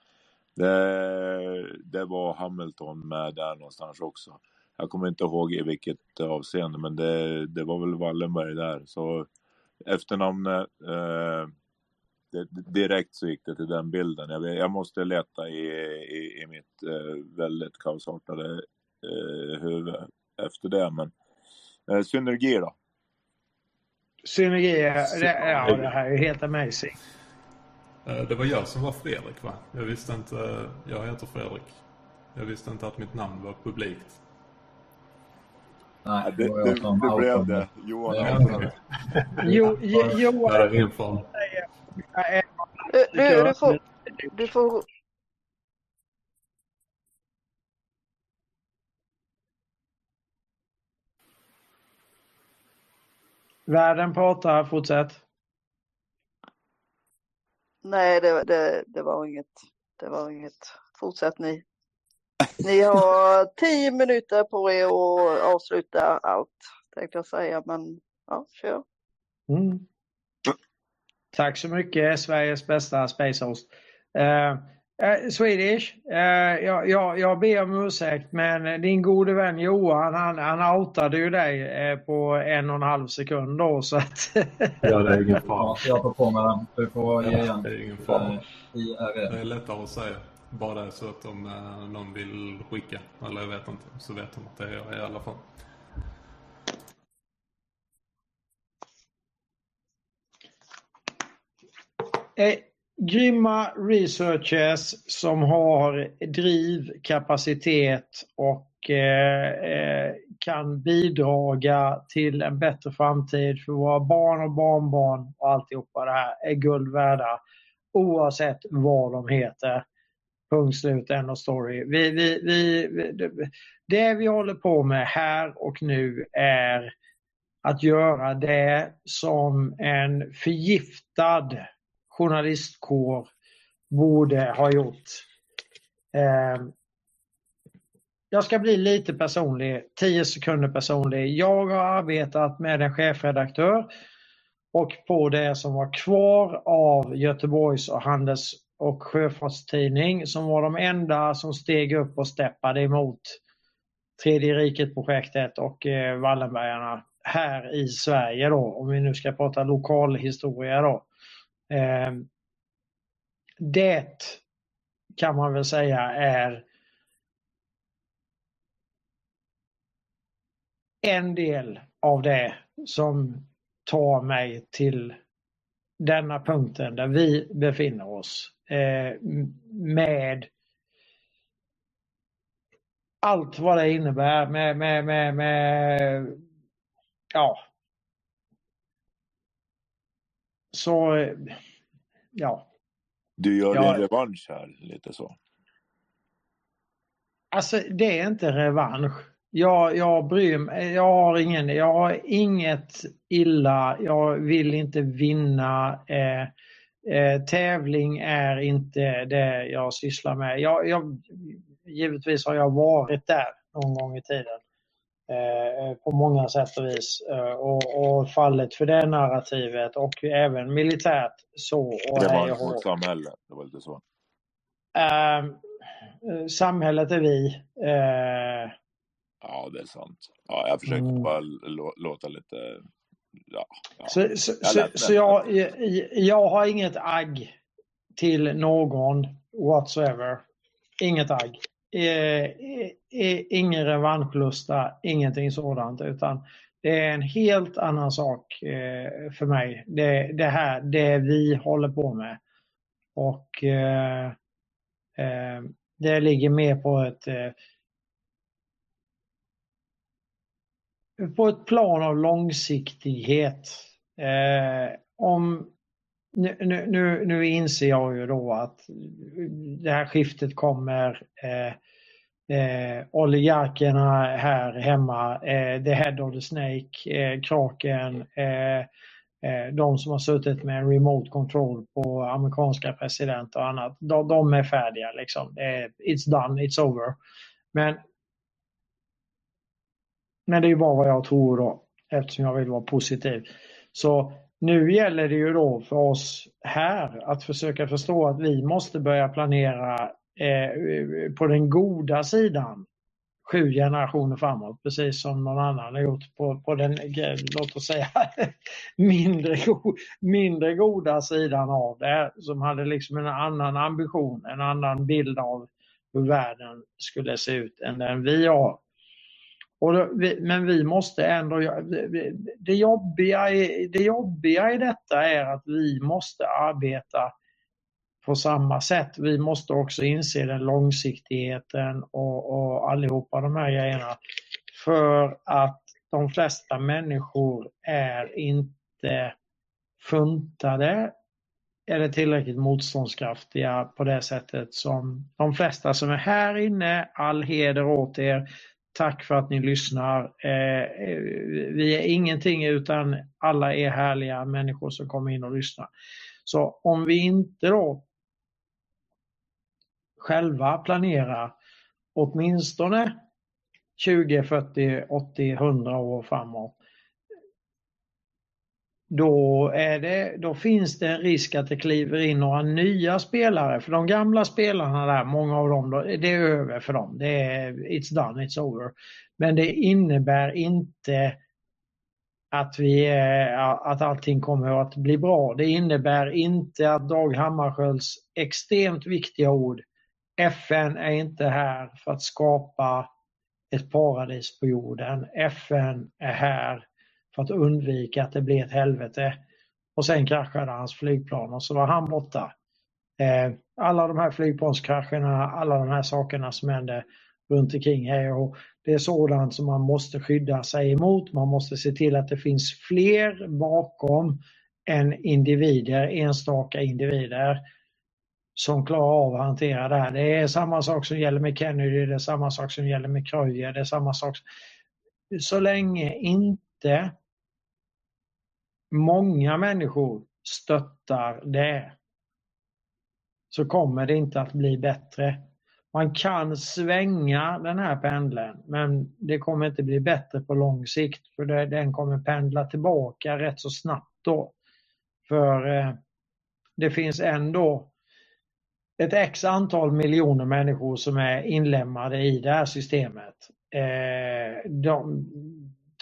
Det, det var Hamilton med där någonstans också. Jag kommer inte ihåg i vilket avseende, men det, det var väl Wallenberg där. Så efternamnet, eh, det, direkt så gick det till den bilden. Jag, jag måste leta i, i, i mitt eh, väldigt kaosartade eh, huvud efter det. Men eh, synergi då? Synergi, det, ja det här är helt amazing. Eh, det var jag som var Fredrik va? Jag visste inte, jag heter Fredrik. Jag visste inte att mitt namn var publikt. Nej, det det, det, blev det. Johan Ja. Jo, jo, jo, Det är ingen fara. Du, du, du, får, du får... Världen pratar, fortsätt. Nej, det, det, det var inget. Det var inget. Fortsätt ni. Ni har tio minuter på er att avsluta allt, tänkte jag säga, men ja, kör. Mm. Tack så mycket, Sveriges bästa Space Host. Eh, eh, Swedish, eh, jag, jag, jag ber om ursäkt men din gode vän Johan han, han outade ju dig eh, på en och en halv sekund då så att... Ja, det är ingen fara. Ja, jag tar på mig den. Du får ge Ja, igen. det är ingen fara. Eh. Det är lättare att säga. Bara så att om eh, någon vill skicka, eller jag vet inte, så vet de att det är jag i alla fall. Eh, grymma researchers som har driv, kapacitet och eh, eh, kan bidraga till en bättre framtid för våra barn och barnbarn och alltihopa det här är guld värda oavsett vad de heter. Punkt slut, end of story. Vi, vi, vi, vi, det vi håller på med här och nu är att göra det som en förgiftad journalistkår borde ha gjort. Eh, jag ska bli lite personlig, 10 sekunder personlig. Jag har arbetat med en chefredaktör och på det som var kvar av Göteborgs och Handels och Sjöfartstidning som var de enda som steg upp och steppade emot Tredje riket-projektet och eh, Wallenbergarna här i Sverige då, om vi nu ska prata lokalhistoria då. Eh, det kan man väl säga är en del av det som tar mig till denna punkten där vi befinner oss eh, med allt vad det innebär med, med, med, med ja. Så, eh, ja. Du gör Ja. din revansch här, lite så. Alltså det är inte revansch. Jag, jag bryr mig, jag har ingen, jag har inget illa, jag vill inte vinna. Eh, eh, tävling är inte det jag sysslar med. Jag, jag, givetvis har jag varit där någon gång i tiden. Eh, på många sätt och vis. Eh, och, och fallet för det narrativet och även militärt så. Och hej och Revansch hå. mot samhället, det var lite så. Eh, samhället är vi. Eh, Ja, det är sant. Ja, jag försökte Mm. bara lå- låta lite... Ja, ja. Så, så, Jag så, lät så jag, jag, jag har inget agg till någon whatsoever. Inget agg. Eh, eh, eh, ingen revanschlusta, ingenting sådant. Utan det är en helt annan sak eh, för mig. Det, det här, det vi håller på med. Och eh, eh, det ligger mer på ett eh, på ett plan av långsiktighet. Eh, om, nu, nu, nu, inser jag ju då att det här skiftet kommer. Eh, eh, oligarkerna här hemma, eh, the head of the snake, eh, kraken, eh, eh, de som har suttit med en remote control på amerikanska president och annat. De, de är färdiga liksom. Eh, it's done, it's over. Men men det är ju bara vad jag tror då, eftersom jag vill vara positiv. Så nu gäller det ju då för oss här att försöka förstå att vi måste börja planera eh, på den goda sidan sju generationer framåt, precis som någon annan har gjort på, på den, låt oss säga, mindre, go, mindre goda sidan av det, som hade liksom en annan ambition, en annan bild av hur världen skulle se ut än den vi har. Och då, vi, men vi måste ändå, det, det, jobbiga i, det jobbiga i detta är att vi måste arbeta på samma sätt. Vi måste också inse den långsiktigheten och, och allihopa de här grejerna. För att de flesta människor är inte funtade eller tillräckligt motståndskraftiga på det sättet som de flesta som är här inne. All heder åt er. Tack för att ni lyssnar. Eh, vi är ingenting utan alla är härliga människor som kommer in och lyssnar. Så om vi inte då själva planerar åtminstone 20, 40, 80, 100 år framåt då, är det, då finns det en risk att det kliver in några nya spelare. För de gamla spelarna där, många av dem, det är över för dem. Det är it's done, it's over. Men det innebär inte att, vi att allting kommer att bli bra. Det innebär inte att Dag Hammarskjölds extremt viktiga ord FN är inte här för att skapa ett paradis på jorden. FN är här för att undvika att det blir ett helvete. Och sen kraschade hans flygplan och så var han borta. Eh, alla de här flygplanskrascherna, alla de här sakerna som hände runt omkring här. Och det är sådant som man måste skydda sig emot. Man måste se till att det finns fler bakom än individer, enstaka individer som klarar av att hantera det här. Det är samma sak som gäller med Kennedy, det är samma sak som gäller med Kreuger, det är samma sak. Så länge inte många människor stöttar det så kommer det inte att bli bättre. Man kan svänga den här pendeln men det kommer inte bli bättre på lång sikt för den kommer pendla tillbaka rätt så snabbt då. För eh, det finns ändå ett x antal miljoner människor som är inlemmade i det här systemet. Eh, de,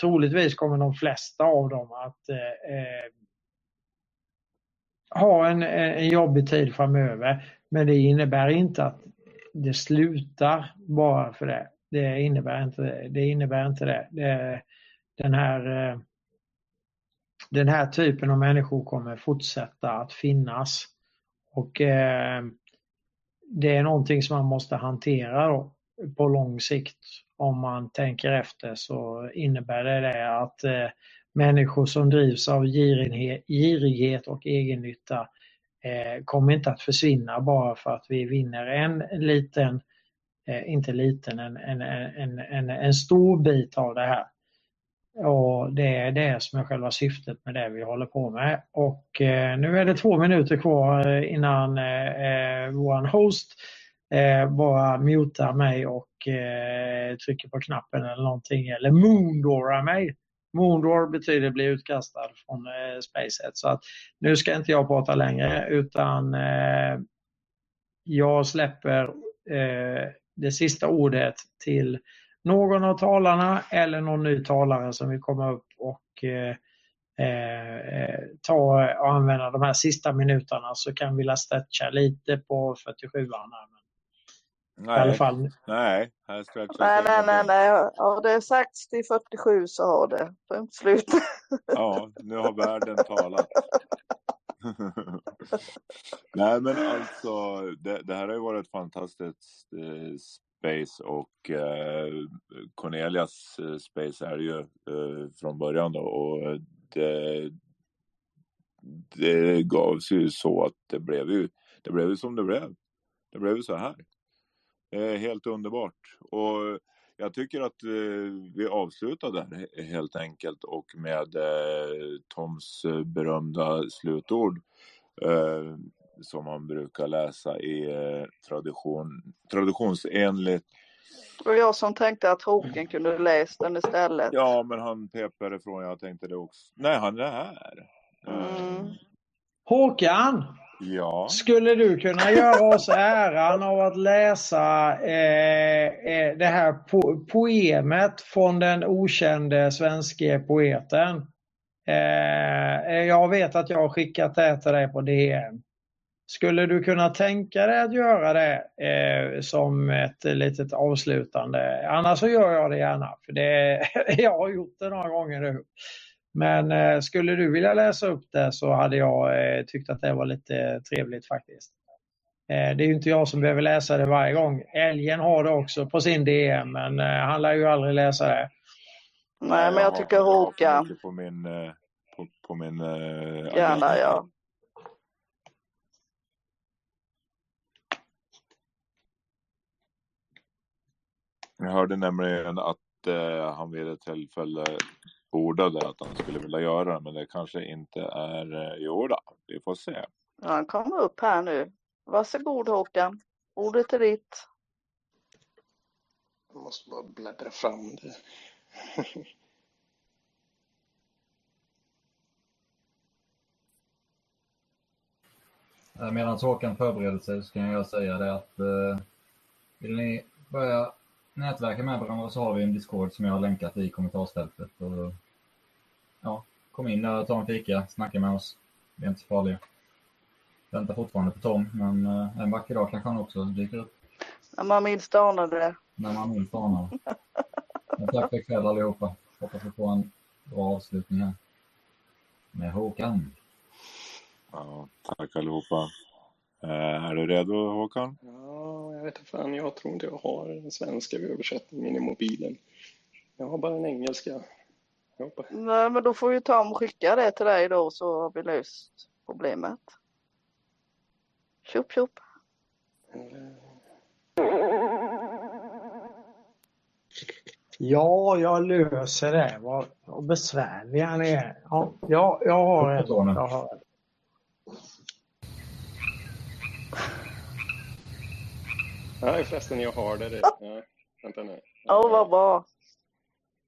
troligtvis kommer de flesta av dem att eh, eh ha en, en jobbig tid framöver. Men det innebär inte att det slutar bara för det. Det innebär inte det. det, innebär inte det. det den, här, eh, den här typen av människor kommer fortsätta att finnas. Och eh, det är någonting som man måste hantera då, på lång sikt om man tänker efter så innebär det, det att eh, människor som drivs av girighet, girighet och egennytta eh, kommer inte att försvinna bara för att vi vinner en liten, eh, inte liten, en, en, en, en, en stor bit av det här. Och det är det som är själva syftet med det vi håller på med. Och eh, nu är det två minuter kvar eh, innan eh, eh vår host eh, bara mutar mig och eh, trycker på knappen eller någonting eller moondorar mig. Moondoor betyder bli utkastad från eh, spacet. Så att nu ska inte jag prata längre utan eh, jag släpper eh, det sista ordet till någon av talarna eller någon ny talare som vill komma upp och eh, eh, ta och använda de här sista minuterna så kan vi stretcha lite på 47an. Nej, I alla fall. nej, här Nej, nej, nej, nej. Har det sagts till 47 så har det. Punkt slut. Ja, nu har världen talat. Nej, men alltså det, det här har ju varit ett fantastiskt eh, space och eh, Cornelias eh, space är ju eh, från början då och det, det gavs ju så att det blev ju, det blev ju som det blev. Det blev ju så här. Eh, helt underbart. Och jag tycker att eh, vi avslutar där he- helt enkelt och med eh, Toms berömda slutord som man brukar läsa i tradition, traditionsenligt. Det var jag som tänkte att Håkan kunde läst den istället. Ja, men han pepade ifrån. Jag tänkte det också. Nej, han är här. Mm. Håkan! Ja. Skulle du kunna göra oss äran av att läsa eh, eh det här po poemet från den okände svenske poeten? Eh, eh, jag vet att jag har skickat det till dig på DN. Skulle du kunna tänka dig att göra det eh, som ett litet avslutande? Annars så gör jag det gärna. För det, jag har gjort det några gånger nu. Men eh, skulle du vilja läsa upp det så hade jag eh, tyckt att det var lite trevligt faktiskt. Eh, Det är ju inte jag som behöver läsa det varje gång. Älgen har det också på sin DM, men eh, han lär ju aldrig läsa det. Nej, men jag tycker Håkan, På min, på, på min eh, gärna ja. Jag hörde nämligen att eh, han vid ett tillfälle ordade att han skulle vilja göra det, men det kanske inte är eh, i år då. Vi får se. Ja, Han kommer upp här nu. Varsågod Håkan. Ordet är ditt. Jag måste bara bläddra fram det. Medan Håkan förbereder sig så kan jag säga det att eh, vill ni börja nätverka med varandra så har vi en Discord som jag har länkat i kommentarsfältet. Och, ja, kom in där och ta en fika, snacka med oss. Vi är inte så farliga. Väntar fortfarande på Tom, men eh, en vacker dag kanske han också dyker upp När man minst anar det. när man minst anar. Men tack för ikväll allihopa. Hoppas vi får en bra avslutning här. Med Håkan. Ja, tack allihopa. Eh, är du redo Håkan? Ja, jag vet inte fan, jag tror inte jag har den svenska översättningen i mobilen. Jag har bara den engelska. Nej, men då får ju Tom skicka det till dig då så har vi löst problemet. Tjopp tjopp. Ja, jag löser det. Vad, vad besvärliga ni är. Ja, jag, jag har en. Jag har en. Nej, förresten, jag har det. Nej, vänta nu. Åh, vad bra.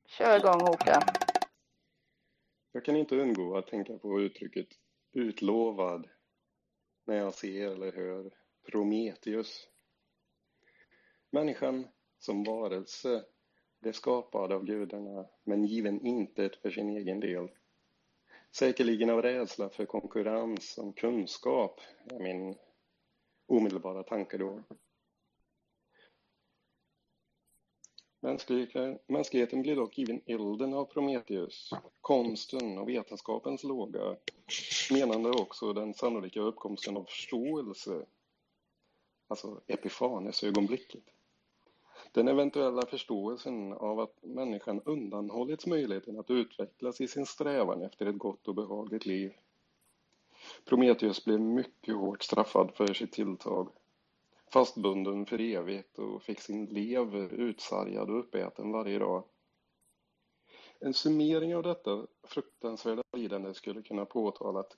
Kör igång Håkan. Jag kan inte undgå att tänka på uttrycket utlovad när jag ser eller hör Prometheus. Människan som varelse blev skapad av gudarna men given intet för sin egen del. Säkerligen av rädsla för konkurrens om kunskap är min omedelbara tanke då. Mänskligheten, mänskligheten blir dock given elden av Prometheus, konsten och vetenskapens låga, menande också den sannolika uppkomsten av förståelse, alltså epifanesögonblicket. Den eventuella förståelsen av att människan undanhållits möjligheten att utvecklas i sin strävan efter ett gott och behagligt liv. Prometheus blev mycket hårt straffad för sitt tilltag fastbunden för evigt och fick sin lever utsargad och uppäten varje dag. En summering av detta fruktansvärda lidande skulle kunna påtala att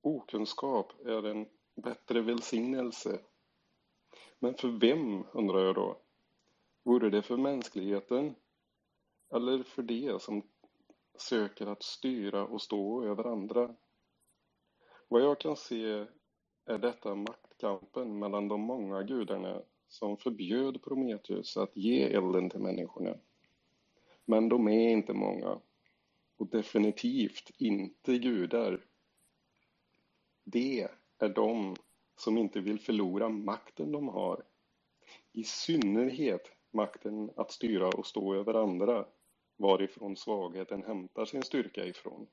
okunskap är en bättre välsignelse. Men för vem, undrar jag då? Vore det för mänskligheten eller för de som söker att styra och stå över andra? Vad jag kan se är detta maktkampen mellan de många gudarna som förbjöd Prometheus att ge elden till människorna. Men de är inte många och definitivt inte gudar. Det är de som inte vill förlora makten de har. I synnerhet makten att styra och stå över andra, varifrån svagheten hämtar sin styrka ifrån.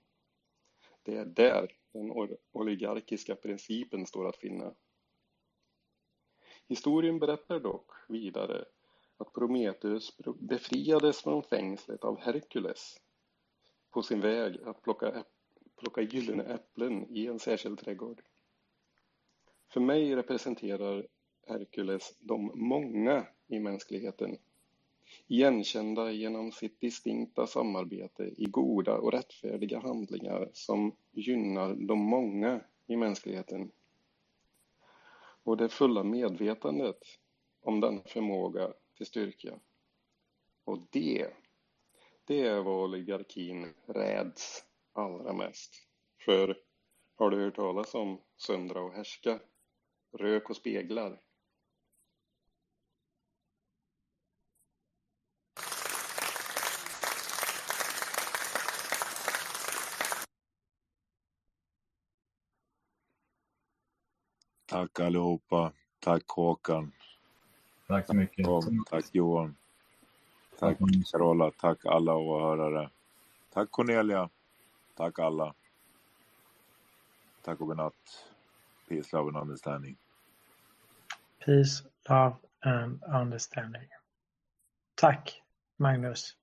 Det är där den oligarkiska principen står att finna. Historien berättar dock vidare att Prometheus befriades från fängslet av Herkules på sin väg att plocka, plocka gyllene äpplen i en särskild trädgård. För mig representerar Herkules de många i mänskligheten, igenkända genom sitt distinkta samarbete i goda och rättfärdiga handlingar som gynnar de många i mänskligheten. Och det fulla medvetandet om denna förmåga till styrka. Och det, det är vad oligarkin räds allra mest. För har du hört talas om söndra och härska? Rök och speglar? Tack allihopa. Tack Håkan. Tack så mycket. Tom, tack Johan. Tack Carola. Tack alla åhörare. Tack Cornelia. Tack alla. Tack och godnatt. Peace, love and understanding. Peace, love and understanding. Tack Magnus.